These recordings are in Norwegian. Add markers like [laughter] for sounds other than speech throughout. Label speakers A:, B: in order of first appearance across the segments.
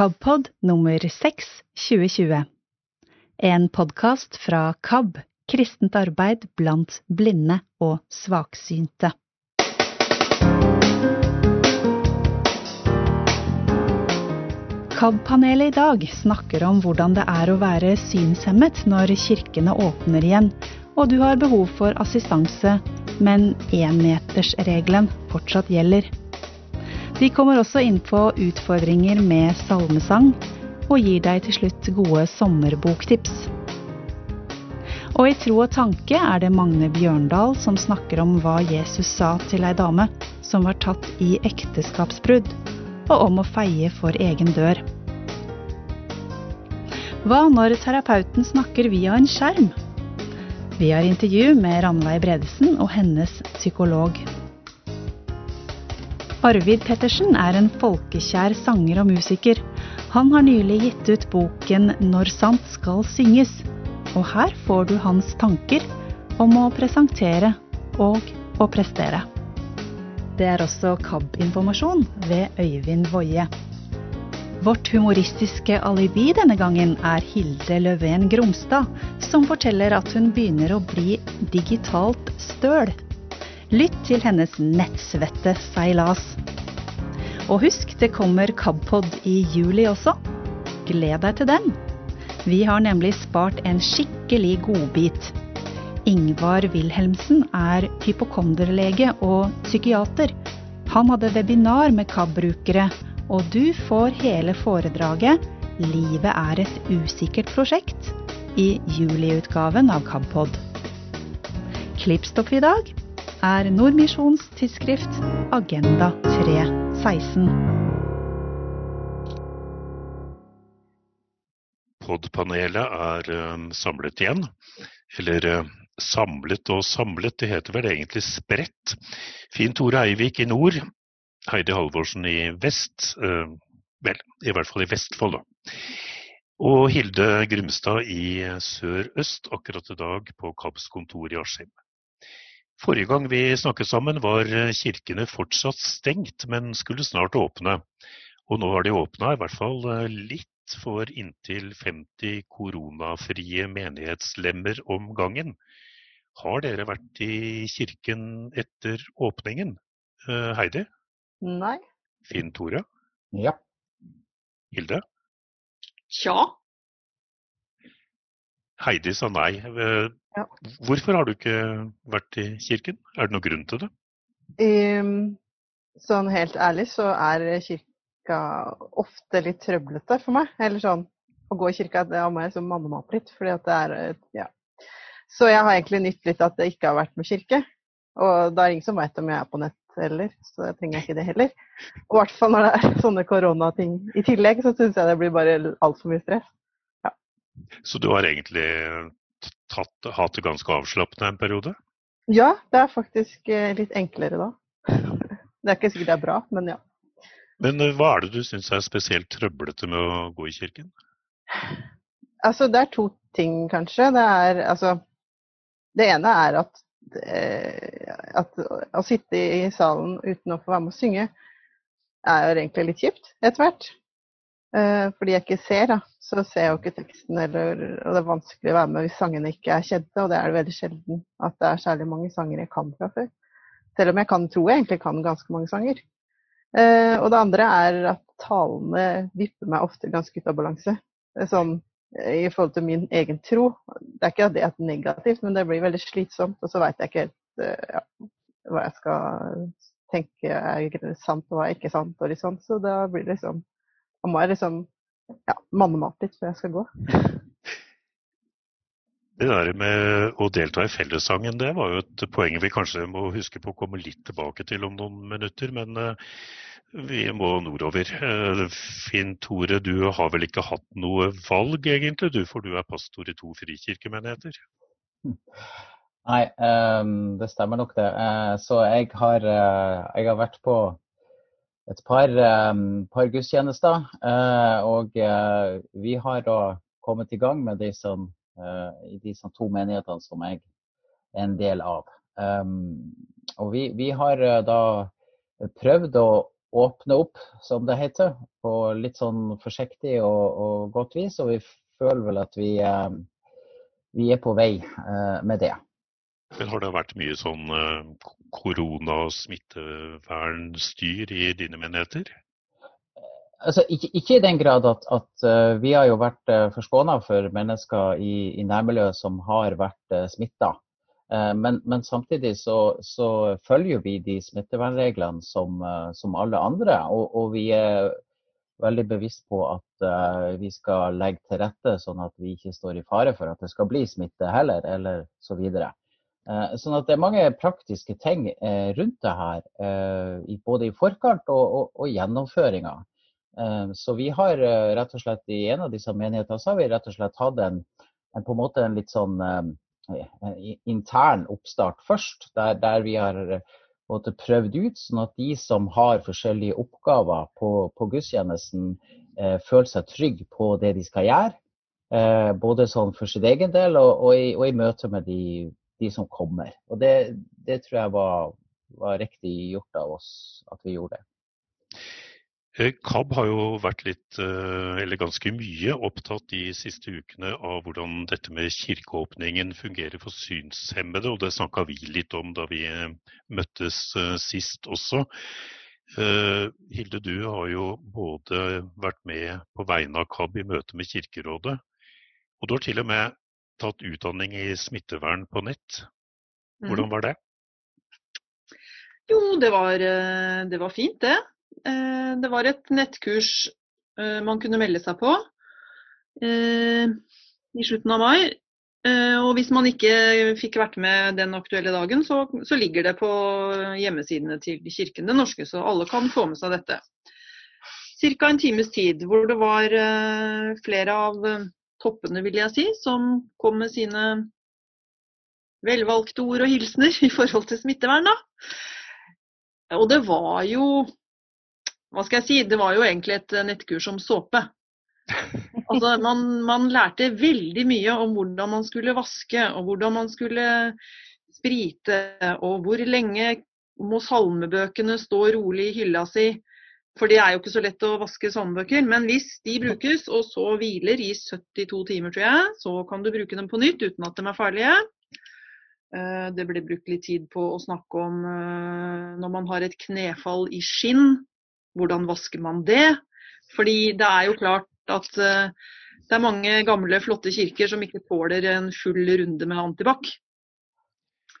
A: KABpod nummer 6 2020. En podkast fra KAB, kristent arbeid blant blinde og svaksynte. KAB-panelet i dag snakker om hvordan det er å være synshemmet når kirkene åpner igjen, og du har behov for assistanse, men énmetersregelen fortsatt gjelder. De kommer også inn på utfordringer med salmesang, og gir deg til slutt gode sommerboktips. Og i Tro og tanke er det Magne Bjørndal som snakker om hva Jesus sa til ei dame som var tatt i ekteskapsbrudd, og om å feie for egen dør. Hva når terapeuten snakker via en skjerm? Vi har intervju med Ranveig Bredesen og hennes psykolog. Arvid Pettersen er en folkekjær sanger og musiker. Han har nylig gitt ut boken 'Når sant skal synges', og her får du hans tanker om å presentere og å prestere. Det er også KAB-informasjon ved Øyvind Woie. Vårt humoristiske alibi denne gangen er Hilde Løven Gromstad, som forteller at hun begynner å bli digitalt støl. Lytt til hennes nettsvette seilas. Og husk, det kommer KABpod i juli også. Gled deg til den. Vi har nemlig spart en skikkelig godbit. Ingvar Wilhelmsen er hypokonderlege og psykiater. Han hadde webinar med KAB-brukere, og du får hele foredraget 'Livet er et usikkert prosjekt' i juliutgaven av KABpod. Klippstoff i dag er Nordmisjons tidsskrift Agenda 316.
B: Podpanelet er um, samlet igjen. Eller uh, samlet og samlet, det heter vel egentlig spredt. Finn Tore Eivik i nord, Heidi Halvorsen i vest. Uh, vel, i hvert fall i Vestfold, da. Og Hilde Grimstad i sør-øst, akkurat i dag på KABs kontor i Askim. Forrige gang vi snakket sammen var kirkene fortsatt stengt, men skulle snart åpne. Og nå har de åpna, i hvert fall litt for inntil 50 koronafrie menighetslemmer om gangen. Har dere vært i kirken etter åpningen? Eh, Heidi?
C: Nei.
B: Finn Tore?
D: Ja.
B: Hilde?
C: Tja.
B: Heidi sa nei.
C: Ja.
B: Hvorfor har du ikke vært i kirken? Er det noen grunn til det?
C: Um, sånn helt ærlig så er kirka ofte litt trøblete for meg. Eller sånn å gå i kirka det har meg som mannemat litt. Fordi at det er ja. Så jeg har egentlig nytt litt at det ikke har vært med kirke. Og det er ingen som veit om jeg er på nett heller, så jeg trenger ikke det heller. Og i hvert fall når det er [laughs] sånne koronating i tillegg, så syns jeg det blir bare altfor mye stress.
B: Så du har egentlig tatt, hatt det ganske avslappende en periode?
C: Ja, det er faktisk eh, litt enklere da. [laughs] Det er ikke sikkert det er bra, men ja.
B: Men eh, hva er det du syns er spesielt trøblete med å gå i kirken?
C: Altså, det er to ting, kanskje. Det er altså Det ene er at, eh, at å sitte i salen uten å få være med å synge, er egentlig litt kjipt etter hvert. Eh, fordi jeg ikke ser, da. Så ser jeg jo ikke teksten, eller, og det er vanskelig å være med hvis sangene ikke er kjente. Og det er det veldig sjelden at det er særlig mange sanger jeg kan fra før. Selv om jeg kan, tror jeg egentlig kan ganske mange sanger. Eh, og det andre er at talene vipper meg ofte ganske ut av balanse. Er Sånn eh, i forhold til min egen tro. Det er ikke at det er negativt, men det blir veldig slitsomt. Og så veit jeg ikke helt eh, ja, hva jeg skal tenke er sant og hva er ikke sant. og sånn. Så da blir det liksom Da må jeg liksom ja, mannemat litt før jeg skal gå.
B: Det der med å delta i fellessangen, det var jo et poeng vi kanskje må huske på å komme litt tilbake til om noen minutter. Men eh, vi må nordover. Eh, Finn Tore, du har vel ikke hatt noe valg egentlig, du, for du er pastor i to frikirkemenigheter?
D: Nei, um, det stemmer nok det. Uh, så jeg har, uh, jeg har vært på et par, ehm, par gudstjenester. eh, og eh, vi har da kommet i gang med de som, eh, disse to menighetene som jeg er en del av. Ehm, og vi, vi har da prøvd å, åpne opp, som det heter, på litt sånn forsiktig og, og godt vis. Og vi føler vel at vi, vi er på vei med det.
B: Men har det vært mye sånn korona- og smittevernstyr i dine menigheter?
D: Altså, ikke, ikke, i den grad at, at uh, vi har jo vært uh, forskåna for mennesker i, i nærmiljøet som har vært smitta. Men, men, samtidig så, så, følger vi de smittevernreglene som, som alle andre. Og, og, vi er veldig bevisst på at vi skal legge til rette sånn at vi ikke står i fare for at det skal bli smitte heller, eller så videre. Sånn at det er mange praktiske ting rundt det her, både i forkant og, og, og gjennomføringa. Eh, så vi har eh, rett og slett i en av disse menighetene så har vi rett og slett hatt en, en på en måte en litt sånn intern oppstart først, der, der vi har måte, prøvd ut, sånn at de som har forskjellige oppgaver på, på gudstjenesten, eh, føler seg trygge på det de skal gjøre. Eh, både sånn for sin egen del og, og, i, og i, møte med de, de som kommer. Og det, det tror jeg var, var riktig gjort av oss at vi gjorde det.
B: Eh, KAB har jo vært litt, eh, eller ganske mye, opptatt de siste ukene av hvordan dette med kirkeåpningen fungerer for synshemmede, og det snakka vi litt om da vi eh, møttes sist også. Hilde, du har jo både vært med på vegne av KAB i møte med Kirkerådet, og du har til og med tatt utdanning i smittevern på nett. Hvordan mm. var det?
E: Jo, det var, det var fint, det. Eh, det var et nettkurs eh, man kunne melde seg på eh, i slutten av mai. Og hvis man ikke fikk vært med den aktuelle dagen, så, så ligger det på hjemmesidene til Kirken Den norske, så alle kan få med seg dette. Ca. en times tid hvor det var flere av toppene, vil jeg si, som kom med sine velvalgte ord og hilsener i forhold til smittevern. da. Og det var jo hva skal jeg si, det var jo egentlig et nettkurs om såpe. Altså, man, man, lærte veldig mye om hvordan man skulle vaske, og hvordan man skulle sprite, og hvor lenge må salmebøkene stå rolig i hylla si. For det er jo ikke så lett å vaske salmebøker. Men hvis de brukes, og så hviler i 72 timer, tror jeg, så kan du bruke dem på nytt uten at de er farlige. Eh, det ble brukt litt tid på å snakke om eh, når man har et knefall i skinn, hvordan vasker man det? Fordi det er jo klart at uh, det er mange gamle, flotte kirker som ikke tåler en full runde med antibac.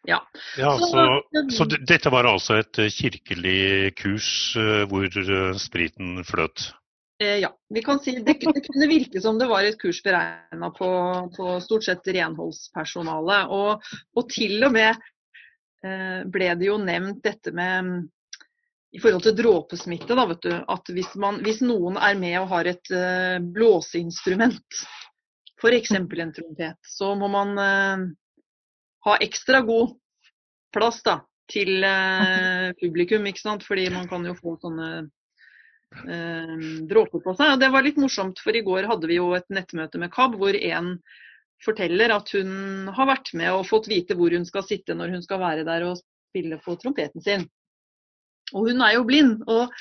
B: Ja. ja så, så, dette var altså et eh, kirkelig kurs uh, hvor uh, spriten fløt?
E: ja. Vi kan si det, det, kunne virke som det var et kurs beregna på, på, stort sett renholdspersonale. Og, og til og med ble det jo nevnt dette med i forhold til dråpesmitte, da, vet du, at hvis, man, hvis noen er med og har et uh, blåseinstrument, f.eks. en trompet, så må man uh, ha ekstra god plass da, til eh, publikum, ikke sant? fordi man kan jo få sånne dråper på seg. Og det var litt morsomt, for i går hadde vi jo et nettmøte med KAB, hvor en forteller at hun har vært med og fått vite hvor hun skal sitte når hun skal være der og spille på trompeten sin. Og hun er jo blind. Og,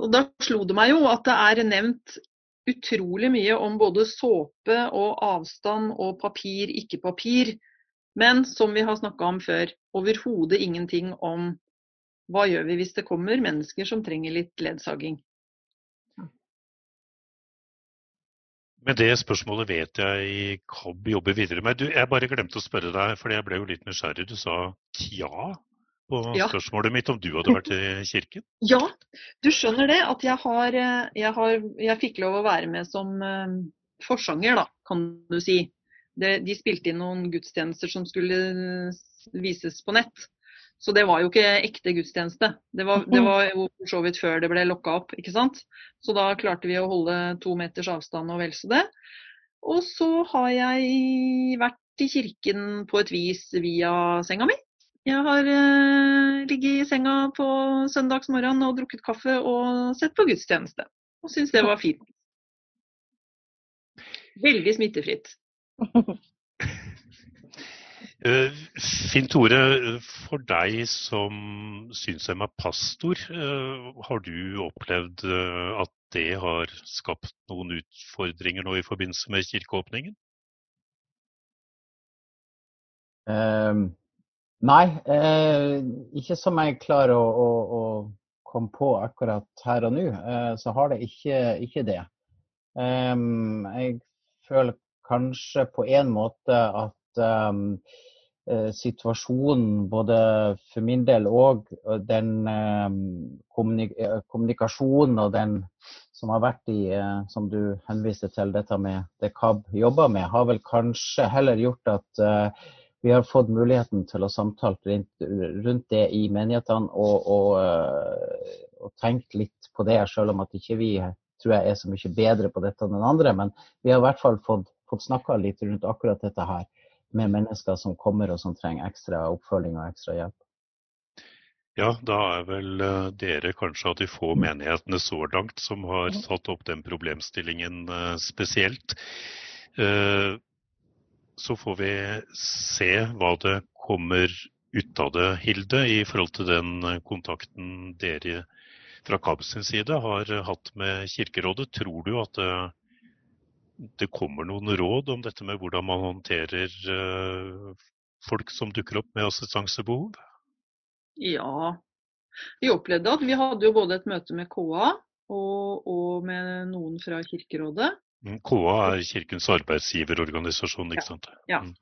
E: og da slo det meg jo at det er nevnt utrolig mye om både såpe og avstand og papir, ikke papir. Men som vi har snakka om før, overhodet ingenting om hva gjør vi hvis det kommer mennesker som trenger litt ledsaging.
B: Men det spørsmålet vet jeg KAB jobber videre med. Du, jeg bare glemte å spørre deg, for jeg ble jo litt nysgjerrig. Du sa ja på ja. spørsmålet mitt om du hadde vært i kirken? [laughs]
E: Ja, du skjønner det. At jeg har, eh, jeg, har, jeg fikk lov å være med som uh, forsanger, da, kan du si. Det, de spilte inn noen gudstjenester som skulle vises på nett. Så det var jo ikke ekte gudstjeneste. Det var, det var jo for så vidt før det ble lokka opp, ikke sant. Så da klarte vi å holde to meters avstand og vel så det. Og så har jeg vært i kirken på et vis via senga mi. Jeg har eh, ligget i senga på søndagsmorgen og drukket kaffe og sett på gudstjeneste. Og syns det var fint. Veldig smittefritt.
B: Uh, [laughs] Finn Tore, for deg som synshemma pastor, uh, har du opplevd uh, at det har skapt noen utfordringer nå i forbindelse med kirkeåpningen?
D: Um, nei, ikke som jeg klarer å, å, å komme på akkurat her og nå. så har det ikke, ikke det. Um, jeg føler kanskje på en måte at um, situasjonen både for min del og den um, kommunik kommunikasjonen og den som har vært i, uh, som du henviste til, dette med det KAB jobber med, har vel kanskje heller gjort at uh, vi har fått muligheten til å samtale rundt, det i menighetene og, og, og, tenkt litt på det, selv om at ikke vi jeg er så mye bedre på dette enn andre. Men vi har i hvert fall fått fått snakka litt rundt akkurat dette her med mennesker som kommer og som trenger ekstra oppfølging og ekstra hjelp.
B: Ja, da er vel uh, dere kanskje av de få menighetene så langt som har tatt opp den problemstillingen uh, spesielt. Uh, så får vi se hva det kommer ut av det, Hilde, i forhold til den kontakten dere fra KAB sin side har hatt med Kirkerådet. Tror du at det kommer noen råd om dette med hvordan man håndterer uh, folk som dukker opp med assistansebehov?
E: Ja, vi opplevde at vi hadde jo både et møte med KA og, og med noen fra Kirkerådet.
B: Mm, KA er Kirkens arbeidsgiverorganisasjon, ikke sant?
E: Ja. Mm.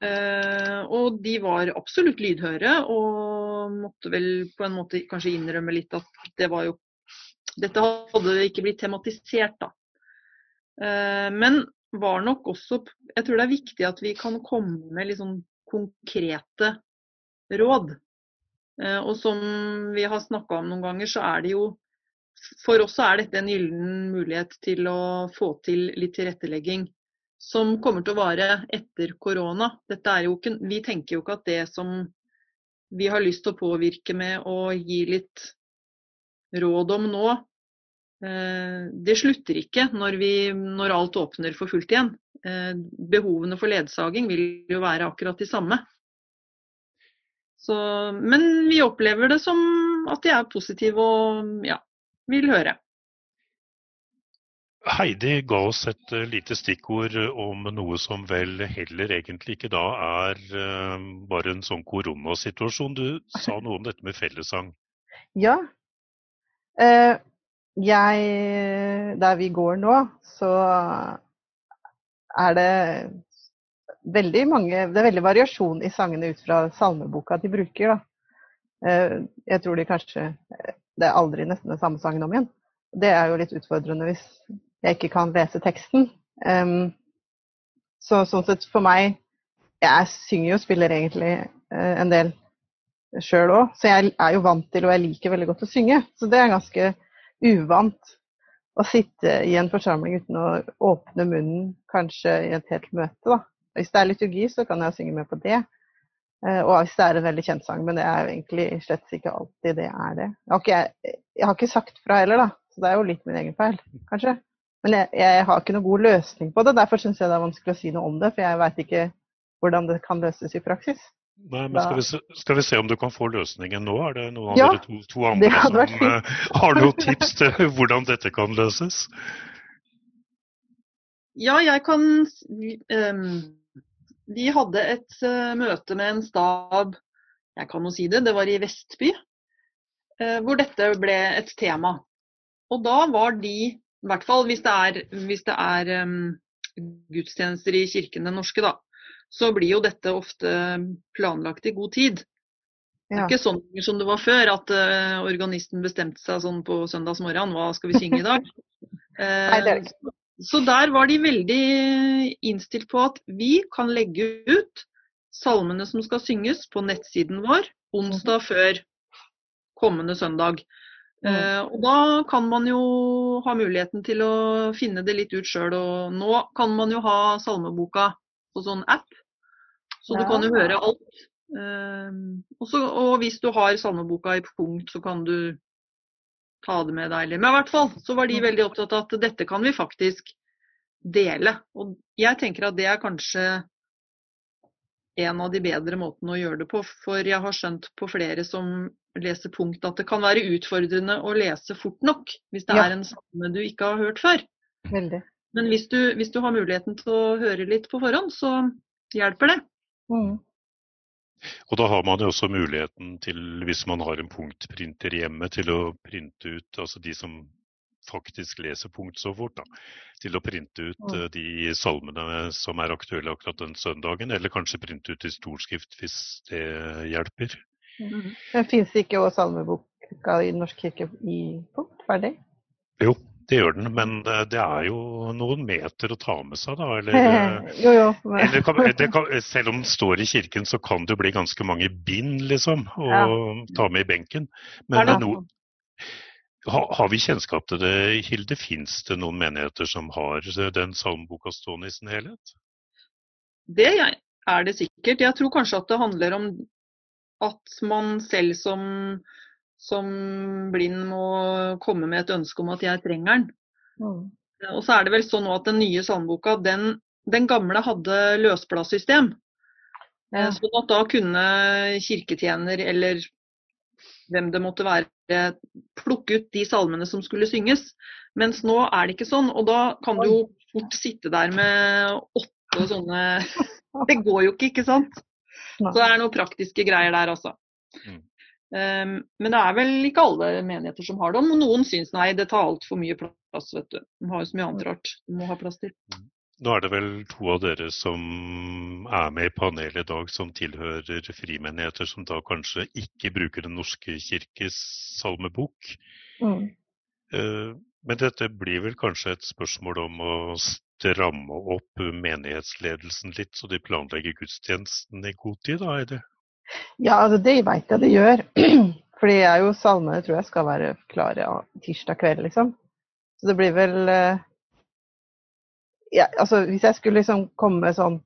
E: Uh, og de var absolutt lydhøre og måtte vel på en måte kanskje innrømme litt at det var jo Dette hadde ikke blitt tematisert, da. Eh, men var nok også Jeg tror det er viktig at vi kan komme med litt sånn konkrete råd. Eh, og som vi har snakka om noen ganger, så er det jo For oss er dette en gyllen mulighet til å få til litt tilrettelegging som kommer til å vare etter korona. Ikke, vi tenker jo ikke at det som vi har lyst til å påvirke med å gi litt råd om nå, det slutter ikke når, vi, når, alt åpner for fullt igjen. Eh, behovene for ledsaging vil jo være akkurat de samme. Så, men vi opplever det som at de er positive og ja, vil høre.
B: Heidi ga oss et uh, lite stikkord om noe som vel heller egentlig ikke da er bare en sånn koronasituasjon. Du sa noe om dette med fellessang.
C: Ja. Jeg Der vi går nå, så er det veldig mange Det er veldig variasjon i sangene ut fra salmeboka de bruker, da. Eh, jeg tror de kanskje Det er aldri nesten den samme sangen om igjen. Det er jo litt utfordrende hvis jeg ikke kan lese teksten. Så sånn sett for meg Jeg synger jo og spiller egentlig eh, en del sjøl òg, så jeg er jo vant til og jeg liker veldig godt å synge. Så det er ganske uvant å sitte i en forsamling uten å åpne munnen, kanskje i et helt møte. da. Hvis det er liturgi, så kan jeg synge med på det. Eh, og hvis det er en veldig kjent sang, men det er jo egentlig slett ikke alltid det er det. Jeg har ikke, jeg har ikke sagt fra heller, da. Så det er jo litt min egen feil, kanskje. Men jeg, jeg har ikke noen god løsning på det. Derfor syns jeg det er vanskelig å si noe om det. For jeg veit ikke hvordan det kan løses i praksis.
B: Nei, men skal vi, se, skal vi, se, om du kan få løsningen nå? Er det noen av dere to, to andre som uh, har noen tips til [laughs] hvordan dette kan løses?
E: Ja, jeg kan um, Vi hadde et uh, møte med en stab, jeg kan jo si det, det var i Vestby, uh, hvor dette ble et tema. Og da var de, i hvert fall hvis det er, hvis det er um, gudstjenester i kirken den norske, da, så blir jo dette ofte planlagt i god tid. Det er ikke sånn som det var før, at uh, organisten bestemte seg sånn på søndagsmorgen hva skal vi synge i dag. [laughs] Uh, så der var de veldig innstilt på at vi kan legge ut salmene som skal synges på nettsiden vår onsdag før kommende søndag. Uh, og da kan man jo ha muligheten til å finne det litt ut sjøl. Og nå kan man jo ha salmeboka på sånn app. Så du kan jo høre alt. Uh, også, og hvis du har salmeboka i punkt, så kan du ta det med deg. Men i hvert fall så var de veldig opptatt av at dette kan vi faktisk dele. Og jeg tenker at det er kanskje en av de bedre måtene å gjøre det på. For jeg har skjønt på flere som leser punkt at det kan være utfordrende å lese fort nok hvis det
C: Ja.
E: er en salme du ikke har hørt før.
C: Veldig.
E: Men hvis du, hvis du har muligheten til å høre litt på forhånd, så hjelper det.
C: Mm.
B: Og da har man jo også muligheten til, hvis man har en punktprinter hjemme, til å printe ut altså de som faktisk leser punkt så fort, da, til å printe ut
C: Mm.
B: eh, de salmene som er aktuelle akkurat den søndagen, eller kanskje printe ut i storskrift hvis det hjelper.
C: Men fins ikke også salmeboka i Norsk kirke i punkt? Ferdig?
B: Jo, det gjør den, men eh, det er jo noen meter å ta med seg, da. Eller, [laughs] eh,
C: jo, jo.
B: Eller kan, det kan, selv om den står i kirken, så kan det bli ganske mange bind, liksom, å
C: Ja.
B: ta med i benken. Men
E: det-
B: no, ha, har vi kjennskap til det, Hilde? Fins det noen menigheter som har den salmeboka stående i sin helhet?
E: Det er det sikkert. Jeg tror kanskje at det handler om at man selv som, som blind må komme med et ønske om at jeg trenger den.
C: mm.
E: Og så er det vel sånn at den nye sandboka, den, den gamle hadde løsbladsystem.
C: ja.
E: Eh, Sånn at da kunne kirketjener eller hvem det måtte være, plukke ut de salmene som skulle synges. Mens nå er det ikke sånn, og da kan du jo fort sitte der med åtte sånne [laughs] Det går jo ikke, ikke sant? Så det er noen praktiske greier der, altså.
B: Mm.
E: Um, men det er vel ikke alle menigheter som har det. Og noen syns nei, det tar altfor mye plass, vet du. De har jo så mye annet rart de må ha plass til.
B: Nå er det vel to av dere som er med i panelet i dag som tilhører frimenigheter som da kanskje ikke bruker Den norske kirkes salmebok.
C: Mm.
B: Eh, Men dette blir vel kanskje et spørsmål om å stramme opp menighetsledelsen litt, så de planlegger gudstjenesten i god tid, da, Eide?
C: Ja, altså det veit jeg det gjør. [clears throat] Fordi jeg er jo salmene tror jeg skal være klare tirsdag kveld, liksom. Så det blir vel eh, ja, altså Hvis jeg skulle liksom komme med sånn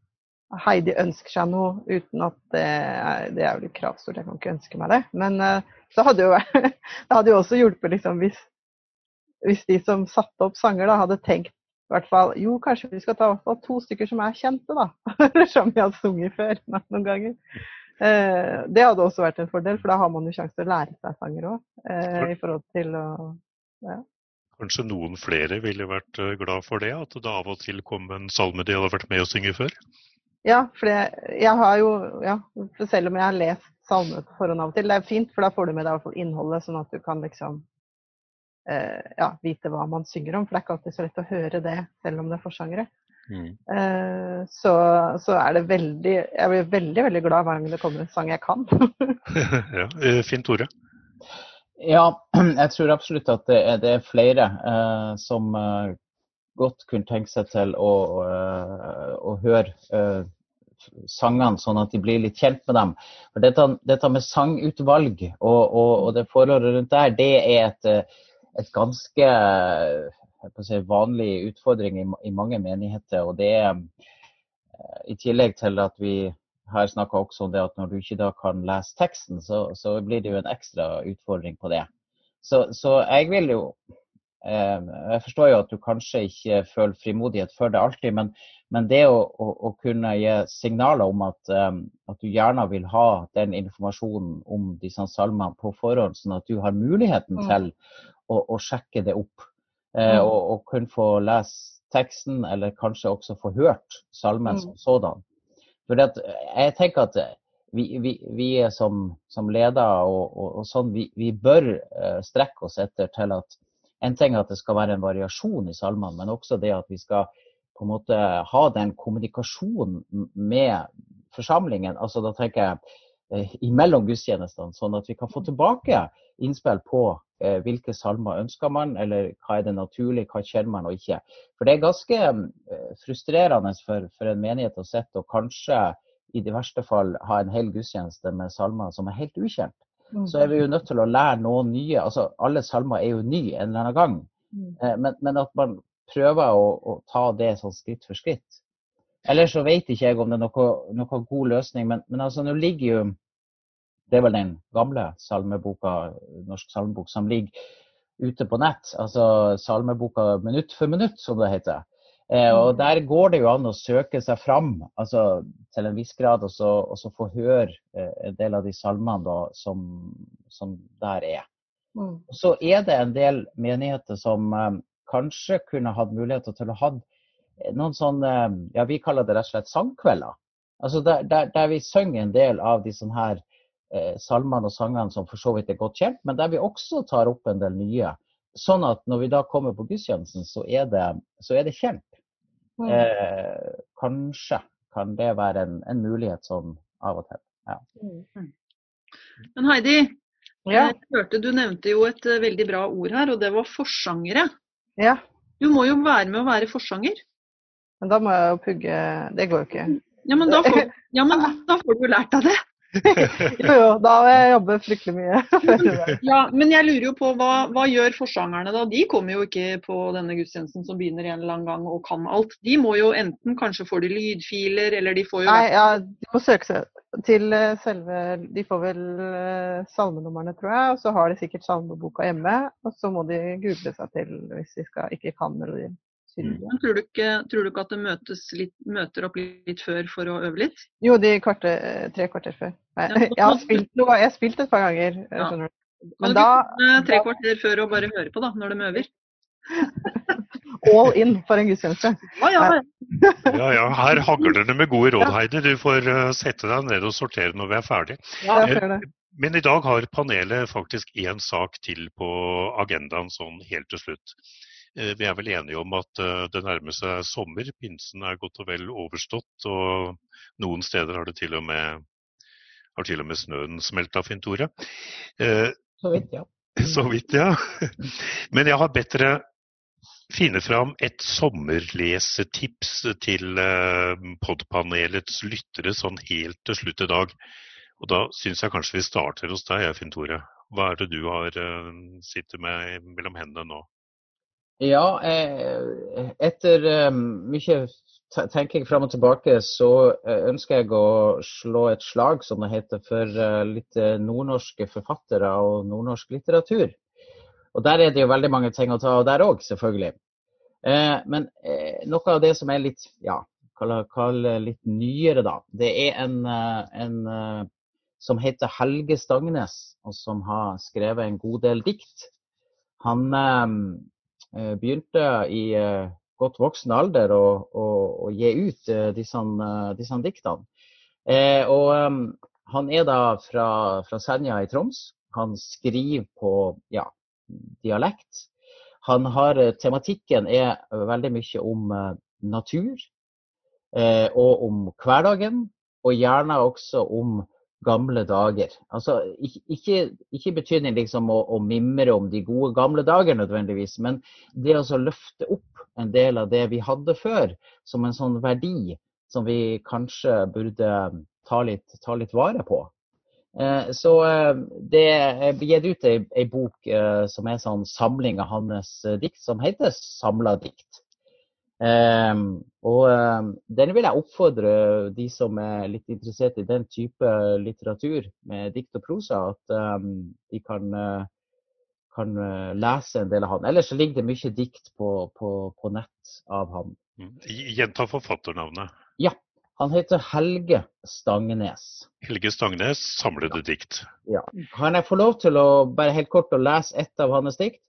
C: Heidi ønsker seg noe uten at det er, det er jo litt kravstort, jeg kan ikke ønske meg det. Men eh, så hadde jo [laughs] det hadde jo også hjulpet liksom hvis, hvis de som satte opp sanger, da hadde tenkt i hvert fall jo, kanskje vi skal ta to stykker som er kjente, da. [laughs] som vi har sunget før [laughs] noen ganger. Eh, det hadde også vært en fordel, for da har man jo sjanse til å lære seg sanger òg. Eh, I forhold til å
B: Kanskje noen flere ville vært eh, glad for det, at det av og til kom en salme de hadde vært med å synge før?
C: Ja, for jeg, jeg har jo ja, for Selv om jeg har lest salmene på forhånd av og til, det er fint, for da får du med deg i hvert fall innholdet, sånn at du kan liksom eh, ja, vite hva man synger om. For det er ikke alltid så lett å høre det, selv om det er forsangere. Eh, så, så er det veldig Jeg blir veldig, veldig glad hver gang det kommer en sang jeg kan. [laughs] [laughs]
B: ja, eh, Fint, Tore.
D: Ja, [clears throat] jeg tror absolutt at det er, det er flere eh, som eh, godt kunne tenke seg til å, å, å høre eh, sangene, sånn at de blir litt kjent med dem. For Dette, dette med sangutvalg og, og, og det forholdet rundt der, det er et, et ganske si, vanlig utfordring i, i mange menigheter. og det er eh, I tillegg til at vi her snakka også om det at når du ikke da kan lese teksten, så, så blir det jo en ekstra utfordring på det. Så, så jeg vil jo eh, Jeg forstår jo at du kanskje ikke føler frimodighet for det alltid, men, men det å, å, å, kunne gi signaler om at, eh, at, du gjerne vil ha den informasjonen om disse salmene på forhånd, sånn at du har muligheten
C: Mm.
D: til å, å sjekke det opp. Eh,
C: Mm.
D: og, og kunne få lese teksten, eller kanskje også få hørt salmen
C: Mm.
D: som sådan. For jeg tenker at vi, vi, vi er som, som ledere og, og, og sånn, vi, vi bør eh, strekke oss etter til at en ting er at det skal være en variasjon i salmene, men også det at vi skal på en måte ha den kommunikasjonen med forsamlingen. altså Da tenker jeg eh, imellom gudstjenestene, sånn at vi kan få tilbake innspill på eh, hvilke salmer ønsker man, eller hva er det naturlig, hva kjenner man og ikke. For det er ganske eh, frustrerende for, for en menighet å sitte og kanskje i det verste fall ha en hel gudstjeneste med salmer som er helt ukjent.
C: Mm.
D: Så er vi jo nødt til å lære noen nye. altså Alle salmer er jo nye en eller annen gang.
C: Mm.
D: Eh, men, men at man prøver å, å ta det sånn skritt for skritt. Ellers så vet ikke jeg om det er noe, noe god løsning, men, men altså nå ligger jo Det er vel den gamle salmeboka, norsk salmebok, som ligger ute på nett. Altså salmeboka minutt for minutt, som det heter. Eh, og Der går det jo an å søke seg fram altså til en viss grad, og så, og så få høre eh, en del av de salmene da, som, som der er.
C: Mm.
D: Så er det en del menigheter som eh, kanskje kunne hatt muligheter til å ha noen sånne ja, Vi kaller det rett og slett sangkvelder. Altså der, der, der vi synger en del av de sånne her eh, salmene og sangene som for så vidt er godt kjent, men der vi også tar opp en del nye. Sånn at når vi da kommer på gudstjenesten, så er det, så er det kjent.
C: Mm.
D: Eh, kanskje kan det være en, en, mulighet sånn av og til. Ja.
C: Mm.
E: Men Heidi,
C: Ja.
E: jeg hørte du nevnte jo et eh, veldig bra ord her, og det var forsangere.
C: ja.
E: Du må jo være med å være forsanger.
C: Men da må jeg jo pugge Det går jo ikke.
E: Ja, men da får, [laughs] ja, men da får du lært av det. [laughs]
C: Jo, jo, da må jeg jobbe fryktelig mye. [laughs]
E: Ja, Men jeg lurer jo på hva, hva gjør forsangerne da? De kommer jo ikke på denne gudstjenesten som begynner en eller annen gang og kan alt. De må jo enten kanskje får de lydfiler, eller de får jo
C: Nei, ja, de må søke seg til eh, selve De får vel eh, salmenumrene, tror jeg. Og så har de sikkert salmeboka hjemme. Og så må de google seg til hvis de skal, ikke kan melodien.
B: Mm.
E: Men tror du, ikke, tror du ikke at det møtes litt, møter opp litt før for å øve litt?
C: Jo, de kvarte, tre kvarter før. Nei, [laughs] jeg har spilt noe, jeg har spilt et par ganger, eh,
E: Ja.
C: skjønner du. Men da
E: tre kvarter før og bare høre på da, når de øver? [laughs]
C: all in for en gudstjeneste.
E: Ah, ja,
B: Ja, ja, her hagler det [laughs] med gode råd, Heidi. Du får eh, sette deg ned og sortere når vi er ferdig.
C: Ja, det.
B: Men i dag har panelet faktisk én sak til på agendaen sånn helt til slutt. Eh, Vi er vel enige om at eh, det nærmer seg sommer. Pinsen er godt og vel overstått. Og noen steder har det til og med, har til og med snøen smelta, Finn Tore. Eh,
D: Så vidt, ja. [laughs]
B: Så vidt, ja. Men jeg har bedt dere finne fram et sommerlesetips til podpanelets lyttere sånn helt til slutt i dag. Og da syns jeg kanskje vi starter hos deg, Finn Tore. Hva er det du har sitter med mellom hendene nå?
D: Ja, jeg, etter eh, mye tenking fram og tilbake, så eh, ønsker jeg å slå et slag, som det heter, for eh, litt eh, nordnorske forfattere og nordnorsk litteratur. Og der er det jo veldig mange ting å ta av der òg, selvfølgelig. Eh, men eh, noe av det som er litt, ja, kall, litt nyere, da, det er en, eh, en eh, som heter Helge Stangnes, og som har skrevet en god del dikt. Han eh, eh, begynte i eh, godt voksen alder å, å, å gi ut eh, disse, eh, disse diktene. Eh, og eh, han er da fra, fra Senja i Troms. Han skriver på ja, dialekt. Han har, eh, tematikken er veldig mye om eh, natur eh, og om hverdagen, og gjerne også om gamle dager. Altså, ikke, ikke, betydning liksom å, å mimre om de gode gamle dager nødvendigvis, men det å løfte opp en del av det vi hadde før, som en sånn verdi som vi kanskje burde ta litt, ta litt vare på. Eh, Så eh, det er gitt ut ei, bok eh, som er sånn samling av hans eh, dikt, som heter 'Samla dikt'. Eh, og eh, den vil jeg oppfordre de som er litt interessert i den type litteratur med dikt og prosa, at eh, de kan, eh, kan eh, lese en del av han. Ellers så ligger det mye dikt på, på, på nett av han.
B: Mm. Gjenta forfatternavnet. Ja.
D: Han heter Helge Stangenes.
B: Helge Stangnes, samlede dikt.
D: Kan jeg få lov til å bare helt kort å lese ett av hans dikt?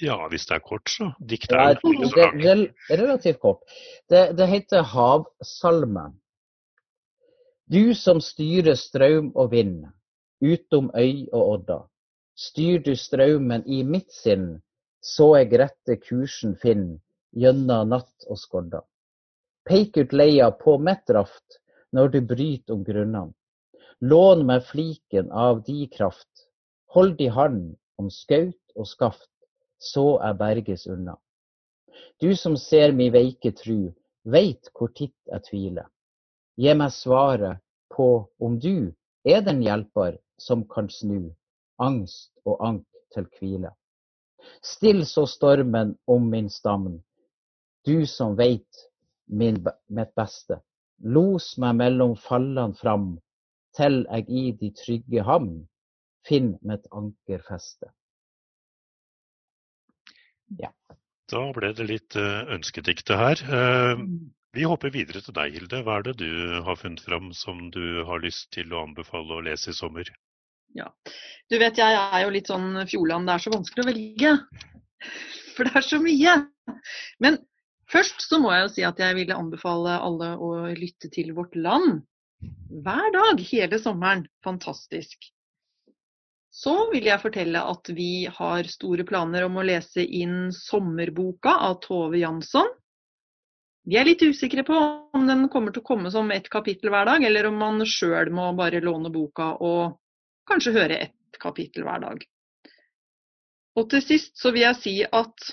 B: Ja, hvis det er kort, så. Dikt er jo ikke så
D: det
B: langt.
D: rel relativt kort. Det, det heter Havsalme. Du som styrer strøm og vind, utom øy og odda. Styr du strømmen i mitt sinn, så eg rette kursen finn, gjennom natt og skodda. Peik ut leia på mitt raft, når du bryter om grunnene. Lån meg fliken av di kraft, hold i hand om skaut og skaft, så er berges unna. Du som ser mi veike tru, veit hvor titt jeg tviler. Gi meg svaret på om du er den hjelper som kan snu angst og ank til hvile. Still så stormen om min stamn, du som veit mitt beste. Los meg mellom fallene fram, til jeg i de trygge havn finn mitt ankerfeste.
B: Da ble det litt uh, ønskedikte her. Uh, vi hopper videre til deg, Hilde. Hva er det du har funnet fram som du har lyst til å anbefale å lese i sommer?
E: Ja, Du vet jeg er jo litt sånn Fjordland, det er så vanskelig å velge. For det er så mye. Men først så må jeg jo si at jeg ville anbefale alle å lytte til Vårt Land. Hver dag hele sommeren. Fantastisk. Så vil jeg fortelle at vi har store planer om å lese inn sommerboka av Tove Jansson. Vi er litt usikre på om den kommer til å komme som ett kapittel hver dag, eller om man sjøl må bare låne boka og kanskje høre ett kapittel hver dag. Og til sist så vil jeg si at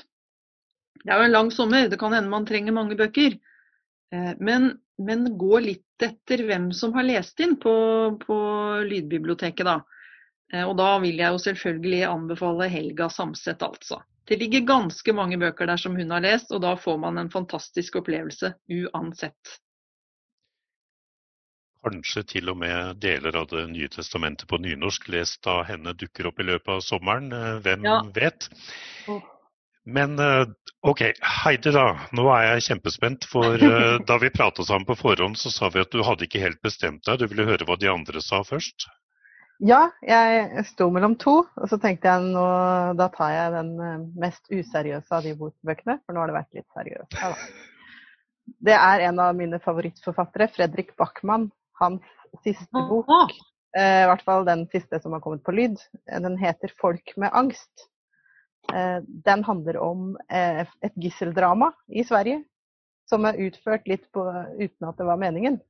E: det er jo en lang sommer, det kan hende man trenger mange bøker. Eh, men, men gå litt etter hvem som har lest inn på, på lydbiblioteket, da. Eh, og da vil jeg jo selvfølgelig anbefale Helga Samset, altså. Det ligger ganske mange bøker der som hun har lest, og da får man en fantastisk opplevelse uansett.
B: Kanskje til og med deler av Det nye testamentet på nynorsk lest av henne dukker opp i løpet av sommeren. Eh, hvem ja. vet? Men eh, OK, Heidi da. Nå er jeg kjempespent. For [laughs] da vi pratet sammen på forhånd, så sa vi at du hadde ikke helt bestemt deg. Du ville høre hva de andre sa først?
C: Ja, jeg sto mellom to, og så tenkte jeg nå, da tar jeg den eh, mest useriøse av de bøkene, for nå har det vært litt seriøst. Ja, det er en av mine favorittforfattere, Fredrik Backman. Hans siste bok, eh, i hvert fall den siste som har kommet på lyd, den heter 'Folk med angst'. Eh, den handler om et gisseldrama i Sverige som er utført litt på, uten at det var meningen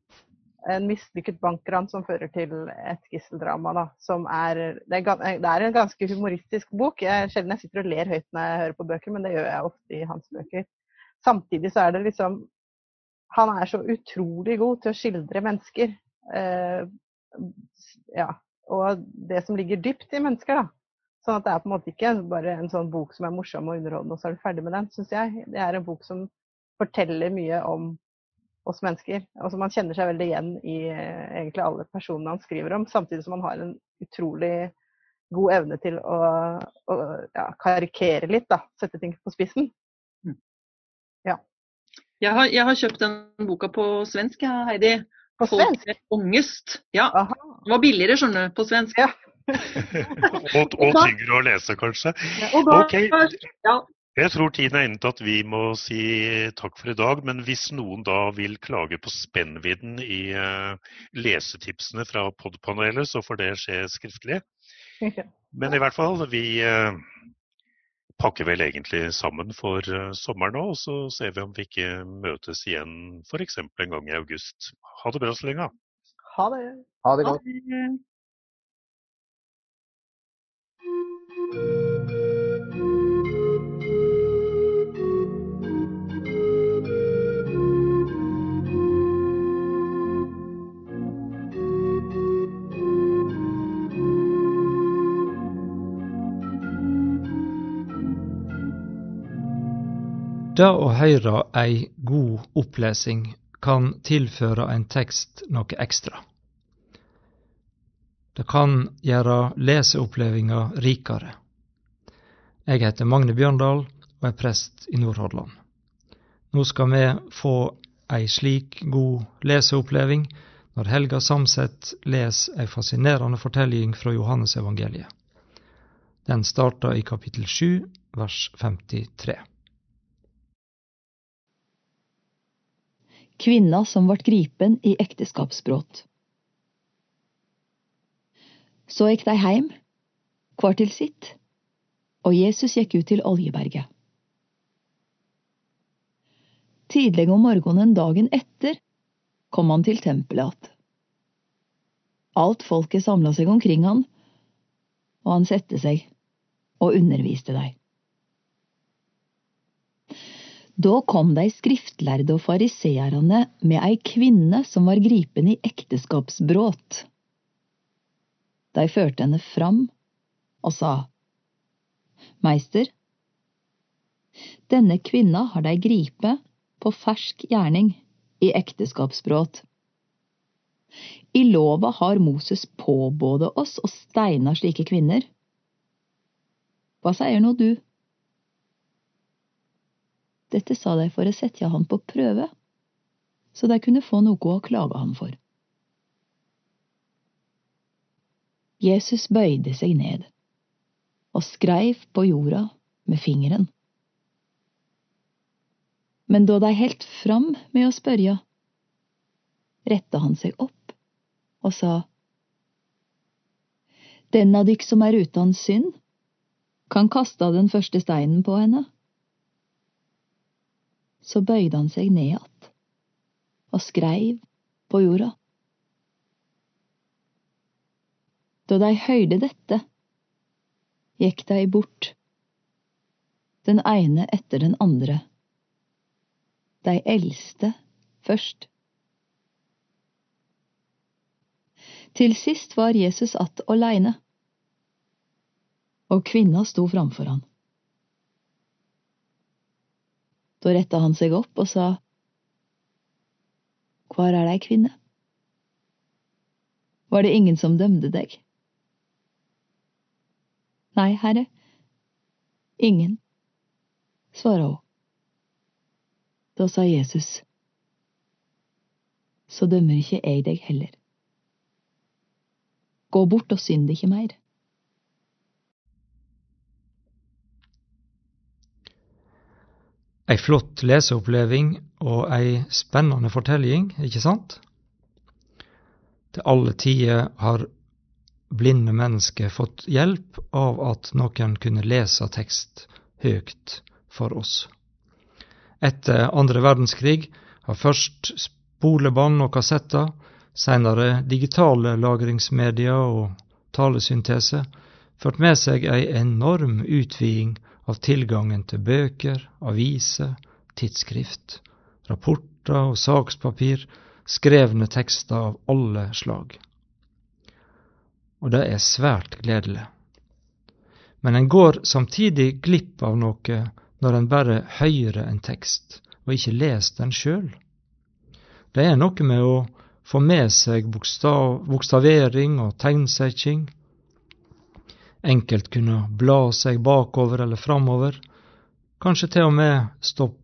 C: en mislykket bankran som fører til et gisseldrama. Da, som er det, er det, er en ganske humoristisk bok. Jeg, sjelden jeg sitter og ler høyt når jeg hører på bøker, men det gjør jeg ofte i hans bøker. Samtidig så er det liksom Han er så utrolig god til å skildre mennesker. Eh, ja. Og det som ligger dypt i mennesker, da. Sånn at det er på en måte ikke bare en sånn bok som er morsom og underholdende, og så er du ferdig med den, syns jeg. Det er en bok som forteller mye om oss mennesker. Altså Man kjenner seg veldig igjen i eh, egentlig alle personene han skriver om, samtidig som han har en utrolig god evne til å, å ja, karikere litt, da. Sette ting på spissen. Mm.
E: Ja. Jeg har, jeg har, kjøpt den boka på svensk, Heidi.
C: På svensk?
E: Ångest. Ja. Aha. Det var billigere, skjønner du, på svensk.
C: Ja. [laughs] [laughs]
B: og, og tyngre å lese, kanskje. Ja, og da, ok. Ja. Jeg tror tiden er inne til at vi må si takk for i dag. Men hvis noen da vil klage på spennvidden i uh, lesetipsene fra podpanelet, så får det skje skriftlig. Men i hvert fall, vi uh, pakker vel egentlig sammen for uh, sommeren nå. Og så ser vi om vi ikke møtes igjen f.eks. en gang i august. Ha det bra så lenge.
C: Ha det.
D: Ha det godt. Ha det.
F: Det å høre ei god opplesing kan tilføre en tekst noe ekstra. Det kan gjøre leseopplevelsen rikere. Jeg heter Magne Bjørndal og er prest i Nordhordland. Nå skal vi få ei slik god leseoppleving når Helga Samset leser ei fascinerende fortelling fra Johannesevangeliet. Den starter i kapittel 7, vers 53.
G: kvinna som vart gripen i ekteskapsbrot. Så gikk de heim, hver til sitt, og Jesus gikk ut til Oljeberget. Tidlig om morgenen dagen etter kom han til tempelet att. Alt folket samla seg omkring han, og han sette seg og underviste dei. Da kom de skriftlærde og fariseerne med ei kvinne som var gripen i ekteskapsbråt. De førte henne fram og sa, Meister, denne kvinna har de gripe på fersk gjerning i ekteskapsbråt. I lova har Moses påbådet oss å steine slike kvinner. Hva sier nå du? Dette sa de for å sette han på prøve, så de kunne få noe å klage han for. Jesus bøyde seg ned og skreiv på jorda med fingeren. Men da de helt fram med å spørre, retta han seg opp og sa, Den av dykk som er uten synd, kan kaste den første steinen på henne. Så bøyde han seg ned att og skreiv på jorda. Da de høyde dette, gikk de bort, den ene etter den andre, de eldste først. Til sist var Jesus att aleine, og kvinna sto framfor han. Da retta han seg opp og sa, Hvor er dei, kvinne? Var det ingen som dømde deg? Nei, herre, ingen, svara hun. Da sa Jesus, så dømmer ikke jeg deg heller. Gå bort og synd ikke mer.
F: Ei flott leseoppleving og ei spennende fortelling, ikke sant? Til alle tider har blinde mennesker fått hjelp av at noen kunne lese tekst høyt for oss. Etter andre verdenskrig har først spolebånd og kassetter, senere digitale lagringsmedier og talesyntese ført med seg ei enorm utviding av tilgangen til bøker, aviser, tidsskrift, rapporter og sakspapir, skrevne tekster av alle slag. Og det er svært gledelig. Men en går samtidig glipp av noe når en bare hører en tekst, og ikke leser den sjøl. Det er noe med å få med seg bokstav, bokstavering og tegnsetting, enkelt kunne bla seg bakover eller framover, kanskje til og med stopp,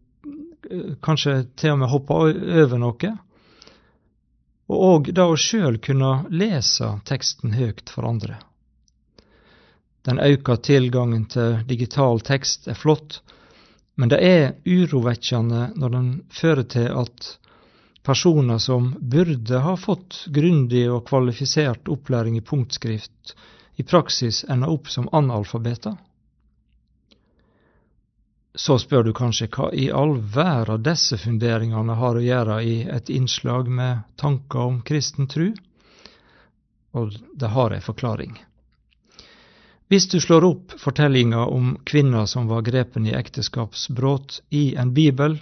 F: kanskje til og med hoppe over noe, og òg da å sjøl kunne lese teksten høyt for andre. Den auka tilgangen til digital tekst er flott, men det er urovekkjande når den fører til at personer som burde ha fått grundig og kvalifisert opplæring i punktskrift, i praksis ender opp som analfabeter? Så spør du kanskje hva i all verden disse funderingene har å gjøre i et innslag med tanker om kristen tru? Og det har ei forklaring. Hvis du slår opp fortellinga om kvinner som var grepen i ekteskapsbrudd i en bibel,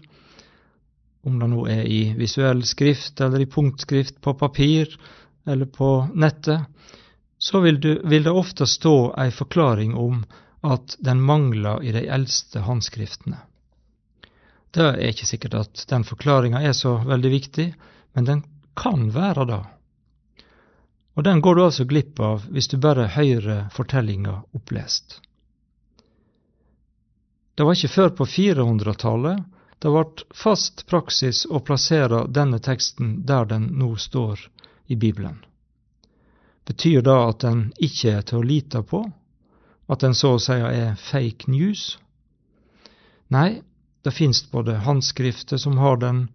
F: om det nå er i visuell skrift eller i punktskrift på papir eller på nettet, så vil, du, vil det ofte stå ei forklaring om at den mangler i de eldste håndskriftene. Det er ikke sikkert at den forklaringa er så veldig viktig, men den kan være det. Og den går du altså glipp av hvis du bare hører fortellinga opplest. Det var ikke før på 400-tallet det ble fast praksis å plassere denne teksten der den nå står i Bibelen. Betyr det at den ikke er til å lite på? At den så å si er fake news? Nei, det finnes både håndskrifter som har den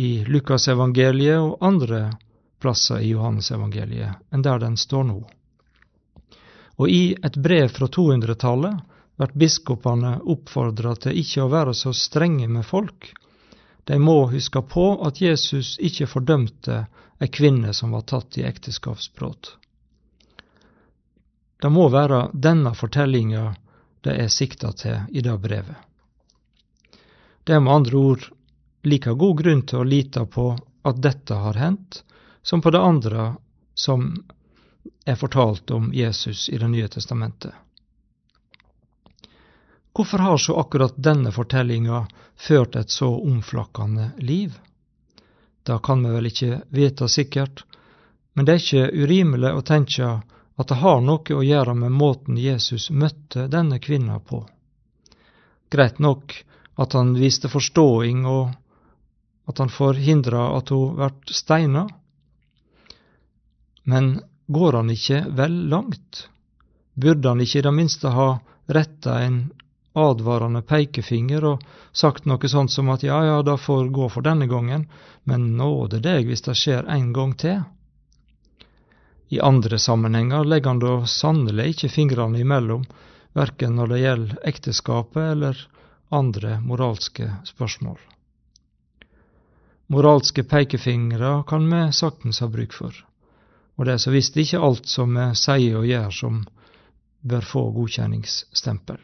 F: i Lukasevangeliet og andre plasser i Johannesevangeliet enn der den står nå. Og i et brev fra 200-tallet blir biskopene oppfordra til ikke å være så strenge med folk. De må huske på at Jesus ikke fordømte ei kvinne som var tatt i ekteskapsbrudd. Det må være denne fortellinga det er sikta til i det brevet. Det er med andre ord like god grunn til å lite på at dette har hendt, som på det andre som er fortalt om Jesus i Det nye testamentet. Hvorfor har så akkurat denne fortellinga ført et så omflakkende liv? Det kan vi vel ikke vite sikkert, men det er ikke urimelig å tenke at det har noe å gjøre med måten Jesus møtte denne kvinna på. Greit nok at han viste forståing, og at han forhindra at hun ble steina. Men går han ikke vel langt? Burde han ikke i det minste ha retta en advarende pekefinger og sagt noe sånt som at ja, ja, det får gå for denne gangen, men nåde deg hvis det skjer en gang til? I andre sammenhenger legger han da sannelig ikke fingrene imellom, verken når det gjelder ekteskapet eller andre moralske spørsmål. Moralske pekefingre kan vi saktens ha bruk for, og det er så visst ikke alt som vi sier og gjør som bør få godkjenningsstempel.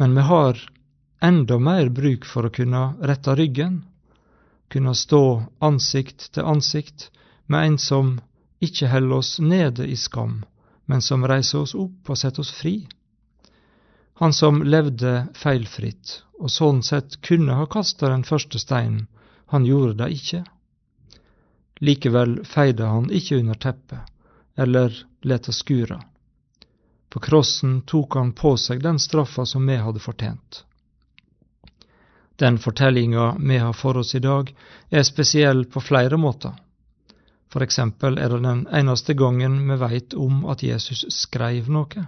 F: Men vi har enda mer bruk for å kunne rette ryggen, kunne stå ansikt til ansikt med en som ikke holder oss nede i skam, men som reiser oss opp og setter oss fri. Han som levde feilfritt, og sånn sett kunne ha kasta den første steinen, han gjorde det ikke. Likevel feide han ikke under teppet, eller leta skura. På krossen tok han på seg den straffa som vi hadde fortjent. Den fortellinga vi har for oss i dag, er spesiell på flere måter. For eksempel er det den eneste gangen vi veit om at Jesus skreiv noe.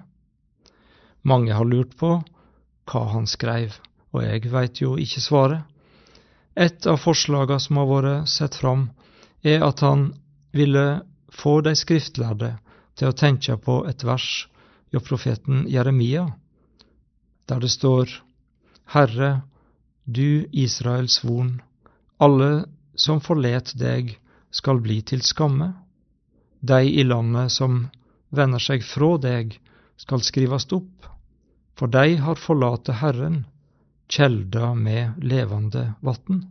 F: Mange har lurt på hva han skreiv, og jeg veit jo ikke svaret. Et av forslaga som har vært sett fram, er at han ville få de skriftlærde til å tenke på et vers hos profeten Jeremia, der det står Herre, du Israels von, alle som forlet deg, skal bli til skamme. De i landet som vender seg fra deg, skal skrivast opp, for de har forlate Herren, kjelda med levende vatn.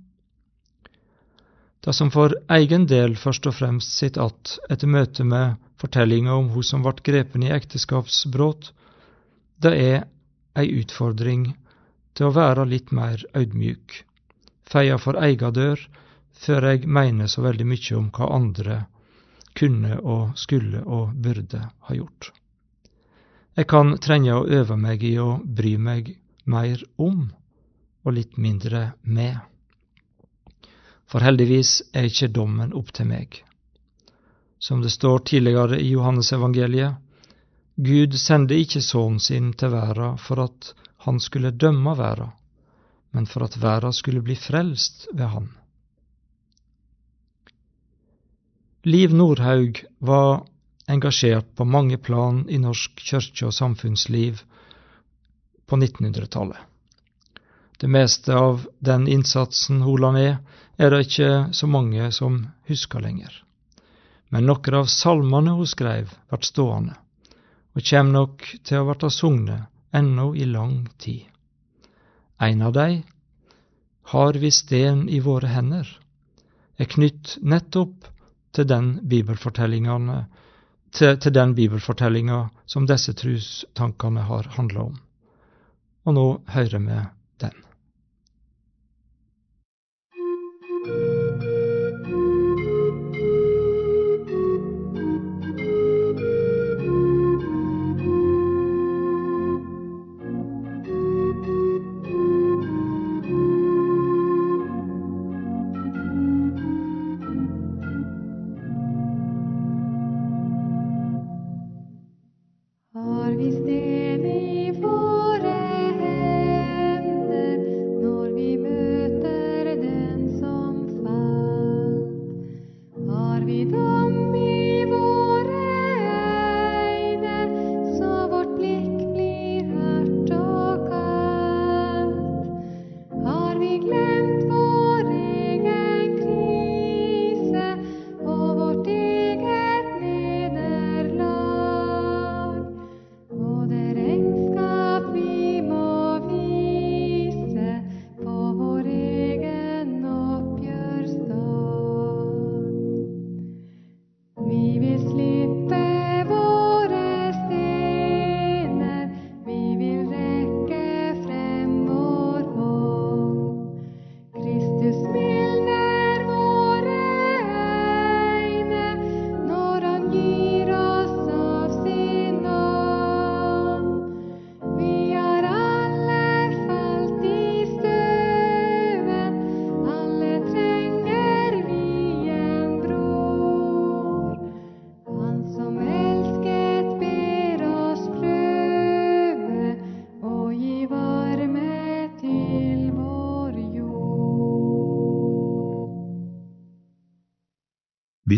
F: Det som for egen del først og fremst sitt att etter møtet med fortellinga om hun som vart grepen i ekteskapsbrudd, det er ei utfordring til å være litt mer audmjuk, feia for eiga dør, før jeg mener så veldig mye om hva andre kunne og skulle og burde ha gjort. Jeg kan trenge å øve meg i å bry meg mer om, og litt mindre med. For heldigvis er ikke dommen opp til meg. Som det står tidligere i Johannesevangeliet, Gud sendte ikke Sønnen sin til verden for at han skulle dømme verden, men for at verden skulle bli frelst ved han. Liv Nordhaug var engasjert på mange plan i norsk kirke- og samfunnsliv på 1900-tallet. Det meste av den innsatsen hun la ned, er det ikke så mange som husker lenger men noen av salmene hun skrev, ble stående, og kommer nok til å bli sunget ennå i lang tid. En av dem, Har vi sten i våre hender, er knytt nettopp til den bibelfortellingene til, til den bibelfortellinga som disse trustankene har handla om. Og nå hører vi den.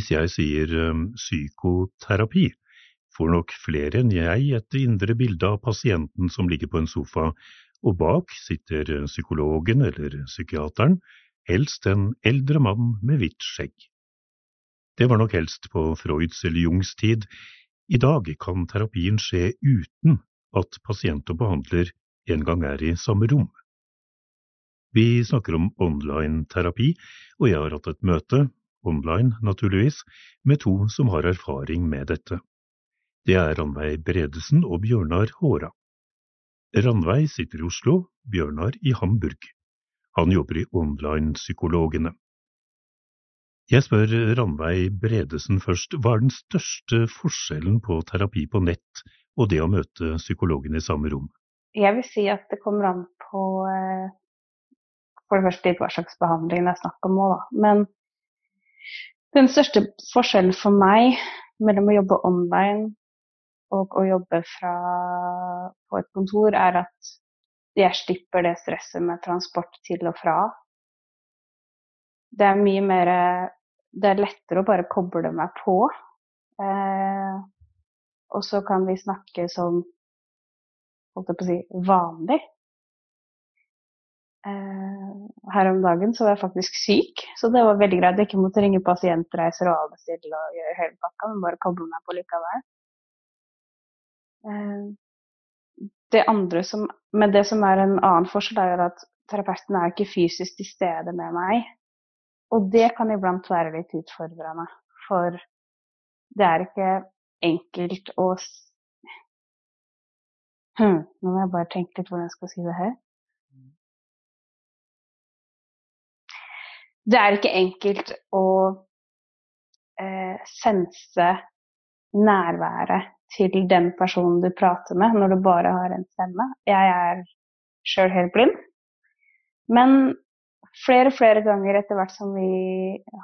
B: Hvis jeg sier um, psykoterapi, får nok flere enn jeg et indre bilde av pasienten som ligger på en sofa, og bak sitter psykologen eller psykiateren, helst en eldre mann med hvitt skjegg. Det var nok helst på Freuds eller Jungs tid. I dag kan terapien skje uten at pasient og behandler en gang er i samme rom. Vi snakker om online-terapi, og jeg har hatt et møte, online naturligvis, med to som har erfaring med dette. Det er Ranveig Bredesen og Bjørnar Håra. Ranveig sitter i Oslo, Bjørnar i Hamburg. Han jobber i Online-psykologene. Jeg spør Ranveig Bredesen først, hva er den største forskjellen på terapi på nett og det å møte psykologen i samme rom?
H: Jeg vil si at det kommer an på eh, for det første hva slags behandling det er snakk om òg, da. Men den største forskjellen for meg mellom å jobbe online og å jobbe fra, på et kontor, er at jeg slipper det stresset med transport til og fra. Det er mye mer Det er lettere å bare koble meg på. Eh, og så kan vi snakke som holdt jeg på å si, vanlig. Eh, her om dagen så var jeg faktisk syk, så det var veldig greit. Jeg ikke måtte ringe pasientreiser og avbestille og gjøre hele pakka, men bare koble meg på likevel. Eh, det andre som, men det som er en annen forskjell, er at terapeuten er ikke fysisk til stede med meg. Og det kan iblant være litt utfordrende, for det er ikke enkelt å hm, Nå må jeg bare tenke litt hvordan jeg skal si det her. Det er ikke enkelt å eh, sense nærværet til den personen du prater med, når du bare har en stemme. Jeg er sjøl helt blind. Men flere og flere ganger etter hvert som vi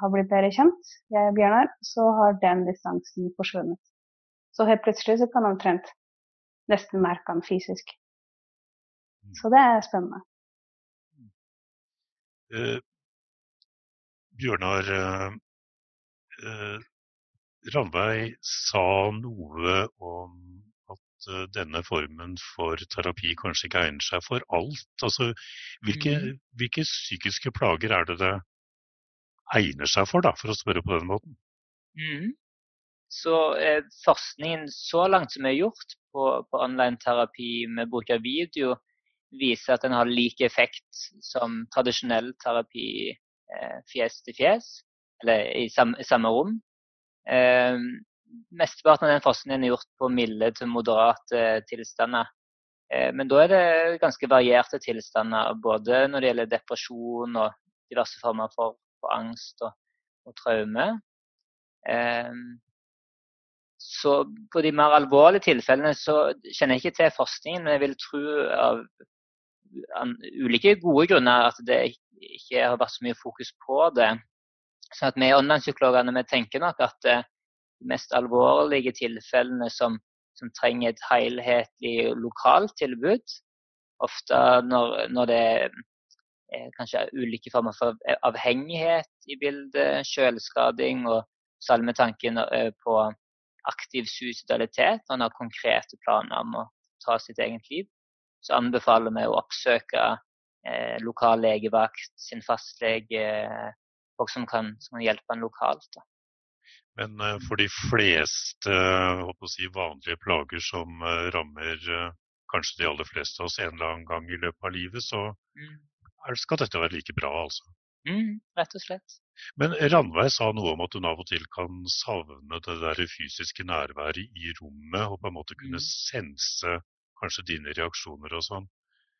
H: har blitt bedre kjent, jeg og Bjørnar, så har den distansen forsvunnet. Så helt plutselig så kan han omtrent nesten merke han fysisk. Så det er spennende.
B: Bjørnar eh, uh, Ranveig sa noe om at denne formen for terapi kanskje ikke egner seg for alt. Altså, hvilke, mm. hvilke, psykiske plager er det det egner seg for, da, for å spørre på den måten?
I: Mm. Så eh, forskningen så langt som er gjort på, på online-terapi med bruk av video, viser at den har lik effekt som tradisjonell terapi eh, fjes til fjes, eller i samme, samme rom. Eh, mesteparten av den forskningen er gjort på milde til moderate tilstander. Eh, men da er det ganske varierte tilstander, både når det gjelder depresjon og diverse former for, for angst og, og traume. Eh, så på de mer alvorlige tilfellene så kjenner jeg ikke til forskningen, men jeg vil tro av ulike gode grunner at det ikke har vært så mye fokus på det. Så at vi online-psykologene vi tenker nok at eh, de mest alvorlige tilfellene som, som trenger et helhetlig lokalt tilbud, ofte når, når det er kanskje ulike former for avhengighet i bildet, selvskading og særlig med tanken eh, på aktiv suicidalitet, når en har konkrete planer om å ta sitt eget liv, så anbefaler vi å oppsøke eh, lokal legevakt, sin fastlege, folk som kan, som kan hjelpe en lokalt. Da.
B: Men eh, for de fleste si, vanlige plager som eh, rammer eh, kanskje de aller fleste av oss en eller annen gang i løpet av livet, så mm. skal dette være like bra, altså?
I: Mm, rett og slett.
B: Men Ranveig sa noe om at hun av og til kan savne det der fysiske nærværet i rommet, og på en måte kunne mm. sense kanskje dine reaksjoner og sånn.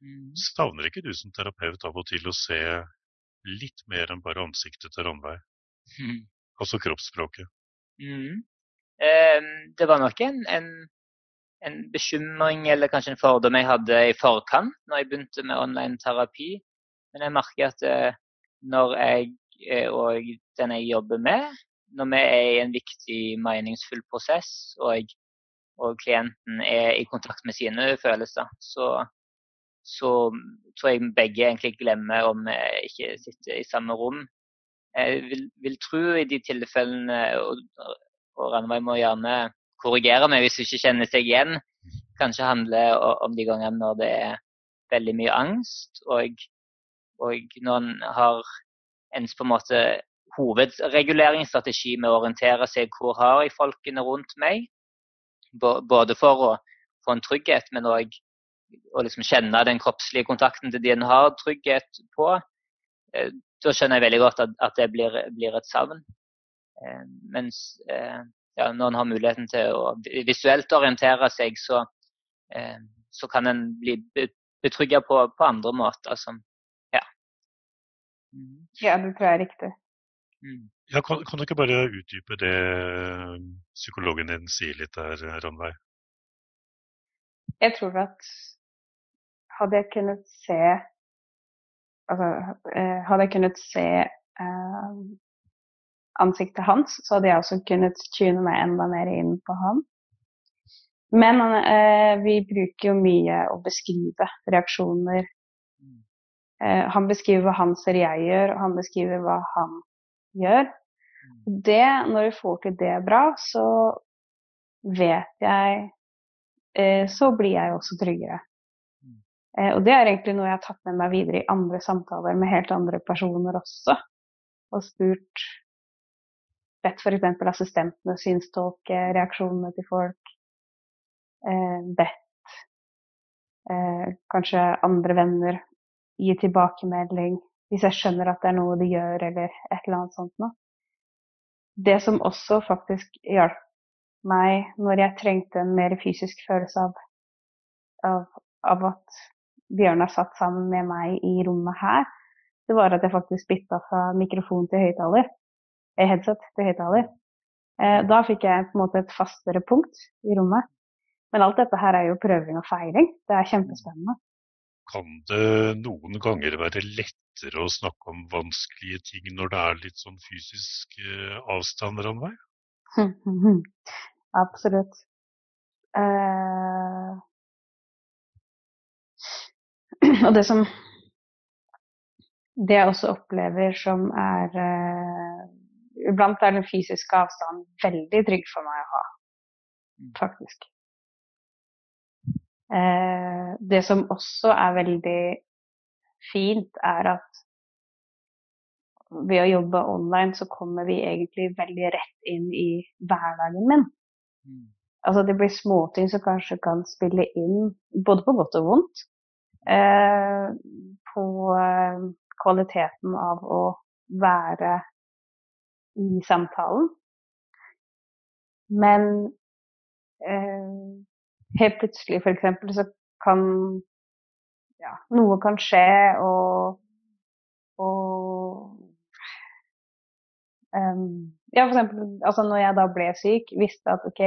B: Mm. Savner ikke du som terapeut av og til å se litt mer enn bare ansiktet til Ranveig? Mm. Altså kroppsspråket?
I: Mm. Eh, det var nok en, en, en, bekymring eller kanskje en fordom jeg hadde i forkant når jeg begynte med online terapi. Men jeg merker at eh, når jeg eh, og den jeg jobber med, når vi er i en viktig, meningsfull prosess og, og klienten er i kontakt med sine følelser, så, så tror jeg begge egentlig glemmer om vi ikke sitter i samme rom. jeg vil, vil tro i de tilfellene, og, og Ranveig må gjerne korrigere meg hvis hun ikke kjenner seg igjen, kanskje handler om de gangene når det er veldig mye angst, og, og når en har ens på en måte hovedreguleringsstrategi med å orientere seg hvor har jeg folkene rundt meg, både for å få en trygghet, men òg å liksom kjenne den kroppslige kontakten til de en har trygghet på. Eh, da skjønner jeg veldig godt at, at det blir, blir, et savn. Eh, mens eh, ja, når en har muligheten til å visuelt orientere seg, så, så kan en bli betrygga på, på, andre måter. Som, ja.
H: Mm. ja, det tror jeg er riktig.
B: Mm. Ja, kan, kan, du ikke bare utdype det psykologen din sier litt der, Ranveig?
H: Jeg tror at hadde jeg kunnet se Altså, eh, hadde jeg kunnet se eh, ansiktet hans, så hadde jeg også kunnet tune meg enda mer inn på han. Men eh, vi bruker jo mye å beskrive reaksjoner. Eh, han beskriver hva han ser jeg gjør, og han beskriver hva han gjør. Det, når vi får til det bra, så vet jeg eh, Så blir jeg også tryggere. Eh, og det er egentlig noe jeg har tatt med meg videre i andre samtaler med helt andre personer også. Og spurt bedt f.eks. assistentene synstolke reaksjonene til folk. Eh, bedt kanskje andre venner gi tilbakemelding hvis jeg skjønner at det er noe de gjør, eller et eller annet sånt noe. Det som også faktisk hjalp meg når jeg trengte en mer fysisk følelse av, av, av at Bjørnar satt sammen med meg i rommet her, det var at jeg faktisk bytta fra mikrofon til høyttaler. Eh, headset til høyttaler. Eh, da fikk jeg på en måte et fastere punkt i rommet. Men alt dette her er jo prøving og feiring. Det er kjempespennende.
B: Kan det noen ganger være lettere å snakke om vanskelige ting når det er litt sånn fysisk eh, avstand, Ranveig? [laughs]
H: Absolutt. Uh, [clears throat] og det som Det jeg også opplever som er uh, Iblant er den fysiske avstanden veldig trygg for meg å ha, mm. faktisk. Uh, det som også er veldig fint, er at ved å jobbe online, så kommer vi egentlig veldig rett inn i hverdagen min. Mm. Altså det blir småting som kanskje kan spille inn, både på godt og vondt. Eh, på eh, kvaliteten av å være i samtalen. Men eh, helt plutselig f.eks. så kan ja, noe kan skje, og, og um, Ja, eksempel altså når jeg da ble syk, visste at OK,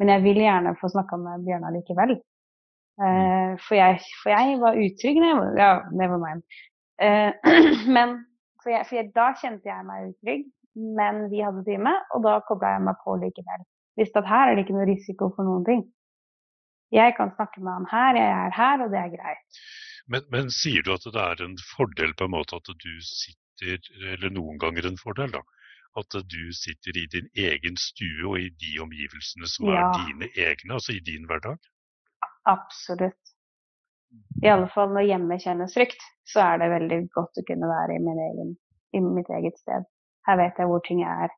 H: men jeg vil gjerne få snakka med Bjørnar likevel. Uh, for, jeg, for, jeg, var utrygg. Ja, never mind. Uh, [clears throat] men for, jeg, for jeg, da kjente jeg meg utrygg, men vi hadde time, og da kobla jeg meg på likevel. Visste at her er det ikke noe risiko for noen ting. Jeg kan snakke med han her, jeg er her, og det er greit.
B: Men, men sier du at det er en fordel på en måte at du sitter, eller noen ganger en fordel, da? At du sitter i din egen stue og i de omgivelsene som ja. er dine egne, altså i din hverdag?
H: Absolutt. I alle fall når hjemme kjennes trygt, så er det veldig godt å kunne være i, egen, i mitt eget sted. Her vet jeg hvor ting er.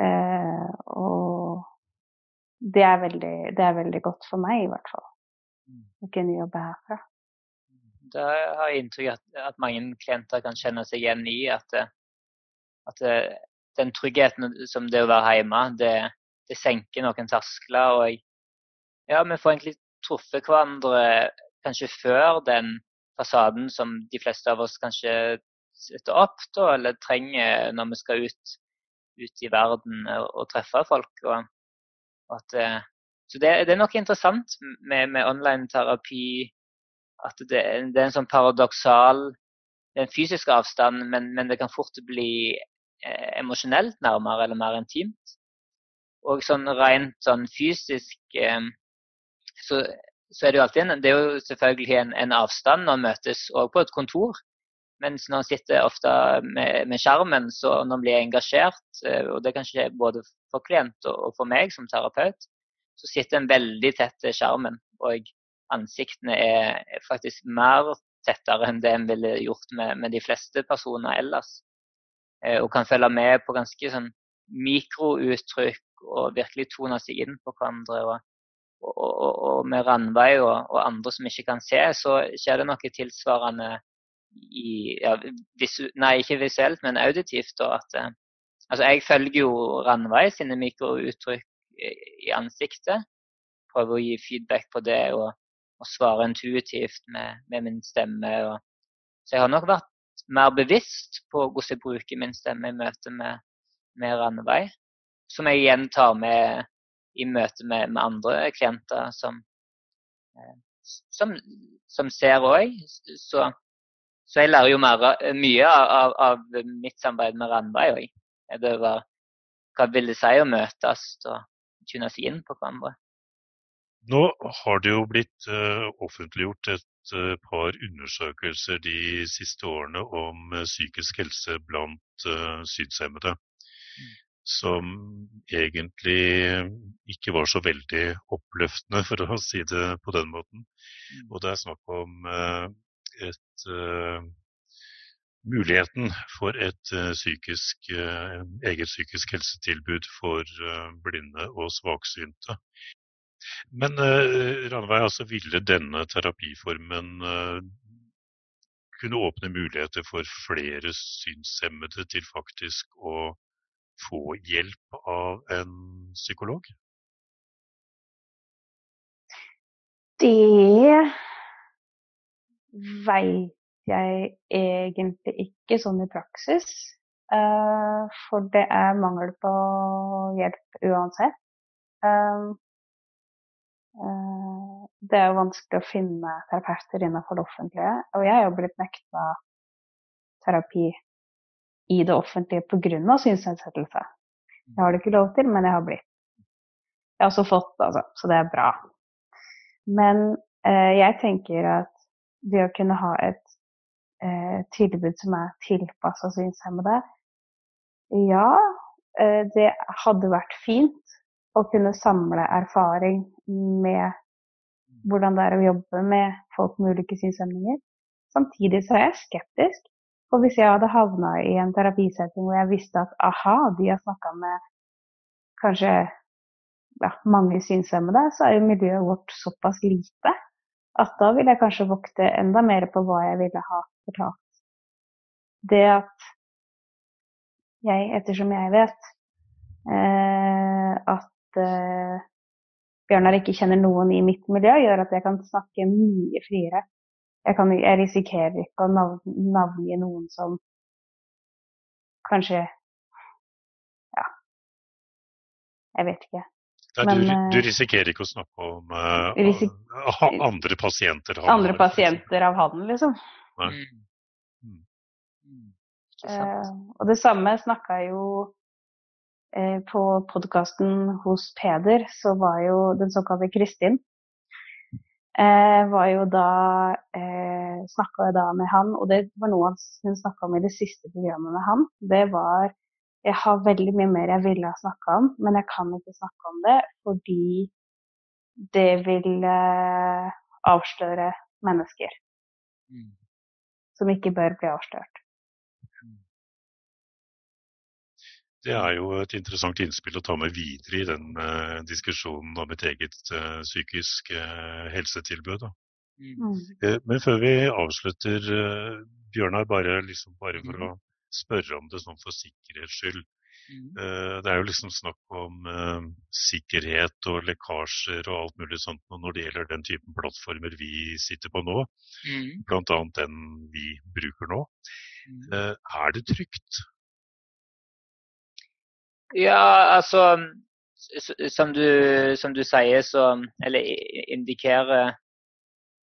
H: Uh, og det er, veldig, det er, veldig, godt for meg, i hvert fall. Å kunne jobbe herfra.
I: Da har jeg inntrykk at, at mange klienter kan kjenne seg igjen i at, at den tryggheten som det å være hjemme, det, det senker noen terskler. og jeg ja, vi får egentlig truffet hverandre kanskje før den fasaden som de fleste av oss kanskje setter opp, da, eller trenger når vi skal ut, ut i verden og, og treffe folk. Og at, eh, så det, det, er nok interessant med, med online-terapi at det, det, er en sånn paradoksal Det er en fysisk avstand, men, men det kan fort bli eh, emosjonelt nærmere eller mer intimt. Og sånn rent sånn fysisk eh, så, så, er det jo alltid en, det er jo selvfølgelig en, en avstand når man møtes òg på et kontor. Mens når man sitter ofte med, med skjermen, så når man blir engasjert, eh, og det kan skje både for klient og for meg som terapeut, så sitter en veldig tett til skjermen. Og ansiktene er faktisk mer tettere enn det en ville gjort med, med de fleste personer ellers. Eh, og kan følge med på ganske sånn mikrouttrykk og virkelig tone seg inn på hverandre. og og, og, og, med Randveig og, andre som ikke kan se, så skjer det noe tilsvarende i, ja, visu, Nei, ikke visuelt, men auditivt. Da, at, eh, altså, jeg følger jo Ranveig sine mikrouttrykk i ansiktet. Prøver å gi feedback på det og, og svare intuitivt med, med min stemme. Og, så jeg har nok vært mer bevisst på hvordan jeg bruker min stemme i møte med, med Ranveig. Som jeg igjen tar med i møte med, med andre klienter som, eh, som, som ser òg. Så så jeg lærer jo mer, mye av, av, mitt samarbeid med Randveig òg. Det hva vil det si å møtes og kunne si inn på hverandre.
B: Nå har det jo blitt uh, offentliggjort et uh, par undersøkelser de siste årene om uh, psykisk helse blant synshemmede. Mm. Som egentlig ikke var så veldig oppløftende, for å si det på den måten. Mm. Og det er snakk om et uh, muligheten for et uh, psykisk, uh, eget psykisk helsetilbud for blinde og svaksynte. Men Ranveig, altså ville denne terapiformen kunne åpne muligheter for flere synshemmede til faktisk å få hjelp av en psykolog?
H: Det veit jeg egentlig ikke sånn i praksis. Uh, for det er mangel på hjelp uansett. Uh, uh, det er jo vanskelig å finne terapeuter innenfor det offentlige. Og jeg er jo blitt nekta terapi i det offentlige pga. synsnedsettelse. Jeg har det ikke lov til, men jeg har blitt. Jeg har også fått, altså, så det er bra. Men jeg tenker at det å kunne ha et eh, tilbud som er tilpassa synshemmede. Ja, eh, det hadde vært fint å kunne samle erfaring med hvordan det er å jobbe med folk med ulike synshemninger. Samtidig så er jeg skeptisk. For hvis jeg hadde havna i en terapisetting hvor jeg visste at aha, de har snakka med kanskje ja, mange synshemmede, så er jo miljøet vårt såpass lite at da vil jeg kanskje vokte enda mer på hva jeg ville ha fortalt. Det at jeg, ettersom jeg vet eh, at eh, Bjørnar ikke kjenner noen i mitt miljø, gjør at jeg kan snakke mye friere. Jeg, kan, jeg risikerer ikke å navn, navngi noen som kanskje Ja, jeg vet ikke.
B: Nei, Men, du, du, eh, risikerer ikke å snakke om uh, risik andre pasienter?
H: Andre pasienter av han, liksom. Mm. Mm. Uh, og det samme snakka jo uh, på podkasten hos Peder, så var jo den såkalte Kristin uh, var jo da uh, Snakka da med han, og det var noe hun snakka om i det siste programmet med han. Det var jeg har veldig mye mer jeg ville ha snakka om, men jeg kan ikke snakke om det fordi det vil eh, avsløre mennesker mm. som ikke bør bli avslørt. Mm.
B: Det er jo et interessant innspill å ta med videre i den eh, diskusjonen om et eget eh, psykisk uh, helsetilbud. Mm. men før vi avslutter, Bjørnar, bare, liksom, bare for mm. å spørre om det sånn for sikkerhets skyld. Mm. Eh, det er jo liksom snakk om uh, sikkerhet og lekkasjer og alt mulig sånt når det gjelder den typen plattformer vi sitter på nå, mm. bl.a. den vi bruker nå. Mm. Uh, er det trygt?
I: Ja, altså som du, som du sier, så Eller indikerer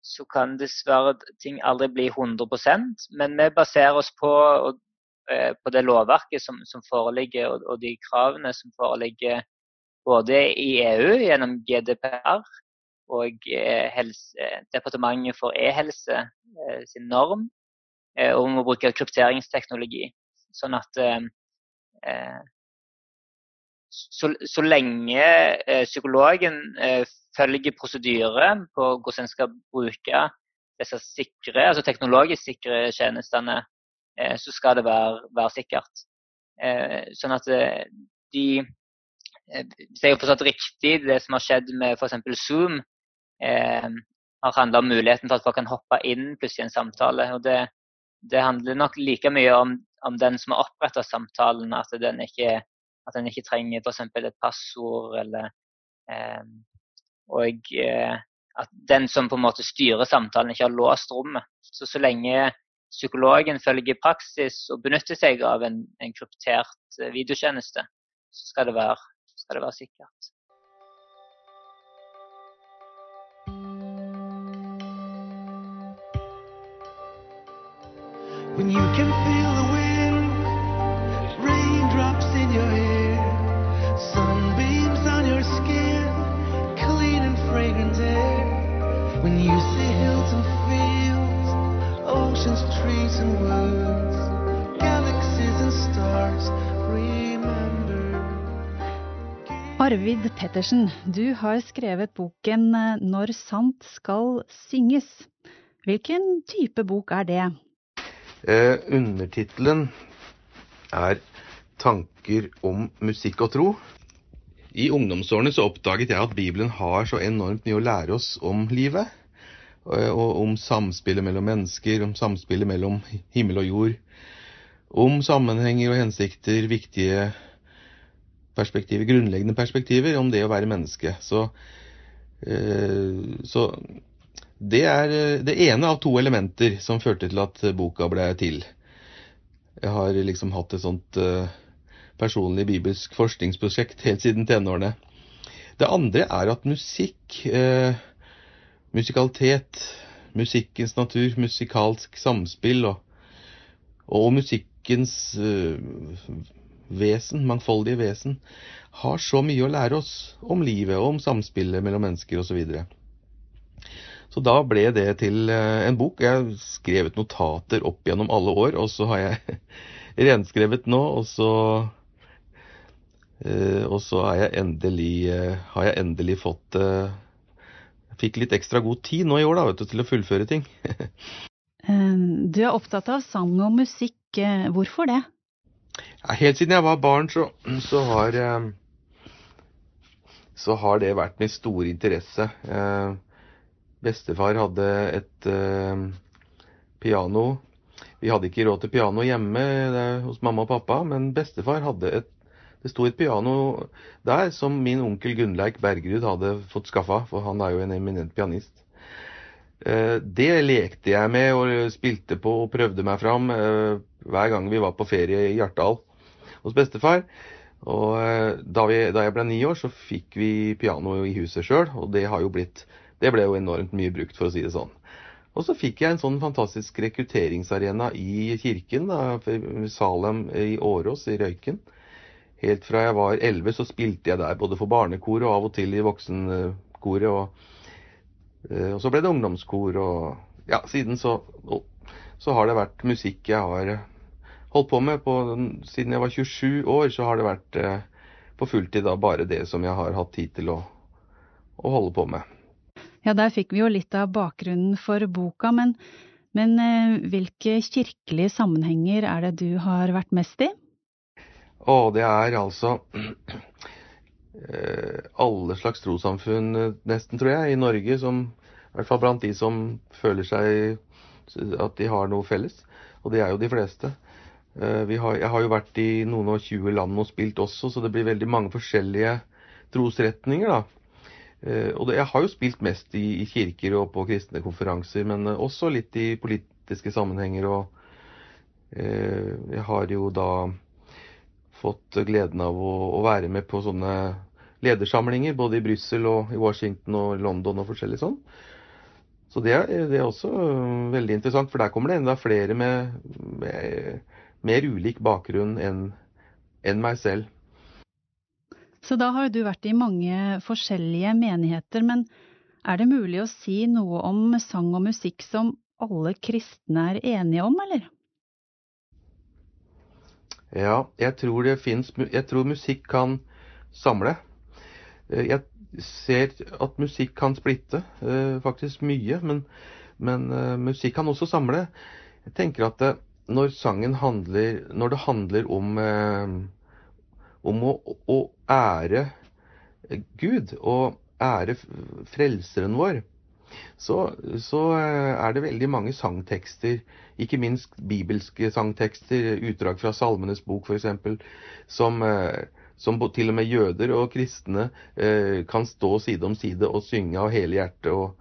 I: så kan dessverre ting aldri bli 100% men vi baserer oss på, og på det lovverket som, som foreligger og, og, de kravene som foreligger både i EU gjennom GDPR og eh, helse, Departementet for e-helse eh, sin norm, og om å bruke krypteringsteknologi. Sånn at så, så, lenge psykologen følger prosedyrer på hvordan en skal bruke disse sikre, altså teknologisk sikre tjenestene, så skal det være, være sikkert. Sånn at de Hvis jeg har forstått riktig det som har skjedd med f.eks. Zoom, har handla om muligheten for at folk kan hoppe inn plutselig i en samtale. og det, det handler nok like mye om, om den som har oppretta samtalen, at den ikke, at den ikke trenger f.eks. et passord eller eh, Og eh, at den som på en måte styrer samtalen, ikke har låst rommet. Så så lenge psykologen følger praksis og benytter seg av en, en kryptert eh, videotjeneste, så skal det være, skal det være sikkert. When you can Arvid Pettersen, du har skrevet boken eh, Når sant skal synges. Hvilken type bok er det?
J: Eh, undertittelen er 'Tanker om musikk og tro'. I ungdomsårene så oppdaget jeg at Bibelen har så enormt mye å lære oss om livet. Eh, og om samspillet mellom mennesker, om samspillet mellom himmel og jord. Om sammenhenger og hensikter, viktige perspektiver, grunnleggende perspektiver om det å være menneske. Så, eh, så det er eh, det ene av to elementer som førte til at boka ble til. Jeg har liksom hatt et sånt personlig bibelsk forskningsprosjekt helt siden tenårene. Det andre er at musikk, musikalitet, musikkens natur, musikalsk samspill og, og musikkens øh, vesen, mangfoldige vesen, har så mye å lære oss om livet, og om samspillet mellom mennesker osv. Så da ble det til eh, en bok. Jeg har skrevet notater opp gjennom alle år, og så har jeg [laughs] renskrevet nå, og så eh, og så jeg endelig, har jeg endelig fått Fikk litt ekstra god tid nå i år da, vet du, til å fullføre ting. [laughs]
A: du er opptatt av sang og musikk. Hvorfor det?
J: Ja, helt siden jeg var barn, så, så, har så har det vært min store interesse. Bestefar hadde et piano. Vi hadde ikke råd til piano hjemme hos mamma og pappa, men bestefar hadde et Det sto et piano der som min onkel Gunnleik Bergerud hadde fått skaffa, for han er jo en eminent pianist. Uh, det lekte jeg med og spilte på og prøvde meg fram uh, hver gang vi var på ferie i Hjartdal hos bestefar. Og da, vi, da jeg ble ni år, så fikk vi piano i huset sjøl, og det har jo blitt det ble jo enormt mye brukt, for å si det sånn. Og så fikk jeg en sånn fantastisk rekrutteringsarena i kirken, da, Salem i Årås i Røyken. Helt fra jeg var elleve så spilte jeg der både for barnekor og av og til i voksenkoret. Og, eh, og så ble det ungdomskor, og ja, siden så, så har det vært musikk jeg har holdt på med. På, siden jeg var 27 år, så har det vært eh, på fulltid da bare det som jeg har hatt tid til å, å holde på med.
A: Ja, der fikk vi jo litt av bakgrunnen for boka, men, men eh, hvilke kirkelige sammenhenger er det du har vært mest i?
J: Å, det er altså [clears throat] eh, alle slags trossamfunn, eh, nesten, tror jeg, i Norge, som i hvert fall blant de som føler seg at de har noe felles. Og det er jo de fleste. Har, jeg har jo vært i noen og tjue land og spilt også, så det blir veldig mange forskjellige trosretninger, da. Eh, og jeg har jo spilt mest i, kirker og på kristne konferanser, men eh, også litt i politiske sammenhenger. Og eh, jeg har jo da fått gleden av å, å være med på sånne ledersamlinger, både i Brussel og i Washington og London og forskjellig sånn. Så det er, det er, også veldig interessant, for der kommer det enda flere med, med mer ulik bakgrunn enn en meg selv.
A: Så da har du vært i mange forskjellige menigheter, men er det mulig å si noe om sang og musikk som alle kristne er enige om, eller?
J: Ja, jeg tror det fins Jeg tror musikk kan samle. Eh, jeg ser at musikk kan splitte, eh, faktisk mye. Men, men eh, musikk kan også samle. Jeg tenker at når sangen handler Når det handler om, om å, å ære Gud og ære frelseren vår, så, så, er det veldig mange sangtekster, ikke minst bibelske sangtekster, utdrag fra Salmenes bok f.eks., som, som til og med jøder og kristne eh, kan stå side om side og synge av hele hjertet. Og,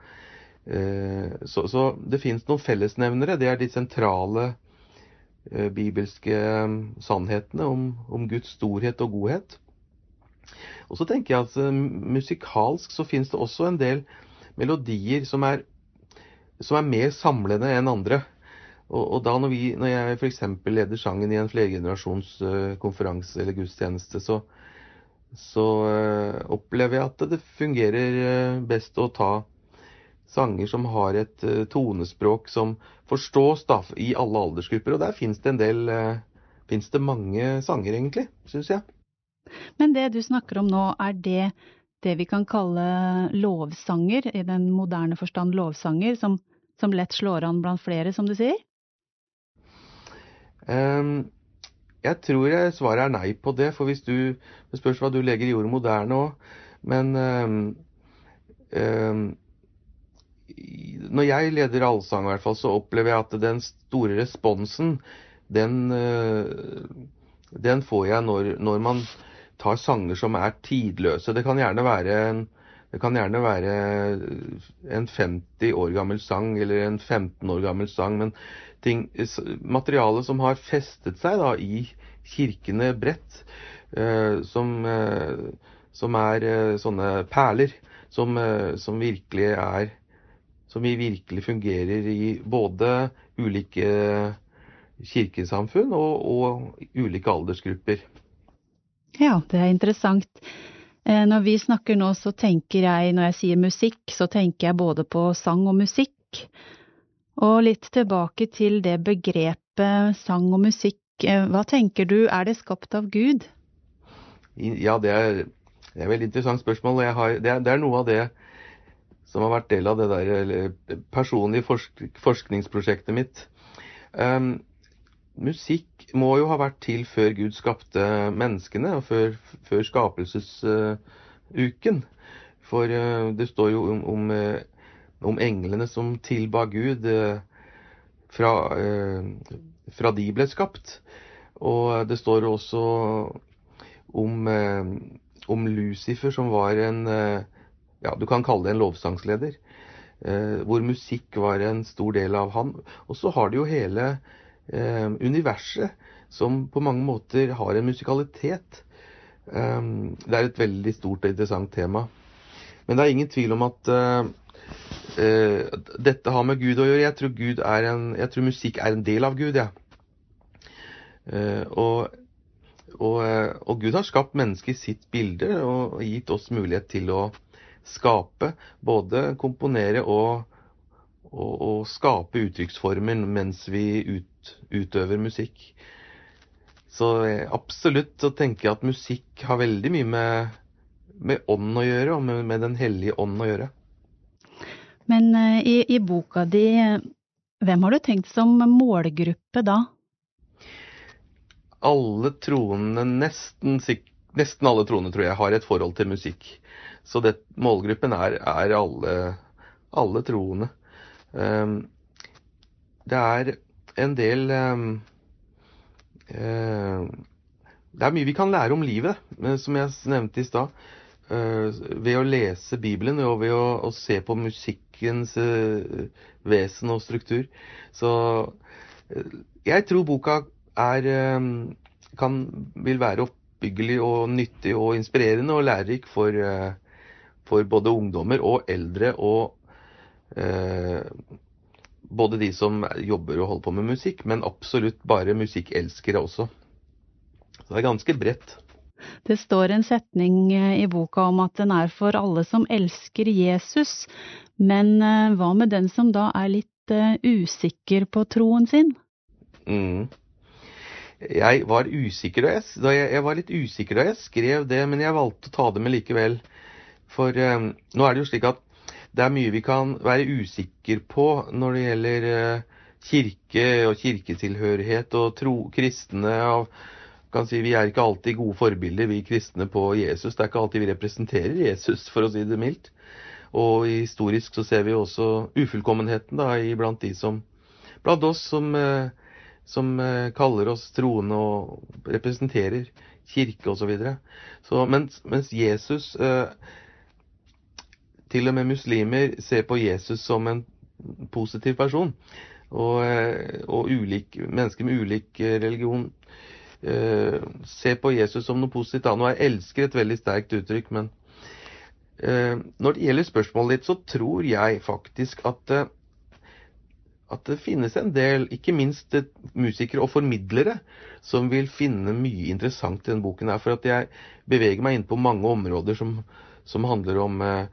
J: eh, så, så, det fins noen fellesnevnere. Det er de sentrale eh, bibelske eh, sannhetene om, om, Guds storhet og godhet. Og så tenker jeg at eh, musikalsk så fins det også en del melodier som er, som er mer samlende enn andre. Og, og, da når, vi, når jeg f.eks. leder sangen i en flergenerasjonskonferanse uh, eller gudstjeneste, så, så uh, opplever jeg at det fungerer uh, best å ta sanger som har et tonespråk som forstås da, i alle aldersgrupper. Og der fins det en del Fins det mange sanger, egentlig, syns jeg.
A: Men det du snakker om nå, er det det vi kan kalle lovsanger, i den moderne forstand lovsanger, som, som lett slår an blant flere, som du sier?
J: Um, jeg tror jeg svaret er nei på det, for hvis du Det spørs hva du legger i ordet moderne òg. Men um, um, når jeg leder allsang, i hvert fall, så opplever jeg at den store responsen, den, uh, den får jeg når, når, man tar sanger som er tidløse. Det kan gjerne være en det kan gjerne være en 50 år gammel sang eller en 15 år gammel sang, men ting, materiale som har festet seg da, i kirkene bredt, eh, som, eh, som, er eh, sånne perler som, som, virkelig er Som virkelig fungerer i både ulike kirkesamfunn og, og ulike aldersgrupper.
A: Ja, det er interessant. Når vi snakker nå, så tenker jeg, når jeg sier musikk, så tenker jeg både på sang og musikk. Og litt tilbake til det begrepet sang og musikk. Eh, hva tenker du, er det skapt av Gud?
J: Ja, det er, det er et veldig interessant spørsmål. Har, det, er, det, er, noe av det som har vært del av det der personlige forsk, forskningsprosjektet mitt. Um, musikk må jo ha vært til før Gud skapte menneskene, og før, før skapelsesuken. Uh, For uh, det står jo om, om uh, om englene som tilba Gud eh, fra, eh, fra, de ble skapt. Og det står også om, eh, om Lucifer, som var en ja, du kan kalle det en lovsangsleder. hvor musikk var en stor del av han. Og så har du jo hele universet, som på mange måter har en musikalitet. det er et veldig stort og interessant tema. Men det er ingen tvil om at uh, dette har med Gud å gjøre. Jeg tror, Gud en, jeg tror musikk er en del av Gud, jeg. Ja. Uh, og, og, uh, og, Gud har skapt mennesket i sitt bilde og gitt oss mulighet til å skape. Både komponere og, og, skape uttrykksformer mens vi ut, utøver musikk. Så absolutt så tenker jeg at musikk har veldig mye med, med ånd å gjøre, og med, med Den hellige ånd å gjøre.
A: Men eh, i, i boka di, hvem har du tenkt som målgruppe da?
J: Alle troende, nesten, nesten alle troende tror jeg, har et forhold til musikk. Så det, målgruppen er, er alle, alle, troende. Um, det er en del um, uh, Det er mye vi kan lære om livet, som jeg nevnte i stad. Uh, ved å lese Bibelen og ved å, å se på musikkens uh, vesen og struktur. Så uh, jeg tror boka er kan, vil være oppbyggelig og nyttig og inspirerende og lærerik for, for både ungdommer og eldre og både de som jobber og holder på med musikk, men absolutt bare musikkelskere også. Så det er ganske bredt.
A: Det står en setning i boka om at den er for alle som elsker Jesus, men eh, hva med den som da er litt uh, usikker på troen sin?
J: Mm. Jeg var usikker da jeg, da jeg, jeg, var litt usikker da jeg skrev det, men jeg valgte å ta det med likevel. For um, nå er det jo slik at det er mye vi kan være usikker på når det gjelder uh, kirke og kirketilhørighet og tro, kristne av kan si Vi er ikke alltid gode forbilder, vi kristne, på Jesus. Det er ikke alltid vi representerer Jesus, for å si det mildt. Og historisk så ser vi også ufullkommenheten da, blant de som Blant oss som uh, som eh, kaller oss troende og representerer kirke osv. Mens, mens Jesus, eh, til og med muslimer, ser på Jesus som en positiv person, og, eh, og ulik, mennesker med ulik religion ser på Jesus som noe positivt. Nå er 'elsker' et veldig sterkt uttrykk, men når det gjelder spørsmålet ditt, så tror jeg faktisk at at det finnes en del, ikke minst musikere og formidlere, som vil finne mye interessant i denne boken. her, For at jeg beveger meg inn på mange områder som, som handler om eh,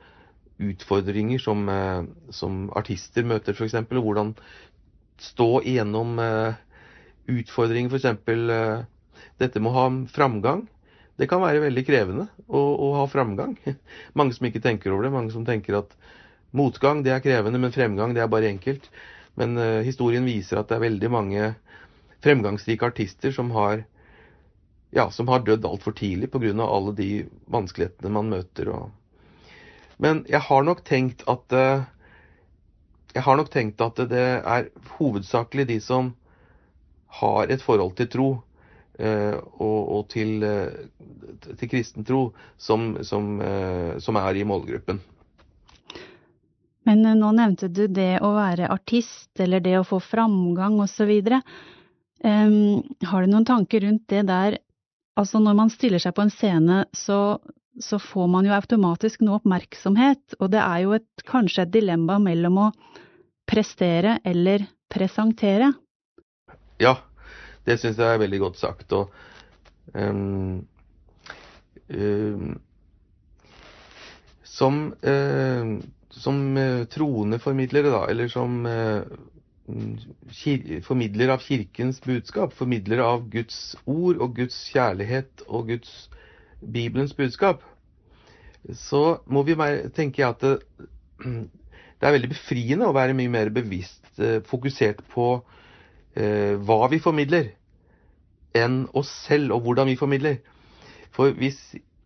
J: utfordringer som, som, artister møter, f.eks. Og hvordan stå igjennom utfordringer, f.eks. Dette med å ha framgang. Det kan være veldig krevende å, å, ha framgang. [laughs] Mange som ikke tenker over det. Mange som tenker at motgang det er krevende, men fremgang det er bare enkelt. Men uh, historien viser at det er veldig mange fremgangsrike artister som har, ja, som har dødd altfor tidlig pga. alle de vanskelighetene man møter. Og... Men jeg har nok tenkt at uh, jeg har nok tenkt at det er hovedsakelig de som har et forhold til tro og, og til, til, kristen tro, som, som, som er i målgruppen.
A: Men eh, nå nevnte du det å være artist, eller det å få framgang osv. Um, har du noen tanker rundt det der? Altså, når man stiller seg på en scene, så, så får man jo automatisk noe oppmerksomhet, og det er jo et, kanskje et dilemma mellom å prestere eller presentere.
J: Ja, det syns jeg er veldig godt sagt. Og um, um, som uh, som eh, troende formidlere, da, eller som eh, formidler av Kirkens budskap, formidler av Guds ord og Guds kjærlighet og Guds Bibelens budskap, så må vi tenke at det, [clears throat] det, er veldig befriende å være mye mer bevisst, eh, fokusert på hva vi formidler, enn oss selv og hvordan vi formidler. For hvis,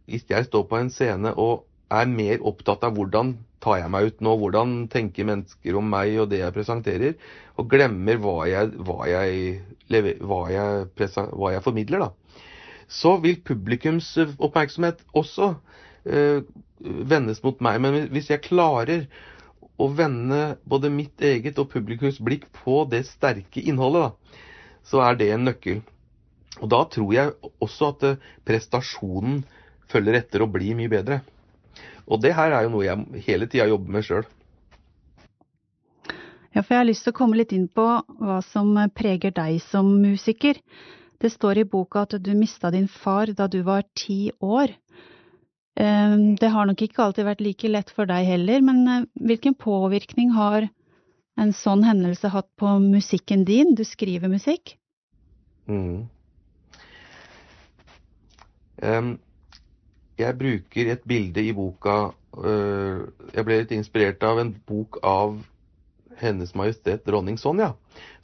J: hvis jeg står på en scene og er mer opptatt av hvordan tar jeg meg ut nå, hvordan tenker mennesker om meg og det jeg presenterer, og glemmer hva jeg, hva jeg, hva jeg, hva jeg formidler, da. Så vil publikums oppmerksomhet også øh, vendes mot meg. Men hvis jeg klarer å vende både mitt eget og publikums blikk på det sterke innholdet, da, så er det en nøkkel. Og da tror jeg også at øh, prestasjonen følger etter og blir mye bedre. Og det her er jo noe jeg hele tida jobber med sjøl.
A: Ja, for jeg har lyst til å komme litt inn på hva som preger deg som musiker. Det står i boka at du mista din far da du var ti år. Ehm, det har nok ikke alltid vært like lett for deg heller, men eh, hvilken påvirkning har en sånn hendelse hatt på musikken din? Du skriver musikk? Mm.
J: Um, jeg bruker et bilde i boka uh, Jeg ble litt inspirert av en bok av Hennes Majestet Dronning Sonja,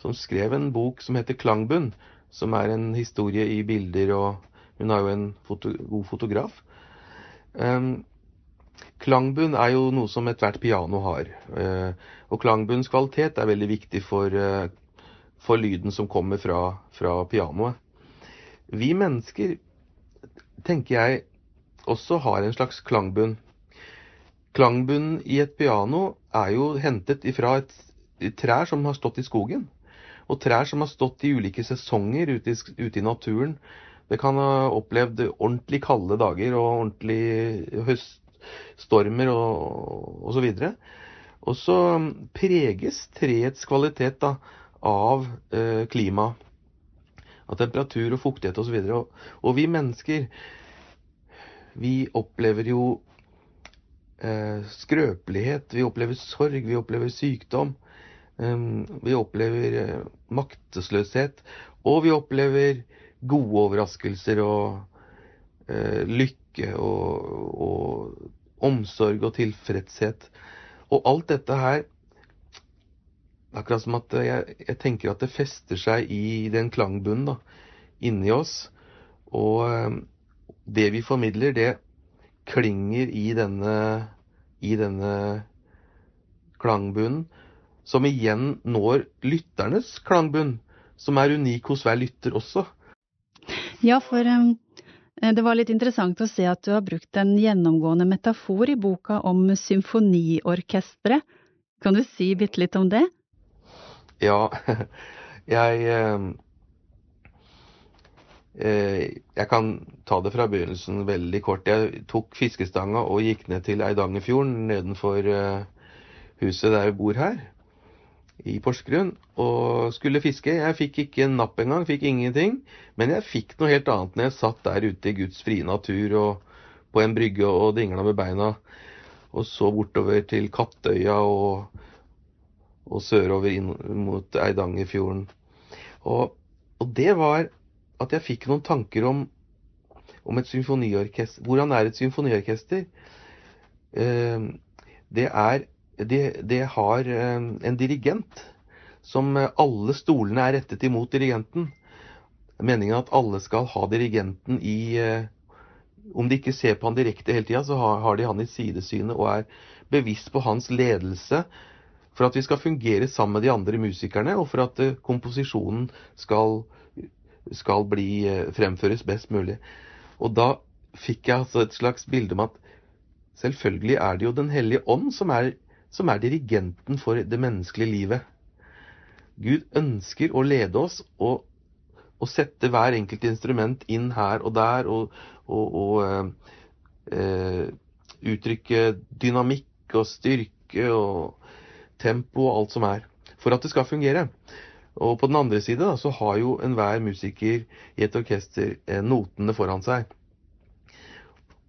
J: som skrev en bok som heter 'Klangbunn', som er en historie i bilder, og hun er jo en foto, god fotograf. Um, klangbunn er jo noe som ethvert piano har. Uh, og klangbunns kvalitet er veldig viktig for, uh, for lyden som kommer fra, fra pianoet. Vi mennesker, tenker jeg, også har en slags klangbunn. Klangbunnen i et piano er jo hentet ifra et trær som har stått i skogen. Og trær som har stått i ulike sesonger ute i, ute i naturen. Det kan ha opplevd ordentlig kalde dager og ordentlig høststormer og osv. Og så preges treets kvalitet da, av eh, klima. Av temperatur og fuktighet osv. Og, og, og vi mennesker vi opplever jo eh, skrøpelighet, vi opplever sorg, vi opplever sykdom. Vi opplever eh, maktesløshet, og vi opplever gode overraskelser og eh, lykke og, og omsorg og tilfredshet. Og alt dette her Akkurat som at jeg, jeg, tenker at det fester seg i den klangbunnen da, inni oss. Og eh, det vi formidler, det klinger i denne, i denne klangbunnen som igjen når lytternes klangbunn, som er unik hos hver lytter også.
A: Ja, for um, det var litt interessant å se at du har brukt en gjennomgående metafor i boka om symfoniorkesteret. Kan du si bitte litt om det?
J: Ja, [laughs] jeg um, jeg kan ta det fra begynnelsen veldig kort. Jeg tok fiskestanga og gikk ned til Eidangerfjorden nedenfor eh, huset der jeg bor her i Porsgrunn og skulle fiske. Jeg fikk ikke en napp engang, fikk ingenting. Men jeg fikk noe helt annet når jeg satt der ute i Guds frie natur og på en brygge og dingla med beina og så bortover til Kattøya og, og sørover inn mot Eidangerfjorden. Og, og, det var at jeg fikk noen tanker om, om et symfoniorkester. Hvordan er et symfoniorkester? Eh, det er det, det har eh, en dirigent som eh, alle stolene er rettet imot dirigenten. Meningen at alle skal ha dirigenten i eh, Om de ikke ser på han direkte hele tida, så har de han i sidesynet og er bevisst på hans ledelse for at vi skal fungere sammen med de andre musikerne, og for at komposisjonen skal, skal bli, fremføres best mulig. Og da fikk jeg altså et slags bilde om at selvfølgelig er det jo Den hellige ånd som er som er dirigenten for det menneskelige livet. Gud ønsker å lede oss og, og sette hver enkelt instrument inn her og der og, og, og eh, uttrykke dynamikk og styrke og tempo og alt som er, for at det skal fungere. Og på den andre side da, så har jo enhver musiker i et orkester eh, notene foran seg.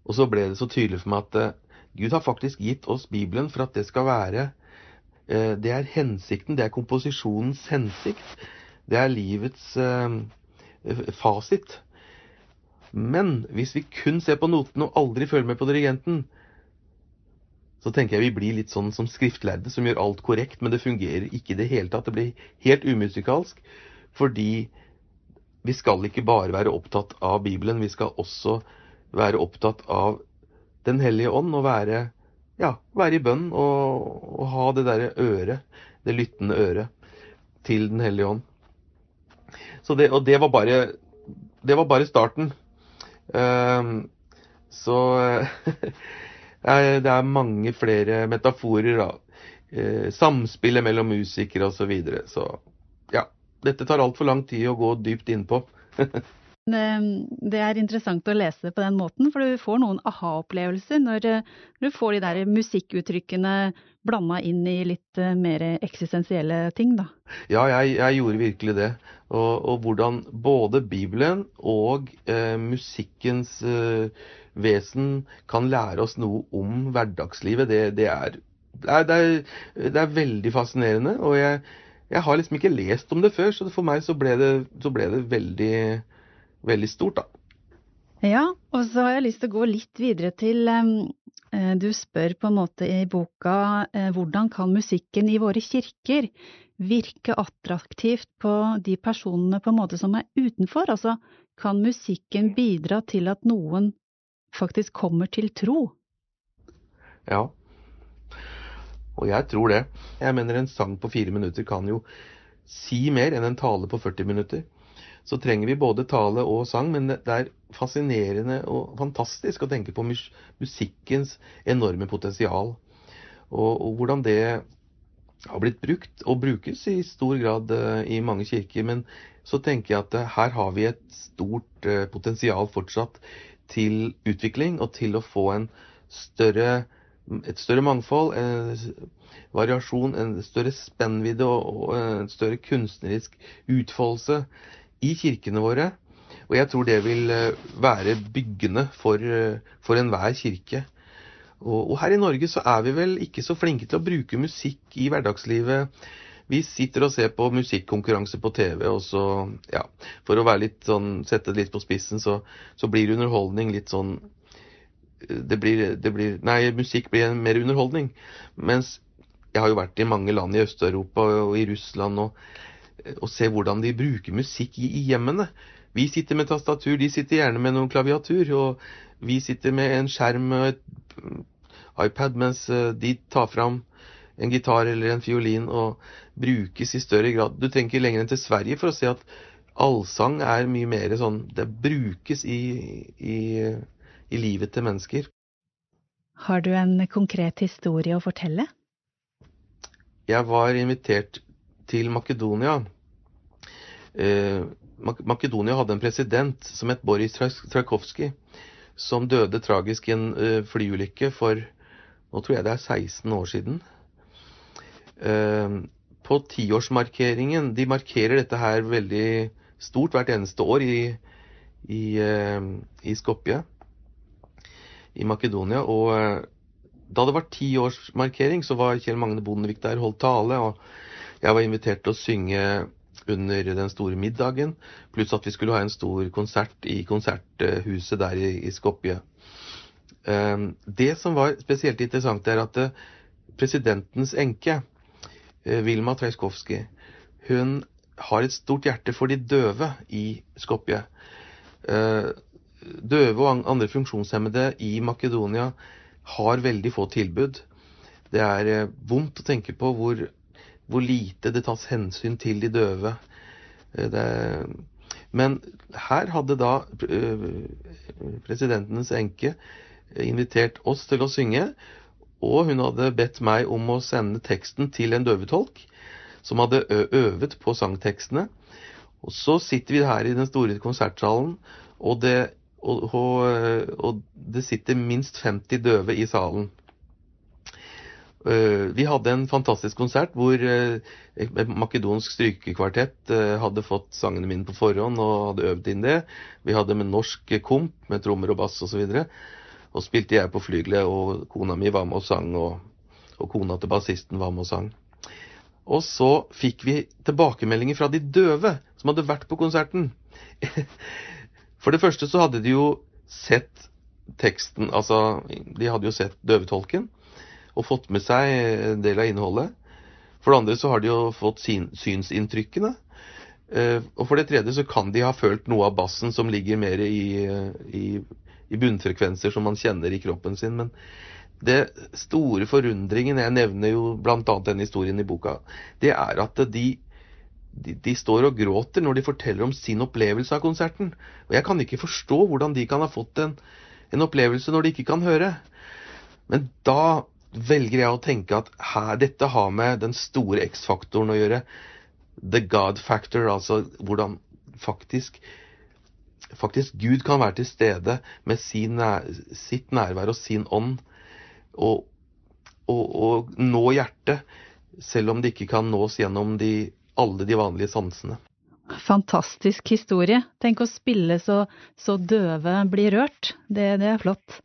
J: Og så ble det så tydelig for meg at Gud har faktisk gitt oss Bibelen for at det skal være eh, Det er hensikten, det er komposisjonens hensikt. Det er livets eh, fasit. Men hvis vi kun ser på notene og aldri følger med på dirigenten, så tenker jeg vi blir litt sånn som skriftlærde som gjør alt korrekt, men det fungerer ikke i det hele tatt. Det blir helt umusikalsk. Fordi vi skal ikke bare være opptatt av Bibelen, vi skal også være opptatt av den hellige ånd og være, ja, være i bønn og, og ha det derre øret, det lyttende øret, til Den hellige ånd. Så det, og det var bare, det var bare starten. Uh, så [laughs] det er mange flere metaforer, da. Uh, samspillet mellom musikere osv. Så, videre. så ja. Dette tar altfor lang tid å gå dypt innpå. [laughs]
A: Det er interessant å lese på den måten, for du får noen aha-opplevelser når, du får de der musikkuttrykkene blanda inn i litt eh, mer eksistensielle ting, da.
J: Ja, jeg, jeg gjorde virkelig det. Og, og, hvordan både Bibelen og eh, musikkens eh, vesen kan lære oss noe om hverdagslivet, det, det, er, det, er, det er, veldig fascinerende. Og jeg, jeg, har liksom ikke lest om det før, så for meg så ble det, så ble det veldig veldig stort, da.
A: Ja, og så har jeg lyst til å gå litt videre til eh, Du spør på en måte i boka eh, hvordan kan musikken i våre kirker virke attraktivt på de personene på en måte som er utenfor? Altså, kan musikken bidra til at noen faktisk kommer til tro?
J: Ja, og jeg tror det. Jeg mener en sang på fire minutter kan jo si mer enn en tale på 40 minutter så trenger vi både tale og sang. Men det er fascinerende og fantastisk å tenke på musikkens enorme potensial. Og, og hvordan det har blitt brukt, og brukes i stor grad uh, i mange kirker. Men så tenker jeg at uh, her har vi et stort uh, potensial fortsatt til utvikling, og til å få en større, et større mangfold, en variasjon, en større spennvidde og en større kunstnerisk utfoldelse i kirkene våre. Og jeg tror det vil eh, være byggende for, eh, for enhver kirke. Og, og, her i Norge så er vi vel ikke så flinke til å bruke musikk i hverdagslivet. vi sitter og ser på musikkonkurranse på TV, og så, ja For å sånn, sette det litt på spissen, så, så blir underholdning litt sånn det blir, det blir Nei, musikk blir mer underholdning. Mens jeg har jo vært i mange land i Øst-Europa og i Russland og, og se hvordan de bruker musikk i, i hjemmene. Vi sitter med tastatur, de sitter gjerne med noen klaviatur. Og vi sitter med en skjerm og et iPad, mens eh, de tar fram en gitar eller en fiolin og brukes i større grad. Du trenger ikke lenger enn til Sverige for å se at allsang er mye mer sånn Det brukes i, i, i livet til mennesker.
A: Har du en konkret historie å fortelle?
J: Jeg var invitert til Makedonia. Eh, Makedonia hadde en president som het Boris Trajkovskij, som døde tragisk i en uh, flyulykke for nå tror jeg det er 16 år siden. Uh, på tiårsmarkeringen De markerer dette her veldig stort hvert eneste år i, i, uh, i Skopje i Makedonia. Og da det var tiårsmarkering, så var Kjell Magne Bondevik der, holdt tale, og jeg var invitert til å synge under den store middagen, pluss at vi skulle ha en stor konsert i konserthuset der i, Skopje. Ehm, det som var spesielt interessant, er at eh, presidentens enke, eh, Vilma Trajskovskij, hun har et stort hjerte for de døve i Skopje. Eh, døve og andre funksjonshemmede i Makedonia har veldig få tilbud. Det er vondt å tenke på hvor hvor lite det tas hensyn til de døve. Eh, det, men her hadde da presidentenes presidentens enke invitert oss til å synge, og hun hadde bedt meg om å sende teksten til en døvetolk som hadde øvet på sangtekstene. Og så sitter vi her i den store konsertsalen, og det, og, og, og det sitter minst 50 døve i salen. Eh, vi hadde en fantastisk konsert hvor eh, makedonsk strykekvartett eh, hadde fått sangene mine på forhånd og hadde øvd inn det. Vi hadde med norsk komp med trommer og bass osv. Og, og spilte jeg på flygelet, og kona mi var med og sang, og, og kona til bassisten var med og sang. Og så fikk vi tilbakemeldinger fra de døve som hadde vært på konserten. [laughs] For det første så hadde de jo sett teksten, altså de hadde jo sett døvetolken og fått med seg en del av innholdet. For det andre så har de jo fått synsinntrykkene. Eh, og for det tredje så kan de ha følt noe av bassen som ligger mer i, i, i bunnfrekvenser som man kjenner i kroppen sin. Men det store forundringen, jeg nevner jo bl.a. den historien i boka, det er at de, de, de, står og gråter når de forteller om sin opplevelse av konserten. Og jeg kan ikke forstå hvordan de kan ha fått en, en opplevelse når de ikke kan høre. Men da velger jeg å tenke at her, dette har med den store X-faktoren å gjøre. The God factor, altså hvordan faktisk faktisk Gud kan være til stede med sin, sitt nærvær og sin ånd. Og, og, og, nå hjertet, selv om det ikke kan nås gjennom de, alle de vanlige sansene.
A: Fantastisk historie. Tenk å spille så, så døve blir rørt. Det, det er flott.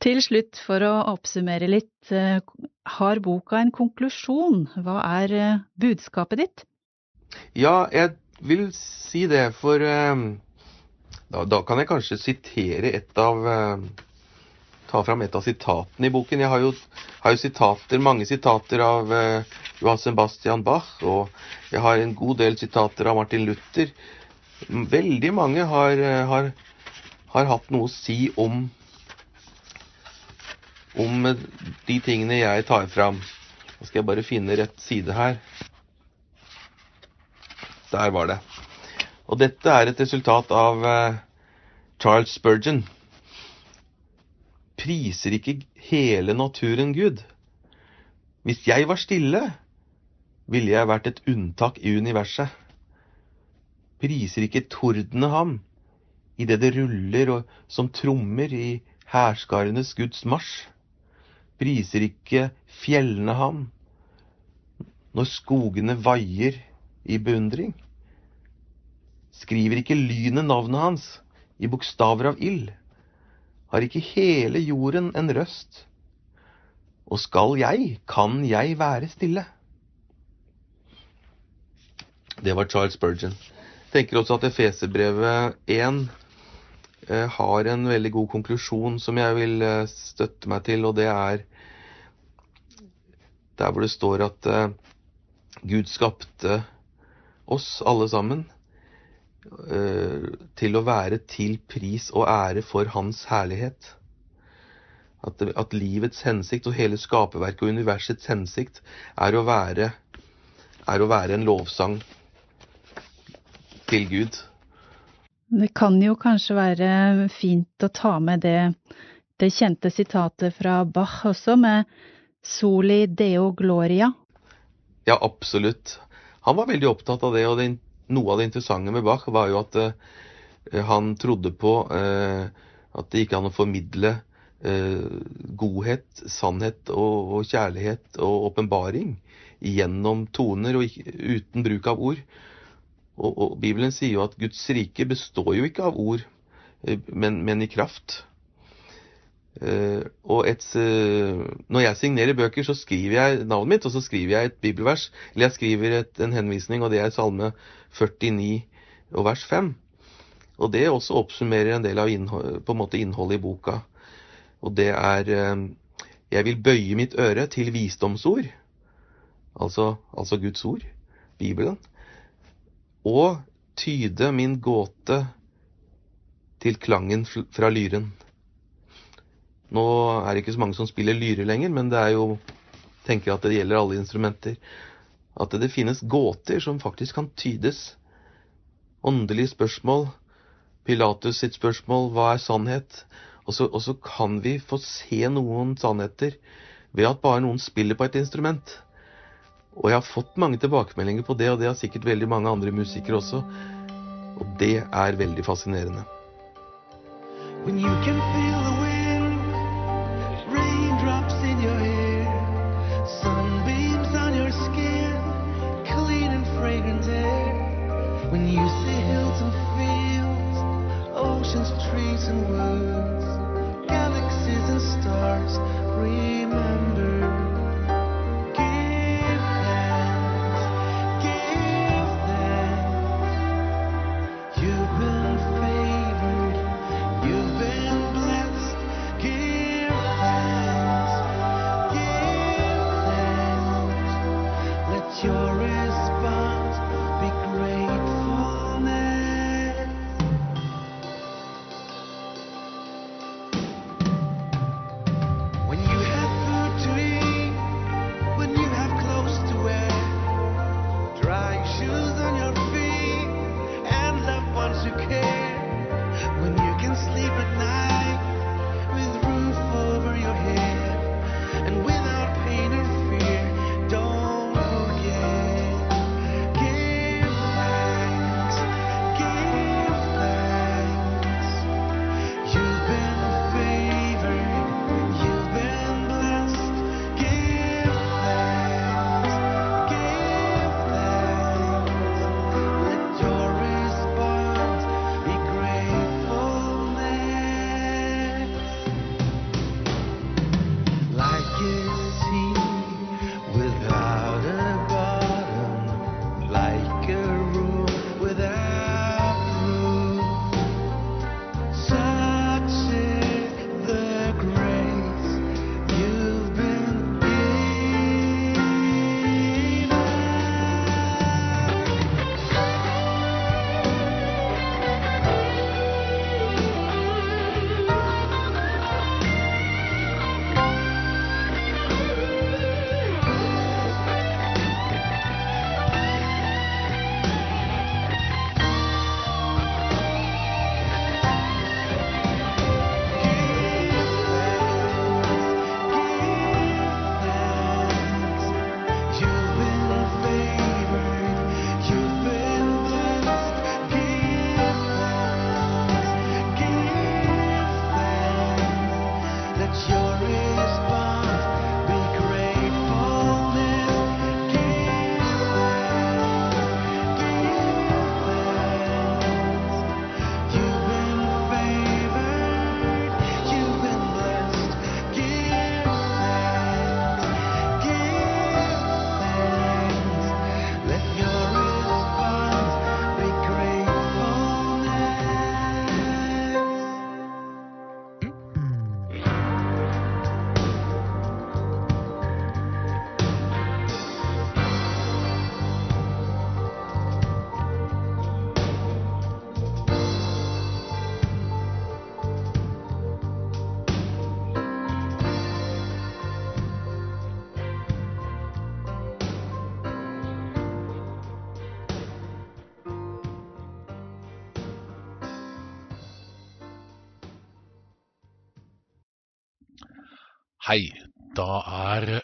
A: Til slutt, for å oppsummere litt, eh, har boka en konklusjon? Hva er eh, budskapet ditt?
J: Ja, jeg vil si det, for eh, da, da kan jeg kanskje sitere et av Ta fram et av sitatene i boken. Jeg har jo, har jo sitater, mange sitater av Johan Sebastian Bach, og jeg har en god del sitater av Martin Luther. Veldig mange har, har, har hatt noe å si om om de tingene jeg tar fram. Nå skal jeg bare finne rett side her. Der var det. Og dette er et resultat av uh, Charles Spurgeon. Priser ikke hele naturen Gud? Hvis jeg var stille, ville jeg vært et unntak i universet. Priser ikke tordene ham, idet det ruller og, som trommer i hærskarenes Guds marsj? Priser ikke fjellene ham, når skogene vaier i beundring? Skriver ikke lynet navnet hans i bokstaver av ild? Har ikke hele jorden en røst? Og skal jeg, kan jeg være stille? Det var Charles Spurgeon. Tenker også at Efeserbrevet 1 eh, har en veldig god konklusjon som jeg vil eh, støtte meg til, og det er der hvor det står at eh, Gud skapte oss alle sammen eh, til å være til pris og ære for Hans herlighet. At, at livets hensikt og hele skaperverket og universets hensikt er å være, er å være en lovsang til Gud.
A: Det kan jo kanskje være fint å ta med det, det kjente sitatet fra Bach også, med Soli deo gloria.
J: Ja, absolutt. Han var veldig opptatt av det, og det, noe av det interessante med Bach var jo at uh, han trodde på uh, at det gikk an å formidle uh, godhet, sannhet og, og kjærlighet og åpenbaring gjennom toner og uten bruk av ord. Og, og, Bibelen sier jo at Guds rike består jo ikke av ord, men, men i kraft. Uh, og et, uh, når jeg signerer bøker, så skriver jeg navnet mitt, og så skriver jeg et bibelvers. Eller jeg skriver et, en henvisning, og det er Salme 49 og vers 5. Og det også oppsummerer en del av innhold, på en måte innholdet i boka. Og det er uh, Jeg vil bøye mitt øre til visdomsord, altså, altså Guds ord, Bibelen, og tyde min gåte til klangen fra lyren. Nå er det ikke så mange som spiller lyre lenger, men det er jo tenker at det gjelder alle instrumenter. At det finnes gåter som faktisk kan tydes. Åndelige spørsmål. Pilatus sitt spørsmål hva er sannhet? Og så, og så kan vi få se noen sannheter ved at bare noen spiller på et instrument. Og jeg har fått mange tilbakemeldinger på det, og det har sikkert veldig mange andre musikere også. Og det er veldig fascinerende. When you can feel the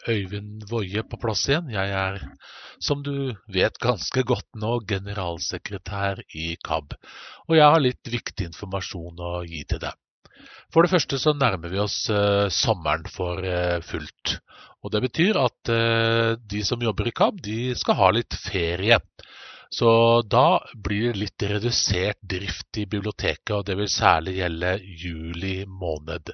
K: Øyvind Woie på plass igjen. Jeg er, som du vet ganske godt nå, generalsekretær i KAB. Og jeg har litt viktig informasjon å gi til deg. For det første så nærmer vi oss eh, sommeren for eh, fullt. Og det betyr at eh, de som jobber i KAB, de skal ha litt ferie. Så da blir det litt redusert drift i biblioteket, og det vil særlig gjelde juli måned.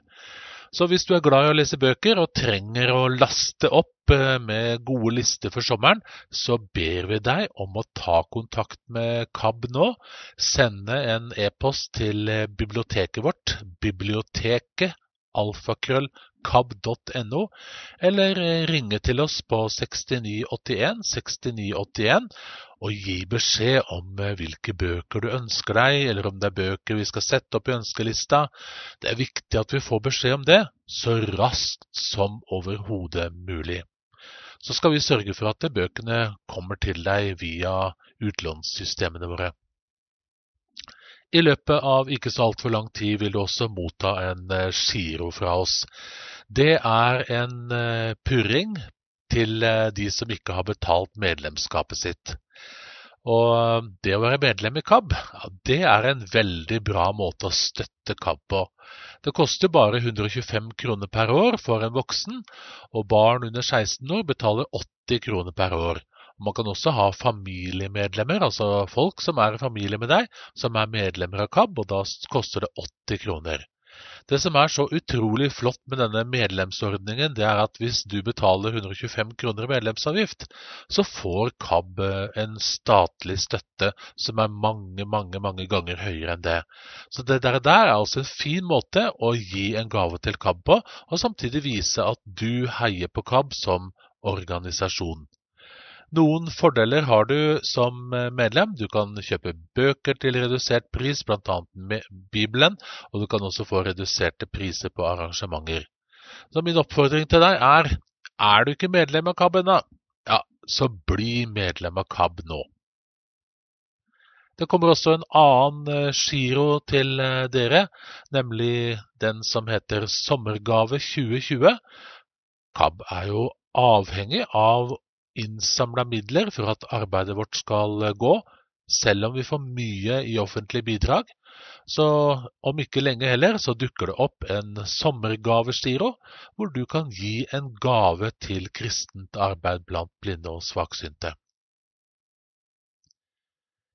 K: Så hvis du er glad i å lese bøker og trenger å laste opp eh, med gode lister for sommeren, så ber vi deg om å ta kontakt med KAB nå. Sende en e-post til eh, biblioteket vårt, biblioteket alfakrøll kab.no, eller eh, ringe til oss på 6981 6981 og gi beskjed om eh, hvilke bøker du ønsker deg, eller om det er bøker vi skal sette opp i ønskelista. Det er viktig at vi får beskjed om det så raskt som overhodet mulig. Så skal vi sørge for at bøkene kommer til deg via utlånssystemene våre. I løpet av ikke så altfor lang tid vil du også motta en eh, giro fra oss. Det er en eh, purring til de som ikke har betalt medlemskapet sitt. Og det å være medlem i KAB, det er en veldig bra måte å støtte KAB på. Det koster bare 125 kroner per år for en voksen, og barn under 16 år betaler 80 kroner per år. Man kan også ha familiemedlemmer, altså folk som er i familie med deg, som er medlemmer av KAB, og da koster det 80 kroner. Det som er så utrolig flott med denne medlemsordningen, det er at hvis du betaler 125 kroner i medlemsavgift, så får KAB eh, en statlig støtte som er mange, mange mange ganger høyere enn det. Så det der, der er altså en fin måte å gi en gave til KAB på, og samtidig vise at du heier på KAB som organisasjon. Noen fordeler har du som eh, medlem. Du kan kjøpe bøker til redusert pris, bl.a. Bibelen, og du kan også få reduserte priser på arrangementer. Så min oppfordring til deg er er du ikke medlem av KAB ennå, ja, så bli medlem av KAB nå. Det kommer også en annen eh, giro til eh, dere, nemlig den som heter Sommergave 2020. KAB er jo avhengig av innsamla midler for at arbeidet vårt skal eh, gå, selv om vi får mye i offentlige bidrag. Så om ikke lenge heller så dukker det opp en sommergavestiro, hvor du kan gi en gave til kristent arbeid blant blinde og svaksynte.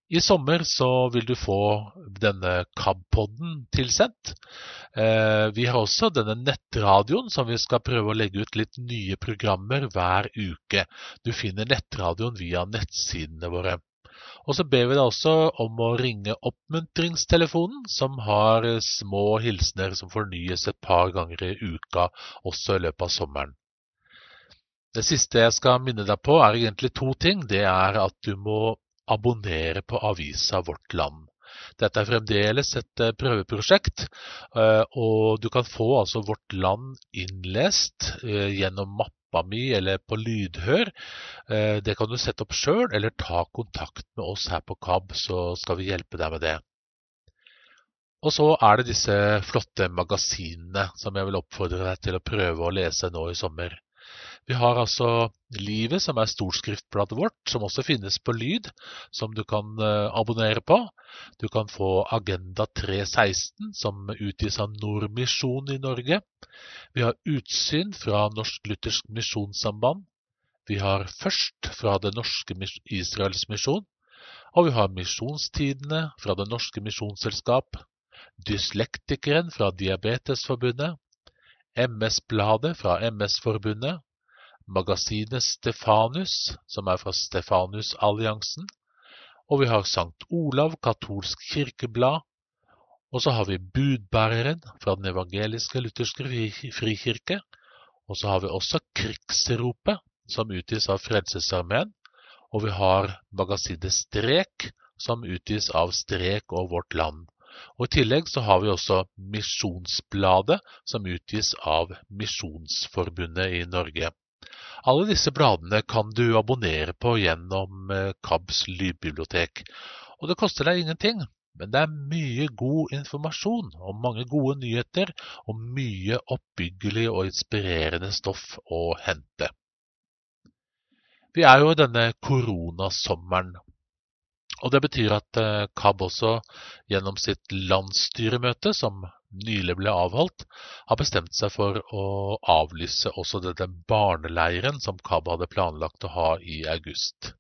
K: I sommer så vil du få denne KAB-podden tilsendt. Eh, vi har også denne nettradioen som vi skal prøve å legge ut litt nye programmer hver uke. Du finner nettradioen via nettsidene våre. Og så ber vi deg også om å ringe oppmuntringstelefonen, som har små hilsener som fornyes et par ganger i uka, også i løpet av sommeren. Det siste jeg skal minne deg på, er egentlig to ting. Det er at du må abonnere på avisa Vårt Land. Dette er fremdeles et eh, prøveprosjekt, eh, og du kan få altså Vårt Land innlest eh, gjennom mappa mi eller på lydhør. Det kan du sette opp sjøl, eller ta kontakt med oss her på KAB, så skal vi hjelpe deg med det. Og så er det disse flotte magasinene som jeg vil oppfordre deg til å prøve å lese nå i sommer. Vi har altså Livet, som er storskriftbladet vårt, som også finnes på lyd, som du kan uh, abonnere på. Du kan få Agenda 316, som utgis av Nordmisjon i Norge. Vi har Utsyn fra Norsk Luthersk Misjonssamband. Vi har Først fra Det norske Israels misjon. Og vi har Misjonstidene fra Det norske misjonsselskap. Dyslektikeren fra Diabetesforbundet. MS-bladet fra MS-forbundet magasinet Stefanus, som er fra Stefanusalliansen. Og vi har Sankt Olav katolsk kirkeblad. Og så har vi Budbæreren fra Den evangeliske lutherske frikirke. Og så har vi også Krigsropet, som utgis av Frelsesarmeen. Og vi har magasinet Strek, som utgis av Strek og Vårt Land. Og I tillegg så har vi også Misjonsbladet, som utgis av Misjonsforbundet i Norge. Alle disse bladene kan du abonnere på gjennom eh, KABs lydbibliotek. Og det koster deg ingenting. men det er mye god informasjon og mange gode nyheter og mye oppbyggelig og inspirerende stoff å hente. Vi er jo i denne koronasommeren, og det betyr at KAB også gjennom sitt landsstyremøte, som nylig ble avholdt, har bestemt seg for å avlyse også denne barneleiren som KAB hadde planlagt å ha i august.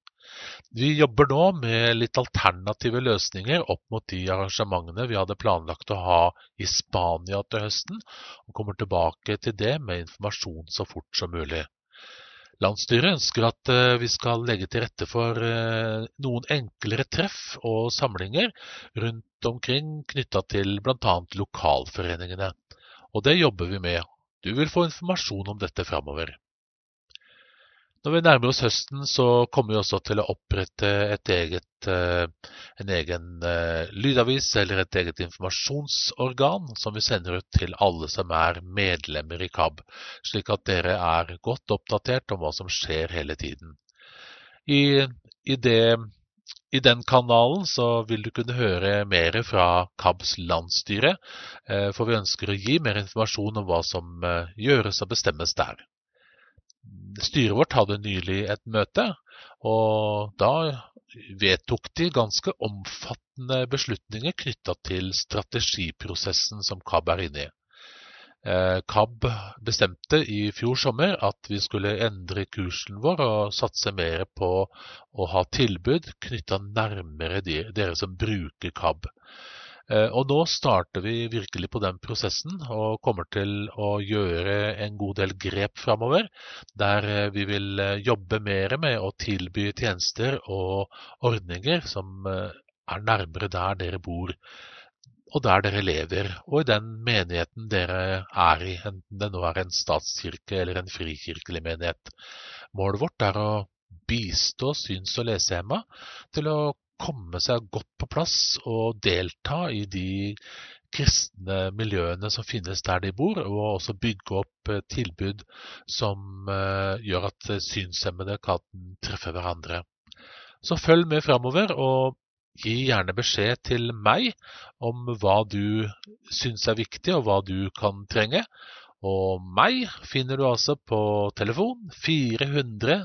K: Vi jobber nå med litt alternative løsninger opp mot de arrangementene vi hadde planlagt å ha i Spania til høsten, og kommer tilbake til det med informasjon så fort som mulig. Landsstyret ønsker at eh, vi skal legge til rette for eh, noen enklere treff og samlinger rundt omkring knytta til bl.a. lokalforeningene. Og det jobber vi med. Du vil få informasjon om dette framover. Når vi nærmer oss høsten, så kommer vi også til å opprette et eget, eh, en egen eh, lydavis eller et eget informasjonsorgan som vi sender ut til alle som er medlemmer i KAB, slik at dere er godt oppdatert om hva som skjer hele tiden. I, i, det, i den kanalen så vil du kunne høre mer fra KABs landsstyre, eh, for vi ønsker å gi mer informasjon om hva som gjøres og bestemmes der. Styret vårt hadde nylig et møte, og da vedtok de ganske omfattende beslutninger knytta til strategiprosessen som KAB er inne i. Eh, KAB bestemte i fjor sommer at vi skulle endre kursen vår og satse mer på å ha tilbud knytta nærmere dere som bruker KAB. Eh, og nå starter vi virkelig på den prosessen og kommer til å gjøre en god del grep framover. Der eh, vi vil eh, jobbe mer med å tilby tjenester og ordninger som er nærmere der dere bor og der dere lever, og i den menigheten dere er i, enten det nå er en statskirke eller en frikirkelig menighet. Målet vårt er å bistå syns- og lesehemma til å komme seg godt på plass og delta i de kristne miljøene som finnes der de bor, og også bygge opp tilbud som eh, gjør at synshemmede kan treffe hverandre. Så følg med framover, og gi gjerne beskjed til meg om hva du syns er viktig, og hva du kan trenge. Og meg finner du altså på telefon 400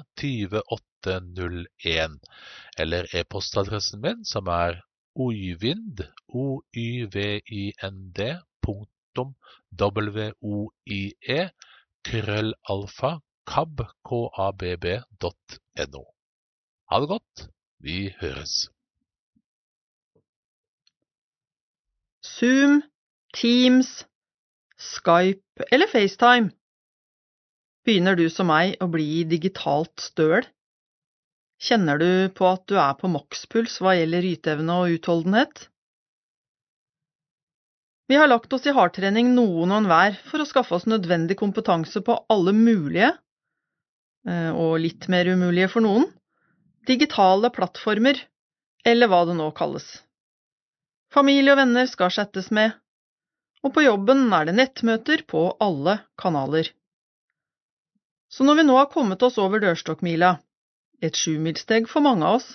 K: 20 801 eller e-postadressen min, som er oyvind, o-y-v-i-n-d, punktum w-o-i-e, krøllalfa, kab, dot no. Ha det godt. Vi høres.
E: Zoom, Teams, Skype eller FaceTime? Begynner du som meg å bli digitalt støl? Kjenner du på at du er på makspuls hva gjelder yteevne og utholdenhet? Vi har lagt oss i hardtrening noen og enhver for å skaffe oss nødvendig kompetanse på alle mulige, eh, og litt mer umulige for noen, digitale plattformer, eller hva det nå kalles. Familie og venner skal chattes med, og på jobben er det nettmøter på alle kanaler. Så når vi nå har kommet oss over dørstokkmila, et sjumilssteg for mange av oss,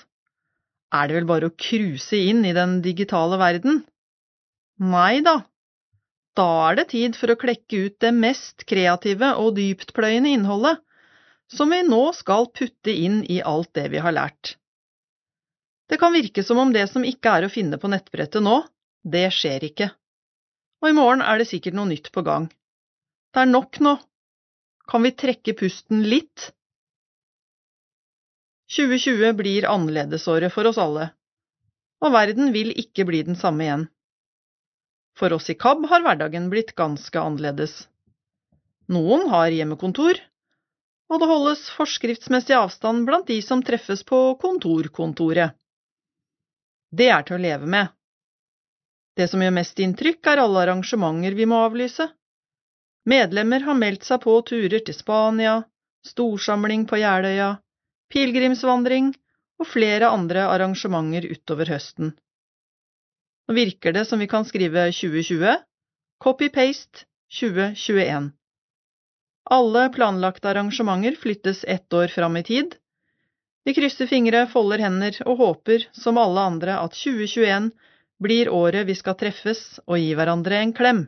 E: er det vel bare å cruise inn i den digitale verden? Nei da, da er det tid for å klekke ut det mest kreative og dyptpløyende innholdet som vi nå skal putte inn i alt det vi har lært. Det kan virke som om det som ikke er å finne på nettbrettet nå, det skjer ikke. Og i morgen er det sikkert noe nytt på gang. Det er nok nå. Kan vi trekke pusten litt 2020 blir annerledesåret for oss alle, og verden vil ikke bli den samme igjen. For oss i KAB har hverdagen blitt ganske annerledes. Noen har hjemmekontor, og det holdes forskriftsmessig avstand blant de som treffes på kontorkontoret. Det er til å leve med. Det som gjør mest inntrykk, er alle arrangementer vi må avlyse. Medlemmer har meldt seg på turer til Spania, storsamling på Jeløya, pilegrimsvandring og flere andre arrangementer utover høsten. Nå virker det som vi kan skrive 2020, copy-paste 2021. Alle planlagte arrangementer flyttes ett år fram i tid. Vi krysser fingre, folder hender og håper, som alle andre, at 2021 blir året vi skal treffes og gi hverandre en klem.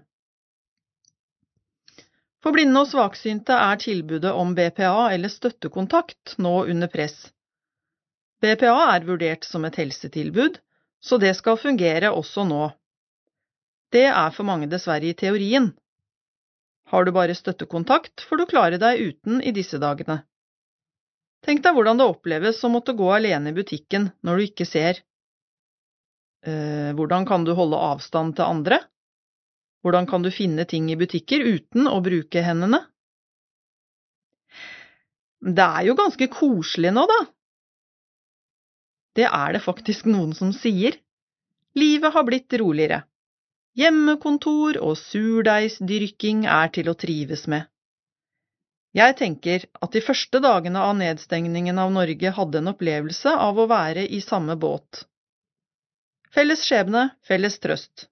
E: For blinde og svaksynte er tilbudet om BPA eller støttekontakt nå under press. BPA er vurdert som et helsetilbud, så det skal fungere også nå. Det er for mange dessverre i teorien. Har du bare støttekontakt, får du klare deg uten i disse dagene. Tenk deg hvordan det oppleves å måtte gå alene i butikken når du ikke ser. Eh, hvordan kan du holde avstand til andre? Hvordan kan du finne ting i butikker uten å bruke hendene? Det er jo ganske koselig nå, da. Det er det faktisk noen som sier. Livet har blitt roligere. Hjemmekontor og surdeigsdyrking er til å trives med. Jeg tenker at de første dagene av nedstengningen av Norge hadde en opplevelse av å være i samme båt. Felles skjebne, felles trøst.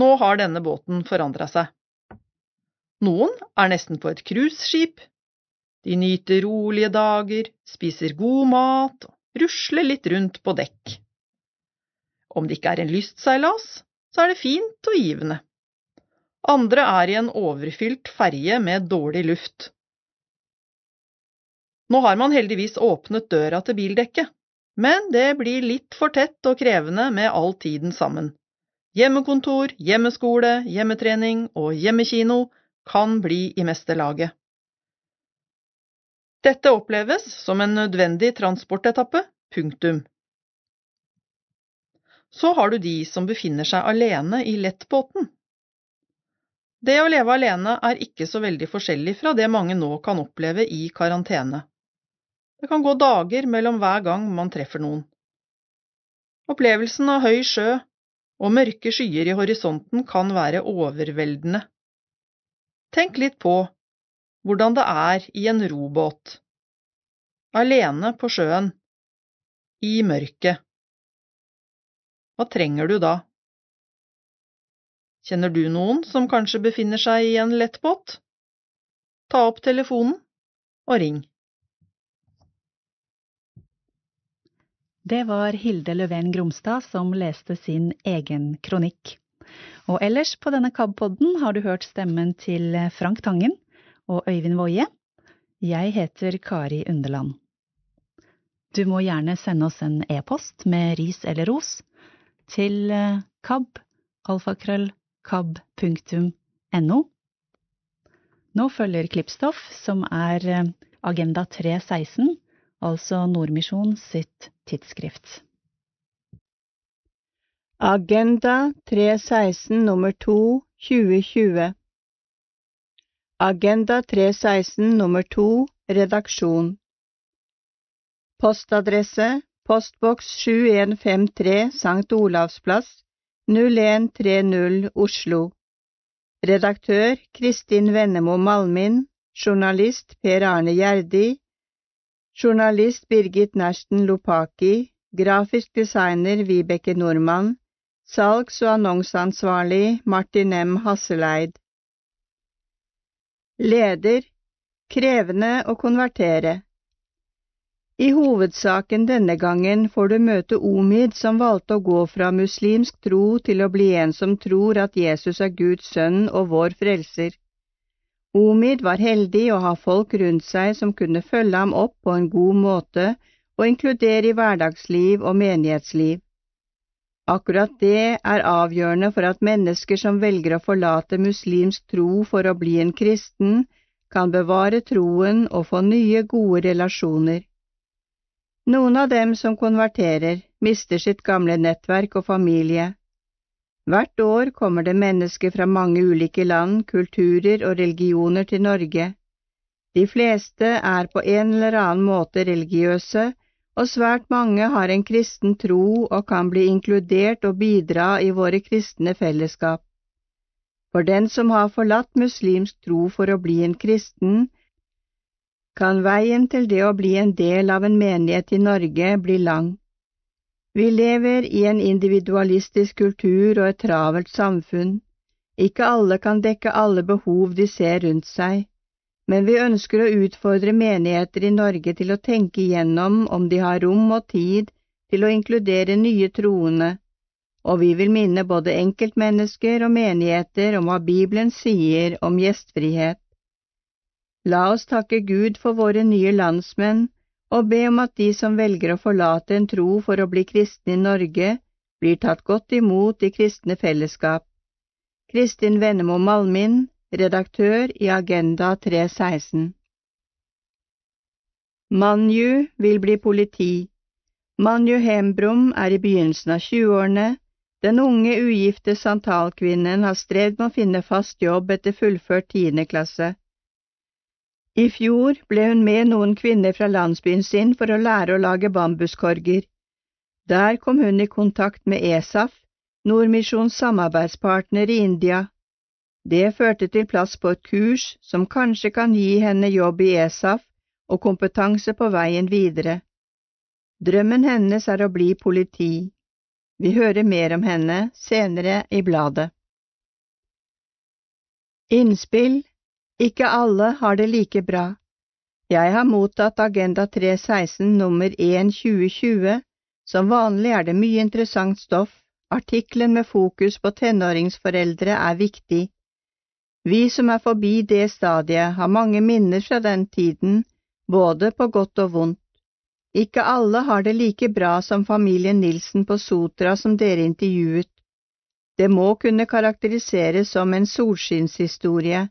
E: Nå har denne båten forandra seg. Noen er nesten på et cruiseskip. De nyter rolige dager, spiser god mat og rusler litt rundt på dekk. Om det ikke er en lystseilas, så er det fint og givende. Andre er i en overfylt ferje med dårlig luft. Nå har man heldigvis åpnet døra til bildekket, men det blir litt for tett og krevende med all tiden sammen. Hjemmekontor, hjemmeskole, hjemmetrening og hjemmekino kan bli i meste laget. Dette oppleves som en nødvendig transportetappe, punktum. Så har du de som befinner seg alene i lettbåten. Det å leve alene er ikke så veldig forskjellig fra det mange nå kan oppleve i karantene. Det kan gå dager mellom hver gang man treffer noen. Opplevelsen av høy sjø og mørke skyer i horisonten kan være overveldende. Tenk litt på hvordan det er i en robåt, alene på sjøen, i mørket. Hva trenger du da? Kjenner du noen som kanskje befinner seg i en lettbåt? Ta opp telefonen og ring.
A: Det var Hilde Løven Gromstad som leste sin egen kronikk. Og ellers på denne KAB-podden har du hørt stemmen til Frank Tangen og Øyvind Woie. Jeg heter Kari Underland. Du må gjerne sende oss en e-post med ris eller ros til kab, alfakrøll, kab.no. Nå følger Klippstoff, som er Agenda 316, altså Nordmisjon sitt tidsskrift.
L: Agenda 316 nummer 2 2020 Agenda 316 nummer 2 Redaksjon Postadresse Postboks 7153 St. Olavs plass 0130 Oslo Redaktør Kristin Vennemo Malmin Journalist Per Arne Gjerdi Journalist Birgit Nersten Lopaki, grafisk designer Vibeke Nordmann, salgs- og annonseansvarlig Martin M. Hasseleid. Leder Krevende å konvertere. I hovedsaken denne gangen får du møte Omid som valgte å gå fra muslimsk tro til å bli en som tror at Jesus er Guds sønn og vår frelser. Omid var heldig å ha folk rundt seg som kunne følge ham opp på en god måte og inkludere i hverdagsliv og menighetsliv. Akkurat det er avgjørende for at mennesker som velger å forlate muslimsk tro for å bli en kristen, kan bevare troen og få nye, gode relasjoner. Noen av dem som konverterer, mister sitt gamle nettverk og familie. Hvert år kommer det mennesker fra mange ulike land, kulturer og religioner til Norge. De fleste er på en eller annen måte religiøse, og svært mange har en kristen tro og kan bli inkludert og bidra i våre kristne fellesskap. For den som har forlatt muslimsk tro for å bli en kristen, kan veien til det å bli en del av en menighet i Norge bli lang. Vi lever i en individualistisk kultur og et travelt samfunn. Ikke alle kan dekke alle behov de ser rundt seg, men vi ønsker å utfordre menigheter i Norge til å tenke igjennom om de har rom og tid til å inkludere nye troende, og vi vil minne både enkeltmennesker og menigheter om hva Bibelen sier om gjestfrihet. La oss takke Gud for våre nye landsmenn og be om at de som velger å forlate en tro for å bli kristne i Norge, blir tatt godt imot i kristne fellesskap. Kristin Vennemo Malmin, redaktør i Agenda 316 Manju vil bli politi. Manju Hembrom er i begynnelsen av 20-årene. Den unge, ugifte santalkvinnen har strevd med å finne fast jobb etter fullført tiende klasse. I fjor ble hun med noen kvinner fra landsbyen sin for å lære å lage bambuskorger. Der kom hun i kontakt med ESAF, Nordmisjons samarbeidspartner i India. Det førte til plass på et kurs som kanskje kan gi henne jobb i ESAF og kompetanse på veien videre. Drømmen hennes er å bli politi. Vi hører mer om henne senere i bladet. Innspill ikke alle har det like bra. Jeg har mottatt Agenda 316 nummer 1 2020. Som vanlig er det mye interessant stoff. Artikkelen med fokus på tenåringsforeldre er viktig. Vi som er forbi det stadiet, har mange minner fra den tiden, både på godt og vondt. Ikke alle har det like bra som familien Nilsen på Sotra som dere intervjuet. Det må kunne karakteriseres som en solskinnshistorie.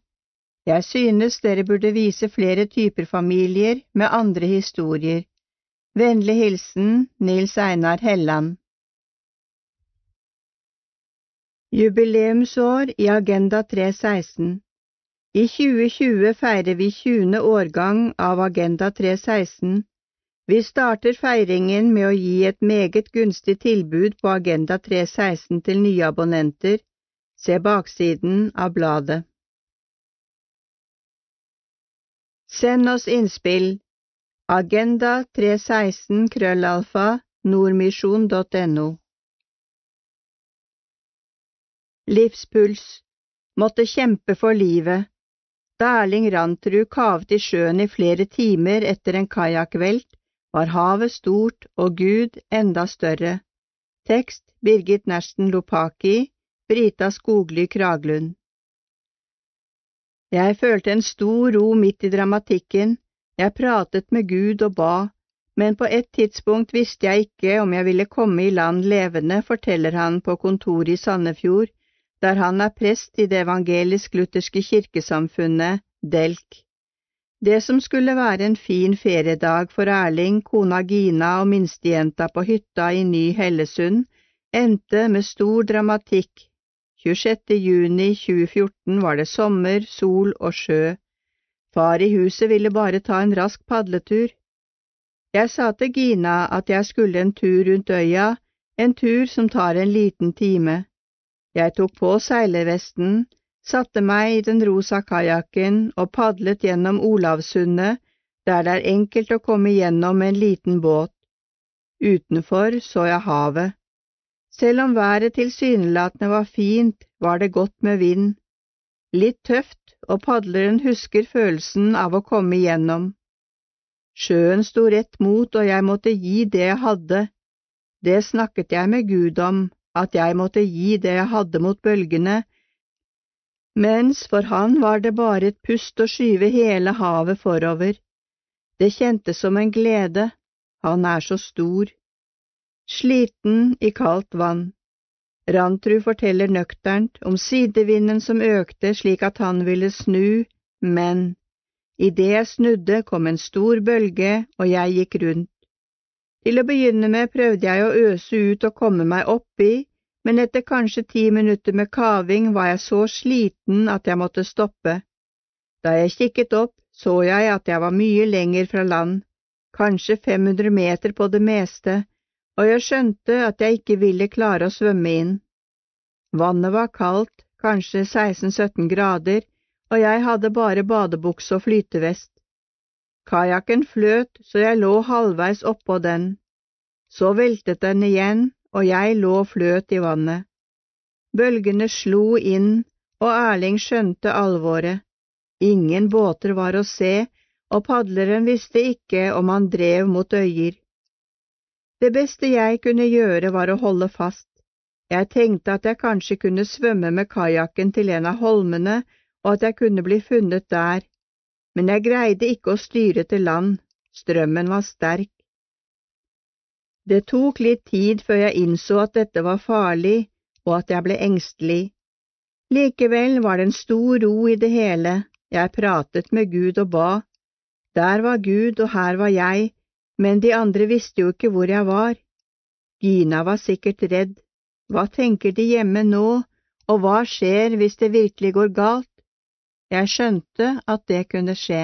L: Jeg synes dere burde vise flere typer familier med andre historier. Vennlig hilsen Nils Einar Helland. Jubileumsår i Agenda 316 I 2020 feirer vi 20. årgang av Agenda 316. Vi starter feiringen med å gi et meget gunstig tilbud på Agenda 316 til nye abonnenter. Se baksiden av bladet. Send oss innspill. Agenda 316 krøllalfa nordmisjon.no Livspuls. Måtte kjempe for livet. Erling Rantrud kavet i sjøen i flere timer etter en kajakkvelt, var havet stort og Gud enda større. Tekst Birgit Nersten Lopaki Brita Skogly Kraglund jeg følte en stor ro midt i dramatikken, jeg pratet med Gud og ba, men på et tidspunkt visste jeg ikke om jeg ville komme i land levende, forteller han på kontoret i Sandefjord, der han er prest i det evangelisk-lutherske kirkesamfunnet, Delk. Det som skulle være en fin feriedag for Erling, kona Gina og minstejenta på hytta i Ny Hellesund, endte med stor dramatikk 26. juni 2014 var det sommer, sol og sjø. Far i huset ville bare ta en rask padletur. Jeg sa til Gina at jeg skulle en tur rundt øya, en tur som tar en liten time. Jeg tok på seilervesten, satte meg i den rosa kajakken og padlet gjennom Olavsundet, der det er enkelt å komme gjennom med en liten båt. Utenfor så jeg havet. Selv om været tilsynelatende var fint, var det godt med vind. Litt tøft, og padleren husker følelsen av å komme igjennom. Sjøen sto rett mot, og jeg måtte gi det jeg hadde. Det snakket jeg med Gud om, at jeg måtte gi det jeg hadde mot bølgene, mens for han var det bare et pust å skyve hele havet forover. Det kjentes som en glede, han er så stor sliten i kaldt vann. Rantrud forteller nøkternt om sidevinden som økte slik at han ville snu, men idet jeg snudde kom en stor bølge og jeg gikk rundt. Til å begynne med prøvde jeg å øse ut og komme meg oppi, men etter kanskje ti minutter med kaving var jeg så sliten at jeg måtte stoppe. Da jeg kikket opp, så jeg at jeg var mye lenger fra land, kanskje 500 meter på det meste, og jeg skjønte at jeg ikke ville klare å svømme inn. Vannet var kaldt, kanskje 16–17 grader, og jeg hadde bare badebukse og flytevest. Kajakken fløt så jeg lå halvveis oppå den. Så veltet den igjen, og jeg lå og fløt i vannet. Bølgene slo inn, og Erling skjønte alvoret. Ingen båter var å se, og padleren visste ikke om han drev mot øyer. Det beste jeg kunne gjøre var å holde fast. Jeg tenkte at jeg kanskje kunne svømme med kajakken til en av holmene, og at jeg kunne bli funnet der, men jeg greide ikke å styre til land, strømmen var sterk. Det tok litt tid før jeg innså at dette var farlig, og at jeg ble engstelig. Likevel var det en stor ro i det hele, jeg pratet med Gud og ba. Der var Gud, og her var jeg, men de andre visste jo ikke hvor jeg var. Gina var sikkert redd, hva tenker de hjemme nå, og hva skjer hvis det virkelig går galt? Jeg skjønte at det kunne skje.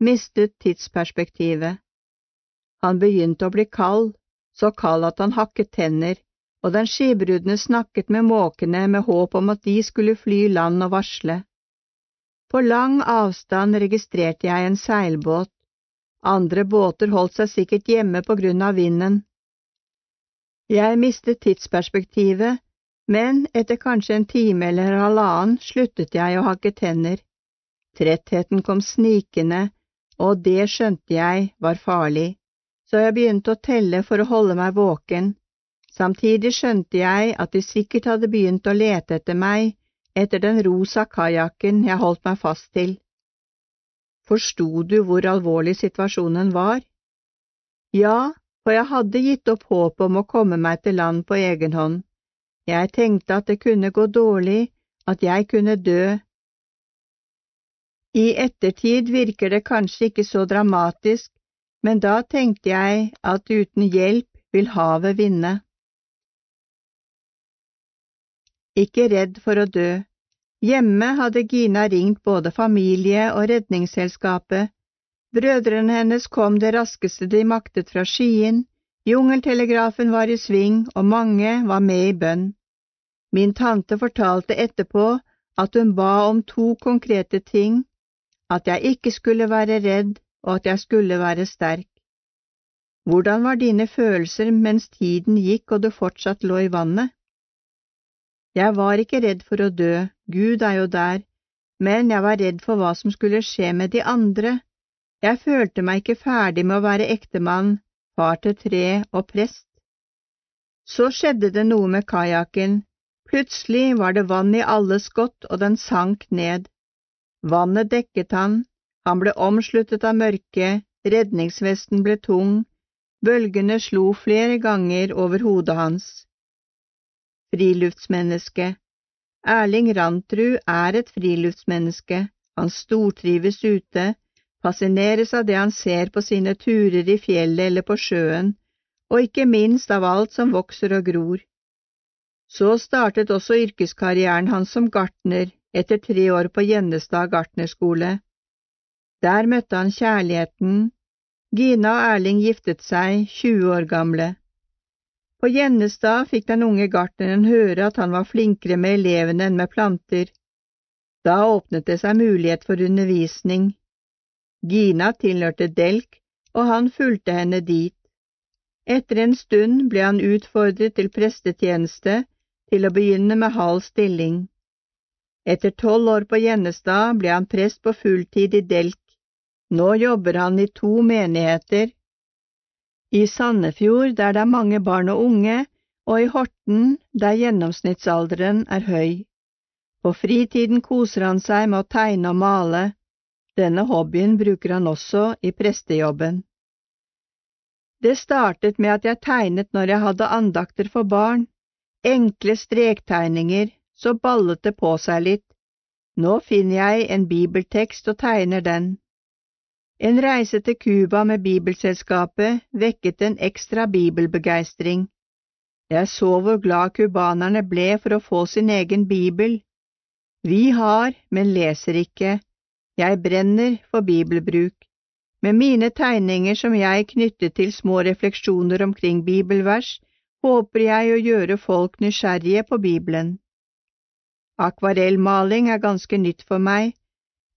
L: Mistet tidsperspektivet. Han begynte å bli kald, så kald at han hakket tenner, og den skibrudne snakket med måkene med håp om at de skulle fly i land og varsle. På lang avstand registrerte jeg en seilbåt, andre båter holdt seg sikkert hjemme på grunn av vinden. Jeg mistet tidsperspektivet, men etter kanskje en time eller halvannen sluttet jeg å hakke tenner. Trettheten kom snikende, og det skjønte jeg var farlig så jeg begynte å telle for å holde meg våken. Samtidig skjønte jeg at de sikkert hadde begynt å lete etter meg, etter den rosa kajakken jeg holdt meg fast til. Forsto du hvor alvorlig situasjonen var? Ja, for jeg hadde gitt opp håpet om å komme meg til land på egen hånd. Jeg tenkte at det kunne gå dårlig, at jeg kunne dø. I ettertid virker det kanskje ikke så dramatisk, men da tenkte jeg at uten hjelp vil havet vinne. Ikke redd for å dø. Hjemme hadde Gina ringt både familie og Redningsselskapet. Brødrene hennes kom det raskeste de maktet fra Skien, jungeltelegrafen var i sving, og mange var med i bønn. Min tante fortalte etterpå at hun ba om to konkrete ting, at jeg ikke skulle være redd og at jeg skulle være sterk. Hvordan var dine følelser mens tiden gikk og du fortsatt lå i vannet? Jeg var ikke redd for å dø, Gud er jo der, men jeg var redd for hva som skulle skje med de andre. Jeg følte meg ikke ferdig med å være ektemann, far til tre og prest. Så skjedde det noe med kajakken, plutselig var det vann i alle skott og den sank ned. Vannet dekket han, han ble omsluttet av mørke, redningsvesten ble tung, bølgene slo flere ganger over hodet hans. Friluftsmenneske Erling Rantrud er et friluftsmenneske, han stortrives ute, fascineres av det han ser på sine turer i fjellet eller på sjøen, og ikke minst av alt som vokser og gror. Så startet også yrkeskarrieren hans som gartner etter tre år på Gjennestad gartnerskole. Der møtte han kjærligheten. Gina og Erling giftet seg, 20 år gamle. På Gjennestad fikk den unge gartneren høre at han var flinkere med elevene enn med planter. Da åpnet det seg mulighet for undervisning. Gina tilhørte Delk, og han fulgte henne dit. Etter en stund ble han utfordret til prestetjeneste, til å begynne med halv stilling. Etter tolv år på Gjennestad ble han prest på fulltid i Delk nå jobber han i to menigheter, i Sandefjord der det er mange barn og unge, og i Horten der gjennomsnittsalderen er høy. På fritiden koser han seg med å tegne og male. Denne hobbyen bruker han også i prestejobben. Det startet med at jeg tegnet når jeg hadde andakter for barn, enkle strektegninger, så ballet det på seg litt. Nå finner jeg en bibeltekst og tegner den. En reise til Cuba med Bibelselskapet vekket en ekstra bibelbegeistring. Jeg så hvor glad cubanerne ble for å få sin egen bibel. Vi har, men leser ikke. Jeg brenner for bibelbruk. Med mine tegninger som jeg knyttet til små refleksjoner omkring bibelvers, håper jeg å gjøre folk nysgjerrige på Bibelen. Akvarellmaling er ganske nytt for meg,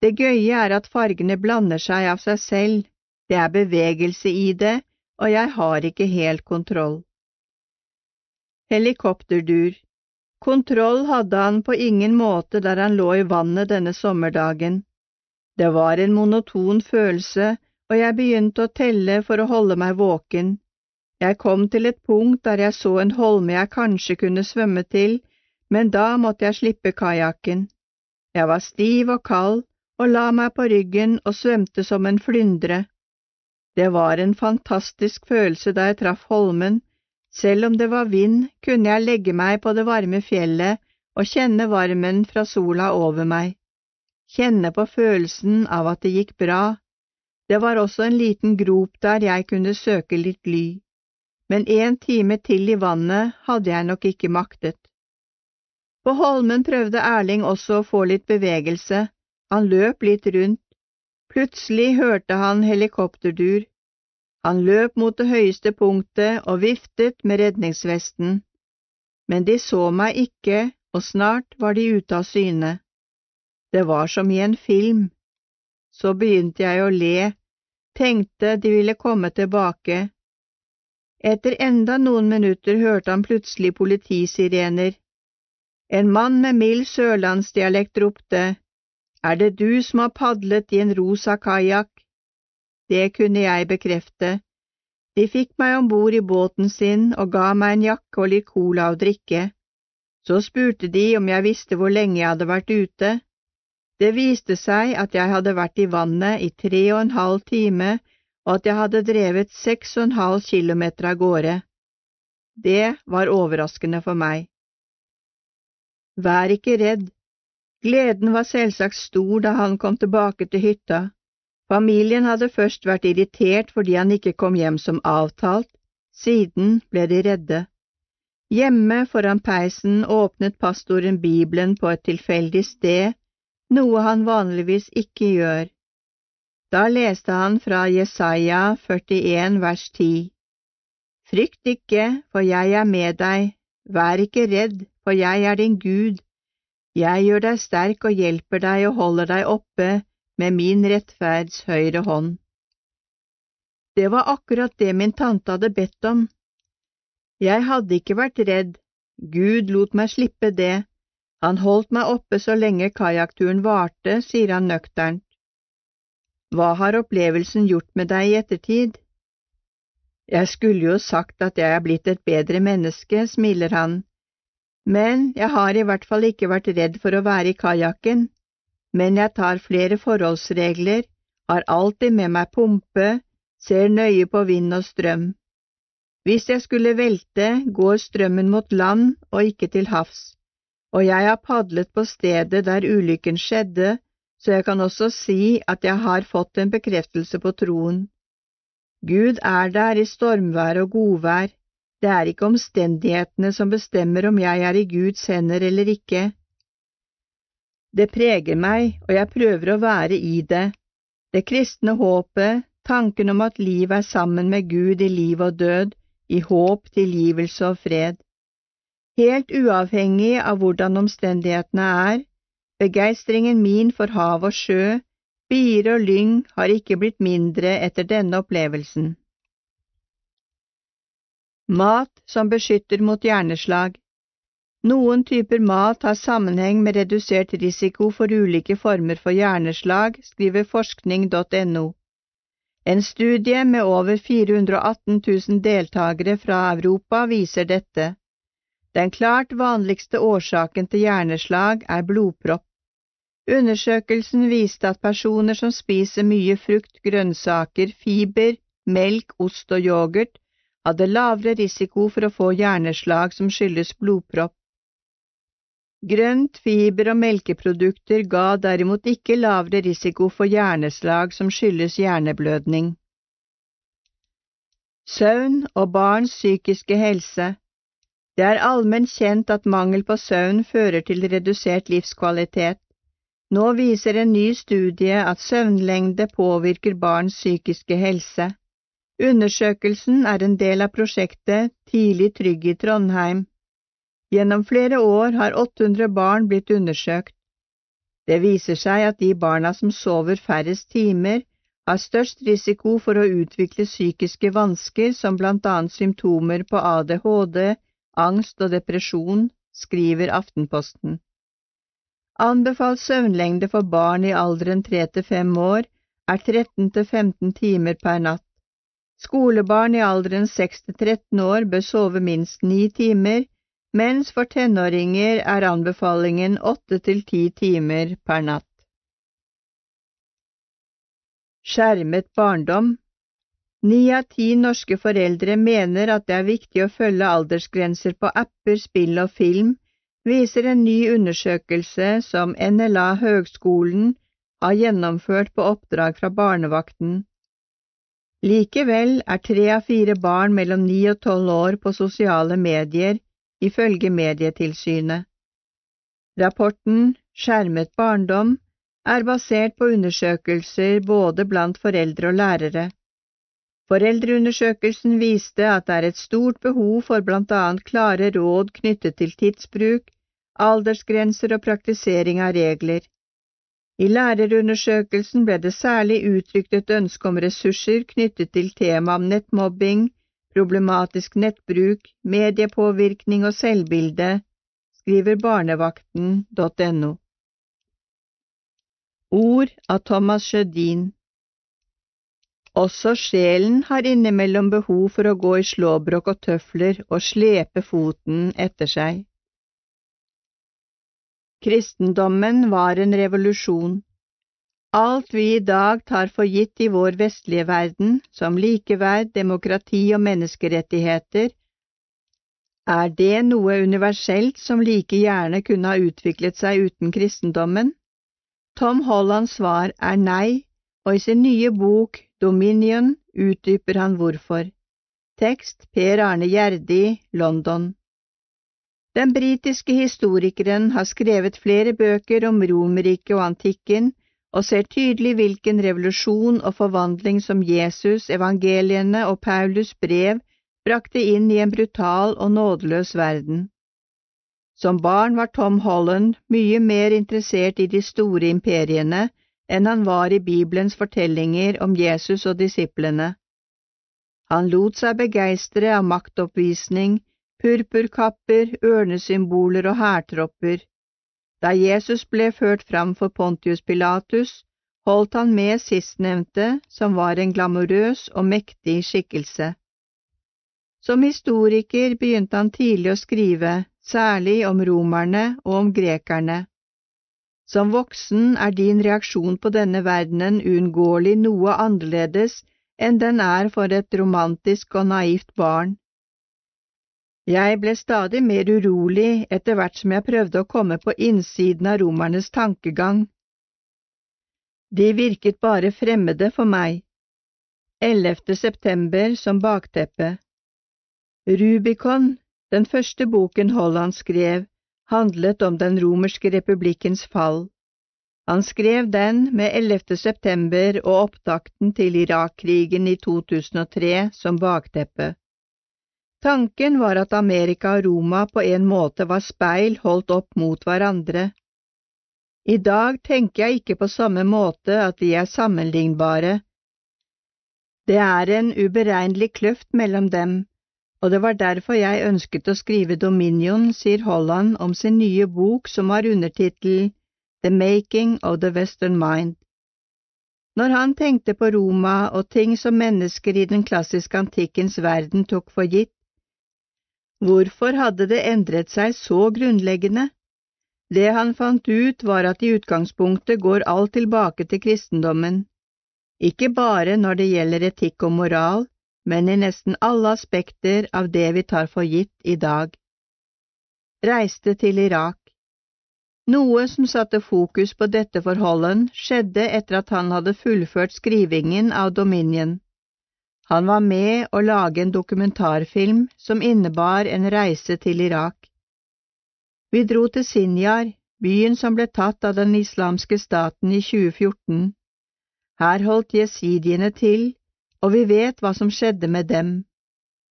L: det gøye er at fargene blander seg av seg selv, det er bevegelse i det, og jeg har ikke helt kontroll. Helikopterdur Kontroll hadde han på ingen måte der han lå i vannet denne sommerdagen. Det var en monoton følelse, og jeg begynte å telle for å holde meg våken. Jeg kom til et punkt der jeg så en holme jeg kanskje kunne svømme til, men da måtte jeg slippe kajakken. Jeg var stiv og kald og la meg på ryggen og svømte som en flyndre. Det var en fantastisk følelse da jeg traff holmen. Selv om det var vind, kunne jeg legge meg på det varme fjellet og kjenne varmen fra sola over meg, kjenne på følelsen av at det gikk bra. Det var også en liten grop der jeg kunne søke litt ly, men en time til i vannet hadde jeg nok ikke maktet. På holmen prøvde Erling også å få litt bevegelse, han løp litt rundt, Plutselig hørte han helikopterdur. Han løp mot det høyeste punktet og viftet med redningsvesten. Men de så meg ikke, og snart var de ute av syne. Det var som i en film. Så begynte jeg å le, tenkte de ville komme tilbake. Etter enda noen minutter hørte han plutselig politisirener. En mann med mild sørlandsdialekt ropte er det du som har padlet i en rosa kajakk? Det kunne jeg bekrefte. De fikk meg om bord i båten sin og ga meg en jakke og litt cola å drikke. Så spurte de om jeg visste hvor lenge jeg hadde vært ute. Det viste seg at jeg hadde vært i vannet i tre og en halv time, og at jeg hadde drevet seks og en halv kilometer av gårde. Det var overraskende for meg. Vær ikke redd, Gleden var selvsagt stor da han kom tilbake til hytta. Familien hadde først vært irritert fordi han ikke kom hjem som avtalt, siden ble de redde. Hjemme foran peisen åpnet pastoren Bibelen på et tilfeldig sted, noe han vanligvis ikke gjør. Da leste han fra Jesaja 41 vers 10. Frykt ikke, for jeg er med deg, vær ikke redd, for jeg er din Gud, jeg gjør deg sterk og hjelper deg og holder deg oppe med min rettferds høyre hånd. Det var akkurat det min tante hadde bedt om. Jeg hadde ikke vært redd, Gud lot meg slippe det, han holdt meg oppe så lenge kajakkturen varte, sier han nøkternt. Hva har opplevelsen gjort med deg i ettertid? Jeg skulle jo sagt at jeg er blitt et bedre menneske, smiler han, men jeg har i hvert fall ikke vært redd for å være i kajakken, men jeg tar flere forholdsregler, har alltid med meg pumpe, ser nøye på vind og strøm. Hvis jeg skulle velte, går strømmen mot land og ikke til havs, og jeg har padlet på stedet der ulykken skjedde, så jeg kan også si at jeg har fått en bekreftelse på troen. Gud er der i stormvær og godvær, det er ikke omstendighetene som bestemmer om jeg er i Guds hender eller ikke. Det preger meg, og jeg prøver å være i det. Det kristne håpet, tanken om at livet er sammen med Gud i liv og død, i håp, tilgivelse og fred. Helt uavhengig av hvordan omstendighetene er, begeistringen min for hav og sjø, bier og lyng har ikke blitt mindre etter denne opplevelsen. Mat som beskytter mot hjerneslag Noen typer mat har sammenheng med redusert risiko for ulike former for hjerneslag, skriver forskning.no. En studie med over 418 000 deltakere fra Europa viser dette. Den klart vanligste årsaken til hjerneslag er blodpropp. Undersøkelsen viste at personer som spiser mye frukt, grønnsaker, fiber, melk, ost og yoghurt, hadde lavere risiko for å få hjerneslag som skyldes blodpropp. Grønt, fiber og melkeprodukter ga derimot ikke lavere risiko for hjerneslag som skyldes hjerneblødning. Søvn og barns psykiske helse Det er allment kjent at mangel på søvn fører til redusert livskvalitet. Nå viser en ny studie at søvnlengde påvirker barns psykiske helse. Undersøkelsen er en del av prosjektet Tidlig trygg i Trondheim. Gjennom flere år har 800 barn blitt undersøkt. Det viser seg at de barna som sover færrest timer, har størst risiko for å utvikle psykiske vansker som blant annet symptomer på ADHD, angst og depresjon, skriver Aftenposten. Anbefalt søvnlengde for barn i alderen 3 til 5 år er 13 til 15 timer per natt. Skolebarn i alderen 6 til 13 år bør sove minst ni timer, mens for tenåringer er anbefalingen åtte til ti timer per natt. Skjermet barndom Ni av ti norske foreldre mener at det er viktig å følge aldersgrenser på apper, spill og film, viser en ny undersøkelse som NLA Høgskolen har gjennomført på oppdrag fra barnevakten. Likevel er tre av fire barn mellom ni og tolv år på sosiale medier, ifølge Medietilsynet. Rapporten Skjermet barndom er basert på undersøkelser både blant foreldre og lærere. Foreldreundersøkelsen viste at det er et stort behov for blant annet klare råd knyttet til tidsbruk, aldersgrenser og praktisering av regler. I lærerundersøkelsen ble det særlig uttrykt et ønske om ressurser knyttet til tema om nettmobbing, problematisk nettbruk, mediepåvirkning og selvbilde, skriver barnevakten.no. Ord av Thomas Sjødin Også sjelen har innimellom behov for å gå i slåbrok og tøfler og slepe foten etter seg. Kristendommen var en revolusjon. Alt vi i dag tar for gitt i vår vestlige verden, som likeverd, demokrati og menneskerettigheter, er det noe universelt som like gjerne kunne ha utviklet seg uten kristendommen? Tom Hollands svar er nei, og i sin nye bok Dominion utdyper han hvorfor. Tekst Per Arne Gjerdi, London. Den britiske historikeren har skrevet flere bøker om Romerriket og antikken, og ser tydelig hvilken revolusjon og forvandling som Jesus, evangeliene og Paulus brev brakte inn i en brutal og nådeløs verden. Som barn var Tom Holland mye mer interessert i de store imperiene enn han var i Bibelens fortellinger om Jesus og disiplene. Han lot seg begeistre av maktoppvisning, purpurkapper, ørnesymboler og hærtropper. Da Jesus ble ført fram for Pontius Pilatus, holdt han med sistnevnte, som var en glamorøs og mektig skikkelse. Som historiker begynte han tidlig å skrive, særlig om romerne og om grekerne. Som voksen er din reaksjon på denne verdenen uunngåelig noe annerledes enn den er for et romantisk og naivt barn. Jeg ble stadig mer urolig etter hvert som jeg prøvde å komme på innsiden av romernes tankegang. De virket bare fremmede for meg. 11. september som bakteppe. Rubicon den første boken Holland skrev, handlet om den romerske republikkens fall. Han skrev den med 11. september og opptakten til Irak-krigen i 2003 som bakteppe. Tanken var at Amerika og Roma på en måte var speil holdt opp mot hverandre. I dag tenker jeg ikke på samme måte at de er sammenlignbare. Det er en uberegnelig kløft mellom dem, og det var derfor jeg ønsket å skrive Dominion, sier Holland om sin nye bok som har undertittel The Making of the Western Mind. Når han tenkte på Roma og ting som mennesker i den klassiske antikkens verden tok for gitt, hvorfor hadde det endret seg så grunnleggende? Det han fant ut, var at i utgangspunktet går alt tilbake til kristendommen, ikke bare når det gjelder etikk og moral, men i nesten alle aspekter av det vi tar for gitt i dag. Reiste til Irak. Noe som satte fokus på dette forholdet, skjedde etter at han hadde fullført skrivingen av Dominion. Han var med å lage en dokumentarfilm som innebar en reise til Irak. Vi dro til Sinjar, byen som ble tatt av den islamske staten i 2014. Her holdt jesidiene til og vi vet hva som skjedde med dem.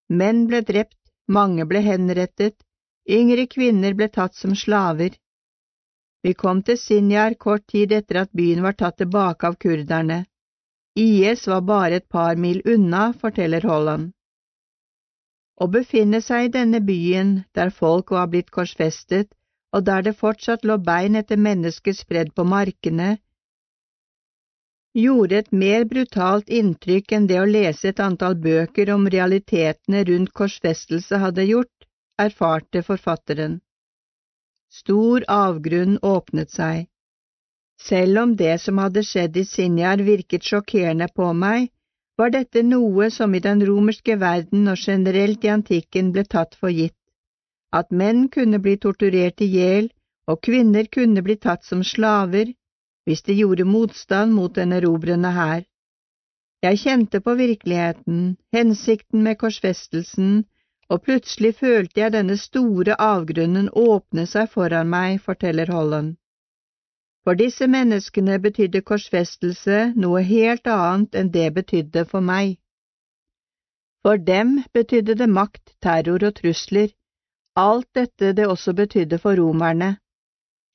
L: Menn ble drept, mange ble henrettet, yngre kvinner ble tatt som slaver. Vi kom til Sinjar kort tid etter at byen var tatt tilbake av kurderne. IS var bare et par mil unna, forteller Holland. Å befinne seg i denne byen, der folk var blitt korsfestet, og der det fortsatt lå bein etter mennesker spredd på markene, gjorde et mer brutalt inntrykk enn det å lese et antall bøker om realitetene rundt korsfestelse hadde gjort, erfarte forfatteren. Stor avgrunn åpnet seg. Selv om det som hadde skjedd i Sinjar virket sjokkerende på meg, var dette noe som i den romerske verden og generelt i antikken ble tatt for gitt, at menn kunne bli torturert i hjel og kvinner kunne bli tatt som slaver hvis de gjorde motstand mot den erobrende hær. Jeg kjente på virkeligheten, hensikten med korsfestelsen, og plutselig følte jeg denne store avgrunnen åpne seg foran meg, forteller Holland. For disse menneskene betydde korsfestelse noe helt annet enn det betydde for meg. For dem betydde det makt, terror og trusler, alt dette det også betydde for romerne.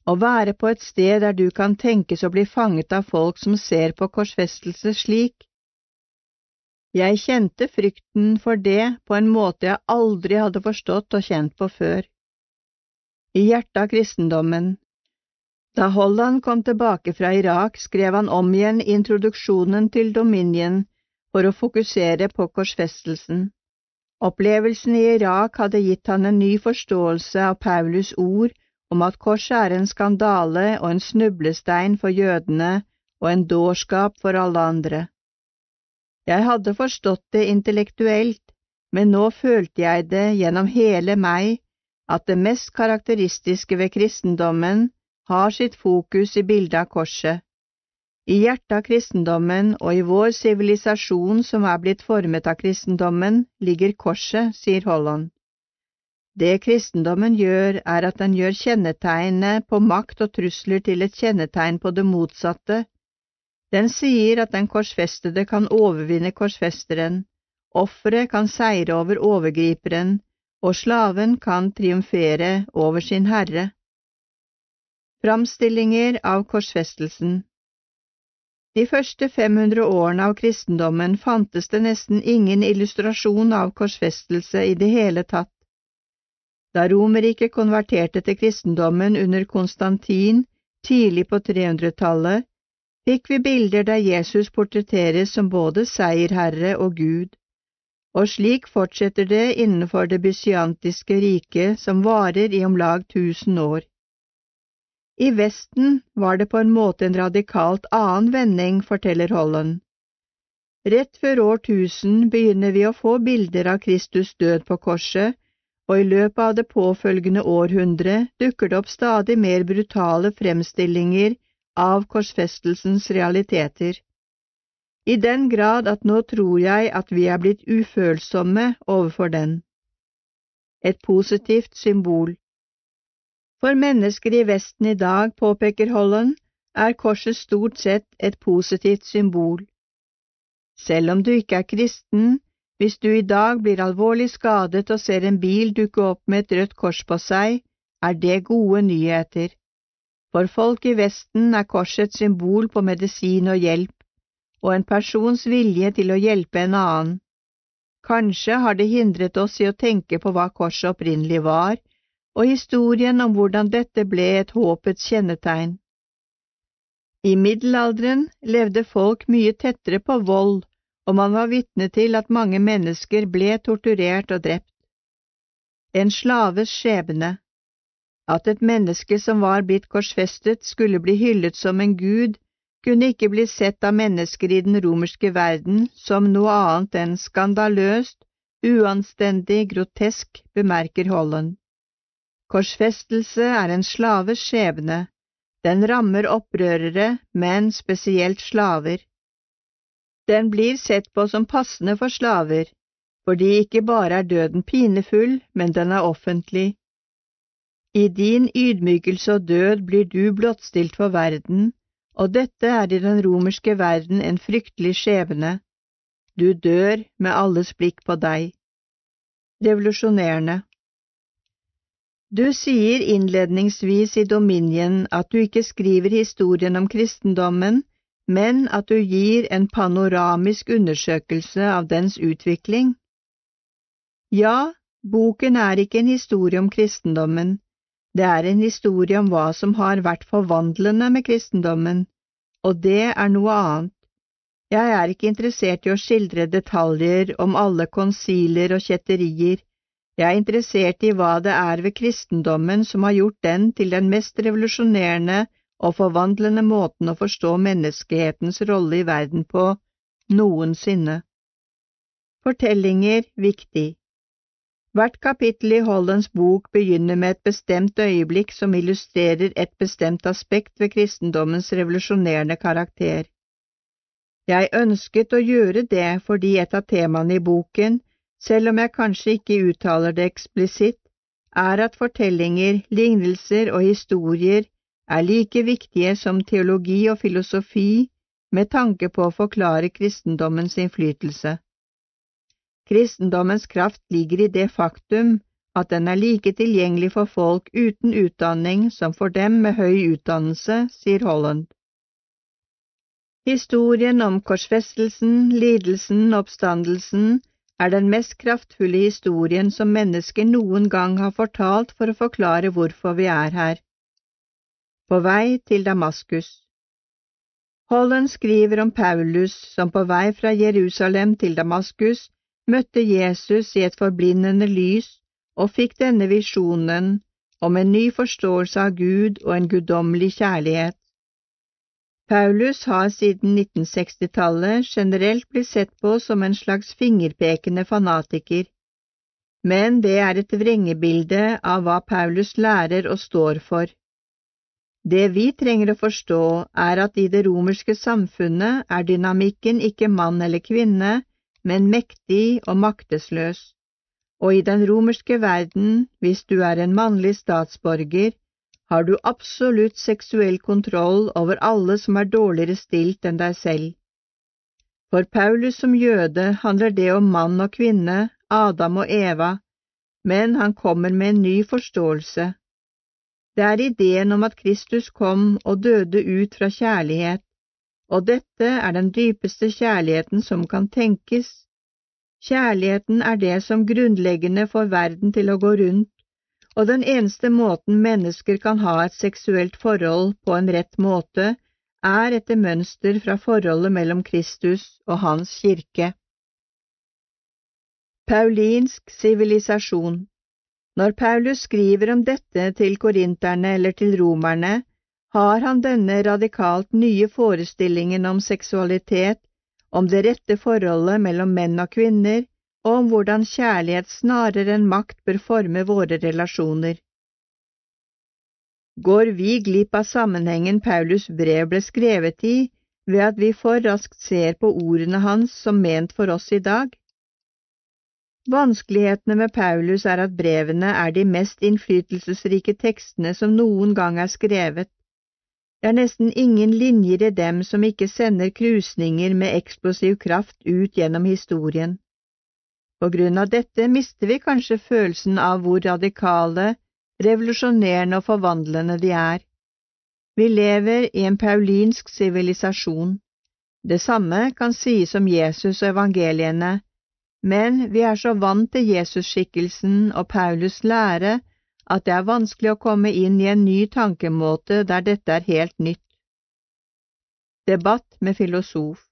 L: Å være på et sted der du kan tenkes å bli fanget av folk som ser på korsfestelse slik. Jeg kjente frykten for det på en måte jeg aldri hadde forstått og kjent på før. I hjertet av kristendommen, da Holland kom tilbake fra Irak, skrev han om igjen introduksjonen til Dominion for å fokusere på korsfestelsen. Opplevelsen i Irak hadde gitt han en ny forståelse av Paulus ord om at korset er en skandale og en snublestein for jødene og en dårskap for alle andre. Jeg hadde forstått det intellektuelt, men nå følte jeg det gjennom hele meg at det mest karakteristiske ved kristendommen har sitt fokus i bildet av korset. I hjertet av kristendommen og i vår sivilisasjon som er blitt formet av kristendommen, ligger korset, sier Holland. Det kristendommen gjør, er at den gjør kjennetegnet på makt og trusler til et kjennetegn på det motsatte. Den sier at den korsfestede kan overvinne korsfesteren, offeret kan seire over overgriperen, og slaven kan triumfere over sin herre. Framstillinger av korsfestelsen De første 500 årene av kristendommen fantes det nesten ingen illustrasjon av korsfestelse i det hele tatt. Da Romerriket konverterte til kristendommen under Konstantin tidlig på 300-tallet, fikk vi bilder der Jesus portretteres som både seierherre og Gud, og slik fortsetter det innenfor det bysiantiske riket som varer i om lag tusen år. I Vesten var det på en måte en radikalt annen vending, forteller Holland. Rett før årtusen begynner vi å få bilder av Kristus død på korset, og i løpet av det påfølgende århundre dukker det opp stadig mer brutale fremstillinger av korsfestelsens realiteter. I den grad at nå tror jeg at vi er blitt ufølsomme overfor den. Et positivt symbol. For mennesker i Vesten i dag, påpeker Holland, er korset stort sett et positivt symbol. Selv om du ikke er kristen, hvis du i dag blir alvorlig skadet og ser en bil dukke opp med et rødt kors på seg, er det gode nyheter. For folk i Vesten er korset et symbol på medisin og hjelp, og en persons vilje til å hjelpe en annen. Kanskje har det hindret oss i å tenke på hva korset opprinnelig var, og historien om hvordan dette ble et håpets kjennetegn. I middelalderen levde folk mye tettere på vold, og man var vitne til at mange mennesker ble torturert og drept. En slaves skjebne, at et menneske som var blitt korsfestet skulle bli hyllet som en gud, kunne ikke bli sett av mennesker i den romerske verden som noe annet enn skandaløst, uanstendig, grotesk, bemerker Holland. Korsfestelse er en slaves skjebne, den rammer opprørere, men spesielt slaver. Den blir sett på som passende for slaver, fordi ikke bare er døden pinefull, men den er offentlig. I din ydmykelse og død blir du blottstilt for verden, og dette er i den romerske verden en fryktelig skjebne. Du dør med alles blikk på deg. Revolusjonerende. Du sier innledningsvis i Dominion at du ikke skriver historien om kristendommen, men at du gir en panoramisk undersøkelse av dens utvikling. Ja, boken er ikke en historie om kristendommen, det er en historie om hva som har vært forvandlende med kristendommen, og det er noe annet. Jeg er ikke interessert i å skildre detaljer om alle konsiler og kjetterier, jeg er interessert i hva det er ved kristendommen som har gjort den til den mest revolusjonerende og forvandlende måten å forstå menneskehetens rolle i verden på noensinne. Fortellinger viktig Hvert kapittel i Hollands bok begynner med et bestemt øyeblikk som illustrerer et bestemt aspekt ved kristendommens revolusjonerende karakter. Jeg ønsket å gjøre det fordi et av temaene i boken, selv om jeg kanskje ikke uttaler det eksplisitt, er at fortellinger, lignelser og historier er like viktige som teologi og filosofi med tanke på å forklare kristendommens innflytelse. Kristendommens kraft ligger i det faktum at den er like tilgjengelig for folk uten utdanning som for dem med høy utdannelse, sier Holland. Historien om korsfestelsen, lidelsen oppstandelsen er den mest kraftfulle historien som mennesker noen gang har fortalt for å forklare hvorfor vi er her. På vei til Damaskus Holland skriver om Paulus som på vei fra Jerusalem til Damaskus møtte Jesus i et forblindende lys og fikk denne visjonen om en ny forståelse av Gud og en guddommelig kjærlighet. Paulus har siden 1960-tallet generelt blitt sett på som en slags fingerpekende fanatiker, men det er et vrengebilde av hva Paulus lærer og står for. Det vi trenger å forstå, er at i det romerske samfunnet er dynamikken ikke mann eller kvinne, men mektig og maktesløs, og i den romerske verden, hvis du er en mannlig statsborger, har du absolutt seksuell kontroll over alle som er dårligere stilt enn deg selv. For Paulus som jøde handler det om mann og kvinne, Adam og Eva, men han kommer med en ny forståelse. Det er ideen om at Kristus kom og døde ut fra kjærlighet, og dette er den dypeste kjærligheten som kan tenkes. Kjærligheten er det som grunnleggende får verden til å gå rundt, og den eneste måten mennesker kan ha et seksuelt forhold på en rett måte, er etter mønster fra forholdet mellom Kristus og Hans kirke. Paulinsk sivilisasjon Når Paulus skriver om dette til korinterne eller til romerne, har han denne radikalt nye forestillingen om seksualitet, om det rette forholdet mellom menn og kvinner, og om hvordan kjærlighet snarere enn makt bør forme våre relasjoner. Går vi glipp av sammenhengen Paulus' brev ble skrevet i, ved at vi for raskt ser på ordene hans som ment for oss i dag? Vanskelighetene med Paulus er at brevene er de mest innflytelsesrike tekstene som noen gang er skrevet, det er nesten ingen linjer i dem som ikke sender krusninger med eksplosiv kraft ut gjennom historien. På grunn av dette mister vi kanskje følelsen av hvor radikale, revolusjonerende og forvandlende de er. Vi lever i en paulinsk sivilisasjon. Det samme kan sies om Jesus og evangeliene, men vi er så vant til Jesusskikkelsen og Paulus' lære at det er vanskelig å komme inn i en ny tankemåte der dette er helt nytt. Debatt med filosof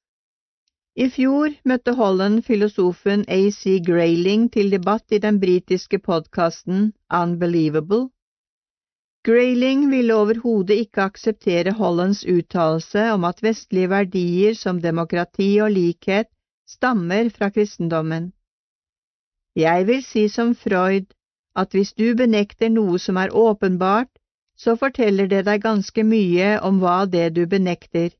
L: I fjor møtte Holland filosofen A.C. Grayling til debatt i den britiske podkasten Unbelievable. Grayling ville overhodet ikke akseptere Hollands uttalelse om at vestlige verdier som demokrati og likhet stammer fra kristendommen. Jeg vil si som Freud at hvis du benekter noe som er åpenbart, så forteller det deg ganske mye om hva det du benekter.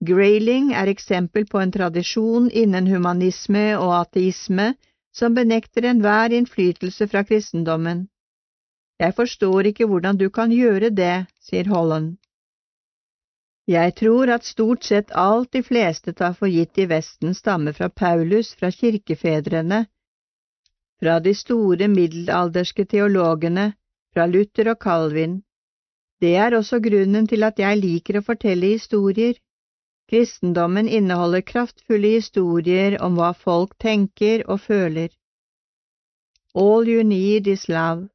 L: Grayling er eksempel på en tradisjon innen humanisme og ateisme som benekter enhver innflytelse fra kristendommen. Jeg forstår ikke hvordan du kan gjøre det, sier Holland. Jeg tror at stort sett alt de fleste tar for gitt i Vesten stammer fra Paulus, fra kirkefedrene, fra de store middelalderske teologene, fra Luther og Calvin. Det er også grunnen til at jeg liker å fortelle historier. Kristendommen inneholder kraftfulle historier om hva folk tenker og føler. All you need is love.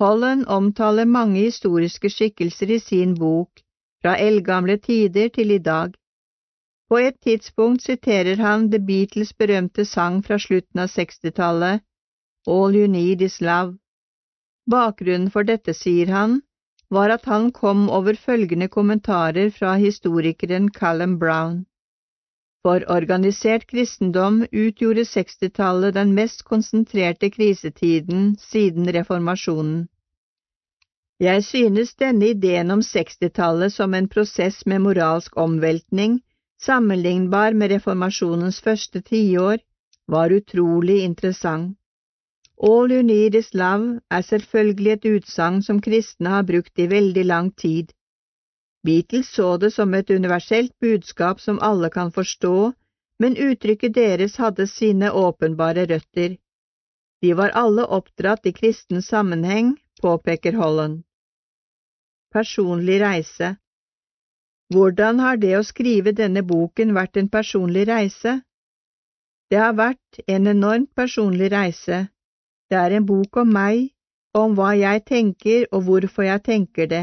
L: Holland omtaler mange historiske skikkelser i sin bok, fra eldgamle tider til i dag. På et tidspunkt siterer han The Beatles' berømte sang fra slutten av 60-tallet, All You Need Is Love. Bakgrunnen for dette, sier han, var at han kom over følgende kommentarer fra historikeren Callum Brown. For organisert kristendom utgjorde 60-tallet den mest konsentrerte krisetiden siden reformasjonen. Jeg synes denne ideen om 60-tallet som en prosess med moralsk omveltning, sammenlignbar med reformasjonens første tiår, var utrolig interessant. All you need is love er selvfølgelig et utsagn som kristne har brukt i veldig lang tid. Beatles så det som et universelt budskap som alle kan forstå, men uttrykket deres hadde sine åpenbare røtter. De var alle oppdratt i kristen sammenheng, påpeker Holland. Personlig reise Hvordan har det å skrive denne boken vært en personlig reise? Det har vært en enormt personlig reise. Det er en bok om meg, om hva jeg tenker og hvorfor jeg tenker det.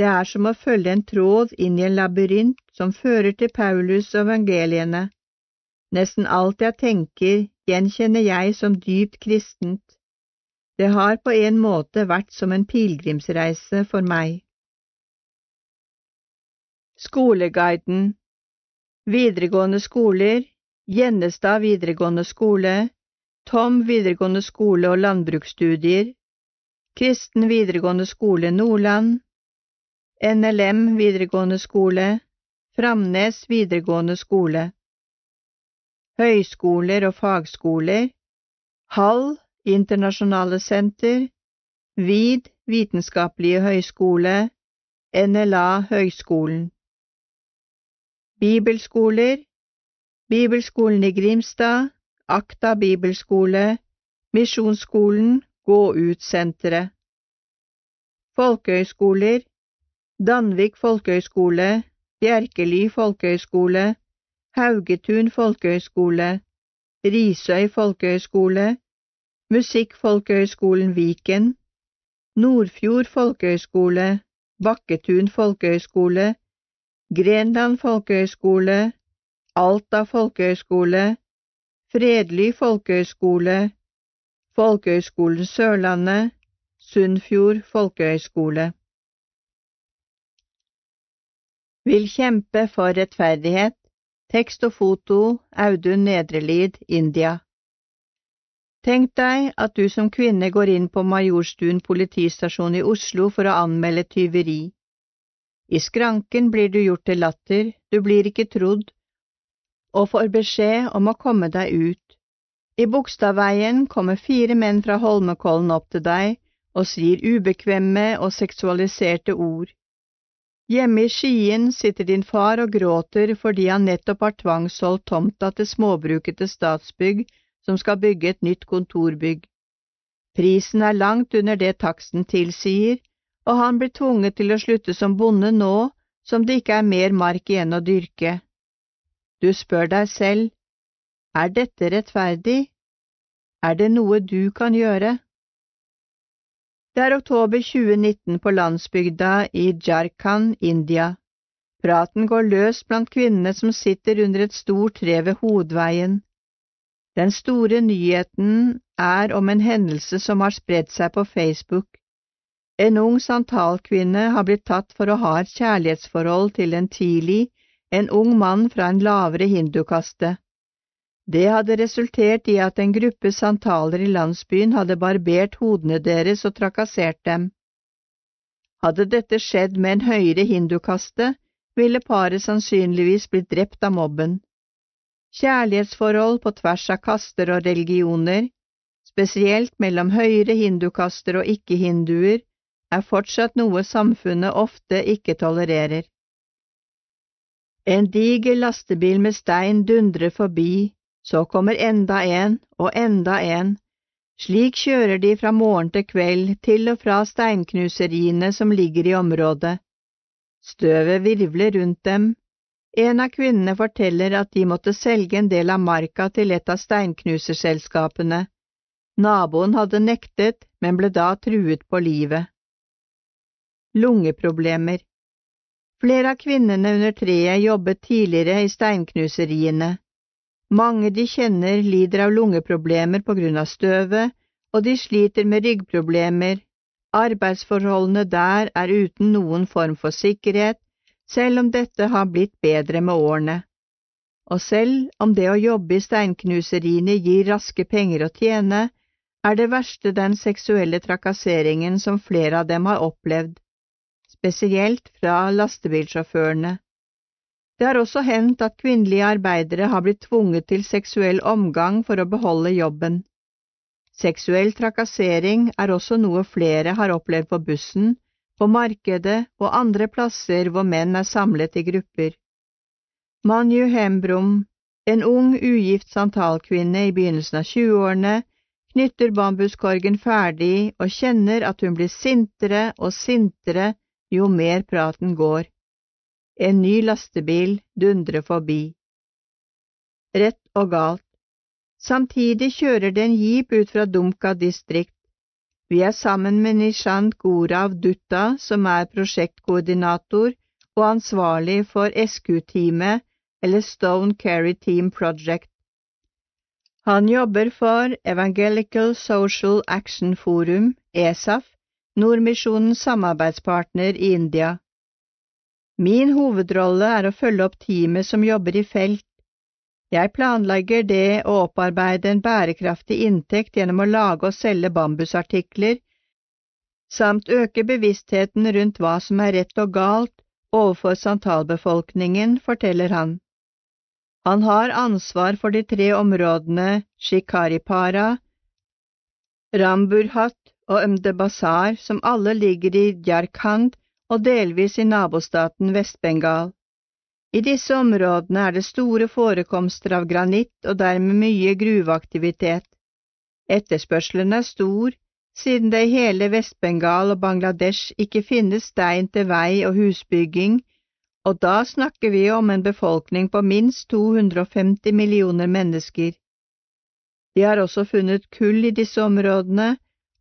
L: Det er som å følge en tråd inn i en labyrint som fører til Paulus og evangeliene. Nesten alt jeg tenker, gjenkjenner jeg som dypt kristent. Det har på en måte vært som en pilegrimsreise for meg. Skoleguiden Videregående skoler Gjennestad videregående skole Tom videregående skole og landbruksstudier. Kristen videregående skole Nordland. NLM videregående skole. Framnes videregående skole. Høyskoler og fagskoler. Hall Internasjonale senter, VID vitenskapelige høyskole, NLA Høgskolen. Bibelskoler. Bibelskolen i Grimstad, Akta bibelskole, Misjonsskolen, Gå ut-senteret. Folkehøyskoler Danvik folkehøyskole, Bjerkely folkehøyskole, Haugetun folkehøyskole, Risøy folkehøyskole, Musikkfolkehøgskolen Viken, Nordfjord folkehøgskole, Bakketun folkehøgskole, Grenland folkehøgskole, Alta folkehøgskole, Fredly folkehøgskole, Folkehøgskolen Sørlandet, Sunnfjord folkehøgskole. Vil kjempe for rettferdighet. Tekst og foto Audun Nedrelid, India. Tenk deg at du som kvinne går inn på Majorstuen politistasjon i Oslo for å anmelde tyveri. I skranken blir du gjort til latter, du blir ikke trodd, og får beskjed om å komme deg ut. I Bogstadveien kommer fire menn fra Holmenkollen opp til deg og sier ubekvemme og seksualiserte ord. Hjemme i Skien sitter din far og gråter fordi han nettopp har tvangssolgt tomta til småbruket til Statsbygg som skal bygge et nytt kontorbygg. Prisen er langt under det taksten tilsier, og han blir tvunget til å slutte som bonde nå som det ikke er mer mark igjen å dyrke. Du spør deg selv, er dette rettferdig? Er det noe du kan gjøre? Det er oktober 2019 på landsbygda i Jharkhand, India. Praten går løs blant kvinnene som sitter under et stort tre ved hovedveien. Den store nyheten er om en hendelse som har spredt seg på Facebook. En ung santalkvinne har blitt tatt for å ha et kjærlighetsforhold til en tidlig, en ung mann fra en lavere hindukaste. Det hadde resultert i at en gruppe santaler i landsbyen hadde barbert hodene deres og trakassert dem. Hadde dette skjedd med en høyere hindukaste, ville paret sannsynligvis blitt drept av mobben. Kjærlighetsforhold på tvers av kaster og religioner, spesielt mellom høyere hindukaster og ikke-hinduer, er fortsatt noe samfunnet ofte ikke tolererer. En diger lastebil med stein dundrer forbi, så kommer enda en og enda en. Slik kjører de fra morgen til kveld til og fra steinknuseriene som ligger i området. Støvet virvler rundt dem, en av kvinnene forteller at de måtte selge en del av marka til et av steinknuserselskapene. Naboen hadde nektet, men ble da truet på livet. Lungeproblemer Flere av kvinnene under treet jobbet tidligere i steinknuseriene. Mange de kjenner lider av lungeproblemer på grunn av støvet, og de sliter med ryggproblemer. Arbeidsforholdene der er uten noen form for sikkerhet, selv om dette har blitt bedre med årene. Og selv om det å jobbe i steinknuseriene gir raske penger å tjene, er det verste den seksuelle trakasseringen som flere av dem har opplevd, spesielt fra lastebilsjåførene. Det har også hendt at kvinnelige arbeidere har blitt tvunget til seksuell omgang for å beholde jobben. Seksuell trakassering er også noe flere har opplevd på bussen, på markedet og andre plasser hvor menn er samlet i grupper. Manju Hembrum, en ung, ugift santalkvinne i begynnelsen av 20-årene, knytter bambuskorgen ferdig og kjenner at hun blir sintere og sintere jo mer praten går. En ny lastebil dundrer forbi. Rett og galt. Samtidig kjører det en jeep ut fra Dumka distrikt. Vi er sammen med Nishant Gorav Dutta, som er prosjektkoordinator og ansvarlig for SQ-teamet, eller Stone Carry Team Project. Han jobber for Evangelical Social Action Forum, ESAF, Nordmisjonens samarbeidspartner i India. Min hovedrolle er å følge opp teamet som jobber i felt. Jeg planlegger det å opparbeide en bærekraftig inntekt gjennom å lage og selge bambusartikler, samt øke bevisstheten rundt hva som er rett og galt overfor santalbefolkningen, forteller han. Han har ansvar for de tre områdene Shikaripara, Ramburhat og Umdebasar, som alle ligger i Jharkhand og delvis i nabostaten Vest-Bengal. I disse områdene er det store forekomster av granitt og dermed mye gruveaktivitet. Etterspørselen er stor, siden det i hele Vest-Bengal og Bangladesh ikke finnes stein til vei og husbygging, og da snakker vi om en befolkning på minst 250 millioner mennesker. De har også funnet kull i disse områdene,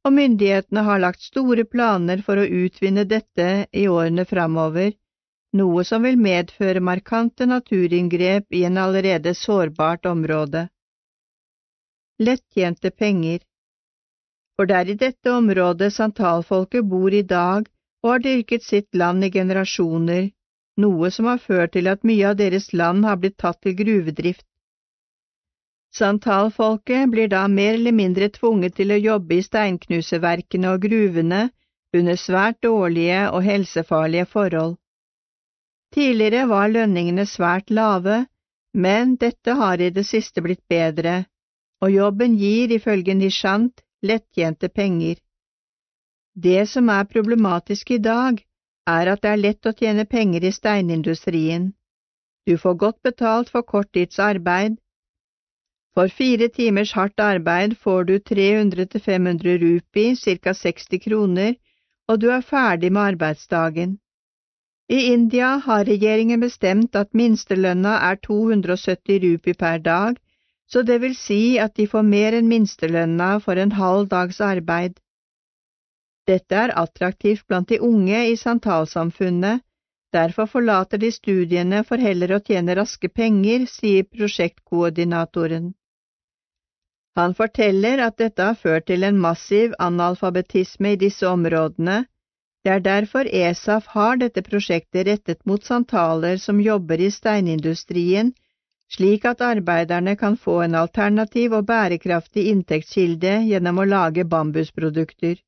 L: og myndighetene har lagt store planer for å utvinne dette i årene framover, noe som vil medføre markante naturinngrep i en allerede sårbart område. Lettjente penger For det er i dette området santalfolket bor i dag og har dyrket sitt land i generasjoner, noe som har ført til at mye av deres land har blitt tatt til gruvedrift. Santalfolket blir da mer eller mindre tvunget til å jobbe i steinknuseverkene og gruvene under svært dårlige og helsefarlige forhold. Tidligere var lønningene svært lave, men dette har i det siste blitt bedre, og jobben gir ifølge Nishant lettjente penger. Det som er problematisk i dag, er at det er lett å tjene penger i steinindustrien. Du får godt betalt for kort tids arbeid, for fire timers hardt arbeid får du 300–500 rupi, ca 60 kroner, og du er ferdig med arbeidsdagen. I India har regjeringen bestemt at minstelønna er 270 rupi per dag, så det vil si at de får mer enn minstelønna for en halv dags arbeid. Dette er attraktivt blant de unge i santalsamfunnet, derfor forlater de studiene for heller å tjene raske penger, sier prosjektkoordinatoren. Han forteller at dette har ført til en massiv analfabetisme i disse områdene. Det er derfor ESAF har dette prosjektet rettet mot santaler som jobber i steinindustrien, slik at arbeiderne kan få en alternativ og bærekraftig inntektskilde gjennom å lage bambusprodukter.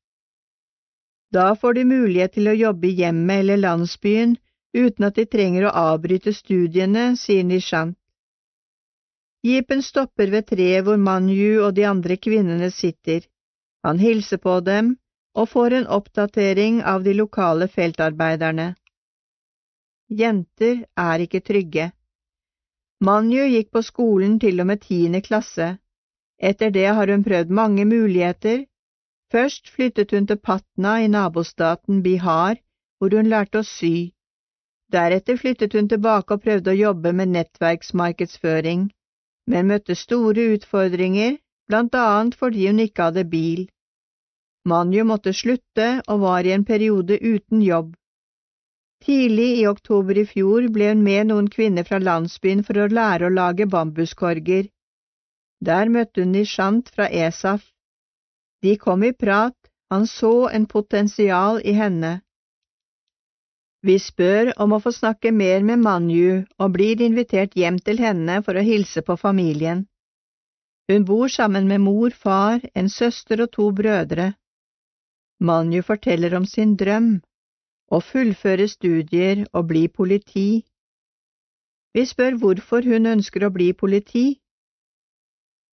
L: Da får de mulighet til å jobbe i hjemmet eller landsbyen uten at de trenger å avbryte studiene, sier Nishant. Jeepen stopper ved treet hvor Manju og de andre kvinnene sitter. Han hilser på dem og får en oppdatering av de lokale feltarbeiderne. Jenter er ikke trygge. Manju gikk på skolen til og med tiende klasse. Etter det har hun prøvd mange muligheter. Først flyttet hun til Patna i nabostaten Bihar, hvor hun lærte å sy. Deretter flyttet hun tilbake og prøvde å jobbe med nettverksmarkedsføring men møtte store utfordringer, blant annet fordi hun ikke hadde bil. Manju måtte slutte og var i en periode uten jobb. Tidlig i oktober i fjor ble hun med noen kvinner fra landsbyen for å lære å lage bambuskorger. Der møtte hun Nishant fra Esaf. De kom i prat, han så en potensial i henne. Vi spør om å få snakke mer med Manju og blir invitert hjem til henne for å hilse på familien. Hun bor sammen med mor, far, en søster og to brødre. Manju forteller om sin drøm å fullføre studier og bli politi. Vi spør hvorfor hun ønsker å bli politi.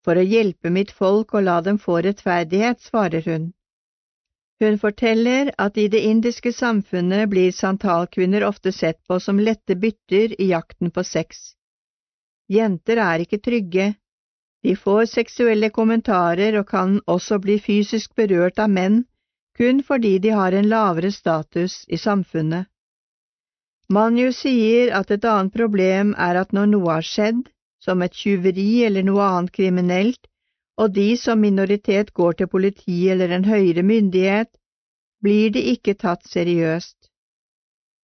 L: For å hjelpe mitt folk og la dem få rettferdighet, svarer hun. Hun forteller at i det indiske samfunnet blir santalkvinner ofte sett på som lette bytter i jakten på sex. Jenter er ikke trygge, de får seksuelle kommentarer og kan også bli fysisk berørt av menn kun fordi de har en lavere status i samfunnet. Manju sier at et annet problem er at når noe har skjedd, som et tyveri eller noe annet kriminelt, og de som minoritet går til politi eller en høyere myndighet, blir de ikke tatt seriøst.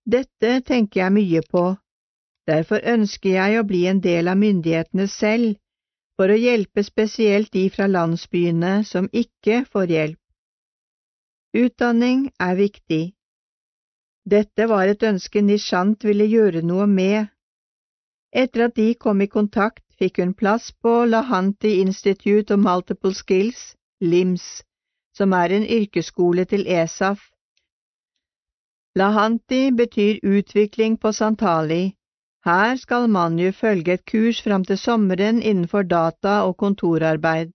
L: Dette tenker jeg mye på, derfor ønsker jeg å bli en del av myndighetene selv, for å hjelpe spesielt de fra landsbyene som ikke får hjelp. Utdanning er viktig. Dette var et ønske Nishant ville gjøre noe med. Etter at de kom i kontakt, fikk hun plass på Lahanti Institute of Multiple Skills, LIMS, som er en yrkesskole til ESAF. Lahanti betyr utvikling på santali. Her skal Manju følge et kurs fram til sommeren innenfor data og kontorarbeid.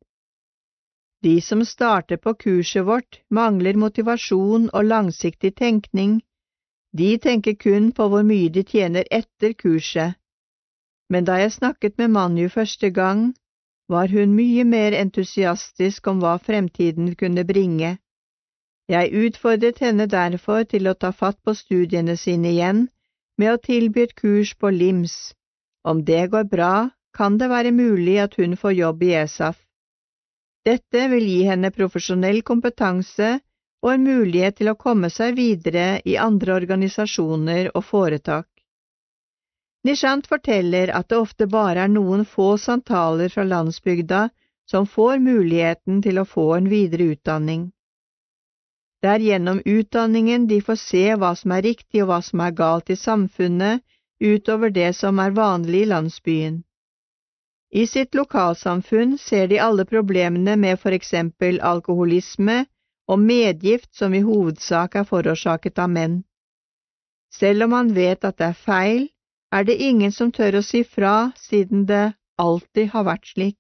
L: De som starter på kurset vårt, mangler motivasjon og langsiktig tenkning. De tenker kun på hvor mye de tjener etter kurset. Men da jeg snakket med Manju første gang, var hun mye mer entusiastisk om hva fremtiden kunne bringe. Jeg utfordret henne derfor til å ta fatt på studiene sine igjen med å tilby et kurs på LIMS. Om det går bra, kan det være mulig at hun får jobb i ESAF. Dette vil gi henne profesjonell kompetanse og en mulighet til å komme seg videre i andre organisasjoner og foretak. Nishant forteller at det ofte bare er noen få santaler fra landsbygda som får muligheten til å få en videre utdanning. Det er gjennom utdanningen de får se hva som er riktig og hva som er galt i samfunnet, utover det som er vanlig i landsbyen. I sitt lokalsamfunn ser de alle problemene med for eksempel alkoholisme og medgift som i hovedsak er forårsaket av menn. Selv om man vet at det er feil, er det ingen som tør å si fra siden det alltid har vært slik.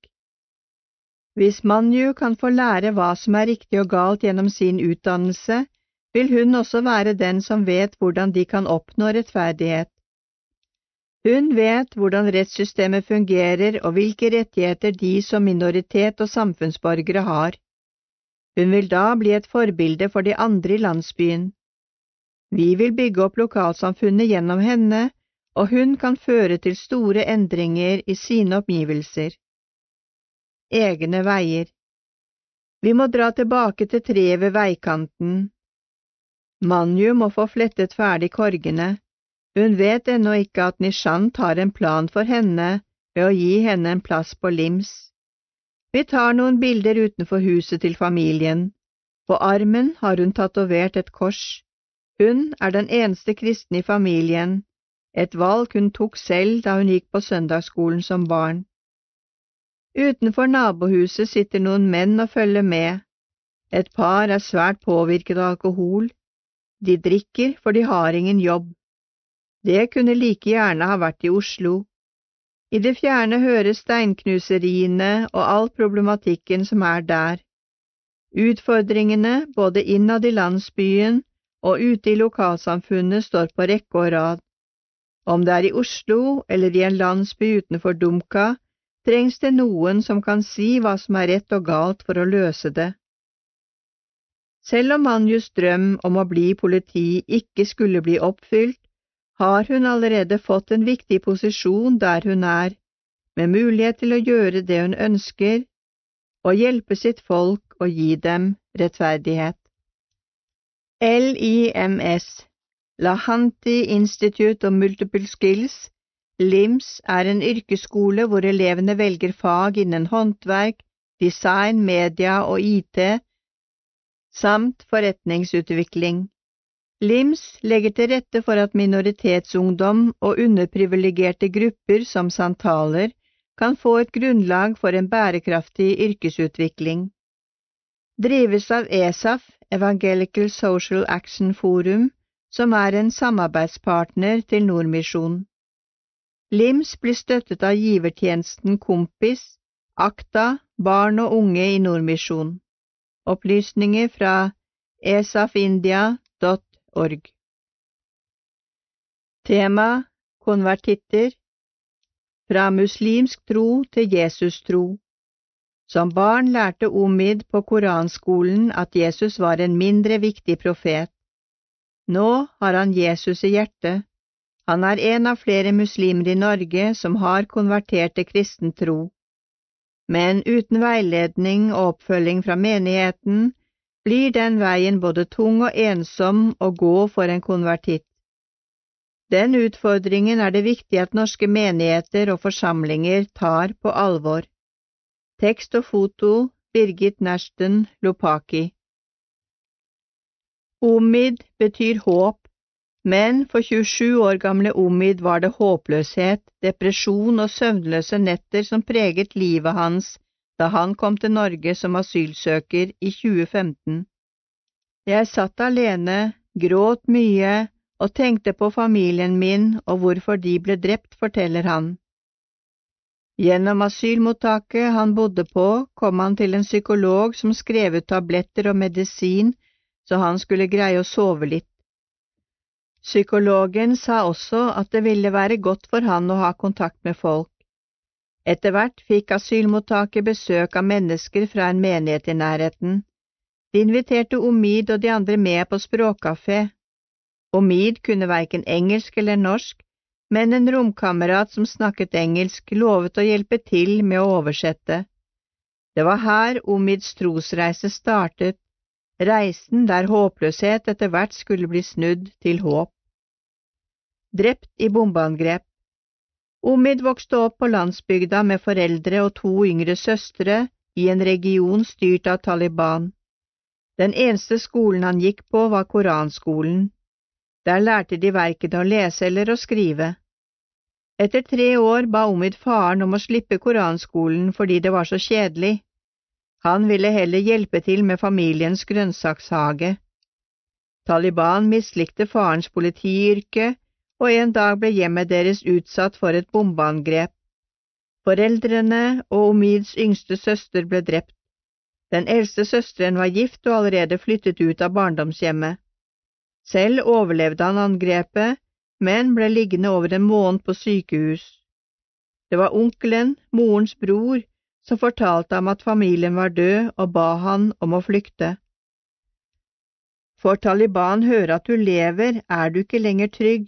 L: Hvis Manju kan få lære hva som er riktig og galt gjennom sin utdannelse, vil hun også være den som vet hvordan de kan oppnå rettferdighet. Hun vet hvordan rettssystemet fungerer og hvilke rettigheter de som minoritet og samfunnsborgere har. Hun vil da bli et forbilde for de andre i landsbyen. Vi vil bygge opp lokalsamfunnet gjennom henne, og hun kan føre til store endringer i sine omgivelser. Egne veier Vi må dra tilbake til treet ved veikanten. Manju må få flettet ferdig korgene. Hun vet ennå ikke at Nishant har en plan for henne ved å gi henne en plass på Lims. Vi tar noen bilder utenfor huset til familien. På armen har hun tatovert et kors. Hun er den eneste kristne i familien, et valg hun tok selv da hun gikk på søndagsskolen som barn. Utenfor nabohuset sitter noen menn og følger med. Et par er svært påvirket av alkohol. De drikker, for de har ingen jobb. Det kunne like gjerne ha vært i Oslo. I det fjerne høres steinknuseriene og all problematikken som er der. Utfordringene både innad i landsbyen og ute i lokalsamfunnet står på rekke og rad. Om det er i Oslo eller i en landsby utenfor Dumka, trengs det noen som kan si hva som er rett og galt for å løse det. Selv om Manjus drøm om å bli politi ikke skulle bli oppfylt, har hun allerede fått en viktig posisjon der hun er, med mulighet til å gjøre det hun ønsker, og hjelpe sitt folk og gi dem rettferdighet. LIMS Lahanti Institute of Multiple Skills, LIMS, er en yrkesskole hvor elevene velger fag innen håndverk, design, media og IT, samt forretningsutvikling. LIMS legger til rette for at minoritetsungdom og underprivilegerte grupper som santaler kan få et grunnlag for en bærekraftig yrkesutvikling. Drives av ESAF, Evangelical Social Action Forum, som er en samarbeidspartner til Nordmisjon. LIMS blir støttet av givertjenesten Kompis, Akta, barn og unge i Nordmisjon. Opplysninger fra esafindia.org. Tema Konvertitter Fra muslimsk tro til Jesus-tro. Som barn lærte Omid på koranskolen at Jesus var en mindre viktig profet. Nå har han Jesus i hjertet. Han er en av flere muslimer i Norge som har konvertert til kristen tro. Men uten veiledning og oppfølging fra menigheten blir den veien både tung og ensom å gå for en konvertitt. Den utfordringen er det viktig at norske menigheter og forsamlinger tar på alvor. Tekst og foto Birgit Nersten Lopaki Omid betyr håp, men for 27 år gamle Omid var det håpløshet, depresjon og søvnløse netter som preget livet hans da han kom til Norge som asylsøker i 2015. Jeg satt alene, gråt mye og tenkte på familien min og hvorfor de ble drept, forteller han. Gjennom asylmottaket han bodde på, kom han til en psykolog som skrev ut tabletter og medisin så han skulle greie å sove litt. Psykologen sa også at det ville være godt for han å ha kontakt med folk. Etter hvert fikk asylmottaket besøk av mennesker fra en menighet i nærheten. De inviterte Omid og de andre med på språkkafé. Omid kunne verken engelsk eller norsk, men en romkamerat som snakket engelsk, lovet å hjelpe til med å oversette. Det var her Omids trosreise startet, reisen der håpløshet etter hvert skulle bli snudd til håp. Drept i bombeangrep Omid vokste opp på landsbygda med foreldre og to yngre søstre i en region styrt av Taliban. Den eneste skolen han gikk på, var koranskolen. Der lærte de verken å lese eller å skrive. Etter tre år ba Omid faren om å slippe koranskolen fordi det var så kjedelig. Han ville heller hjelpe til med familiens grønnsakshage. Taliban mislikte farens politiyrke, og en dag ble hjemmet deres utsatt for et bombeangrep. Foreldrene og Omids yngste søster ble drept. Den eldste søsteren var gift og allerede flyttet ut av barndomshjemmet. Selv overlevde han angrepet, men ble liggende over en måned på sykehus. Det var onkelen, morens bror, som fortalte ham at familien var død og ba han om å flykte. Får Taliban høre at du lever, er du ikke lenger trygg.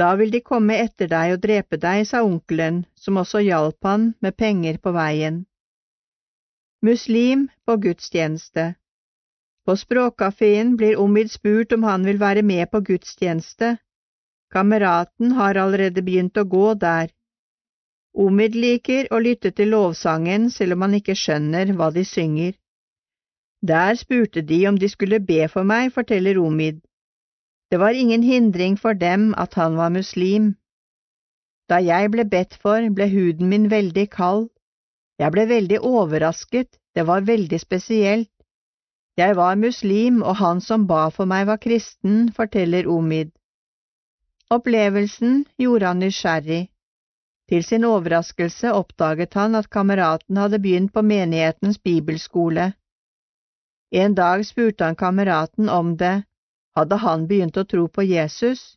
L: Da vil de komme etter deg og drepe deg, sa onkelen, som også hjalp han med penger på veien. Muslim på gudstjeneste På språkkafeen blir Omid spurt om han vil være med på gudstjeneste. Kameraten har allerede begynt å gå der. Omid liker å lytte til lovsangen selv om han ikke skjønner hva de synger. Der spurte de om de skulle be for meg, forteller Omid. Det var ingen hindring for dem at han var muslim. Da jeg ble bedt for, ble huden min veldig kald. Jeg ble veldig overrasket, det var veldig spesielt. Jeg var muslim, og han som ba for meg var kristen, forteller Omid. Opplevelsen gjorde han nysgjerrig. Til sin overraskelse oppdaget han at kameraten hadde begynt på menighetens bibelskole. En dag spurte han kameraten om det, hadde han begynt å tro på Jesus?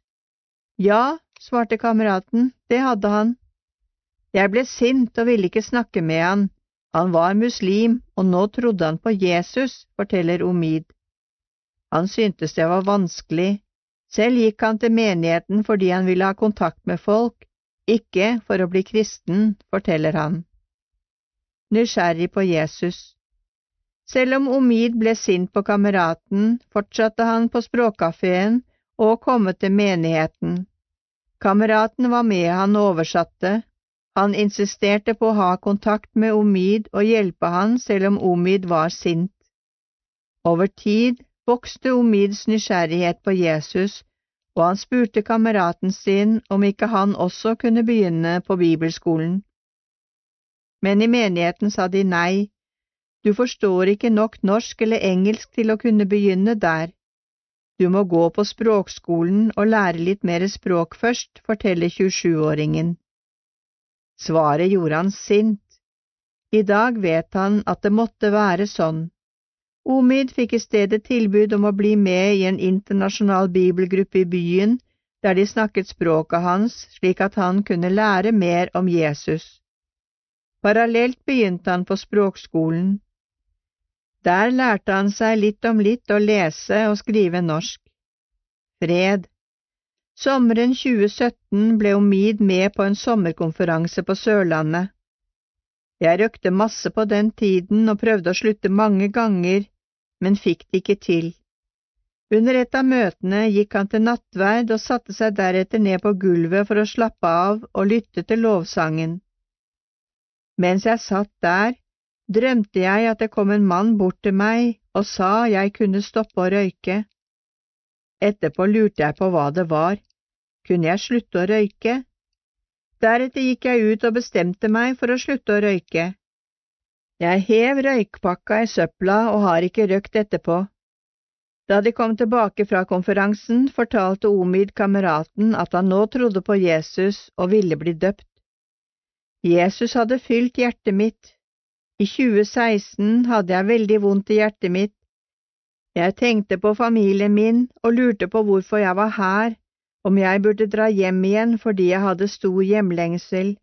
L: Ja, svarte kameraten, det hadde han. Jeg ble sint og ville ikke snakke med han, han var muslim, og nå trodde han på Jesus, forteller Omid. Han syntes det var vanskelig, selv gikk han til menigheten fordi han ville ha kontakt med folk, ikke for å bli kristen, forteller han. Nysgjerrig på Jesus Selv om Omid ble sint på kameraten, fortsatte han på språkkafeen og komme til menigheten. Kameraten var med han oversatte. Han insisterte på å ha kontakt med Omid og hjelpe han selv om Omid var sint. Over tid vokste Omids nysgjerrighet på Jesus, og han spurte kameraten sin om ikke han også kunne begynne på bibelskolen. Men i menigheten sa de nei, du forstår ikke nok norsk eller engelsk til å kunne begynne der. Du må gå på språkskolen og lære litt mer språk først, forteller 27-åringen. Svaret gjorde han sint. I dag vet han at det måtte være sånn. Omid fikk i stedet tilbud om å bli med i en internasjonal bibelgruppe i byen, der de snakket språket hans slik at han kunne lære mer om Jesus. Parallelt begynte han på språkskolen. Der lærte han seg litt om litt å lese og skrive norsk. Fred. Sommeren 2017 ble Omid med på en sommerkonferanse på Sørlandet. Jeg røkte masse på den tiden og prøvde å slutte mange ganger, men fikk det ikke til. Under et av møtene gikk han til nattverd og satte seg deretter ned på gulvet for å slappe av og lytte til lovsangen. Mens jeg satt der, drømte jeg at det kom en mann bort til meg og sa jeg kunne stoppe å røyke. Etterpå lurte jeg på hva det var. Kunne jeg slutte å røyke? Deretter gikk jeg ut og bestemte meg for å slutte å røyke. Jeg hev røykpakka i søpla og har ikke røkt etterpå. Da de kom tilbake fra konferansen, fortalte Omid kameraten at han nå trodde på Jesus og ville bli døpt. Jesus hadde fylt hjertet mitt, i 2016 hadde jeg veldig vondt i hjertet mitt. Jeg tenkte på familien min og lurte på hvorfor jeg var her, om jeg burde dra hjem igjen fordi jeg hadde stor hjemlengsel.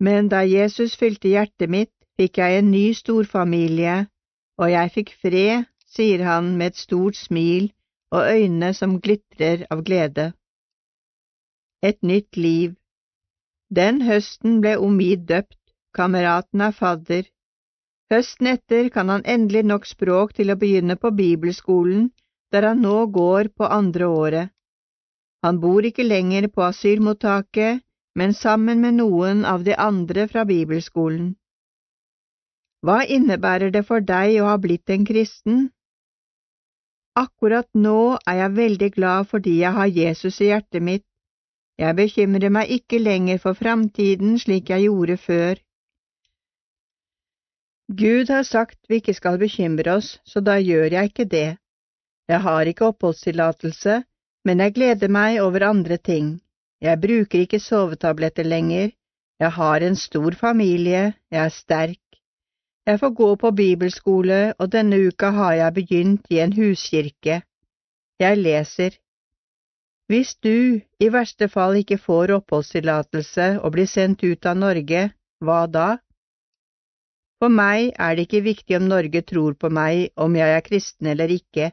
L: Men da Jesus fylte hjertet mitt, fikk jeg en ny storfamilie, og jeg fikk fred, sier han med et stort smil og øyne som glitrer av glede. Et nytt liv. Den høsten ble Omid døpt kameraten er fadder. Høsten etter kan han endelig nok språk til å begynne på bibelskolen, der han nå går på andre året. Han bor ikke lenger på asylmottaket, men sammen med noen av de andre fra bibelskolen. Hva innebærer det for deg å ha blitt en kristen? Akkurat nå er jeg veldig glad fordi jeg har Jesus i hjertet mitt. Jeg bekymrer meg ikke lenger for framtiden slik jeg gjorde før. Gud har sagt vi ikke skal bekymre oss, så da gjør jeg ikke det. Jeg har ikke oppholdstillatelse, men jeg gleder meg over andre ting. Jeg bruker ikke sovetabletter lenger, jeg har en stor familie, jeg er sterk. Jeg får gå på bibelskole, og denne uka har jeg begynt i en huskirke. Jeg leser. Hvis du i verste fall ikke får oppholdstillatelse og blir sendt ut av Norge, hva da? For meg er det ikke viktig om Norge tror på meg om jeg er kristen eller ikke.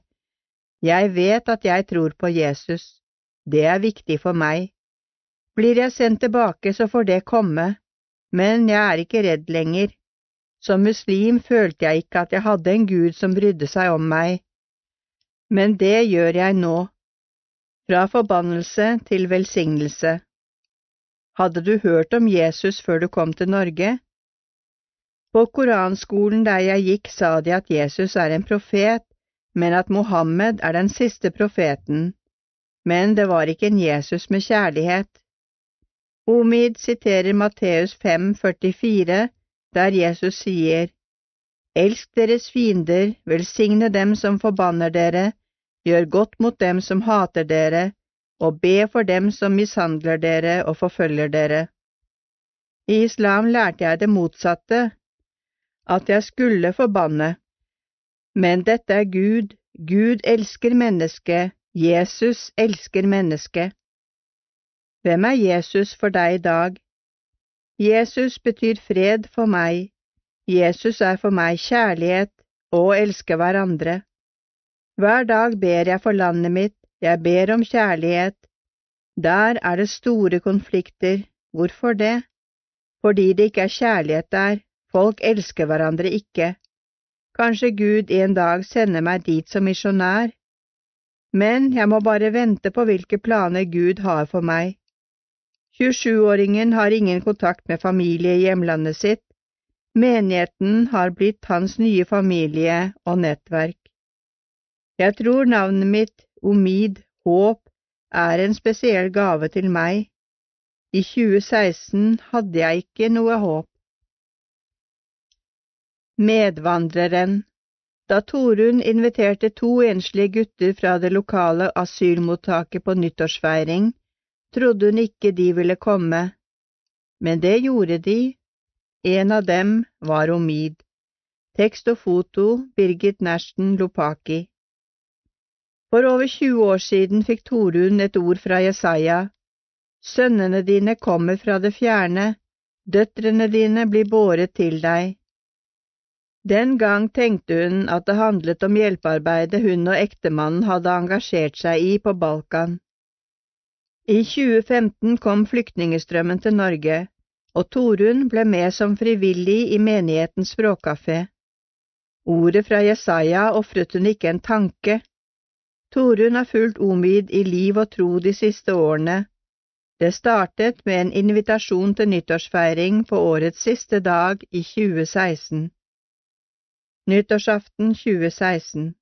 L: Jeg vet at jeg tror på Jesus. Det er viktig for meg. Blir jeg sendt tilbake, så får det komme, men jeg er ikke redd lenger. Som muslim følte jeg ikke at jeg hadde en Gud som brydde seg om meg, men det gjør jeg nå. Fra forbannelse til velsignelse. Hadde du hørt om Jesus før du kom til Norge? På koranskolen der jeg gikk, sa de at Jesus er en profet, men at Mohammed er den siste profeten. Men det var ikke en Jesus med kjærlighet. Omid siterer Matteus 5,44, der Jesus sier, Elsk deres fiender, velsigne dem som forbanner dere, gjør godt mot dem som hater dere, og be for dem som mishandler dere og forfølger dere. I islam lærte jeg det motsatte, at jeg skulle forbanne. Men dette er Gud, Gud elsker mennesket, Jesus elsker mennesket. Hvem er Jesus for deg i dag? Jesus betyr fred for meg, Jesus er for meg kjærlighet og elske hverandre. Hver dag ber jeg for landet mitt, jeg ber om kjærlighet. Der er det store konflikter, hvorfor det? Fordi det ikke er kjærlighet der, Folk elsker hverandre ikke. Kanskje Gud en dag sender meg dit som misjonær? men jeg må bare vente på hvilke planer Gud har for meg. 27-åringen har ingen kontakt med familie i hjemlandet sitt. Menigheten har blitt hans nye familie og nettverk. Jeg tror navnet mitt, Omid, håp, er en spesiell gave til meg. I 2016 hadde jeg ikke noe håp. Medvandreren Da Torunn inviterte to enslige gutter fra det lokale asylmottaket på nyttårsfeiring, trodde hun ikke de ville komme, men det gjorde de. En av dem var Omid. Tekst og foto Birgit Nersten Lopaki. For over 20 år siden fikk Torunn et ord fra Jesaja. Sønnene dine kommer fra det fjerne, døtrene dine blir båret til deg. Den gang tenkte hun at det handlet om hjelpearbeidet hun og ektemannen hadde engasjert seg i på Balkan. I 2015 kom flyktningestrømmen til Norge, og Torunn ble med som frivillig i menighetens språkkafé. Ordet fra Jesaja ofret hun ikke en tanke. Torunn har fulgt Omid i liv og tro de siste årene. Det startet med en invitasjon til nyttårsfeiring på årets siste dag i 2016. Nyttårsaften 2016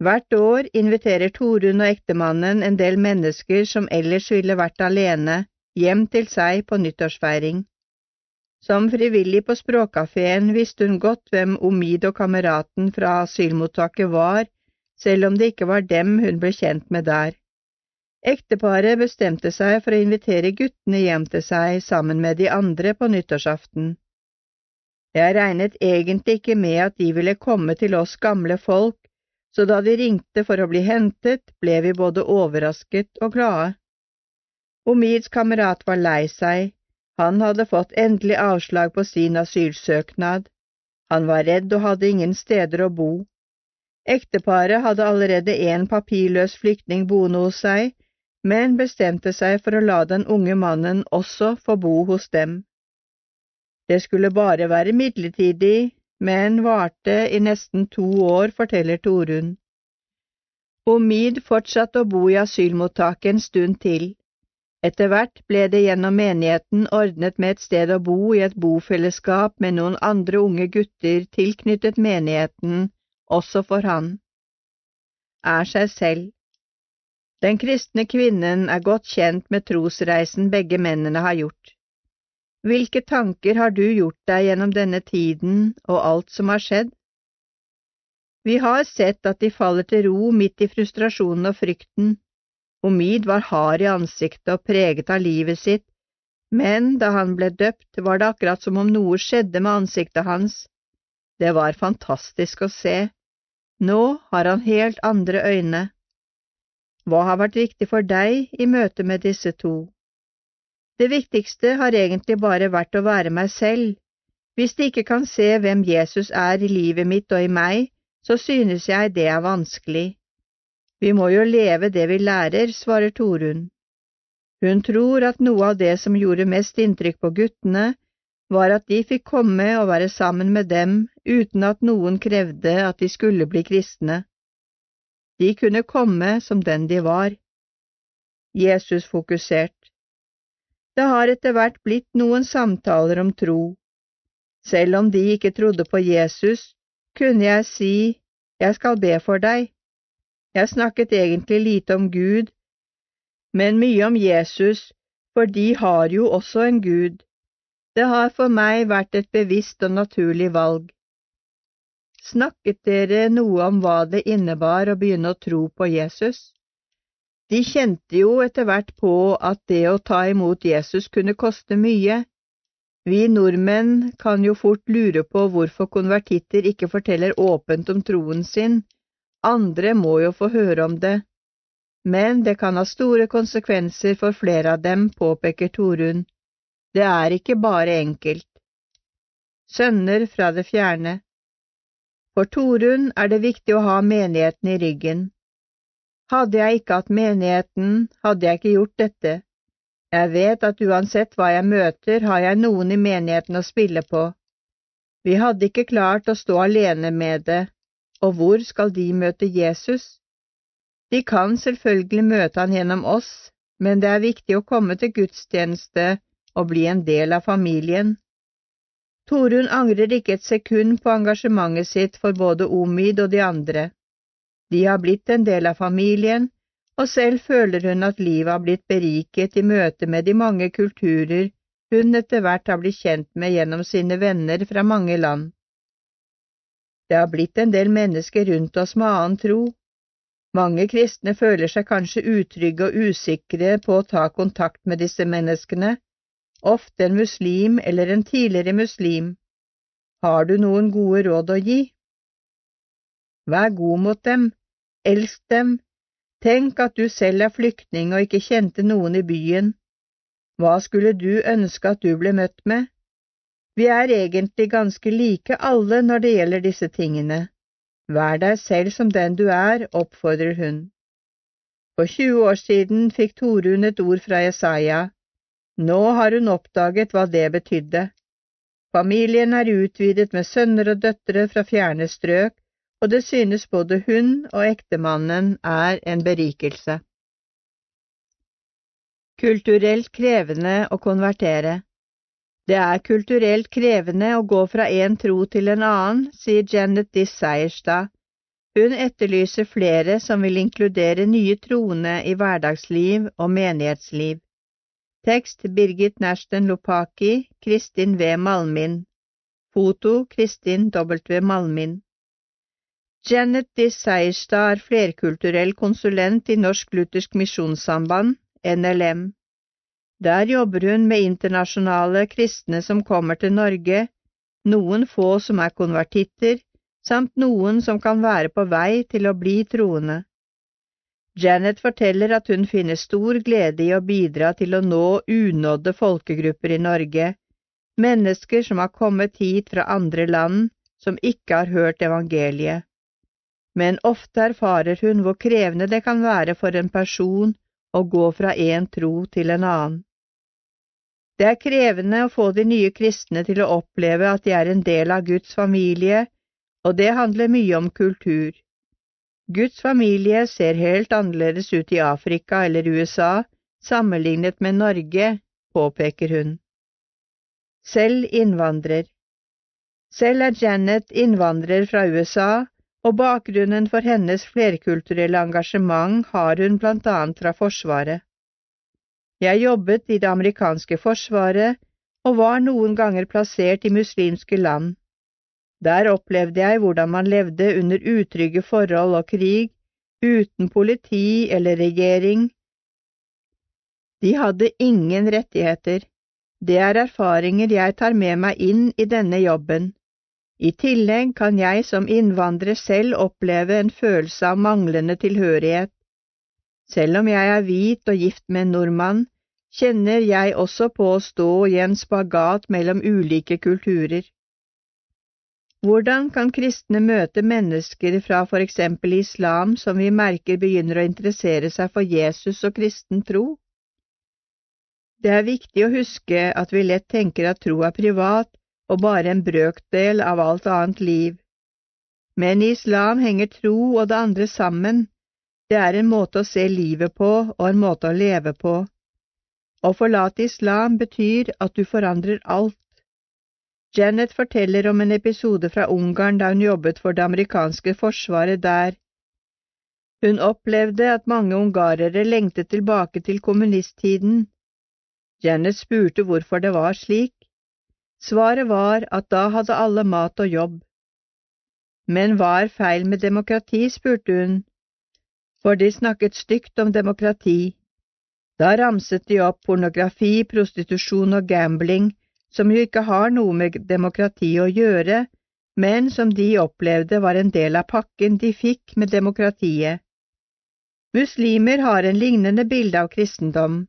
L: Hvert år inviterer Torunn og ektemannen en del mennesker som ellers ville vært alene, hjem til seg på nyttårsfeiring. Som frivillig på språkkafeen visste hun godt hvem Omid og kameraten fra asylmottaket var, selv om det ikke var dem hun ble kjent med der. Ekteparet bestemte seg for å invitere guttene hjem til seg sammen med de andre på nyttårsaften. Jeg regnet egentlig ikke med at de ville komme til oss gamle folk, så da de ringte for å bli hentet, ble vi både overrasket og glade. Omids kamerat var lei seg, han hadde fått endelig avslag på sin asylsøknad, han var redd og hadde ingen steder å bo. Ekteparet hadde allerede en papirløs flyktning boende hos seg, men bestemte seg for å la den unge mannen også få bo hos dem. Det skulle bare være midlertidig, men varte i nesten to år, forteller Torunn. Omid fortsatte å bo i asylmottaket en stund til. Etter hvert ble det gjennom menigheten ordnet med et sted å bo i et bofellesskap med noen andre unge gutter tilknyttet menigheten, også for han. Er seg selv. Den kristne kvinnen er godt kjent med trosreisen begge mennene har gjort. Hvilke tanker har du gjort deg gjennom denne tiden og alt som har skjedd? Vi har sett at de faller til ro midt i frustrasjonen og frykten. Omid var hard i ansiktet og preget av livet sitt, men da han ble døpt, var det akkurat som om noe skjedde med ansiktet hans. Det var fantastisk å se. Nå har han helt andre øyne. Hva har vært viktig for deg i møte med disse to? Det viktigste har egentlig bare vært å være meg selv. Hvis de ikke kan se hvem Jesus er i livet mitt og i meg, så synes jeg det er vanskelig. Vi må jo leve det vi lærer, svarer Torunn. Hun tror at noe av det som gjorde mest inntrykk på guttene, var at de fikk komme og være sammen med dem uten at noen krevde at de skulle bli kristne. De kunne komme som den de var. Jesus fokusert. Det har etter hvert blitt noen samtaler om tro. Selv om de ikke trodde på Jesus, kunne jeg si jeg skal be for deg. Jeg snakket egentlig lite om Gud, men mye om Jesus, for de har jo også en Gud. Det har for meg vært et bevisst og naturlig valg. Snakket dere noe om hva det innebar å begynne å tro på Jesus? De kjente jo etter hvert på at det å ta imot Jesus kunne koste mye. Vi nordmenn kan jo fort lure på hvorfor konvertitter ikke forteller åpent om troen sin, andre må jo få høre om det. Men det kan ha store konsekvenser for flere av dem, påpeker Torunn. Det er ikke bare enkelt. Sønner fra det fjerne For Torunn er det viktig å ha menigheten i ryggen. Hadde jeg ikke hatt menigheten, hadde jeg ikke gjort dette. Jeg vet at uansett hva jeg møter, har jeg noen i menigheten å spille på. Vi hadde ikke klart å stå alene med det, og hvor skal de møte Jesus? De kan selvfølgelig møte han gjennom oss, men det er viktig å komme til gudstjeneste og bli en del av familien. Torunn angrer ikke et sekund på engasjementet sitt for både Omid og de andre. De har blitt en del av familien, og selv føler hun at livet har blitt beriket i møte med de mange kulturer hun etter hvert har blitt kjent med gjennom sine venner fra mange land. Det har blitt en del mennesker rundt oss med annen tro. Mange kristne føler seg kanskje utrygge og usikre på å ta kontakt med disse menneskene, ofte en muslim eller en tidligere muslim. Har du noen gode råd å gi? Vær god mot dem, elsk dem, tenk at du selv er flyktning og ikke kjente noen i byen. Hva skulle du ønske at du ble møtt med? Vi er egentlig ganske like alle når det gjelder disse tingene. Vær deg selv som den du er, oppfordrer hun. For 20 år siden fikk Torunn et ord fra Jesaja. Nå har hun oppdaget hva det betydde. Familien er utvidet med sønner og døtre fra fjerne strøk, og det synes både hun og ektemannen er en berikelse. Kulturelt krevende å konvertere Det er kulturelt krevende å gå fra en tro til en annen, sier Janet Diss Seierstad. Hun etterlyser flere som vil inkludere nye troende i hverdagsliv og menighetsliv. Tekst Birgit Nashton Lopaki, Kristin V. Malmin. Foto Kristin W. Malmin. Janet Diss Seierstad er flerkulturell konsulent i Norsk Luthersk Misjonssamband, NLM. Der jobber hun med internasjonale kristne som kommer til Norge, noen få som er konvertitter, samt noen som kan være på vei til å bli troende. Janet forteller at hun finner stor glede i å bidra til å nå unådde folkegrupper i Norge, mennesker som har kommet hit fra andre land som ikke har hørt evangeliet. Men ofte erfarer hun hvor krevende det kan være for en person å gå fra en tro til en annen. Det er krevende å få de nye kristne til å oppleve at de er en del av Guds familie, og det handler mye om kultur. Guds familie ser helt annerledes ut i Afrika eller USA sammenlignet med Norge, påpeker hun. Selv innvandrer. Selv er Janet innvandrer fra USA, og bakgrunnen for hennes flerkulturelle engasjement har hun blant annet fra Forsvaret. Jeg jobbet i det amerikanske forsvaret og var noen ganger plassert i muslimske land. Der opplevde jeg hvordan man levde under utrygge forhold og krig, uten politi eller regjering. De hadde ingen rettigheter. Det er erfaringer jeg tar med meg inn i denne jobben. I tillegg kan jeg som innvandrer selv oppleve en følelse av manglende tilhørighet. Selv om jeg er hvit og gift med en nordmann, kjenner jeg også på å stå i en spagat mellom ulike kulturer. Hvordan kan kristne møte mennesker fra for eksempel islam som vi merker begynner å interessere seg for Jesus og kristen tro? Det er viktig å huske at vi lett tenker at tro er privat, og bare en brøkdel av alt annet liv. Men i islam henger tro og det andre sammen, det er en måte å se livet på og en måte å leve på. Å forlate islam betyr at du forandrer alt. Janet forteller om en episode fra Ungarn da hun jobbet for det amerikanske forsvaret der. Hun opplevde at mange ungarere lengtet tilbake til kommunisttiden. Janet spurte hvorfor det var slik. Svaret var at da hadde alle mat og jobb. Men hva er feil med demokrati, spurte hun, for de snakket stygt om demokrati. Da ramset de opp pornografi, prostitusjon og gambling, som jo ikke har noe med demokrati å gjøre, men som de opplevde var en del av pakken de fikk med demokratiet. Muslimer har en lignende bilde av kristendom.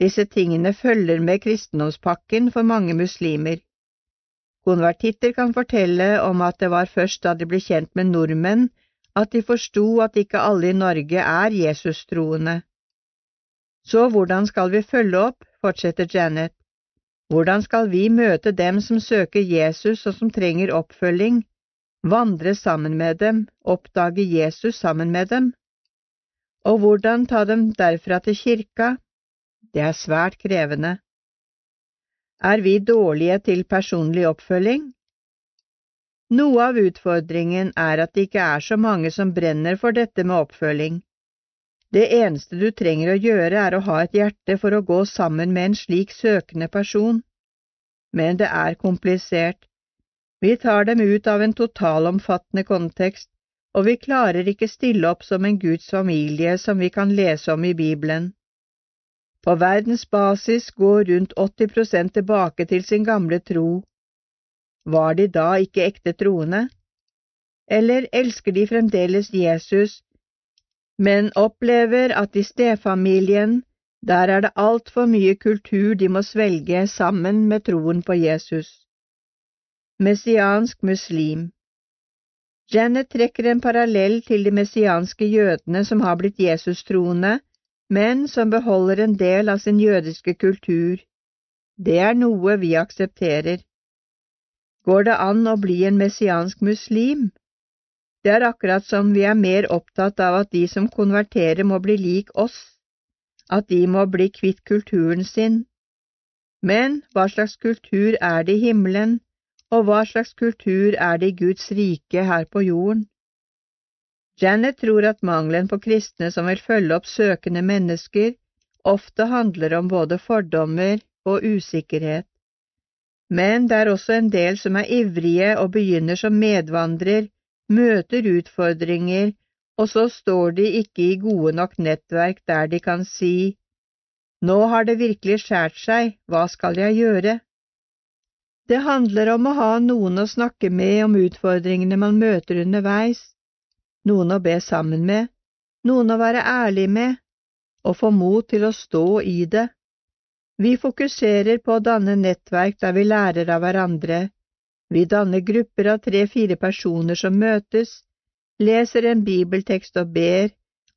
L: Disse tingene følger med kristendomspakken for mange muslimer. Konvertitter kan fortelle om at det var først da de ble kjent med nordmenn at de forsto at ikke alle i Norge er Jesus-troende. Så hvordan skal vi følge opp, fortsetter Janet. Hvordan skal vi møte dem som søker Jesus og som trenger oppfølging, vandre sammen med dem, oppdage Jesus sammen med dem? Og hvordan ta dem derfra til kirka? Det er svært krevende. Er vi dårlige til personlig oppfølging? Noe av utfordringen er at det ikke er så mange som brenner for dette med oppfølging. Det eneste du trenger å gjøre er å ha et hjerte for å gå sammen med en slik søkende person. Men det er komplisert. Vi tar dem ut av en totalomfattende kontekst, og vi klarer ikke stille opp som en Guds familie som vi kan lese om i Bibelen. På verdensbasis går rundt 80 prosent tilbake til sin gamle tro. Var de da ikke ekte troende? Eller elsker de fremdeles Jesus, men opplever at i stefamilien, der er det altfor mye kultur de må svelge sammen med troen på Jesus. Messiansk muslim Janet trekker en parallell til de messianske jødene som har blitt Jesus-troende, men som beholder en del av sin jødiske kultur. Det er noe vi aksepterer. Går det an å bli en messiansk muslim? Det er akkurat som vi er mer opptatt av at de som konverterer må bli lik oss, at de må bli kvitt kulturen sin. Men hva slags kultur er det i himmelen, og hva slags kultur er det i Guds rike her på jorden? Janet tror at mangelen på kristne som vil følge opp søkende mennesker, ofte handler om både fordommer og usikkerhet. Men det er også en del som er ivrige og begynner som medvandrer, møter utfordringer, og så står de ikke i gode nok nettverk der de kan si Nå har det virkelig skjært seg, hva skal jeg gjøre? Det handler om å ha noen å snakke med om utfordringene man møter underveis, noen å be sammen med, noen å være ærlig med, og få mot til å stå i det. Vi fokuserer på å danne nettverk der vi lærer av hverandre. Vi danner grupper av tre–fire personer som møtes, leser en bibeltekst og ber,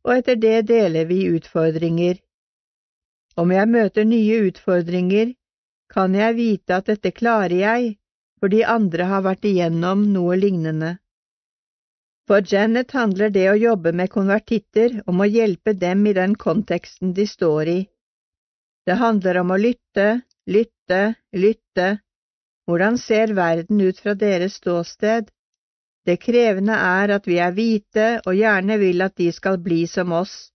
L: og etter det deler vi utfordringer. Om jeg møter nye utfordringer, kan jeg vite at dette klarer jeg, fordi andre har vært igjennom noe lignende. For Janet handler det å jobbe med konvertitter om å hjelpe dem i den konteksten de står i. Det handler om å lytte, lytte, lytte. Hvordan ser verden ut fra deres ståsted? Det krevende er at vi er hvite og gjerne vil at de skal bli som oss,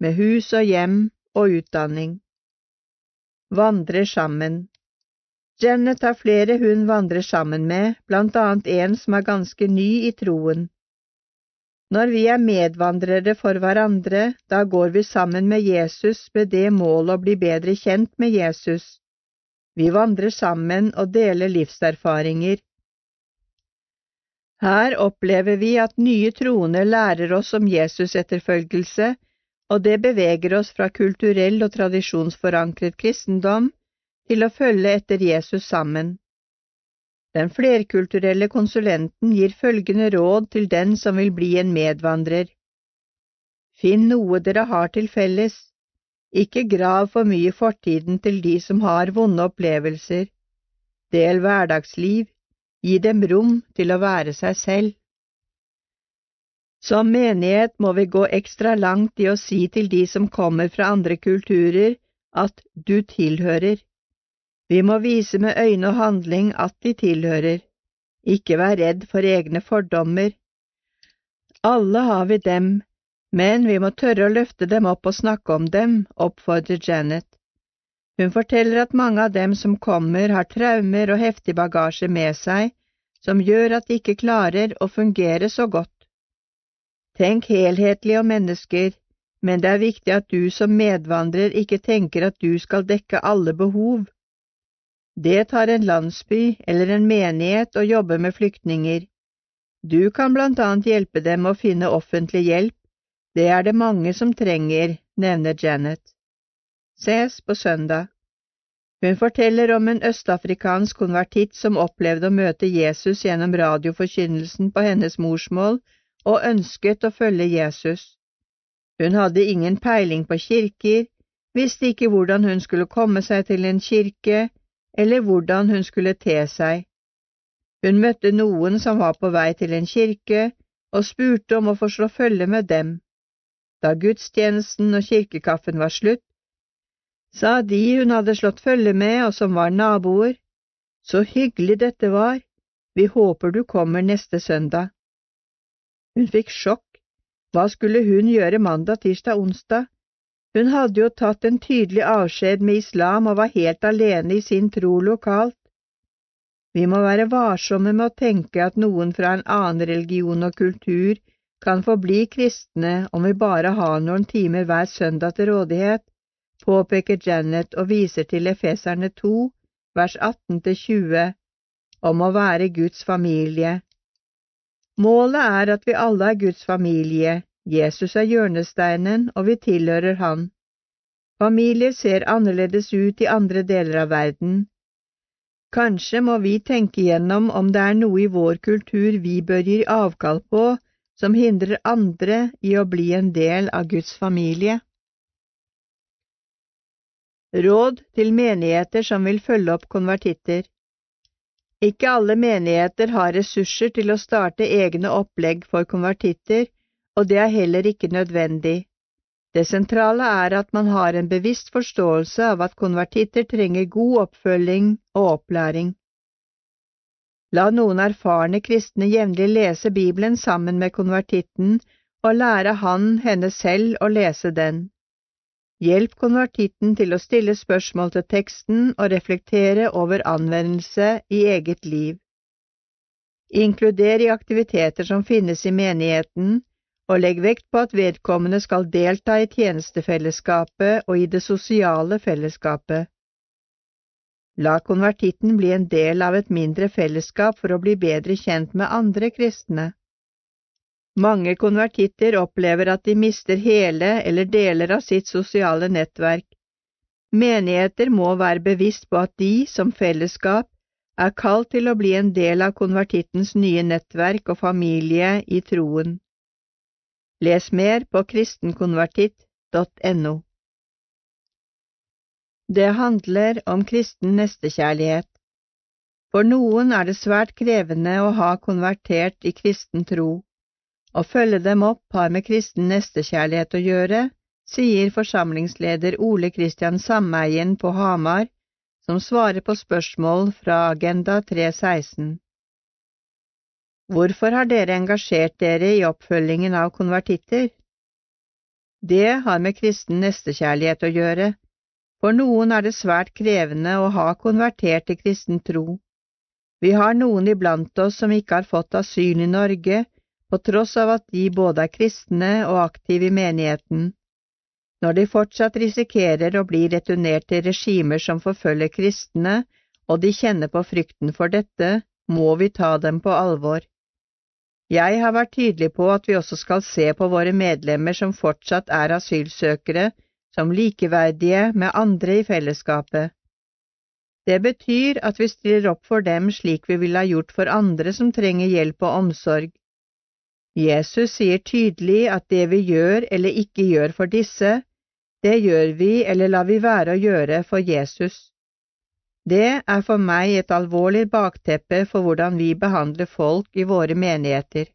L: med hus og hjem og utdanning. Vandrer sammen. Janet har flere hun vandrer sammen med, blant annet en som er ganske ny i troen. Når vi er medvandrere for hverandre, da går vi sammen med Jesus med det mål å bli bedre kjent med Jesus. Vi vandrer sammen og deler livserfaringer. Her opplever vi at nye troende lærer oss om Jesus-etterfølgelse, og det beveger oss fra kulturell og tradisjonsforankret kristendom til å følge etter Jesus sammen. Den flerkulturelle konsulenten gir følgende råd til den som vil bli en medvandrer. Finn noe dere har til felles, ikke grav for mye fortiden til de som har vonde opplevelser. Del hverdagsliv, gi dem rom til å være seg selv. Som menighet må vi gå ekstra langt i å si til de som kommer fra andre kulturer, at du tilhører. Vi må vise med øyne og handling at de tilhører. Ikke vær redd for egne fordommer. Alle har vi dem, men vi må tørre å løfte dem opp og snakke om dem, oppfordrer Janet. Hun forteller at mange av dem som kommer, har traumer og heftig bagasje med seg som gjør at de ikke klarer å fungere så godt. Tenk helhetlig om mennesker, men det er viktig at du som medvandrer ikke tenker at du skal dekke alle behov. Det tar en landsby eller en menighet å jobbe med flyktninger. Du kan blant annet hjelpe dem å finne offentlig hjelp, det er det mange som trenger, nevner Janet. Ses på søndag. Hun forteller om en østafrikansk konvertitt som opplevde å møte Jesus gjennom radioforkynnelsen på hennes morsmål og ønsket å følge Jesus. Hun hadde ingen peiling på kirker, visste ikke hvordan hun skulle komme seg til en kirke, eller hvordan hun skulle te seg. Hun møtte noen som var på vei til en kirke, og spurte om å få slå følge med dem. da gudstjenesten og kirkekaffen var slutt, sa de hun hadde slått følge med og som var naboer, så hyggelig dette var, vi håper du kommer neste søndag. Hun fikk sjokk, hva skulle hun gjøre mandag, tirsdag, onsdag? Hun hadde jo tatt en tydelig avskjed med islam og var helt alene i sin tro lokalt. Vi må være varsomme med å tenke at noen fra en annen religion og kultur kan forbli kristne om vi bare har noen timer hver søndag til rådighet, påpeker Janet og viser til Efeserne 2, vers 18–20, om å være Guds familie. Målet er at vi alle er Guds familie, Jesus er hjørnesteinen, og vi tilhører Han. Familier ser annerledes ut i andre deler av verden, Kanskje må vi tenke gjennom om det er noe i vår kultur vi bør gi avkall på som hindrer andre i å bli en del av Guds familie. Råd til menigheter som vil følge opp konvertitter Ikke alle menigheter har ressurser til å starte egne opplegg for konvertitter, og det er heller ikke nødvendig. Det sentrale er at man har en bevisst forståelse av at konvertitter trenger god oppfølging og opplæring. La noen erfarne kristne jevnlig lese Bibelen sammen med konvertitten og lære han henne selv å lese den. Hjelp konvertitten til å stille spørsmål til teksten og reflektere over anvendelse i eget liv. Inkluder i aktiviteter som finnes i menigheten, og legg vekt på at vedkommende skal delta i tjenestefellesskapet og i det sosiale fellesskapet. La konvertitten bli en del av et mindre fellesskap for å bli bedre kjent med andre kristne. Mange konvertitter opplever at de mister hele eller deler av sitt sosiale nettverk. Menigheter må være bevisst på at de, som fellesskap, er kalt til å bli en del av konvertittens nye nettverk og familie i troen. Les mer på kristenkonvertitt.no. Det handler om kristen nestekjærlighet. For noen er det svært krevende å ha konvertert i kristen tro. Å følge dem opp har med kristen nestekjærlighet å gjøre, sier forsamlingsleder Ole Kristian Sameien på Hamar, som svarer på spørsmål fra Agenda 316. Hvorfor har dere engasjert dere i oppfølgingen av konvertitter? Det har med kristen nestekjærlighet å gjøre. For noen er det svært krevende å ha konvertert til kristen tro. Vi har noen iblant oss som ikke har fått asyl i Norge, på tross av at de både er kristne og aktive i menigheten. Når de fortsatt risikerer å bli returnert til regimer som forfølger kristne, og de kjenner på frykten for dette, må vi ta dem på alvor. Jeg har vært tydelig på at vi også skal se på våre medlemmer som fortsatt er asylsøkere, som likeverdige med andre i fellesskapet. Det betyr at vi stiller opp for dem slik vi ville ha gjort for andre som trenger hjelp og omsorg. Jesus sier tydelig at det vi gjør eller ikke gjør for disse, det gjør vi eller lar vi være å gjøre for Jesus. Det er for meg et alvorlig bakteppe for hvordan vi behandler folk i våre menigheter.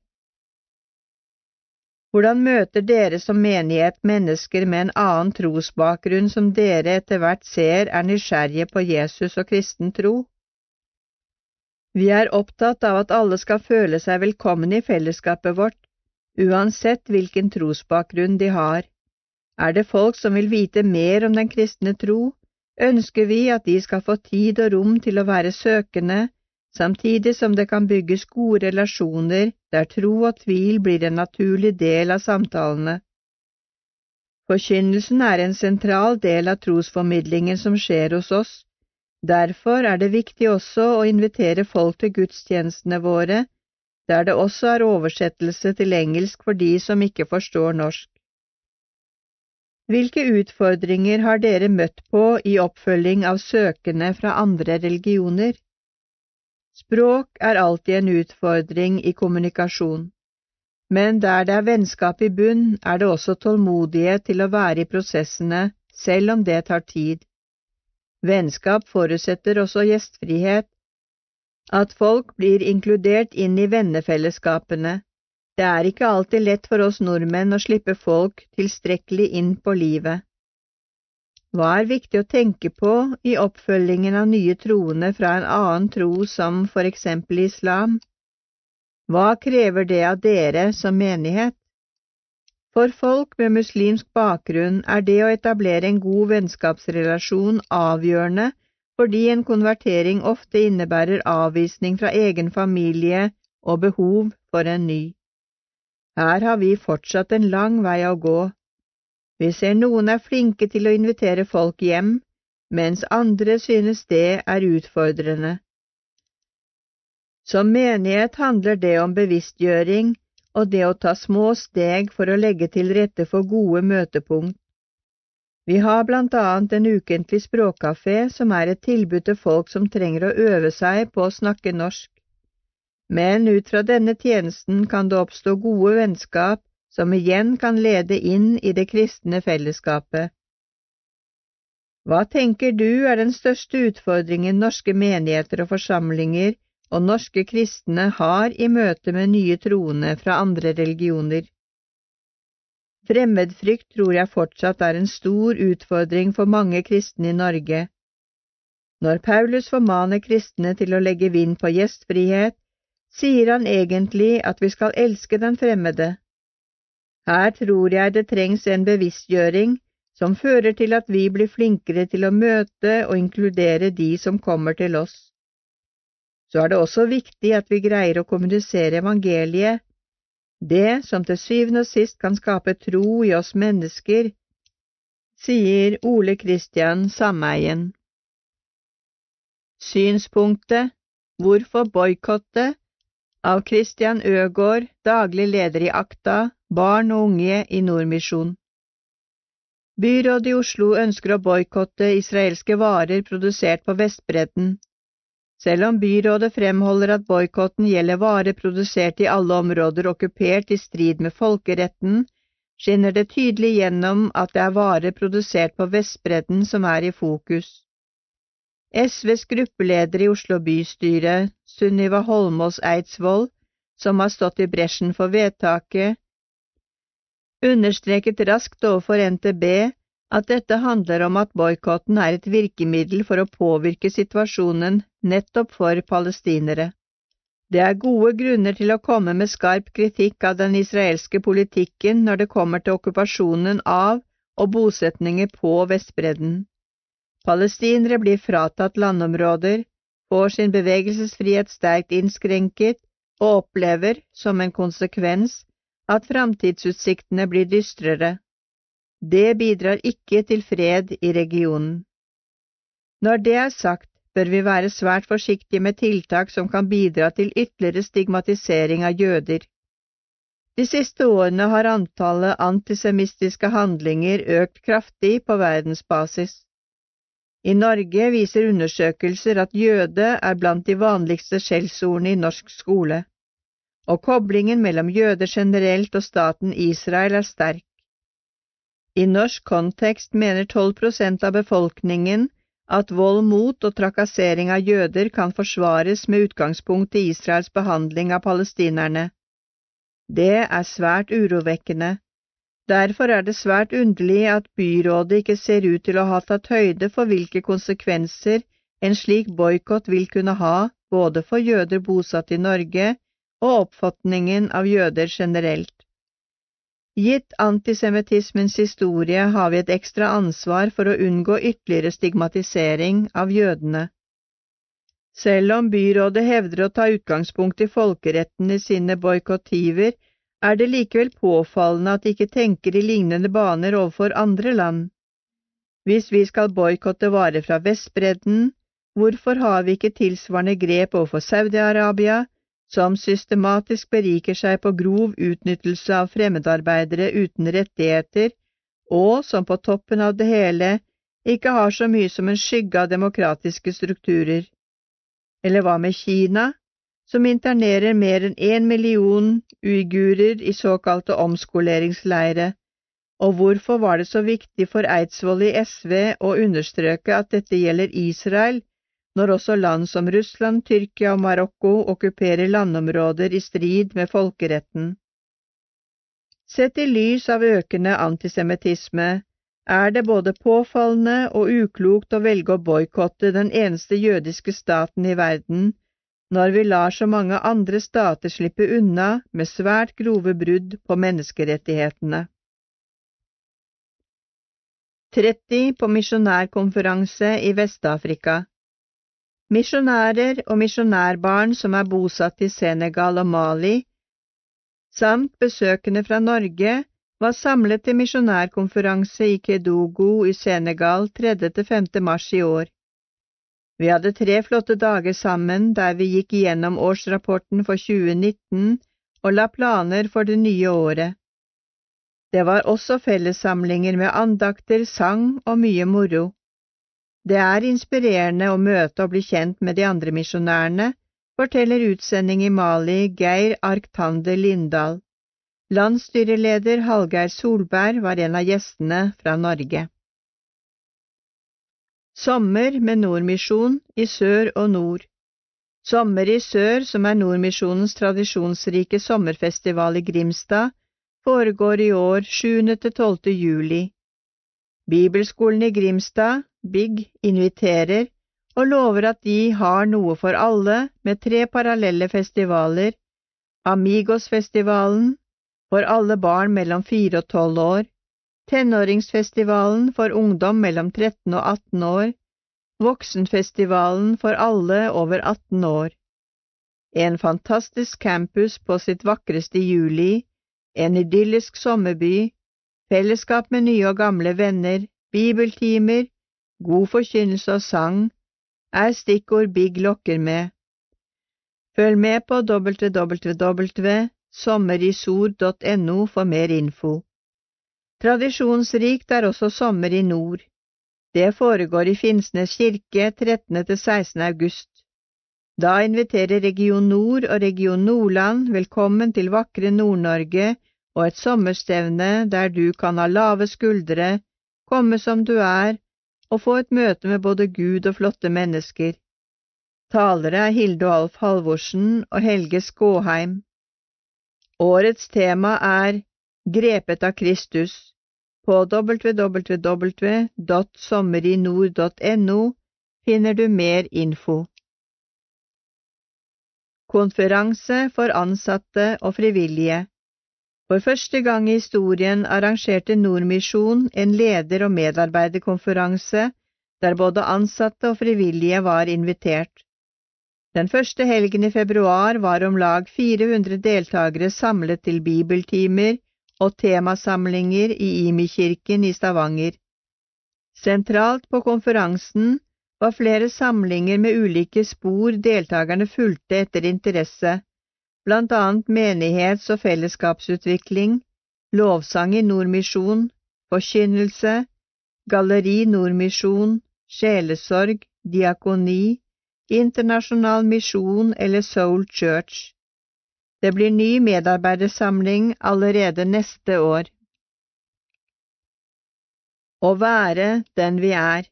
L: Hvordan møter dere som menighet mennesker med en annen trosbakgrunn som dere etter hvert ser er nysgjerrige på Jesus og kristen tro? Vi er opptatt av at alle skal føle seg velkommen i fellesskapet vårt, uansett hvilken trosbakgrunn de har. Er det folk som vil vite mer om den kristne tro, ønsker vi at de skal få tid og rom til å være søkende, samtidig som det kan bygges gode relasjoner der tro og tvil blir en naturlig del av samtalene. Forkynnelsen er en sentral del av trosformidlingen som skjer hos oss, derfor er det viktig også å invitere folk til gudstjenestene våre, der det også er oversettelse til engelsk for de som ikke forstår norsk. Hvilke utfordringer har dere møtt på i oppfølging av søkende fra andre religioner? Språk er alltid en utfordring i kommunikasjon, men der det er vennskap i bunn, er det også tålmodighet til å være i prosessene, selv om det tar tid. Vennskap forutsetter også gjestfrihet, at folk blir inkludert inn i vennefellesskapene. Det er ikke alltid lett for oss nordmenn å slippe folk tilstrekkelig inn på livet. Hva er viktig å tenke på i oppfølgingen av nye troende fra en annen tro som for eksempel islam? Hva krever det av dere som menighet? For folk med muslimsk bakgrunn er det å etablere en god vennskapsrelasjon avgjørende fordi en konvertering ofte innebærer avvisning fra egen familie og behov for en ny. Her har vi fortsatt en lang vei å gå. Vi ser noen er flinke til å invitere folk hjem, mens andre synes det er utfordrende. Som menighet handler det om bevisstgjøring og det å ta små steg for å legge til rette for gode møtepunkt. Vi har blant annet en ukentlig språkkafé som er et tilbud til folk som trenger å øve seg på å snakke norsk. Men ut fra denne tjenesten kan det oppstå gode vennskap som igjen kan lede inn i det kristne fellesskapet. Hva tenker du er den største utfordringen norske menigheter og forsamlinger og norske kristne har i møte med nye troende fra andre religioner. Fremmedfrykt tror jeg fortsatt er en stor utfordring for mange kristne i Norge. Når Paulus formaner kristne til å legge vind på gjestfrihet, sier han egentlig at vi skal elske den fremmede. Her tror jeg det trengs en bevisstgjøring som fører til at vi blir flinkere til å møte og inkludere de som kommer til oss så er det også viktig at vi greier å kommunisere evangeliet, det som til syvende og sist kan skape tro i oss mennesker, sier Ole Christian Sameien. Synspunktet Hvorfor boikotte? Av Christian Øgård, daglig leder i Akta, barn og unge i Nordmisjon. Byrådet i Oslo ønsker å boikotte israelske varer produsert på Vestbredden. Selv om byrådet fremholder at boikotten gjelder varer produsert i alle områder okkupert i strid med folkeretten, skinner det tydelig gjennom at det er varer produsert på Vestbredden som er i fokus. SVs gruppeleder i Oslo bystyre, Sunniva Holmås Eidsvoll, som har stått i bresjen for vedtaket, understreket raskt overfor NTB at dette handler om at boikotten er et virkemiddel for å påvirke situasjonen nettopp for palestinere. Det er gode grunner til å komme med skarp kritikk av den israelske politikken når det kommer til okkupasjonen av og bosetninger på Vestbredden. Palestinere blir fratatt landområder, får sin bevegelsesfrihet sterkt innskrenket og opplever, som en konsekvens, at framtidsutsiktene blir dystrere. Det bidrar ikke til fred i regionen. Når det er sagt, bør vi være svært forsiktige med tiltak som kan bidra til ytterligere stigmatisering av jøder. De siste årene har antallet antisemittiske handlinger økt kraftig på verdensbasis. I Norge viser undersøkelser at jøde er blant de vanligste skjellsordene i norsk skole, og koblingen mellom jøder generelt og staten Israel er sterk. I norsk kontekst mener 12 prosent av befolkningen at vold mot og trakassering av jøder kan forsvares med utgangspunkt i Israels behandling av palestinerne. Det er svært urovekkende. Derfor er det svært underlig at byrådet ikke ser ut til å ha tatt høyde for hvilke konsekvenser en slik boikott vil kunne ha både for jøder bosatt i Norge og oppfatningen av jøder generelt. Gitt antisemittismens historie har vi et ekstra ansvar for å unngå ytterligere stigmatisering av jødene. Selv om byrådet hevder å ta utgangspunkt i folkeretten i sine boikottiver, er det likevel påfallende at de ikke tenker i lignende baner overfor andre land. Hvis vi skal boikotte varer fra Vestbredden, hvorfor har vi ikke tilsvarende grep overfor Saudi-Arabia, som systematisk beriker seg på grov utnyttelse av fremmedarbeidere uten rettigheter, og som på toppen av det hele ikke har så mye som en skygge av demokratiske strukturer. Eller hva med Kina, som internerer mer enn én million uigurer i såkalte omskoleringsleire, og hvorfor var det så viktig for Eidsvoll i SV å understreke at dette gjelder Israel når også land som Russland, Tyrkia og Marokko okkuperer landområder i strid med folkeretten. Sett i lys av økende antisemittisme er det både påfallende og uklokt å velge å boikotte den eneste jødiske staten i verden, når vi lar så mange andre stater slippe unna med svært grove brudd på menneskerettighetene. 30 på misjonærkonferanse i Vest-Afrika Misjonærer og misjonærbarn som er bosatt i Senegal og Mali, samt besøkende fra Norge, var samlet til misjonærkonferanse i Kedogo i Senegal 3.–5. mars i år. Vi hadde tre flotte dager sammen der vi gikk igjennom årsrapporten for 2019 og la planer for det nye året. Det var også fellessamlinger med andakter, sang og mye moro. Det er inspirerende å møte og bli kjent med de andre misjonærene, forteller utsending i Mali Geir Arktander Lindahl. Landsstyreleder Hallgeir Solberg var en av gjestene fra Norge. Sommer med Nordmisjon i sør og nord. Sommer i sør, som er Nordmisjonens tradisjonsrike sommerfestival i Grimstad, foregår i år 7.–12. juli. Bibelskolen i Grimstad, BIG, inviterer og lover at de har noe for alle med tre parallelle festivaler, Amigos-festivalen for alle barn mellom fire og tolv år, Tenåringsfestivalen for ungdom mellom 13 og 18 år, Voksenfestivalen for alle over 18 år. En fantastisk campus på sitt vakreste juli, en idyllisk sommerby, fellesskap med nye og gamle venner, bibeltimer, god forkynnelse og sang, er stikkord Big lokker med. Følg med på www.sommerisord.no for mer info. Tradisjonsrikt er også sommer i nord. Det foregår i Finnsnes kirke 13. til 16. august. Da inviterer Region Nord og Region Nordland velkommen til vakre Nord-Norge og et sommerstevne der du kan ha lave skuldre, komme som du er og få et møte med både Gud og flotte mennesker. Talere er Hilde og Alf Halvorsen og Helge Skåheim. Årets tema er Grepet av Kristus. På www.sommerinord.no finner du mer info. Konferanse for ansatte og frivillige For første gang i historien arrangerte Nordmisjon en leder- og medarbeiderkonferanse der både ansatte og frivillige var invitert. Den første helgen i februar var om lag 400 deltakere samlet til bibeltimer og temasamlinger i Imi-kirken i Stavanger. Sentralt på konferansen var flere samlinger med ulike spor deltakerne fulgte etter interesse, blant annet menighets- og fellesskapsutvikling, lovsang i Nordmisjon, forkynnelse, Galleri Nordmisjon, sjelesorg, diakoni, internasjonal misjon eller Soul Church. Det blir ny medarbeidersamling allerede neste år. Å være den vi er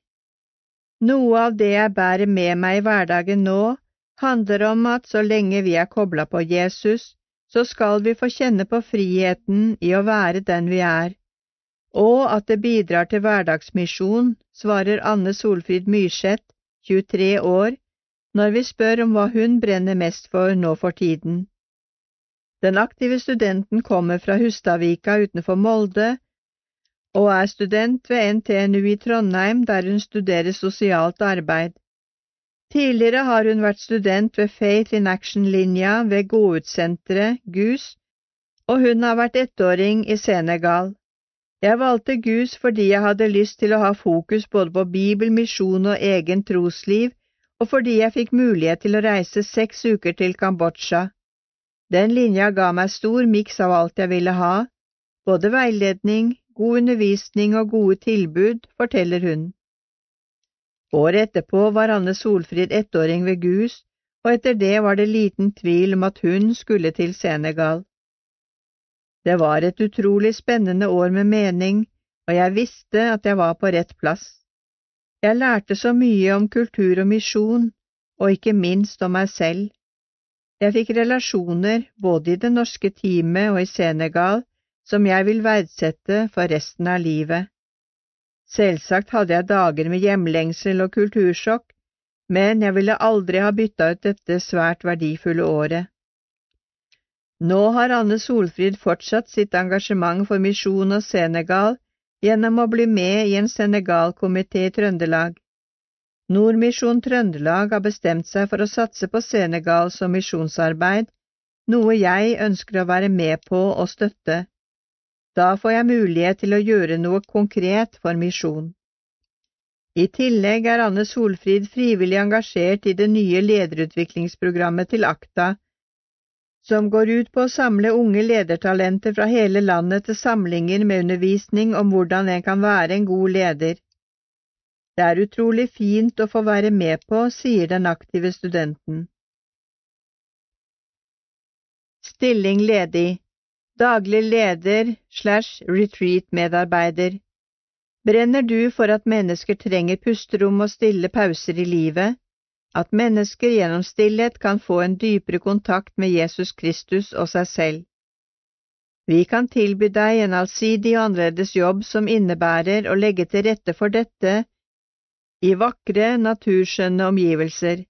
L: Noe av det jeg bærer med meg i hverdagen nå, handler om at så lenge vi er kobla på Jesus, så skal vi få kjenne på friheten i å være den vi er, og at det bidrar til hverdagsmisjon, svarer Anne Solfrid Myrseth, 23 år, når vi spør om hva hun brenner mest for nå for tiden. Den aktive studenten kommer fra Hustadvika utenfor Molde og er student ved NTNU i Trondheim, der hun studerer sosialt arbeid. Tidligere har hun vært student ved Faith in Action-linja ved Gåutsenteret, GUS, og hun har vært ettåring i Senegal. Jeg valgte GUS fordi jeg hadde lyst til å ha fokus både på Bibel, misjon og egen trosliv, og fordi jeg fikk mulighet til å reise seks uker til Kambodsja. Den linja ga meg stor miks av alt jeg ville ha, både veiledning, god undervisning og gode tilbud, forteller hun. Året etterpå var Anne Solfrid ettåring ved GUS, og etter det var det liten tvil om at hun skulle til Senegal. Det var et utrolig spennende år med mening, og jeg visste at jeg var på rett plass. Jeg lærte så mye om kultur og misjon, og ikke minst om meg selv. Jeg fikk relasjoner både i det norske teamet og i Senegal som jeg vil verdsette for resten av livet. Selvsagt hadde jeg dager med hjemlengsel og kultursjokk, men jeg ville aldri ha bytta ut dette svært verdifulle året. Nå har Anne Solfrid fortsatt sitt engasjement for misjon og Senegal gjennom å bli med i en Senegal-komité i Trøndelag. Nordmisjon Trøndelag har bestemt seg for å satse på Senegal som misjonsarbeid, noe jeg ønsker å være med på og støtte. Da får jeg mulighet til å gjøre noe konkret for misjon. I tillegg er Anne Solfrid frivillig engasjert i det nye lederutviklingsprogrammet til AKTA, som går ut på å samle unge ledertalenter fra hele landet til samlinger med undervisning om hvordan en kan være en god leder. Det er utrolig fint å få være med på, sier den aktive studenten. Stilling ledig Daglig leder slash retreat-medarbeider Brenner du for at mennesker trenger pusterom og stille pauser i livet, at mennesker gjennom stillhet kan få en dypere kontakt med Jesus Kristus og seg selv? Vi kan tilby deg en allsidig og annerledes jobb som innebærer å legge til rette for dette i vakre, naturskjønne omgivelser.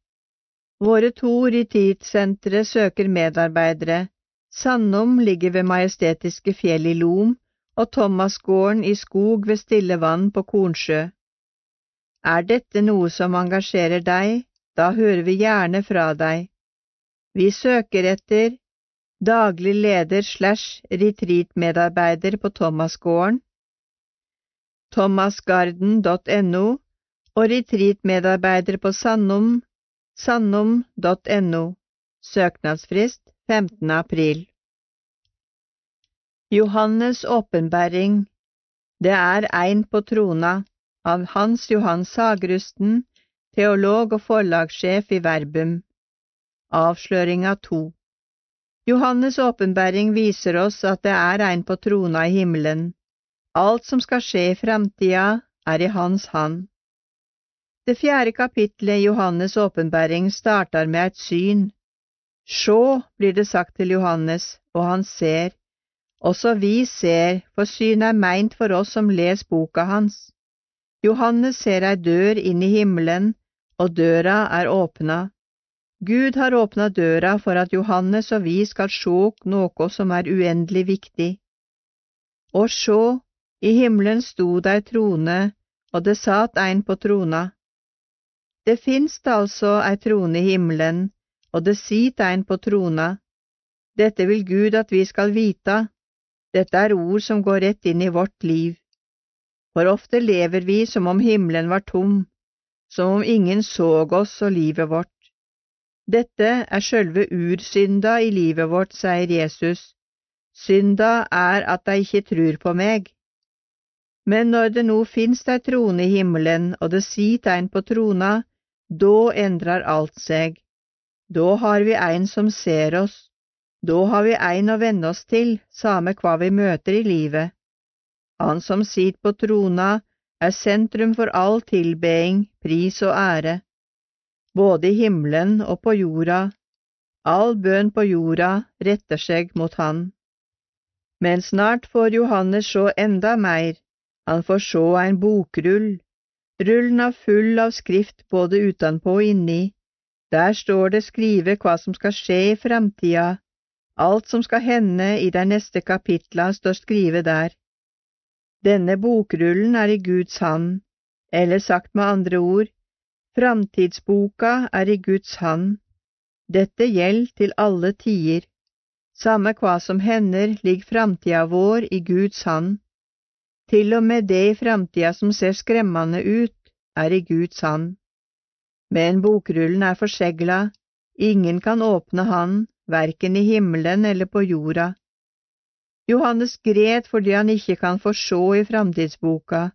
L: Våre to retreat-sentre søker medarbeidere, Sandom ligger ved majestetiske fjell i Lom og Thomasgården i skog ved stille vann på Kornsjø. Er dette noe som engasjerer deg, da hører vi gjerne fra deg. Vi søker etter daglig leder slash retreat-medarbeider på Thomasgården, thomasgarden.no og retreat-medarbeider på Sandom, sandom.no. Søknadsfrist 15. april Johannes' åpenbæring Det er ein på trona av Hans Johan Sagrusten, teolog og forlagssjef i Verbum. Avsløringa to Johannes' åpenbæring viser oss at det er ein på trona i himmelen. Alt som skal skje i framtida, er i hans hand. Det fjerde kapitlet i Johannes' åpenbæring starter med et syn Sjå, blir det sagt til Johannes, og han ser. Også vi ser, for synet er meint for oss som les boka hans. Johannes ser ei dør inn i himmelen, og døra er åpna. Gud har åpna døra for at Johannes og vi skal sjå noe som er uendelig viktig. Og sjå, i himmelen sto det ei trone, og det satt ein på trona. Det finst altså ei trone i himmelen, og det sit ein på trona. Dette vil Gud at vi skal vita, dette er ord som går rett inn i vårt liv. For ofte lever vi som om himmelen var tom, som om ingen såg oss og livet vårt. Dette er sjølve ursynda i livet vårt, sier Jesus. Synda er at de ikke trur på meg. Men når det nå finst ei trone i himmelen, og det sit ein på trona, da endrar alt seg. Da har vi ein som ser oss, da har vi ein å venne oss til, same hva vi møter i livet. Han som sitter på trona, er sentrum for all tilbeding, pris og ære, både i himmelen og på jorda. All bønn på jorda retter seg mot Han. Men snart får Johannes sjå enda mer, han får sjå ein bokrull, rullen er full av skrift både utenpå og inni, der står det skrive hva som skal skje i framtida, alt som skal hende i de neste kapitla står skrive der. Denne bokrullen er i Guds hand, eller sagt med andre ord, framtidsboka er i Guds hand. Dette gjelder til alle tider. Samme hva som hender, ligger framtida vår i Guds hand. Til og med det i framtida som ser skremmende ut, er i Guds hand men bokrullen er forsegla, ingen kan åpne han, verken i himmelen eller på jorda. Johannes gret fordi han ikke kan få se i framtidsboka,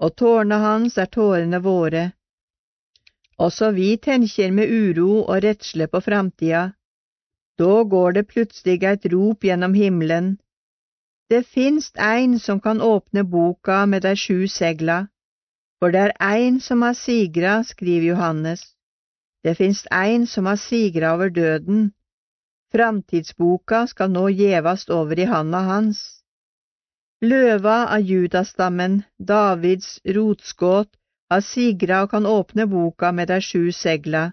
L: og tårene hans er tårene våre. Også vi tenker med uro og redsle på framtida. Da går det plutselig et rop gjennom himmelen. Det finst ein som kan åpne boka med dei sju segla. For det er ein som har sigra, skriver Johannes. Det finst ein som har sigra over døden. Framtidsboka skal nå gjevast over i handa hans. Løva av judastammen, Davids rotskåt, har sigra og kan åpne boka med dei sju segla.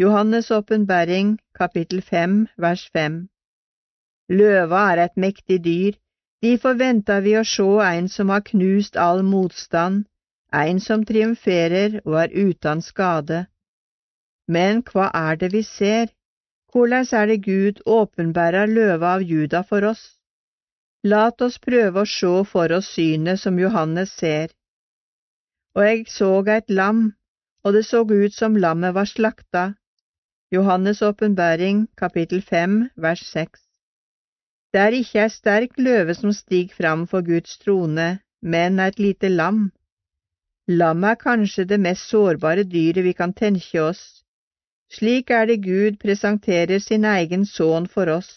L: Johannes' åpenbaring, kapittel 5, vers 5. Løva er et mektig dyr, derfor venter vi å se en som har knust all motstand, en som triumferer og er uten skade. Men hva er det vi ser? Hvordan er det Gud åpenbærer løva av Juda for oss? Lat oss prøve å se for oss synet som Johannes ser. Og jeg så et lam, og det så ut som lammet var slakta. Johannes' åpenbaring, kapittel 5, vers 6. Det er ikke ei sterk løve som stiger fram for Guds trone, men et lite lam. Lam er kanskje det mest sårbare dyret vi kan tenke oss. Slik er det Gud presenterer sin egen sønn for oss,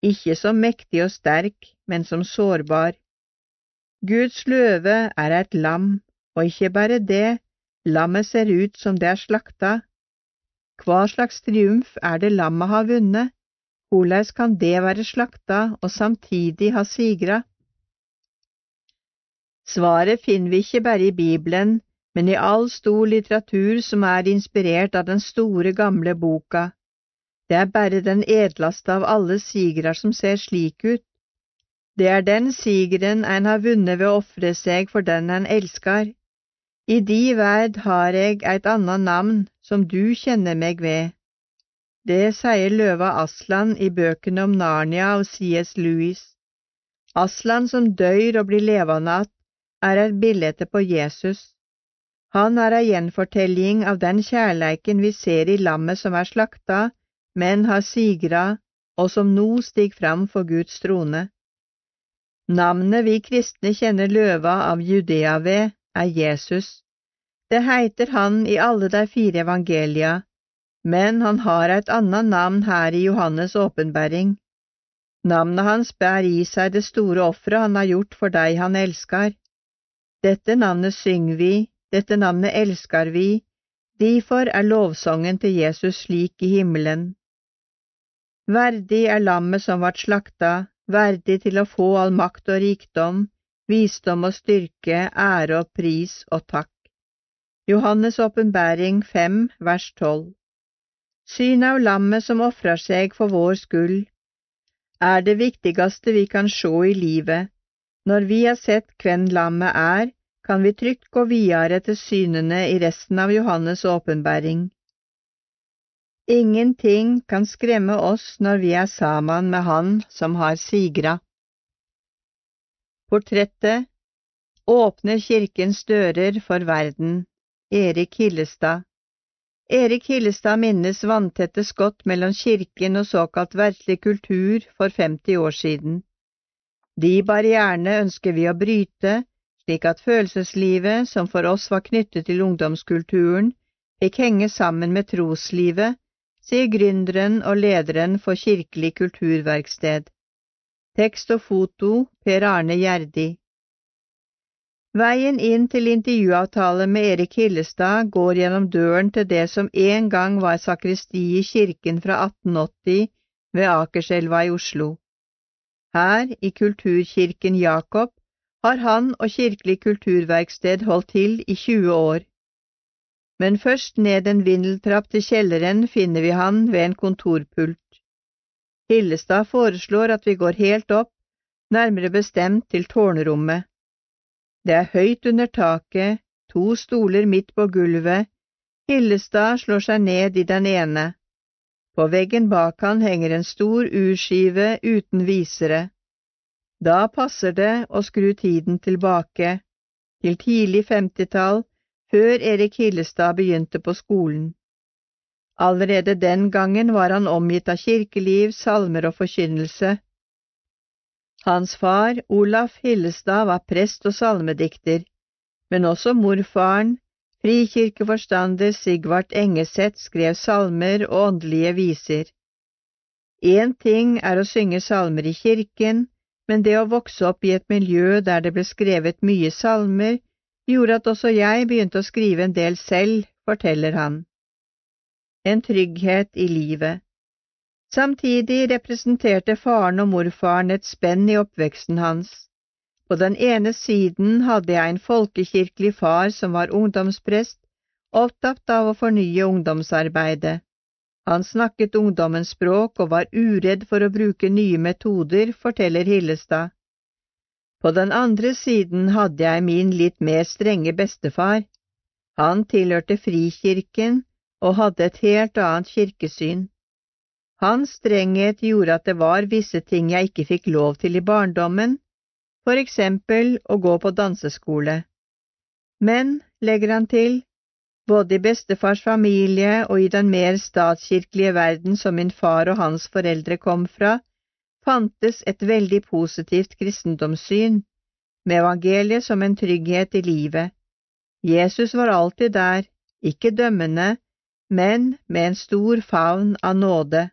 L: ikke som mektig og sterk, men som sårbar. Guds løve er et lam, og ikke bare det, lammet ser ut som det er slakta. Hva slags triumf er det lammet har vunnet? Hvordan kan det være slakta og samtidig ha sigra? Svaret finner vi ikke bare i Bibelen, men i all stor litteratur som er inspirert av den store, gamle boka. Det er bare den edleste av alle sigrer som ser slik ut. Det er den sigeren en har vunnet ved å ofre seg for den en elsker. I di verd har jeg et annet navn som du kjenner meg ved. Det sier løva Aslan i bøkene om Narnia og C.S. Lewis. Aslan som dør og blir levende igjen, er et bilde på Jesus. Han er ei gjenfortelling av den kjærleiken vi ser i lammet som er slakta, men har sigra, og som nå stiger fram for Guds trone. Navnet vi kristne kjenner løva av Judea ved, er Jesus. Det heiter han i alle de fire evangelia, men han har et annet navn her i Johannes' åpenbaring. Navnet hans bærer i seg det store offeret han har gjort for deg han elsker. Dette navnet synger vi, dette navnet elsker vi, derfor er lovsangen til Jesus slik i himmelen. Verdig er lammet som vart slakta, verdig til å få all makt og rikdom, visdom og styrke, ære og pris og takk. Johannes' åpenbaring 5, vers 12 Synet av lammet som ofrer seg for vår skyld, er det viktigste vi kan se i livet, når vi har sett hvem lammet er, kan vi trygt gå videre til synene i resten av Johannes' åpenbaring. Ingenting kan skremme oss når vi er sammen med Han som har sigra. Portrettet åpner kirkens dører for verden. Erik Hillestad Erik Hillestad minnes vanntette skott mellom kirken og såkalt verdslig kultur for 50 år siden. De barrierene ønsker vi å bryte, slik at følelseslivet, som for oss var knyttet til ungdomskulturen, fikk henge sammen med troslivet, sier gründeren og lederen for Kirkelig kulturverksted. Tekst og foto Per Arne Gjerdi. Veien inn til intervjuavtale med Erik Hillestad går gjennom døren til det som en gang var sakristi i kirken fra 1880 ved Akerselva i Oslo. Her, i Kulturkirken Jakob, har han og Kirkelig kulturverksted holdt til i 20 år. Men først ned en vindeltrapp til kjelleren finner vi han ved en kontorpult. Hillestad foreslår at vi går helt opp, nærmere bestemt til tårnrommet. Det er høyt under taket, to stoler midt på gulvet, Hillestad slår seg ned i den ene. På veggen bak han henger en stor urskive uten visere. Da passer det å skru tiden tilbake, til tidlig femtitall, før Erik Hillestad begynte på skolen. Allerede den gangen var han omgitt av kirkeliv, salmer og forkynnelse. Hans far, Olaf Hillestad, var prest og salmedikter, men også morfaren, Frikirkeforstander Sigvart Engeseth skrev salmer og åndelige viser. Én ting er å synge salmer i kirken, men det å vokse opp i et miljø der det ble skrevet mye salmer, gjorde at også jeg begynte å skrive en del selv, forteller han. En trygghet i livet. Samtidig representerte faren og morfaren et spenn i oppveksten hans. På den ene siden hadde jeg en folkekirkelig far som var ungdomsprest, opptatt av å fornye ungdomsarbeidet. Han snakket ungdommens språk og var uredd for å bruke nye metoder, forteller Hillestad. På den andre siden hadde jeg min litt mer strenge bestefar. Han tilhørte Frikirken og hadde et helt annet kirkesyn. Hans strenghet gjorde at det var visse ting jeg ikke fikk lov til i barndommen, for eksempel å gå på danseskole. Men, legger han til, både i bestefars familie og i den mer statskirkelige verden som min far og hans foreldre kom fra, fantes et veldig positivt kristendomssyn, med evangeliet som en trygghet i livet. Jesus var alltid der, ikke dømmende, men med en stor favn av nåde.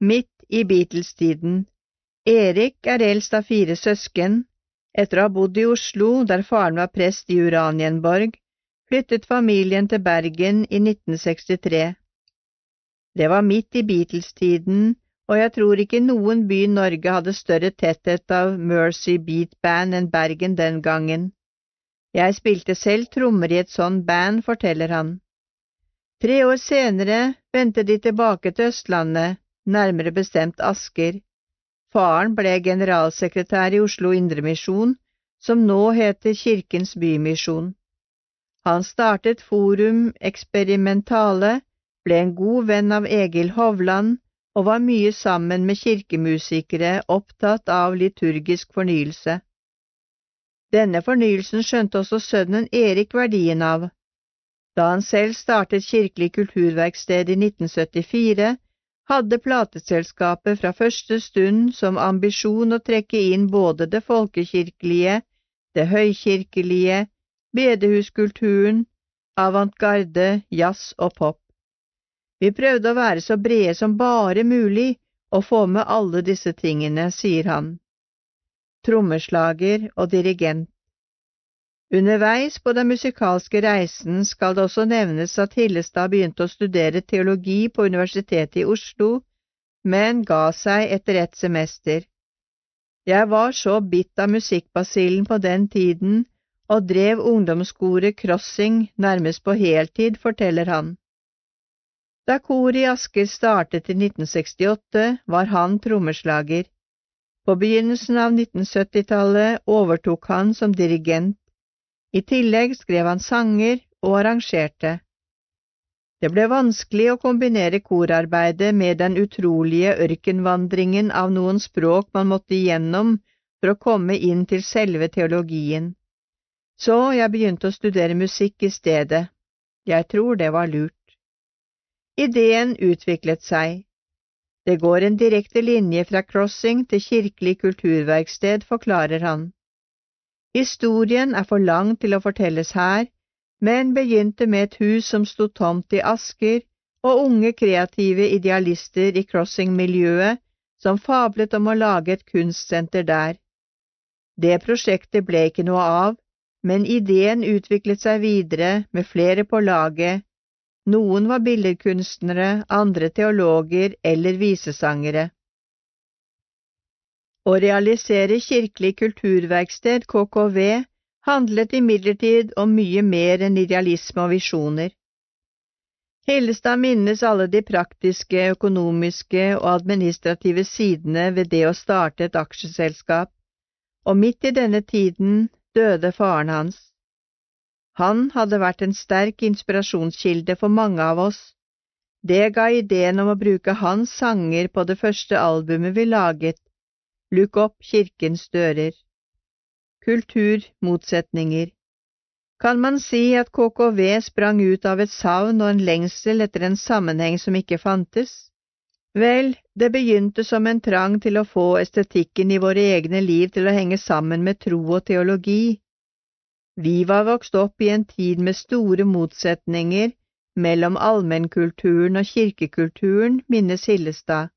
L: Midt i Beatles-tiden Erik er eldst av fire søsken. Etter å ha bodd i Oslo, der faren var prest i Uranienborg, flyttet familien til Bergen i 1963. Det var midt i Beatles-tiden, og jeg tror ikke noen by i Norge hadde større tetthet av Mercy Beat Band enn Bergen den gangen. Jeg spilte selv trommer i et sånt band, forteller han. Tre år senere vendte de tilbake til Østlandet, nærmere bestemt Asker. Faren ble generalsekretær i Oslo Indremisjon, som nå heter Kirkens Bymisjon. Han startet Forum Experimentale, ble en god venn av Egil Hovland og var mye sammen med kirkemusikere opptatt av liturgisk fornyelse. Denne fornyelsen skjønte også sønnen Erik verdien av. Da han selv startet Kirkelig kulturverksted i 1974, hadde plateselskapet fra første stund som ambisjon å trekke inn både det folkekirkelige, det høykirkelige, bedehuskulturen, avantgarde, jazz og pop. Vi prøvde å være så brede som bare mulig og få med alle disse tingene, sier han. Trommeslager og dirigent. Underveis på den musikalske reisen skal det også nevnes at Hillestad begynte å studere teologi på Universitetet i Oslo, men ga seg etter ett semester. Jeg var så bitt av musikkbasillen på den tiden og drev ungdomskoret Crossing nærmest på heltid, forteller han. Da koret i Asker startet i 1968, var han trommeslager. På begynnelsen av 1970-tallet overtok han som dirigent i tillegg skrev han sanger og arrangerte. Det ble vanskelig å kombinere korarbeidet med den utrolige ørkenvandringen av noen språk man måtte igjennom for å komme inn til selve teologien. Så jeg begynte å studere musikk i stedet. Jeg tror det var lurt. Ideen utviklet seg. Det går en direkte linje fra Crossing til Kirkelig kulturverksted, forklarer han. Historien er for lang til å fortelles her, men begynte med et hus som sto tomt i Asker, og unge kreative idealister i crossing-miljøet som fablet om å lage et kunstsenter der. Det prosjektet ble ikke noe av, men ideen utviklet seg videre med flere på laget. Noen var billedkunstnere, andre teologer eller visesangere. Å realisere Kirkelig kulturverksted, KKV, handlet imidlertid om mye mer enn idealisme og visjoner. Hillestad minnes alle de praktiske, økonomiske og administrative sidene ved det å starte et aksjeselskap, og midt i denne tiden døde faren hans. Han hadde vært en sterk inspirasjonskilde for mange av oss. Det ga ideen om å bruke hans sanger på det første albumet vi laget, Lukk opp kirkens dører. Kulturmotsetninger Kan man si at KKV sprang ut av et savn og en lengsel etter en sammenheng som ikke fantes? Vel, det begynte som en trang til å få estetikken i våre egne liv til å henge sammen med tro og teologi. Vi var vokst opp i en tid med store motsetninger mellom allmennkulturen og kirkekulturen, minnes Hillestad.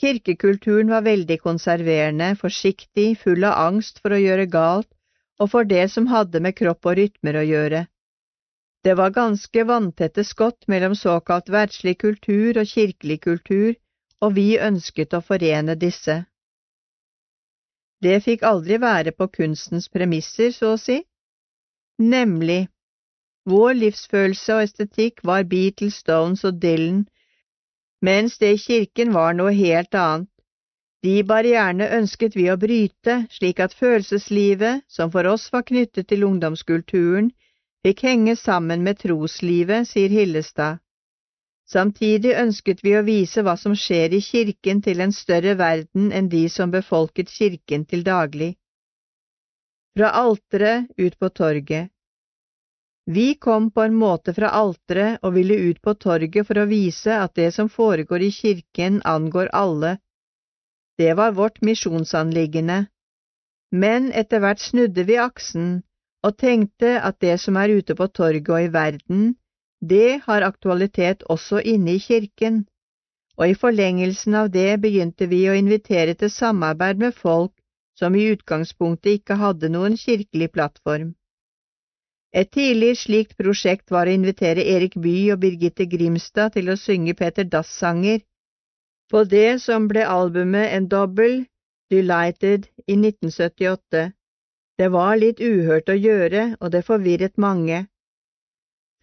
L: Kirkekulturen var veldig konserverende, forsiktig, full av angst for å gjøre galt og for det som hadde med kropp og rytmer å gjøre. Det var ganske vanntette skott mellom såkalt verdslig kultur og kirkelig kultur, og vi ønsket å forene disse. Det fikk aldri være på kunstens premisser, så å si. Nemlig, vår livsfølelse og estetikk var Beatles, Stones og Dylan, mens det i kirken var noe helt annet. De barrierene ønsket vi å bryte, slik at følelseslivet, som for oss var knyttet til ungdomskulturen, fikk henge sammen med troslivet, sier Hillestad. Samtidig ønsket vi å vise hva som skjer i kirken til en større verden enn de som befolket kirken til daglig. Fra alteret ut på torget. Vi kom på en måte fra alteret og ville ut på torget for å vise at det som foregår i kirken, angår alle, det var vårt misjonsanliggende. Men etter hvert snudde vi aksen og tenkte at det som er ute på torget og i verden, det har aktualitet også inne i kirken, og i forlengelsen av det begynte vi å invitere til samarbeid med folk som i utgangspunktet ikke hadde noen kirkelig plattform. Et tidlig slikt prosjekt var å invitere Erik Bye og Birgitte Grimstad til å synge Peter Dass-sanger på det som ble albumet En dobbel, Delighted, i 1978. Det var litt uhørt å gjøre, og det forvirret mange.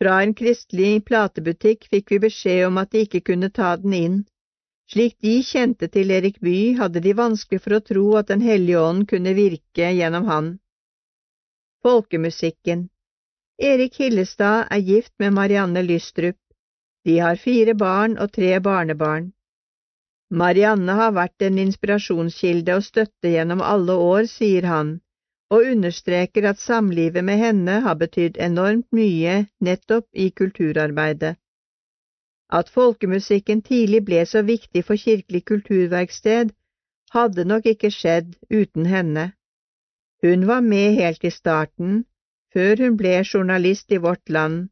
L: Fra en kristelig platebutikk fikk vi beskjed om at de ikke kunne ta den inn. Slik de kjente til Erik Bye, hadde de vanskelig for å tro at Den hellige ånd kunne virke gjennom han. Folkemusikken Erik Hillestad er gift med Marianne Lystrup. De har fire barn og tre barnebarn. Marianne har vært en inspirasjonskilde og støtte gjennom alle år, sier han, og understreker at samlivet med henne har betydd enormt mye nettopp i kulturarbeidet. At folkemusikken tidlig ble så viktig for Kirkelig kulturverksted, hadde nok ikke skjedd uten henne. Hun var med helt i starten, før hun ble journalist i Vårt Land,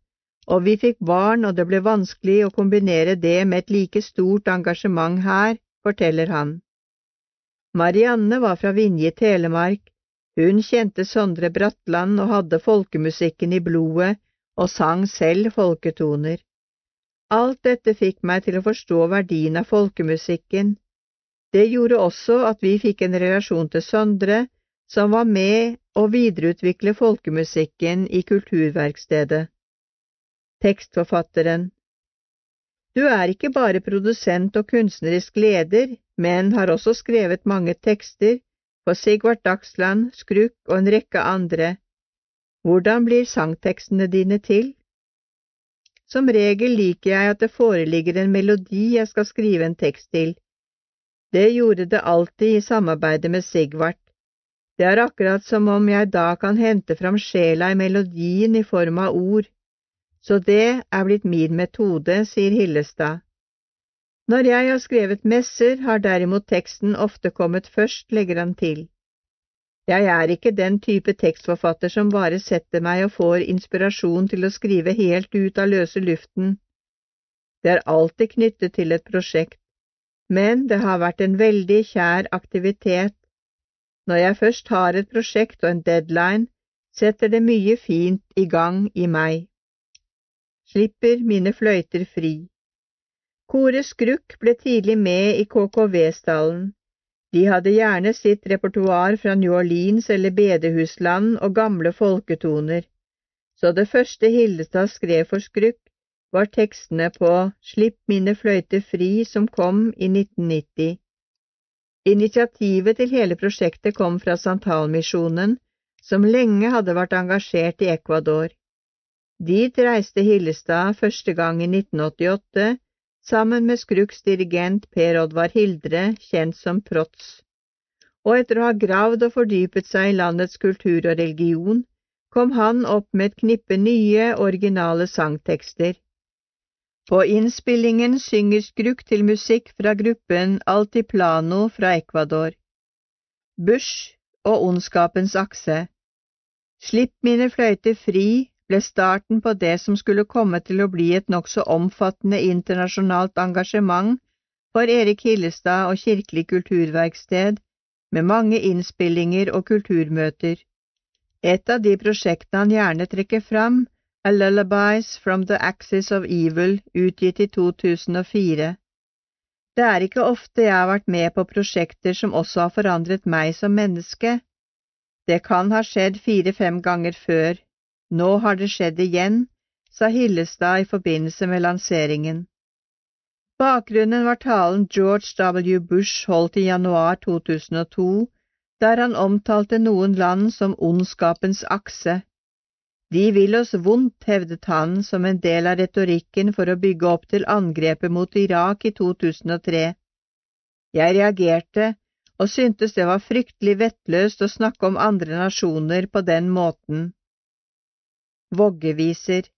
L: og vi fikk barn og det ble vanskelig å kombinere det med et like stort engasjement her, forteller han. Marianne var fra Vinje, Telemark. Hun kjente Sondre Bratland og hadde folkemusikken i blodet og sang selv folketoner. Alt dette fikk meg til å forstå verdien av folkemusikken. Det gjorde også at vi fikk en relasjon til Sondre, som var med å videreutvikle folkemusikken i Kulturverkstedet. Tekstforfatteren Du er ikke bare produsent og kunstnerisk leder, men har også skrevet mange tekster for Sigvart Dagsland, Skruk og en rekke andre. Hvordan blir sangtekstene dine til? Som regel liker jeg at det foreligger en melodi jeg skal skrive en tekst til. Det gjorde det alltid i samarbeidet med Sigvart. Det er akkurat som om jeg da kan hente fram sjela i melodien i form av ord. Så det er blitt min metode, sier Hillestad. Når jeg har skrevet messer, har derimot teksten ofte kommet først, legger han til. Jeg er ikke den type tekstforfatter som bare setter meg og får inspirasjon til å skrive helt ut av løse luften. Det er alltid knyttet til et prosjekt, men det har vært en veldig kjær aktivitet. Når jeg først har et prosjekt og en deadline, setter det mye fint i gang i meg slipper mine fløyter fri. Kore Skrukk ble tidlig med i KKV-stallen. De hadde gjerne sitt repertoar fra New Orleans eller bedehusland og gamle folketoner, så det første Hildestad skrev for Skrukk, var tekstene på Slipp mine fløyter fri som kom i 1990. Initiativet til hele prosjektet kom fra Santalmisjonen, som lenge hadde vært engasjert i Ecuador. Dit reiste Hillestad første gang i 1988 sammen med Skruks dirigent Per Oddvar Hildre, kjent som Protz. Og etter å ha gravd og fordypet seg i landets kultur og religion, kom han opp med et knippe nye, originale sangtekster. På innspillingen synger Skruk til musikk fra gruppen Altiplano fra Ecuador. Bush og Ondskapens akse. Slipp mine fløyter fri ble starten på det som skulle komme til å bli et nokså omfattende internasjonalt engasjement for Erik Hillestad og Kirkelig kulturverksted, med mange innspillinger og kulturmøter. Et av de prosjektene han gjerne trekker fram, er Lullabies from the Axis of Evil, utgitt i 2004. Det er ikke ofte jeg har vært med på prosjekter som også har forandret meg som menneske. Det kan ha skjedd fire–fem ganger før. Nå har det skjedd igjen, sa Hillestad i forbindelse med lanseringen. Bakgrunnen var talen George W. Bush holdt i januar 2002, der han omtalte noen land som ondskapens akse. De vil oss vondt, hevdet han som en del av retorikken for å bygge opp til angrepet mot Irak i 2003. Jeg reagerte og syntes det var fryktelig vettløst å snakke om andre nasjoner på den måten. Voggeviser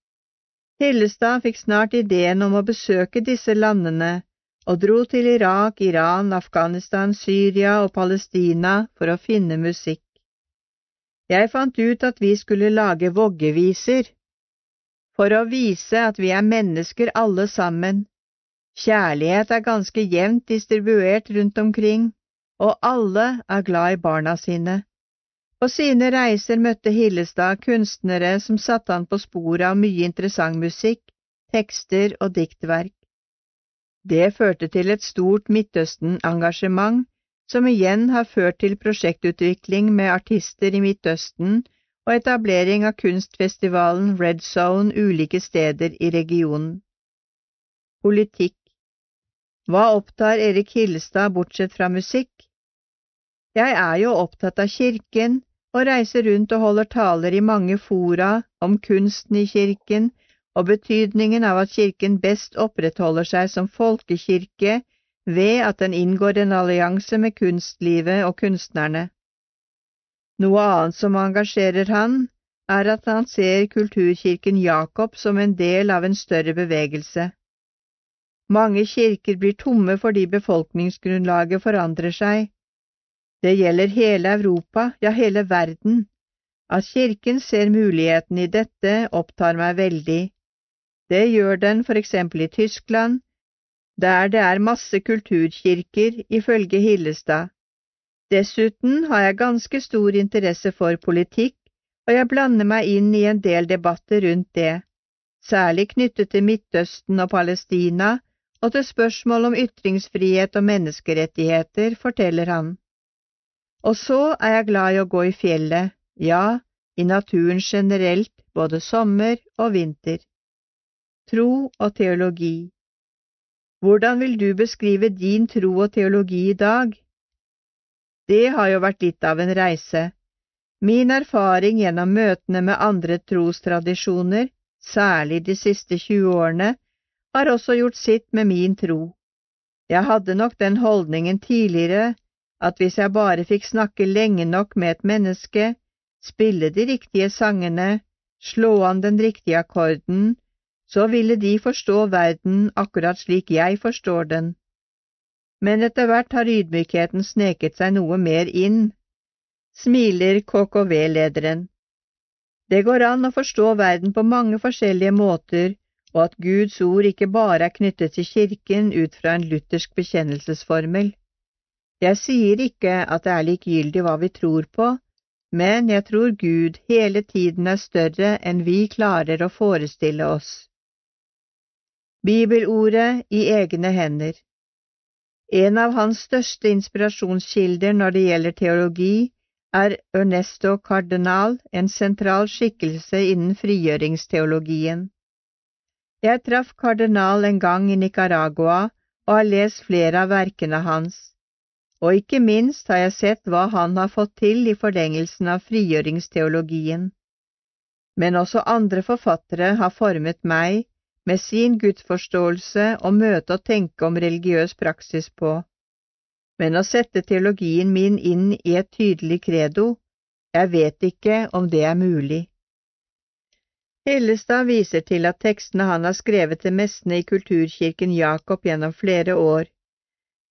L: Hillestad fikk snart ideen om å besøke disse landene, og dro til Irak, Iran, Afghanistan, Syria og Palestina for å finne musikk. Jeg fant ut at vi skulle lage voggeviser, for å vise at vi er mennesker alle sammen. Kjærlighet er ganske jevnt distribuert rundt omkring, og alle er glad i barna sine. På sine reiser møtte Hillestad kunstnere som satte han på sporet av mye interessant musikk, tekster og diktverk. Det førte til et stort Midtøsten-engasjement som igjen har ført til prosjektutvikling med artister i Midtøsten og etablering av kunstfestivalen Red Zone ulike steder i regionen. Politikk Hva opptar Erik Hillestad bortsett fra musikk? Jeg er jo opptatt av kirken og reiser rundt og holder taler i mange fora om kunsten i kirken og betydningen av at kirken best opprettholder seg som folkekirke ved at den inngår en allianse med kunstlivet og kunstnerne. Noe annet som engasjerer han, er at han ser kulturkirken Jakob som en del av en større bevegelse. Mange kirker blir tomme fordi befolkningsgrunnlaget forandrer seg. Det gjelder hele Europa, ja hele verden. At kirken ser muligheten i dette, opptar meg veldig. Det gjør den for eksempel i Tyskland, der det er masse kulturkirker, ifølge Hillestad. Dessuten har jeg ganske stor interesse for politikk, og jeg blander meg inn i en del debatter rundt det, særlig knyttet til Midtøsten og Palestina og til spørsmål om ytringsfrihet og menneskerettigheter, forteller han. Og så er jeg glad i å gå i fjellet, ja, i naturen generelt, både sommer og vinter. Tro og teologi. Hvordan vil du beskrive din tro og teologi i dag? Det har jo vært litt av en reise. Min erfaring gjennom møtene med andre trostradisjoner, særlig de siste 20 årene, har også gjort sitt med min tro. Jeg hadde nok den holdningen tidligere at hvis jeg bare fikk snakke lenge nok med et menneske, spille de riktige sangene, slå an den riktige akkorden, så ville de forstå verden akkurat slik jeg forstår den. Men etter hvert har ydmykheten sneket seg noe mer inn, smiler KKV-lederen. Det går an å forstå verden på mange forskjellige måter, og at Guds ord ikke bare er knyttet til kirken ut fra en luthersk bekjennelsesformel. Jeg sier ikke at det er likegyldig hva vi tror på, men jeg tror Gud hele tiden er større enn vi klarer å forestille oss. Bibelordet i egne hender En av hans største inspirasjonskilder når det gjelder teologi, er Ernesto Cardenal, en sentral skikkelse innen frigjøringsteologien. Jeg traff Cardenal en gang i Nicaragua og har lest flere av verkene hans, og ikke minst har jeg sett hva han har fått til i forlengelsen av frigjøringsteologien. Men også andre forfattere har formet meg med sin gudsforståelse og møte og tenke om religiøs praksis på, men å sette teologien min inn i et tydelig credo, jeg vet ikke om det er mulig. Hellestad viser til at tekstene han har skrevet til messene i kulturkirken Jakob gjennom flere år.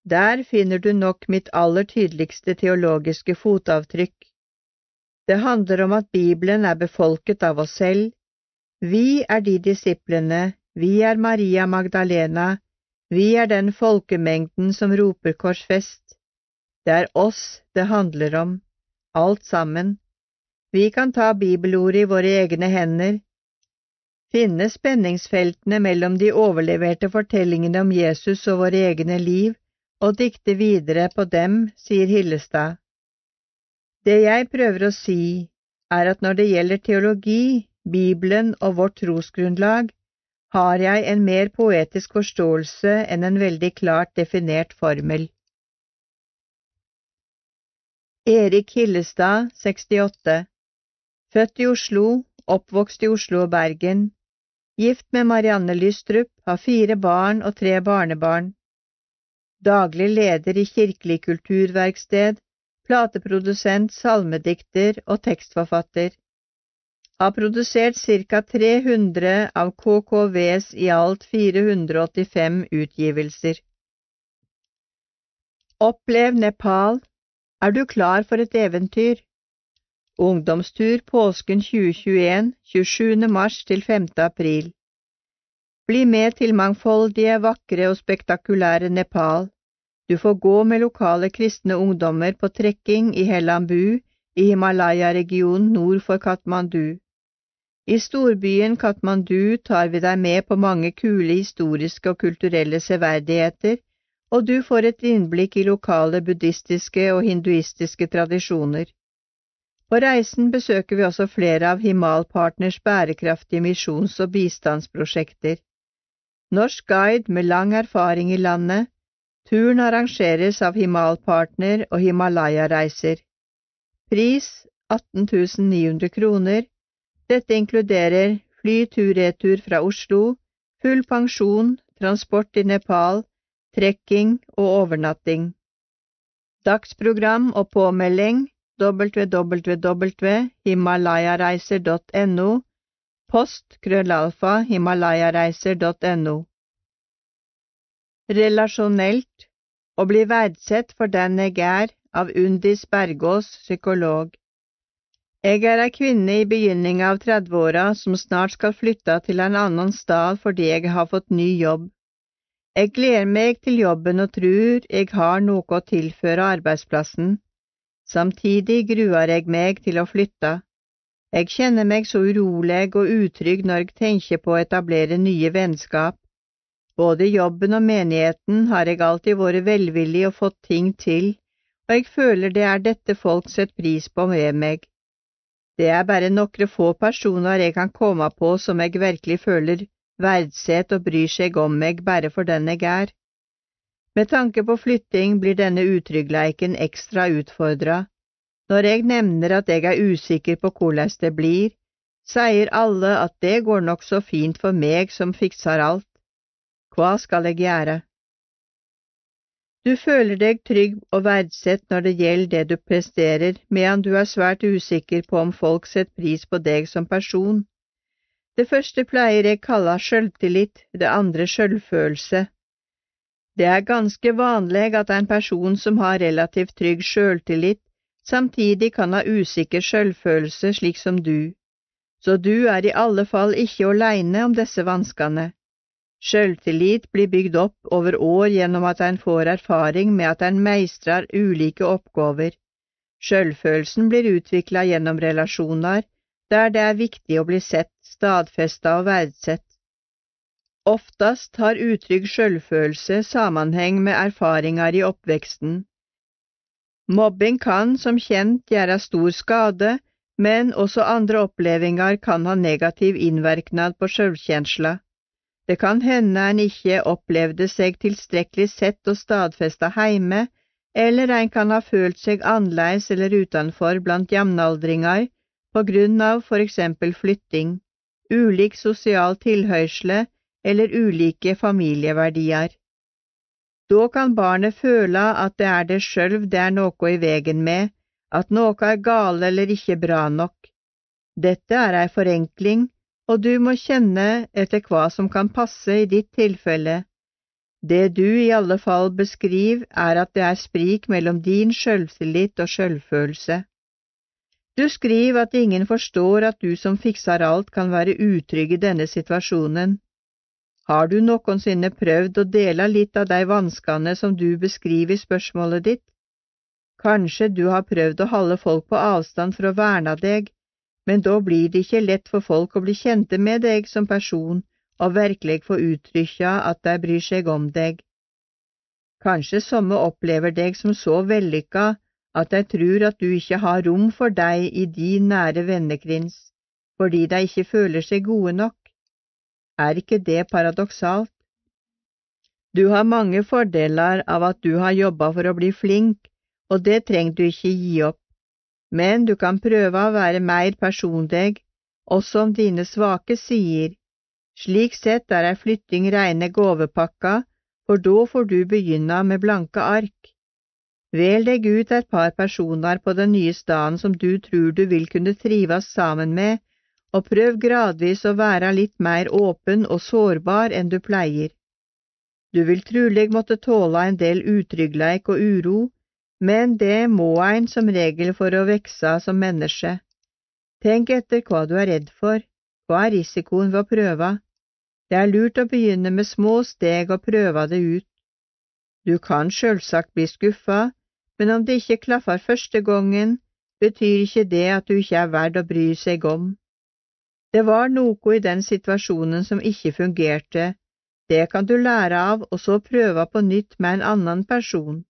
L: Der finner du nok mitt aller tydeligste teologiske fotavtrykk. Det handler om at Bibelen er befolket av oss selv. Vi er de disiplene vi er Maria Magdalena, vi er den folkemengden som roper korsfest. Det er oss det handler om, alt sammen. Vi kan ta bibelordet i våre egne hender. finne spenningsfeltene mellom de overleverte fortellingene om Jesus og våre egne liv, og dikte videre på dem, sier Hillestad. Det jeg prøver å si, er at når det gjelder teologi, Bibelen og vårt trosgrunnlag, har jeg en mer poetisk forståelse enn en veldig klart definert formel. Erik Hillestad, 68 Født i Oslo, oppvokst i Oslo og Bergen, gift med Marianne Lystrup, har fire barn og tre barnebarn. Daglig leder i Kirkelig kulturverksted, plateprodusent, salmedikter og tekstforfatter. Har produsert ca. 300 av KKVs i alt 485 utgivelser. Opplev Nepal. Er du klar for et eventyr? Ungdomstur påsken 2021, 27. mars til 5. april. Bli med til mangfoldige, vakre og spektakulære Nepal. Du får gå med lokale kristne ungdommer på trekking i Hellambu i Himalaya-regionen nord for Katmandu. I storbyen Katmandu tar vi deg med på mange kule historiske og kulturelle severdigheter, og du får et innblikk i lokale buddhistiske og hinduistiske tradisjoner. På reisen besøker vi også flere av Himalpartners bærekraftige misjons- og bistandsprosjekter. Norsk guide med lang erfaring i landet. Turen arrangeres av Himalpartner og Himalaya-reiser. Pris 18 900 kroner. Dette inkluderer fly tur-retur fra Oslo, full pensjon, transport i Nepal, trekking og overnatting. Dagsprogram og påmelding www.himalayareiser.no Post krøllalfa himalayareiser.no Relasjonelt å bli verdsett for den jeg er av Undis Bergås, psykolog. Jeg er ei kvinne i begynninga av 30-åra som snart skal flytte til en annen stad fordi jeg har fått ny jobb. Jeg gleder meg til jobben og tror jeg har noe å tilføre arbeidsplassen. Samtidig gruer jeg meg til å flytte. Jeg kjenner meg så urolig og utrygg når jeg tenker på å etablere nye vennskap. Både jobben og menigheten har jeg alltid vært velvillig og fått ting til, og jeg føler det er dette folk setter pris på med meg. Det er bare nokre få personer jeg kan komme på som jeg virkelig føler verdsetter og bryr seg om meg bare for den jeg er. Med tanke på flytting blir denne utryggleiken ekstra utfordra. Når jeg nevner at jeg er usikker på hvordan det blir, sier alle at det går nokså fint for meg som fikser alt. Hva skal jeg gjøre? Du føler deg trygg og verdsett når det gjelder det du presterer, medan du er svært usikker på om folk setter pris på deg som person. Det første pleier jeg kalle sjølvtillit, det andre sjølvfølelse. Det er ganske vanlig at en person som har relativt trygg sjøltillit, samtidig kan ha usikker sjølvfølelse slik som du, så du er i alle fall ikke aleine om disse vanskene. Sjøltillit blir bygd opp over år gjennom at en får erfaring med at en meistrar ulike oppgaver. Sjølfølelsen blir utvikla gjennom relasjoner, der det er viktig å bli sett, stadfesta og verdsett. Oftast har utrygg sjølfølelse sammenheng med erfaringer i oppveksten. Mobbing kan som kjent gjøre stor skade, men også andre opplevinger kan ha negativ innverknad på sjølvkjensla. Det kan hende en ikke opplevde seg tilstrekkelig sett og stadfesta heime, eller en kan ha følt seg annerledes eller utenfor blant jevnaldringer på grunn av for eksempel flytting, ulik sosial tilhørsle eller ulike familieverdier. Da kan barnet føle at det er det sjølv det er noe i vegen med, at noe er gale eller ikke bra nok. Dette er ei forenkling, og du må kjenne etter hva som kan passe i ditt tilfelle. Det du i alle fall beskriver, er at det er sprik mellom din sjølvtillit og sjølvfølelse. Du skriver at ingen forstår at du som fikser alt kan være utrygg i denne situasjonen. Har du noensinne prøvd å dele litt av de vanskene som du beskriver i spørsmålet ditt? Kanskje du har prøvd å holde folk på avstand for å verne deg, men da blir det ikke lett for folk å bli kjente med deg som person og virkelig få uttrykka at de bryr seg om deg. Kanskje somme opplever deg som så vellykka at de tror at du ikke har rom for deg i din nære vennekrins, fordi de ikke føler seg gode nok. Er ikke det paradoksalt? Du har mange fordeler av at du har jobba for å bli flink, og det trenger du ikke gi opp, men du kan prøve å være mer personlig, også om dine svake sider. Slik sett er ei flytting reine gåvepakka, for da får du begynne med blanke ark. Vel deg ut et par personer på den nye staden som du tror du vil kunne trives sammen med, og prøv gradvis å være litt mer åpen og sårbar enn du pleier. Du vil trulig måtte tåle en del utryggleik og uro, men det må ein som regel for å vekse som menneske. Tenk etter hva du er redd for, hva er risikoen ved å prøve? Det er lurt å begynne med små steg og prøve det ut. Du kan sjølsagt bli skuffa, men om det ikke klaffer første gangen, betyr ikke det at du ikke er verd å bry seg om. Det var noe i den situasjonen som ikke fungerte, det kan du lære av og så prøve på nytt med en annen person.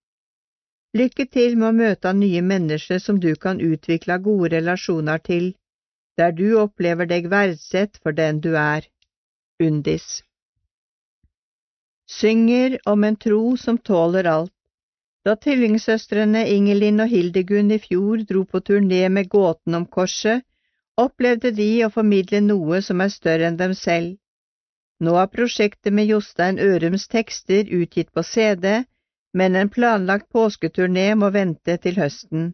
L: Lykke til med å møte nye mennesker som du kan utvikle gode relasjoner til, der du opplever deg verdsett for den du er. Undis Synger om en tro som tåler alt. Da tvillingsøstrene Ingelin og Hildegunn i fjor dro på turné med Gåten om korset, opplevde de å formidle noe som er større enn dem selv. Nå er prosjektet med Jostein Ørums tekster utgitt på CD, men en planlagt påsketurné må vente til høsten.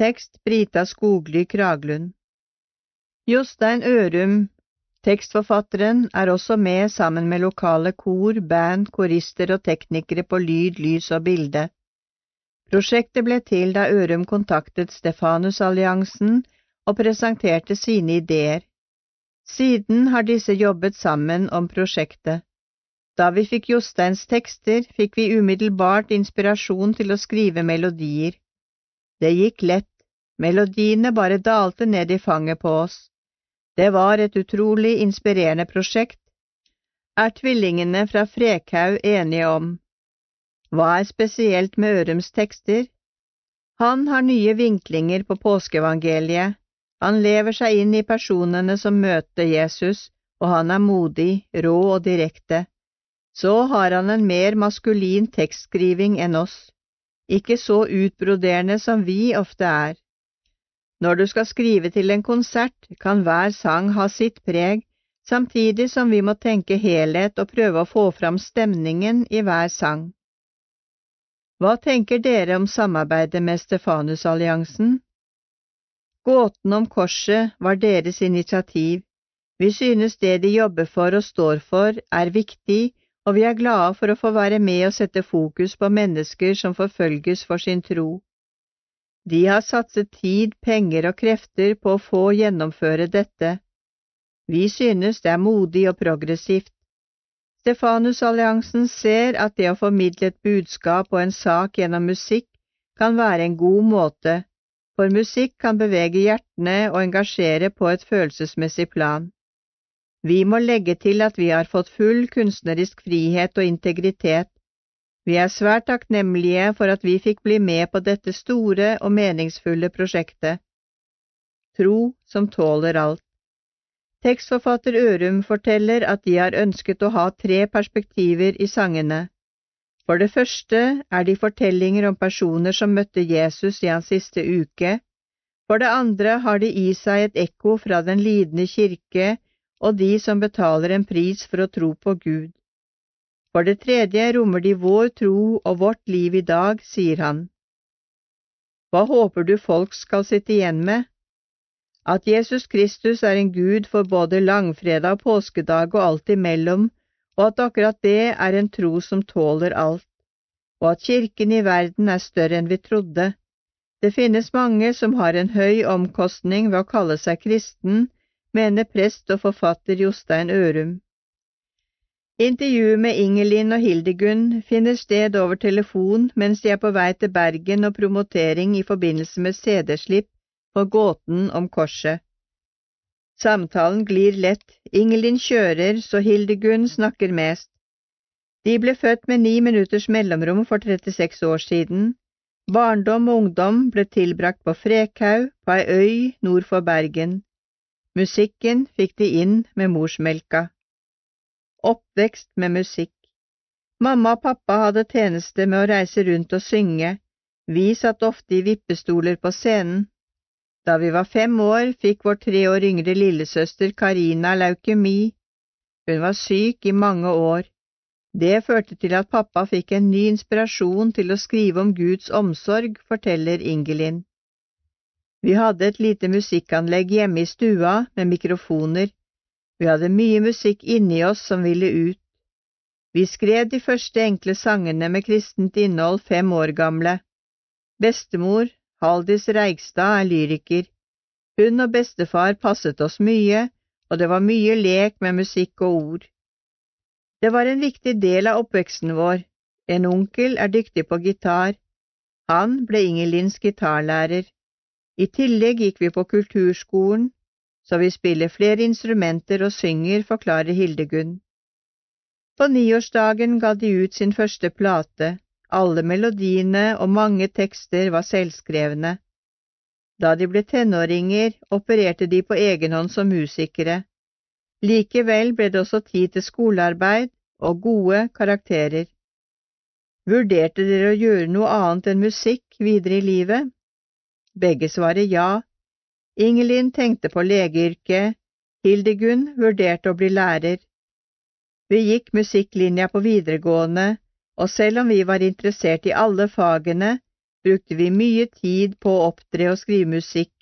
L: Tekst Brita Skogly Kraglund Jostein Ørum, tekstforfatteren, er også med sammen med lokale kor, band, korister og teknikere på lyd, lys og bilde. Prosjektet ble til da Ørum kontaktet Stefanusalliansen og presenterte sine ideer. Siden har disse jobbet sammen om prosjektet. Da vi fikk Josteins tekster, fikk vi umiddelbart inspirasjon til å skrive melodier. Det gikk lett, melodiene bare dalte ned i fanget på oss. Det var et utrolig inspirerende prosjekt. Er tvillingene fra Frekhaug enige om? Hva er spesielt med Ørums tekster? Han har nye vinklinger på påskeevangeliet, han lever seg inn i personene som møter Jesus, og han er modig, rå og direkte. Så har han en mer maskulin tekstskriving enn oss, ikke så utbroderende som vi ofte er. Når du skal skrive til en konsert, kan hver sang ha sitt preg, samtidig som vi må tenke helhet og prøve å få fram stemningen i hver sang. Hva tenker dere om samarbeidet med Stefanusalliansen? Gåten om korset var deres initiativ. Vi synes det de jobber for og står for, er viktig, og vi er glade for å få være med og sette fokus på mennesker som forfølges for sin tro. De har satset tid, penger og krefter på å få gjennomføre dette. Vi synes det er modig og progressivt. Stefanusalliansen ser at det å formidle et budskap og en sak gjennom musikk kan være en god måte for musikk kan bevege hjertene og engasjere på et følelsesmessig plan. Vi må legge til at vi har fått full kunstnerisk frihet og integritet. Vi er svært takknemlige for at vi fikk bli med på dette store og meningsfulle prosjektet. Tro som tåler alt. Tekstforfatter Ørum forteller at de har ønsket å ha tre perspektiver i sangene. For det første er de fortellinger om personer som møtte Jesus i hans siste uke, for det andre har de i seg et ekko fra den lidende kirke og de som betaler en pris for å tro på Gud. For det tredje rommer de vår tro og vårt liv i dag, sier han. Hva håper du folk skal sitte igjen med? At Jesus Kristus er en Gud for både langfredag og påskedag og alt imellom, og at akkurat det er en tro som tåler alt, og at kirken i verden er større enn vi trodde. Det finnes mange som har en høy omkostning ved å kalle seg kristen, mener prest og forfatter Jostein Ørum. Intervjuet med Ingelin og Hildegunn finner sted over telefon mens de er på vei til Bergen og promotering i forbindelse med CD-slipp på Gåten om korset. Samtalen glir lett, Ingelin kjører, så Hildegunn snakker mest. De ble født med ni minutters mellomrom for 36 år siden. Barndom og ungdom ble tilbrakt på Frekhaug, på ei øy nord for Bergen. Musikken fikk de inn med morsmelka. Oppvekst med musikk. Mamma og pappa hadde tjeneste med å reise rundt og synge, vi satt ofte i vippestoler på scenen. Da vi var fem år, fikk vår tre år yngre lillesøster Karina leukemi. Hun var syk i mange år. Det førte til at pappa fikk en ny inspirasjon til å skrive om Guds omsorg, forteller Ingelin. Vi hadde et lite musikkanlegg hjemme i stua med mikrofoner. Vi hadde mye musikk inni oss som ville ut. Vi skrev de første enkle sangene med kristent innhold fem år gamle. Bestemor, Haldis Reigstad er lyriker. Hun og bestefar passet oss mye, og det var mye lek med musikk og ord. Det var en viktig del av oppveksten vår. En onkel er dyktig på gitar. Han ble Ingelins gitarlærer. I tillegg gikk vi på kulturskolen, så vi spiller flere instrumenter og synger, forklarer Hildegunn. På niårsdagen ga de ut sin første plate, alle melodiene og mange tekster var selvskrevne. Da de ble tenåringer, opererte de på egen hånd som musikere. Likevel ble det også tid til skolearbeid og gode karakterer. Vurderte dere å gjøre noe annet enn musikk videre i livet? Begge svarer ja. Ingelin tenkte på legeyrket, Hildegunn vurderte å bli lærer. Vi gikk musikklinja på videregående, og selv om vi var interessert i alle fagene, brukte vi mye tid på å opptre og skrive musikk.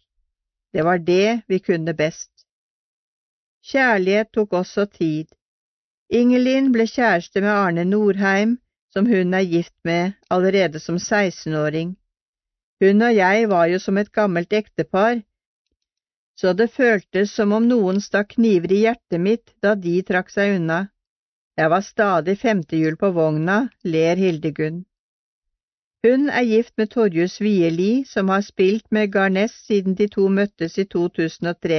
L: Det var det vi kunne best. Kjærlighet tok også tid. Ingelin ble kjæreste med Arne Norheim, som hun er gift med allerede som 16-åring. Hun og jeg var jo som et gammelt ektepar, så det føltes som om noen stakk kniver i hjertet mitt da de trakk seg unna. Jeg var stadig femtehjul på vogna, ler Hildegunn. Hun er gift med Torjus Wieli, som har spilt med Garnes siden de to møttes i 2003.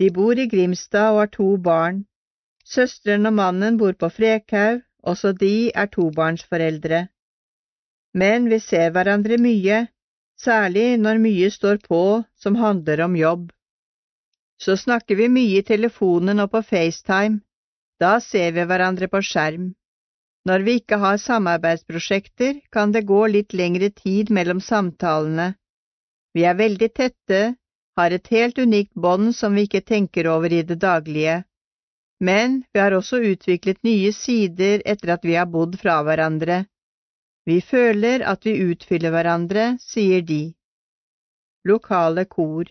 L: De bor i Grimstad og har to barn. Søsteren og mannen bor på Frekhaug, også de er tobarnsforeldre. Men vi ser hverandre mye, særlig når mye står på som handler om jobb. Så snakker vi mye i telefonen og på FaceTime, da ser vi hverandre på skjerm. Når vi ikke har samarbeidsprosjekter, kan det gå litt lengre tid mellom samtalene. Vi er veldig tette, har et helt unikt bånd som vi ikke tenker over i det daglige. Men vi har også utviklet nye sider etter at vi har bodd fra hverandre. Vi føler at vi utfyller hverandre, sier de. Lokale kor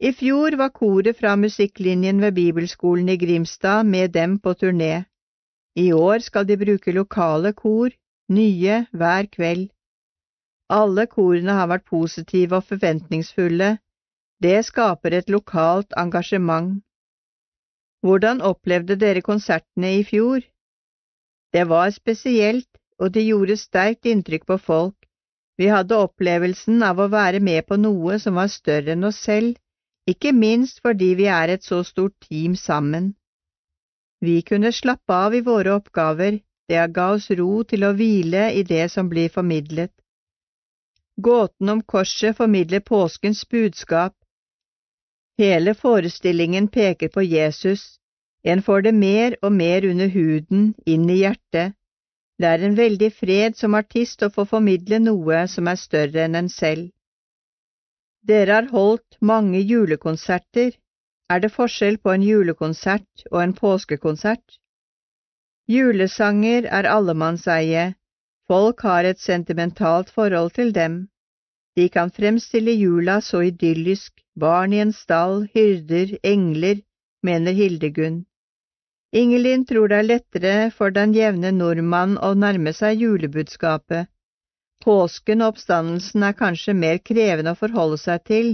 L: i fjor var koret fra musikklinjen ved Bibelskolen i Grimstad med dem på turné. I år skal de bruke lokale kor, nye hver kveld. Alle korene har vært positive og forventningsfulle. Det skaper et lokalt engasjement. Hvordan opplevde dere konsertene i fjor? Det var spesielt, og det gjorde sterkt inntrykk på folk. Vi hadde opplevelsen av å være med på noe som var større enn oss selv ikke minst fordi vi er et så stort team sammen. Vi kunne slappe av i våre oppgaver, det ga oss ro til å hvile i det som blir formidlet. Gåten om korset formidler påskens budskap. Hele forestillingen peker på Jesus, en får det mer og mer under huden, inn i hjertet. Det er en veldig fred som artist å få formidle noe som er større enn en selv. Dere har holdt mange julekonserter. Er det forskjell på en julekonsert og en påskekonsert? Julesanger er allemannseie. Folk har et sentimentalt forhold til dem. De kan fremstille jula så idyllisk, barn i en stall, hyrder, engler, mener Hildegunn. Ingelin tror det er lettere for den jevne nordmann å nærme seg julebudskapet Påsken og oppstandelsen er kanskje mer krevende å forholde seg til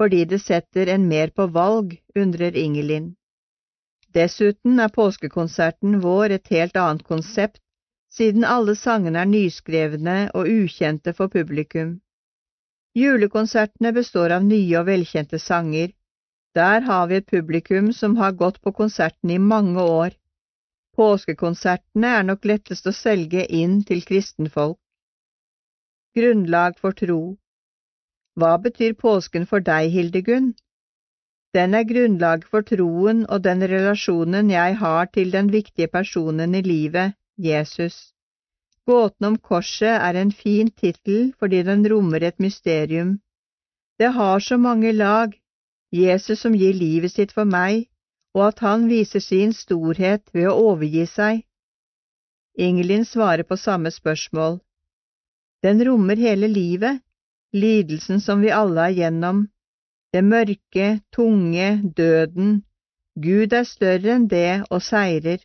L: fordi det setter en mer på valg, undrer Ingelin. Dessuten er påskekonserten vår et helt annet konsept, siden alle sangene er nyskrevne og ukjente for publikum. Julekonsertene består av nye og velkjente sanger. Der har vi et publikum som har gått på konserten i mange år. Påskekonsertene er nok lettest å selge inn til kristenfolk. Grunnlag for tro Hva betyr påsken for deg, Hildegunn? Den er grunnlaget for troen og den relasjonen jeg har til den viktige personen i livet, Jesus. Gåten om korset er en fin tittel fordi den rommer et mysterium. Det har så mange lag, Jesus som gir livet sitt for meg, og at han viser sin storhet ved å overgi seg. Ingelin svarer på samme spørsmål. Den rommer hele livet, lidelsen som vi alle er gjennom, det mørke, tunge, døden. Gud er større enn det og seirer.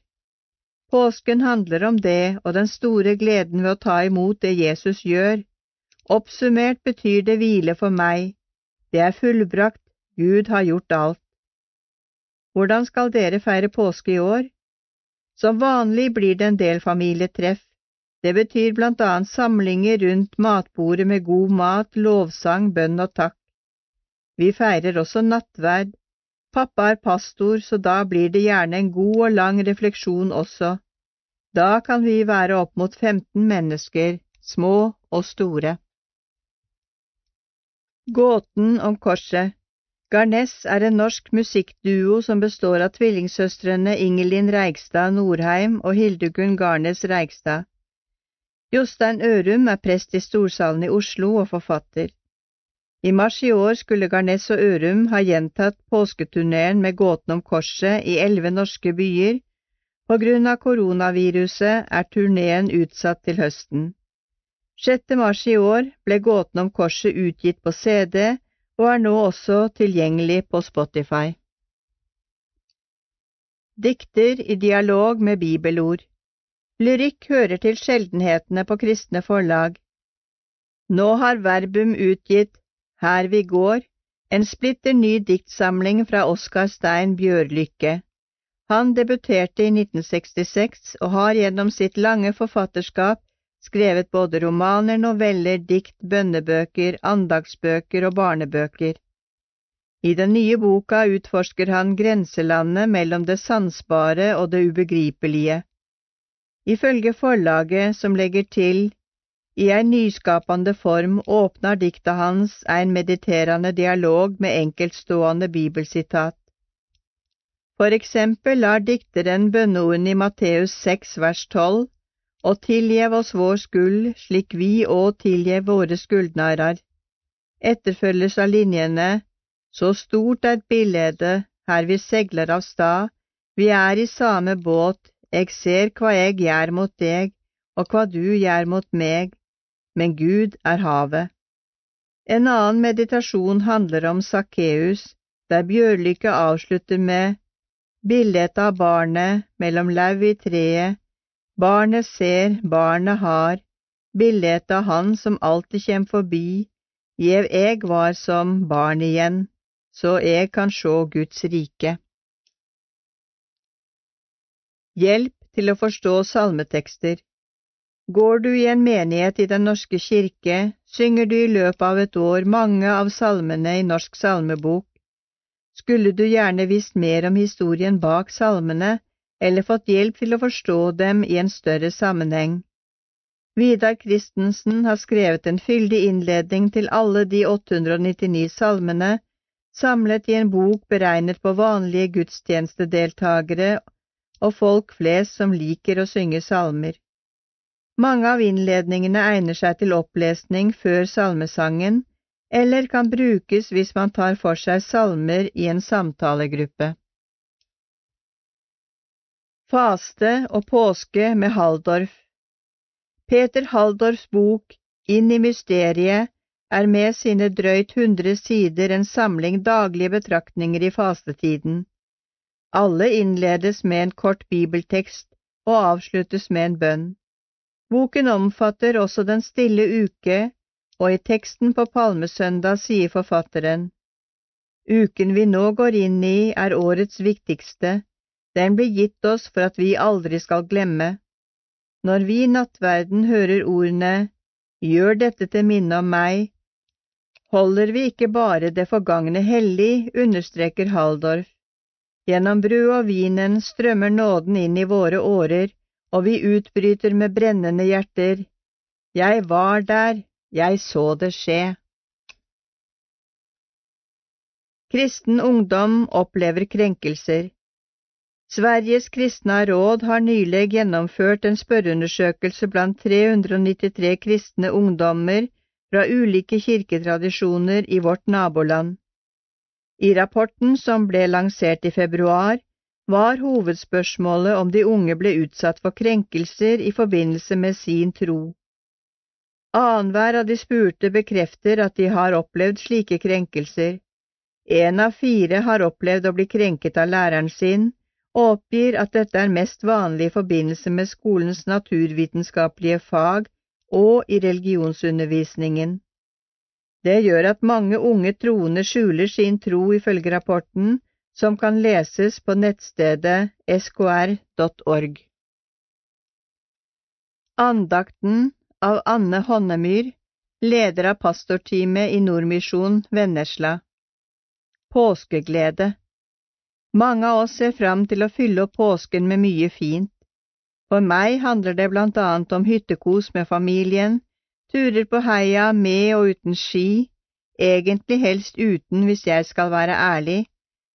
L: Påsken handler om det og den store gleden ved å ta imot det Jesus gjør. Oppsummert betyr det hvile for meg. Det er fullbrakt, Gud har gjort alt. Hvordan skal dere feire påske i år? Som vanlig blir det en del familietreff. Det betyr blant annet samlinger rundt matbordet med god mat, lovsang, bønn og takk. Vi feirer også nattverd. Pappa er pastor, så da blir det gjerne en god og lang refleksjon også. Da kan vi være opp mot 15 mennesker, små og store. Gåten om korset Garness er en norsk musikkduo som består av tvillingsøstrene Ingelin Reigstad Norheim og Hildegunn Garnes Reigstad. Jostein Ørum er prest i Storsalen i Oslo og forfatter. I mars i år skulle Garness og Ørum ha gjentatt påsketurneen med Gåten om korset i elleve norske byer. På grunn av koronaviruset er turneen utsatt til høsten. 6. mars i år ble Gåten om korset utgitt på CD og er nå også tilgjengelig på Spotify. Dikter i dialog med bibelord Lyrikk hører til sjeldenhetene på kristne forlag. Nå har Verbum utgitt her vi går, en splitter ny diktsamling fra Oskar Stein Bjørlykke. Han debuterte i 1966 og har gjennom sitt lange forfatterskap skrevet både romaner, noveller, dikt, bønnebøker, andagsbøker og barnebøker. I den nye boka utforsker han grenselandet mellom det sansbare og det ubegripelige. Ifølge forlaget, som legger til i en nyskapende form åpner diktet hans en mediterende dialog med enkeltstående bibelsitat. For eksempel lar dikteren bønneordene i Matteus 6 vers 12 og tilgjev oss vår skyld slik vi òg tilgjev våre skyldnarar, etterfølges av linjene. Så stort er billedet her vi segler av stad, vi er i samme båt, eg ser hva eg gjør mot deg, og hva du gjør mot meg, men Gud er havet. En annen meditasjon handler om Sakkeus, der Bjørlykke avslutter med bildet av barnet mellom lauv i treet, barnet ser, barnet har, bildet av han som alltid kjem forbi, gjev eg var som barn igjen, så eg kan sjå Guds rike. Hjelp til å forstå salmetekster Går du i en menighet i Den norske kirke, synger du i løpet av et år mange av salmene i Norsk salmebok. Skulle du gjerne visst mer om historien bak salmene, eller fått hjelp til å forstå dem i en større sammenheng. Vidar Christensen har skrevet en fyldig innledning til alle de 899 salmene, samlet i en bok beregnet på vanlige gudstjenestedeltagere og folk flest som liker å synge salmer. Mange av innledningene egner seg til opplesning før salmesangen, eller kan brukes hvis man tar for seg salmer i en samtalegruppe. Faste og påske med Haldorf Peter Haldorfs bok Inn i mysteriet er med sine drøyt hundre sider en samling daglige betraktninger i fastetiden. Alle innledes med en kort bibeltekst og avsluttes med en bønn. Boken omfatter også Den stille uke, og i teksten på palmesøndag sier forfatteren Uken vi nå går inn i, er årets viktigste, den blir gitt oss for at vi aldri skal glemme. Når vi i nattverden hører ordene Gjør dette til minne om meg, holder vi ikke bare det forgangne hellig, understreker Haldorf. Gjennom brød og vinen strømmer nåden inn i våre årer, og vi utbryter med brennende hjerter. Jeg var der, jeg så det skje. Kristen ungdom opplever krenkelser. Sveriges kristne råd har nylig gjennomført en spørreundersøkelse blant 393 kristne ungdommer fra ulike kirketradisjoner i vårt naboland. I rapporten som ble lansert i februar, var hovedspørsmålet om de unge ble utsatt for krenkelser i forbindelse med sin tro. Annenhver av de spurte bekrefter at de har opplevd slike krenkelser. Én av fire har opplevd å bli krenket av læreren sin, oppgir at dette er mest vanlig i forbindelse med skolens naturvitenskapelige fag og i religionsundervisningen. Det gjør at mange unge troende skjuler sin tro, ifølge rapporten, som kan leses på nettstedet skr.org. Andakten av Anne Honnemyr, leder av pastorteamet i Nordmisjon Vennesla. Påskeglede Mange av oss ser fram til å fylle opp påsken med mye fint. For meg handler det blant annet om hyttekos med familien, turer på heia med og uten ski, egentlig helst uten hvis jeg skal være ærlig,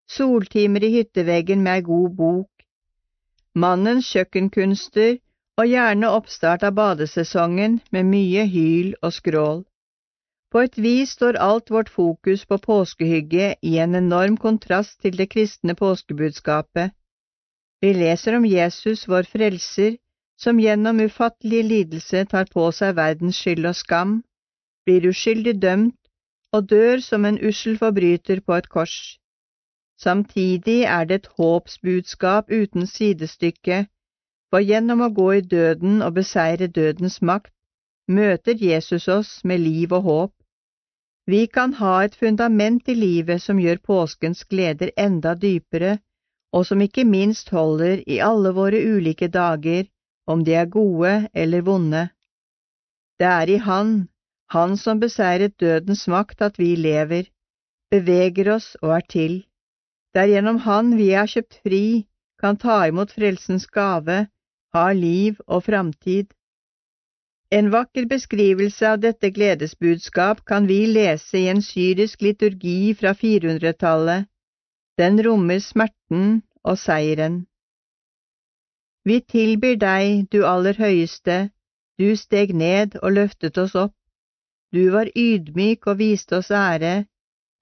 L: soltimer i hytteveggen med ei god bok, mannens kjøkkenkunster og gjerne oppstart av badesesongen med mye hyl og skrål. På et vis står alt vårt fokus på påskehygge i en enorm kontrast til det kristne påskebudskapet. Vi leser om Jesus, vår frelser, som gjennom ufattelig lidelse tar på seg verdens skyld og skam, blir uskyldig dømt og dør som en ussel forbryter på et kors. Samtidig er det et håpsbudskap uten sidestykke, for gjennom å gå i døden og beseire dødens makt, møter Jesus oss med liv og håp. Vi kan ha et fundament i livet som gjør påskens gleder enda dypere og som ikke minst holder i alle våre ulike dager, om de er gode eller vonde. Det er i Han, Han som beseiret dødens makt, at vi lever, beveger oss og er til. Det er gjennom Han vi er kjøpt fri, kan ta imot frelsens gave, ha liv og framtid. En vakker beskrivelse av dette gledesbudskap kan vi lese i en syrisk liturgi fra 400-tallet. Den rommer smerten og seieren. Vi tilbyr deg, du aller høyeste, du steg ned og løftet oss opp, du var ydmyk og viste oss ære,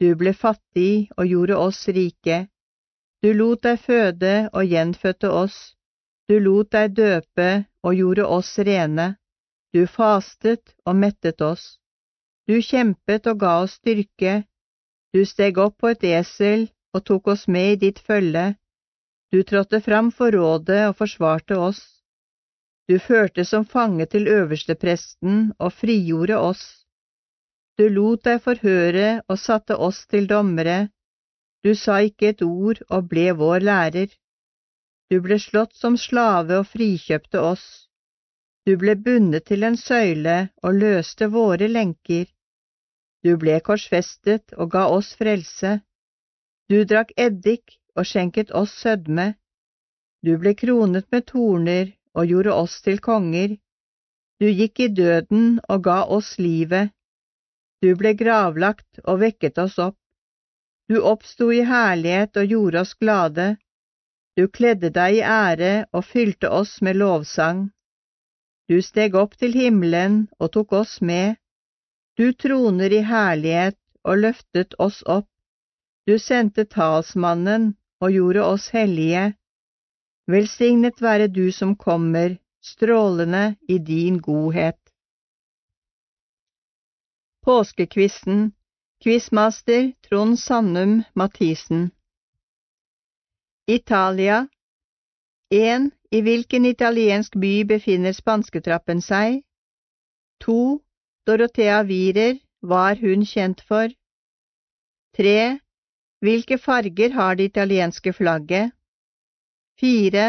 L: du ble fattig og gjorde oss rike, du lot deg føde og gjenfødte oss, du lot deg døpe og gjorde oss rene, du fastet og mettet oss, du kjempet og ga oss styrke, du steg opp på et esel og tok oss med i ditt følge. Du trådte fram for rådet og forsvarte oss. Du førte som fange til øverstepresten og frigjorde oss. Du lot deg forhøre og satte oss til dommere. Du sa ikke et ord og ble vår lærer. Du ble slått som slave og frikjøpte oss. Du ble bundet til en søyle og løste våre lenker. Du ble korsfestet og ga oss frelse. Du drakk eddik og skjenket oss sødme. Du ble kronet med torner og gjorde oss til konger. Du gikk i døden og ga oss livet. Du ble gravlagt og vekket oss opp. Du oppsto i herlighet og gjorde oss glade. Du kledde deg i ære og fylte oss med lovsang. Du steg opp til himmelen og tok oss med. Du troner i herlighet og løftet oss opp. Du sendte talsmannen og gjorde oss hellige. Velsignet være du som kommer, strålende i din godhet. Påskekvisten Quizmaster Trond Sannum Mathisen Italia 1. I hvilken italiensk by befinner spansketrappen seg? 2. Dorothea Wierer, hva er hun kjent for? 3. Hvilke farger har det italienske flagget? 4.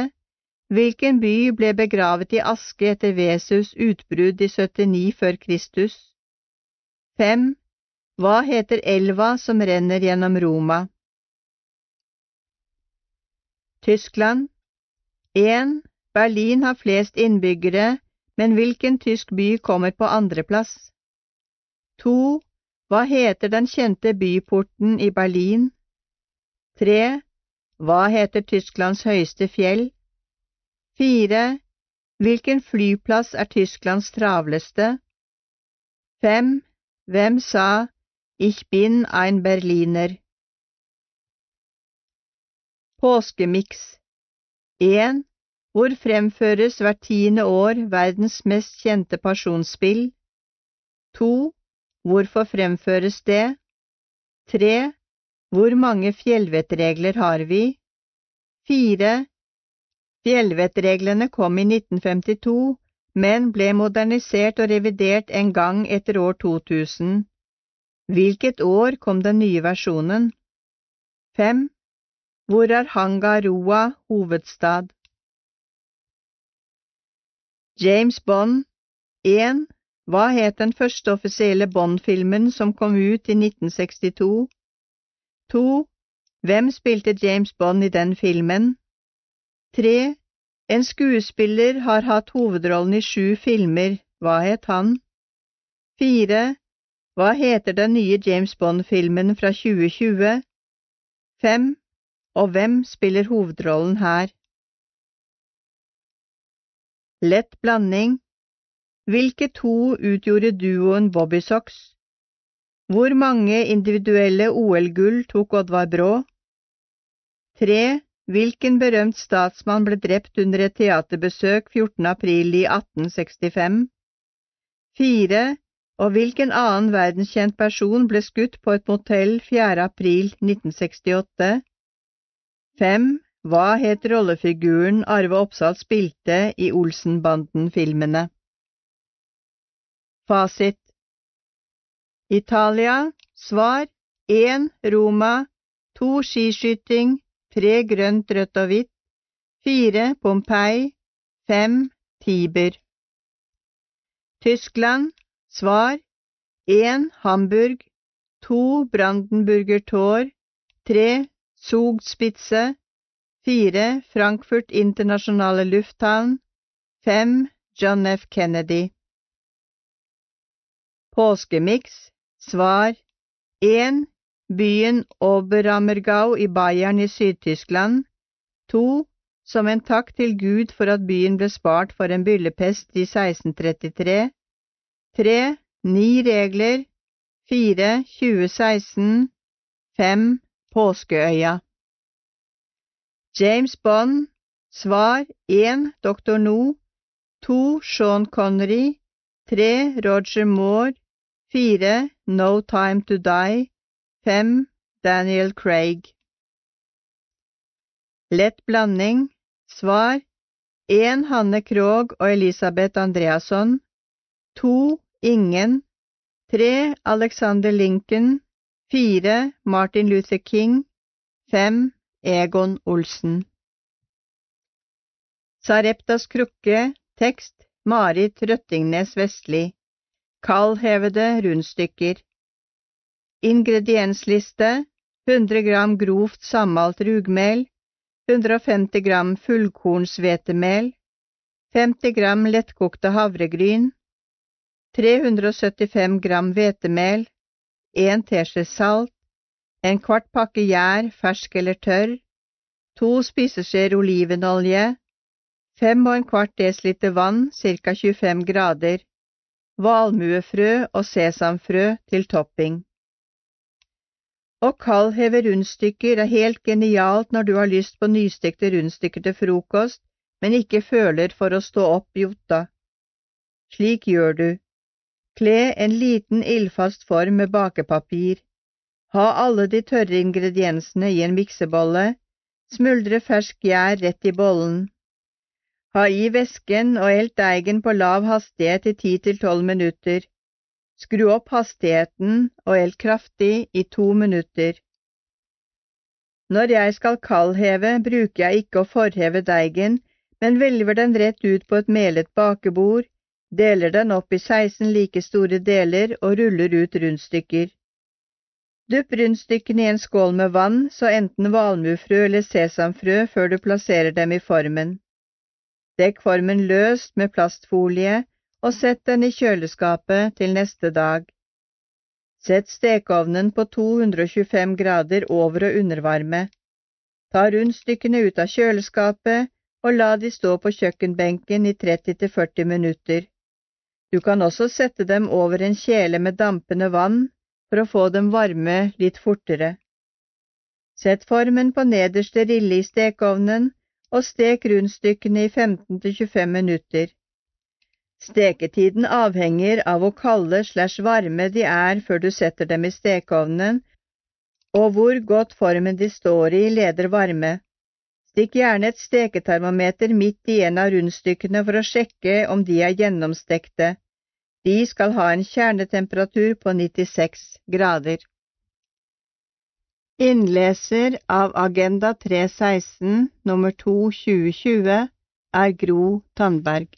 L: Hvilken by ble begravet i aske etter Vesus utbrudd i 79 før Kristus? 5. Hva heter elva som renner gjennom Roma? Tyskland 1. Berlin har flest innbyggere, men hvilken tysk by kommer på andreplass? 2. Hva heter den kjente byporten i Berlin? 3. Hva heter Tysklands høyeste fjell? 4. Hvilken flyplass er Tysklands travleste? 5. Hvem sa Ich bin ein Berliner? Påskemiks 1. Hvor fremføres hvert tiende år verdens mest kjente pasjonsspill? 2. Hvorfor fremføres det? 3. Hvor mange fjellvettregler har vi? 4. Fjellvettreglene kom i 1952, men ble modernisert og revidert en gang etter år 2000. Hvilket år kom den nye versjonen? 5. Hvor er Hangaroa hovedstad? James Bond 1. Hva het den første offisielle Bond-filmen som kom ut i 1962? 2. Hvem spilte James Bond i den filmen? 3. En skuespiller har hatt hovedrollen i sju filmer, hva het han? 4. Hva heter den nye James Bond-filmen fra 2020? 5. Og hvem spiller hovedrollen her? Lett blanding Hvilke to utgjorde duoen Bobby Sox? Hvor mange individuelle OL-gull tok Oddvar Brå? 3. Hvilken berømt statsmann ble drept under et teaterbesøk 14. april i 1865? 4. Og hvilken annen verdenskjent person ble skutt på et motell 4. april 1968? 5. Hva het rollefiguren Arve Oppsal spilte i Olsenbanden-filmene? Fasit Italia Svar 1. Roma 2. Skiskyting 3. Grønt, rødt og hvitt 4. Pompeii 5. Tiber Tyskland Svar 1. Hamburg 2. Brandenburger Tor 3. Zugspitze 4. Frankfurt internasjonale lufthavn 5. John F. Kennedy Påskemiks Svar 1. Byen Oberammergau i Bayern i Syd-Tyskland 2. Som en takk til Gud for at byen ble spart for en byllepest i 1633 3. Ni regler 4. 2016 5. Påskeøya James Bond Svar 1. Dr. No 2. Sean Connery 3. Roger Moore 4. No Time to Die 5. Daniel Craig Lett blanding Svar 1. Hanne Krogh og Elisabeth Andreasson 2. Ingen 3. Alexander Lincoln 4. Martin Luther King. 5. Egon Olsen. Sareptas krukke Tekst Marit Røttingnes Vestli. Kaldhevede rundstykker. Ingrediensliste 100 gram grovt sammalt rugmel. 150 gram fullkornshvetemel 50 gram lettkokte havregryn. 375 gram hvetemel 1 teskje salt en kvart pakke gjær, fersk eller tørr, to spiseskjeer olivenolje, fem og en kvart desiliter vann, ca 25 grader, valmuefrø og sesamfrø til topping. Og kaldheve rundstykker er helt genialt når du har lyst på nystekte rundstykker til frokost, men ikke føler for å stå opp i otta. Slik gjør du. Kle en liten ildfast form med bakepapir. Ha alle de tørre ingrediensene i en miksebolle. Smuldre fersk gjær rett i bollen. Ha i væsken og elt deigen på lav hastighet i ti til tolv minutter. Skru opp hastigheten og elt kraftig i to minutter. Når jeg skal kaldheve, bruker jeg ikke å forheve deigen, men hvelver den rett ut på et melet bakebord, deler den opp i 16 like store deler og ruller ut rundstykker. Dupp rundstykkene i en skål med vann, så enten valmuefrø eller sesamfrø før du plasserer dem i formen. Dekk formen løst med plastfolie og sett den i kjøleskapet til neste dag. Sett stekeovnen på 225 grader over- og undervarme. Ta rundstykkene ut av kjøleskapet og la de stå på kjøkkenbenken i 30–40 minutter. Du kan også sette dem over en kjele med dampende vann for å få dem varme litt fortere. Sett formen på nederste rille i stekeovnen og stek rundstykkene i 15–25 minutter. Steketiden avhenger av hvor kalde slash varme de er før du setter dem i stekeovnen, og hvor godt formen de står i, leder varme. Stikk gjerne et steketermometer midt i en av rundstykkene for å sjekke om de er gjennomstekte. De skal ha en kjernetemperatur på 96 grader. Innleser av Agenda 316 nummer 2 2020 er Gro Tandberg.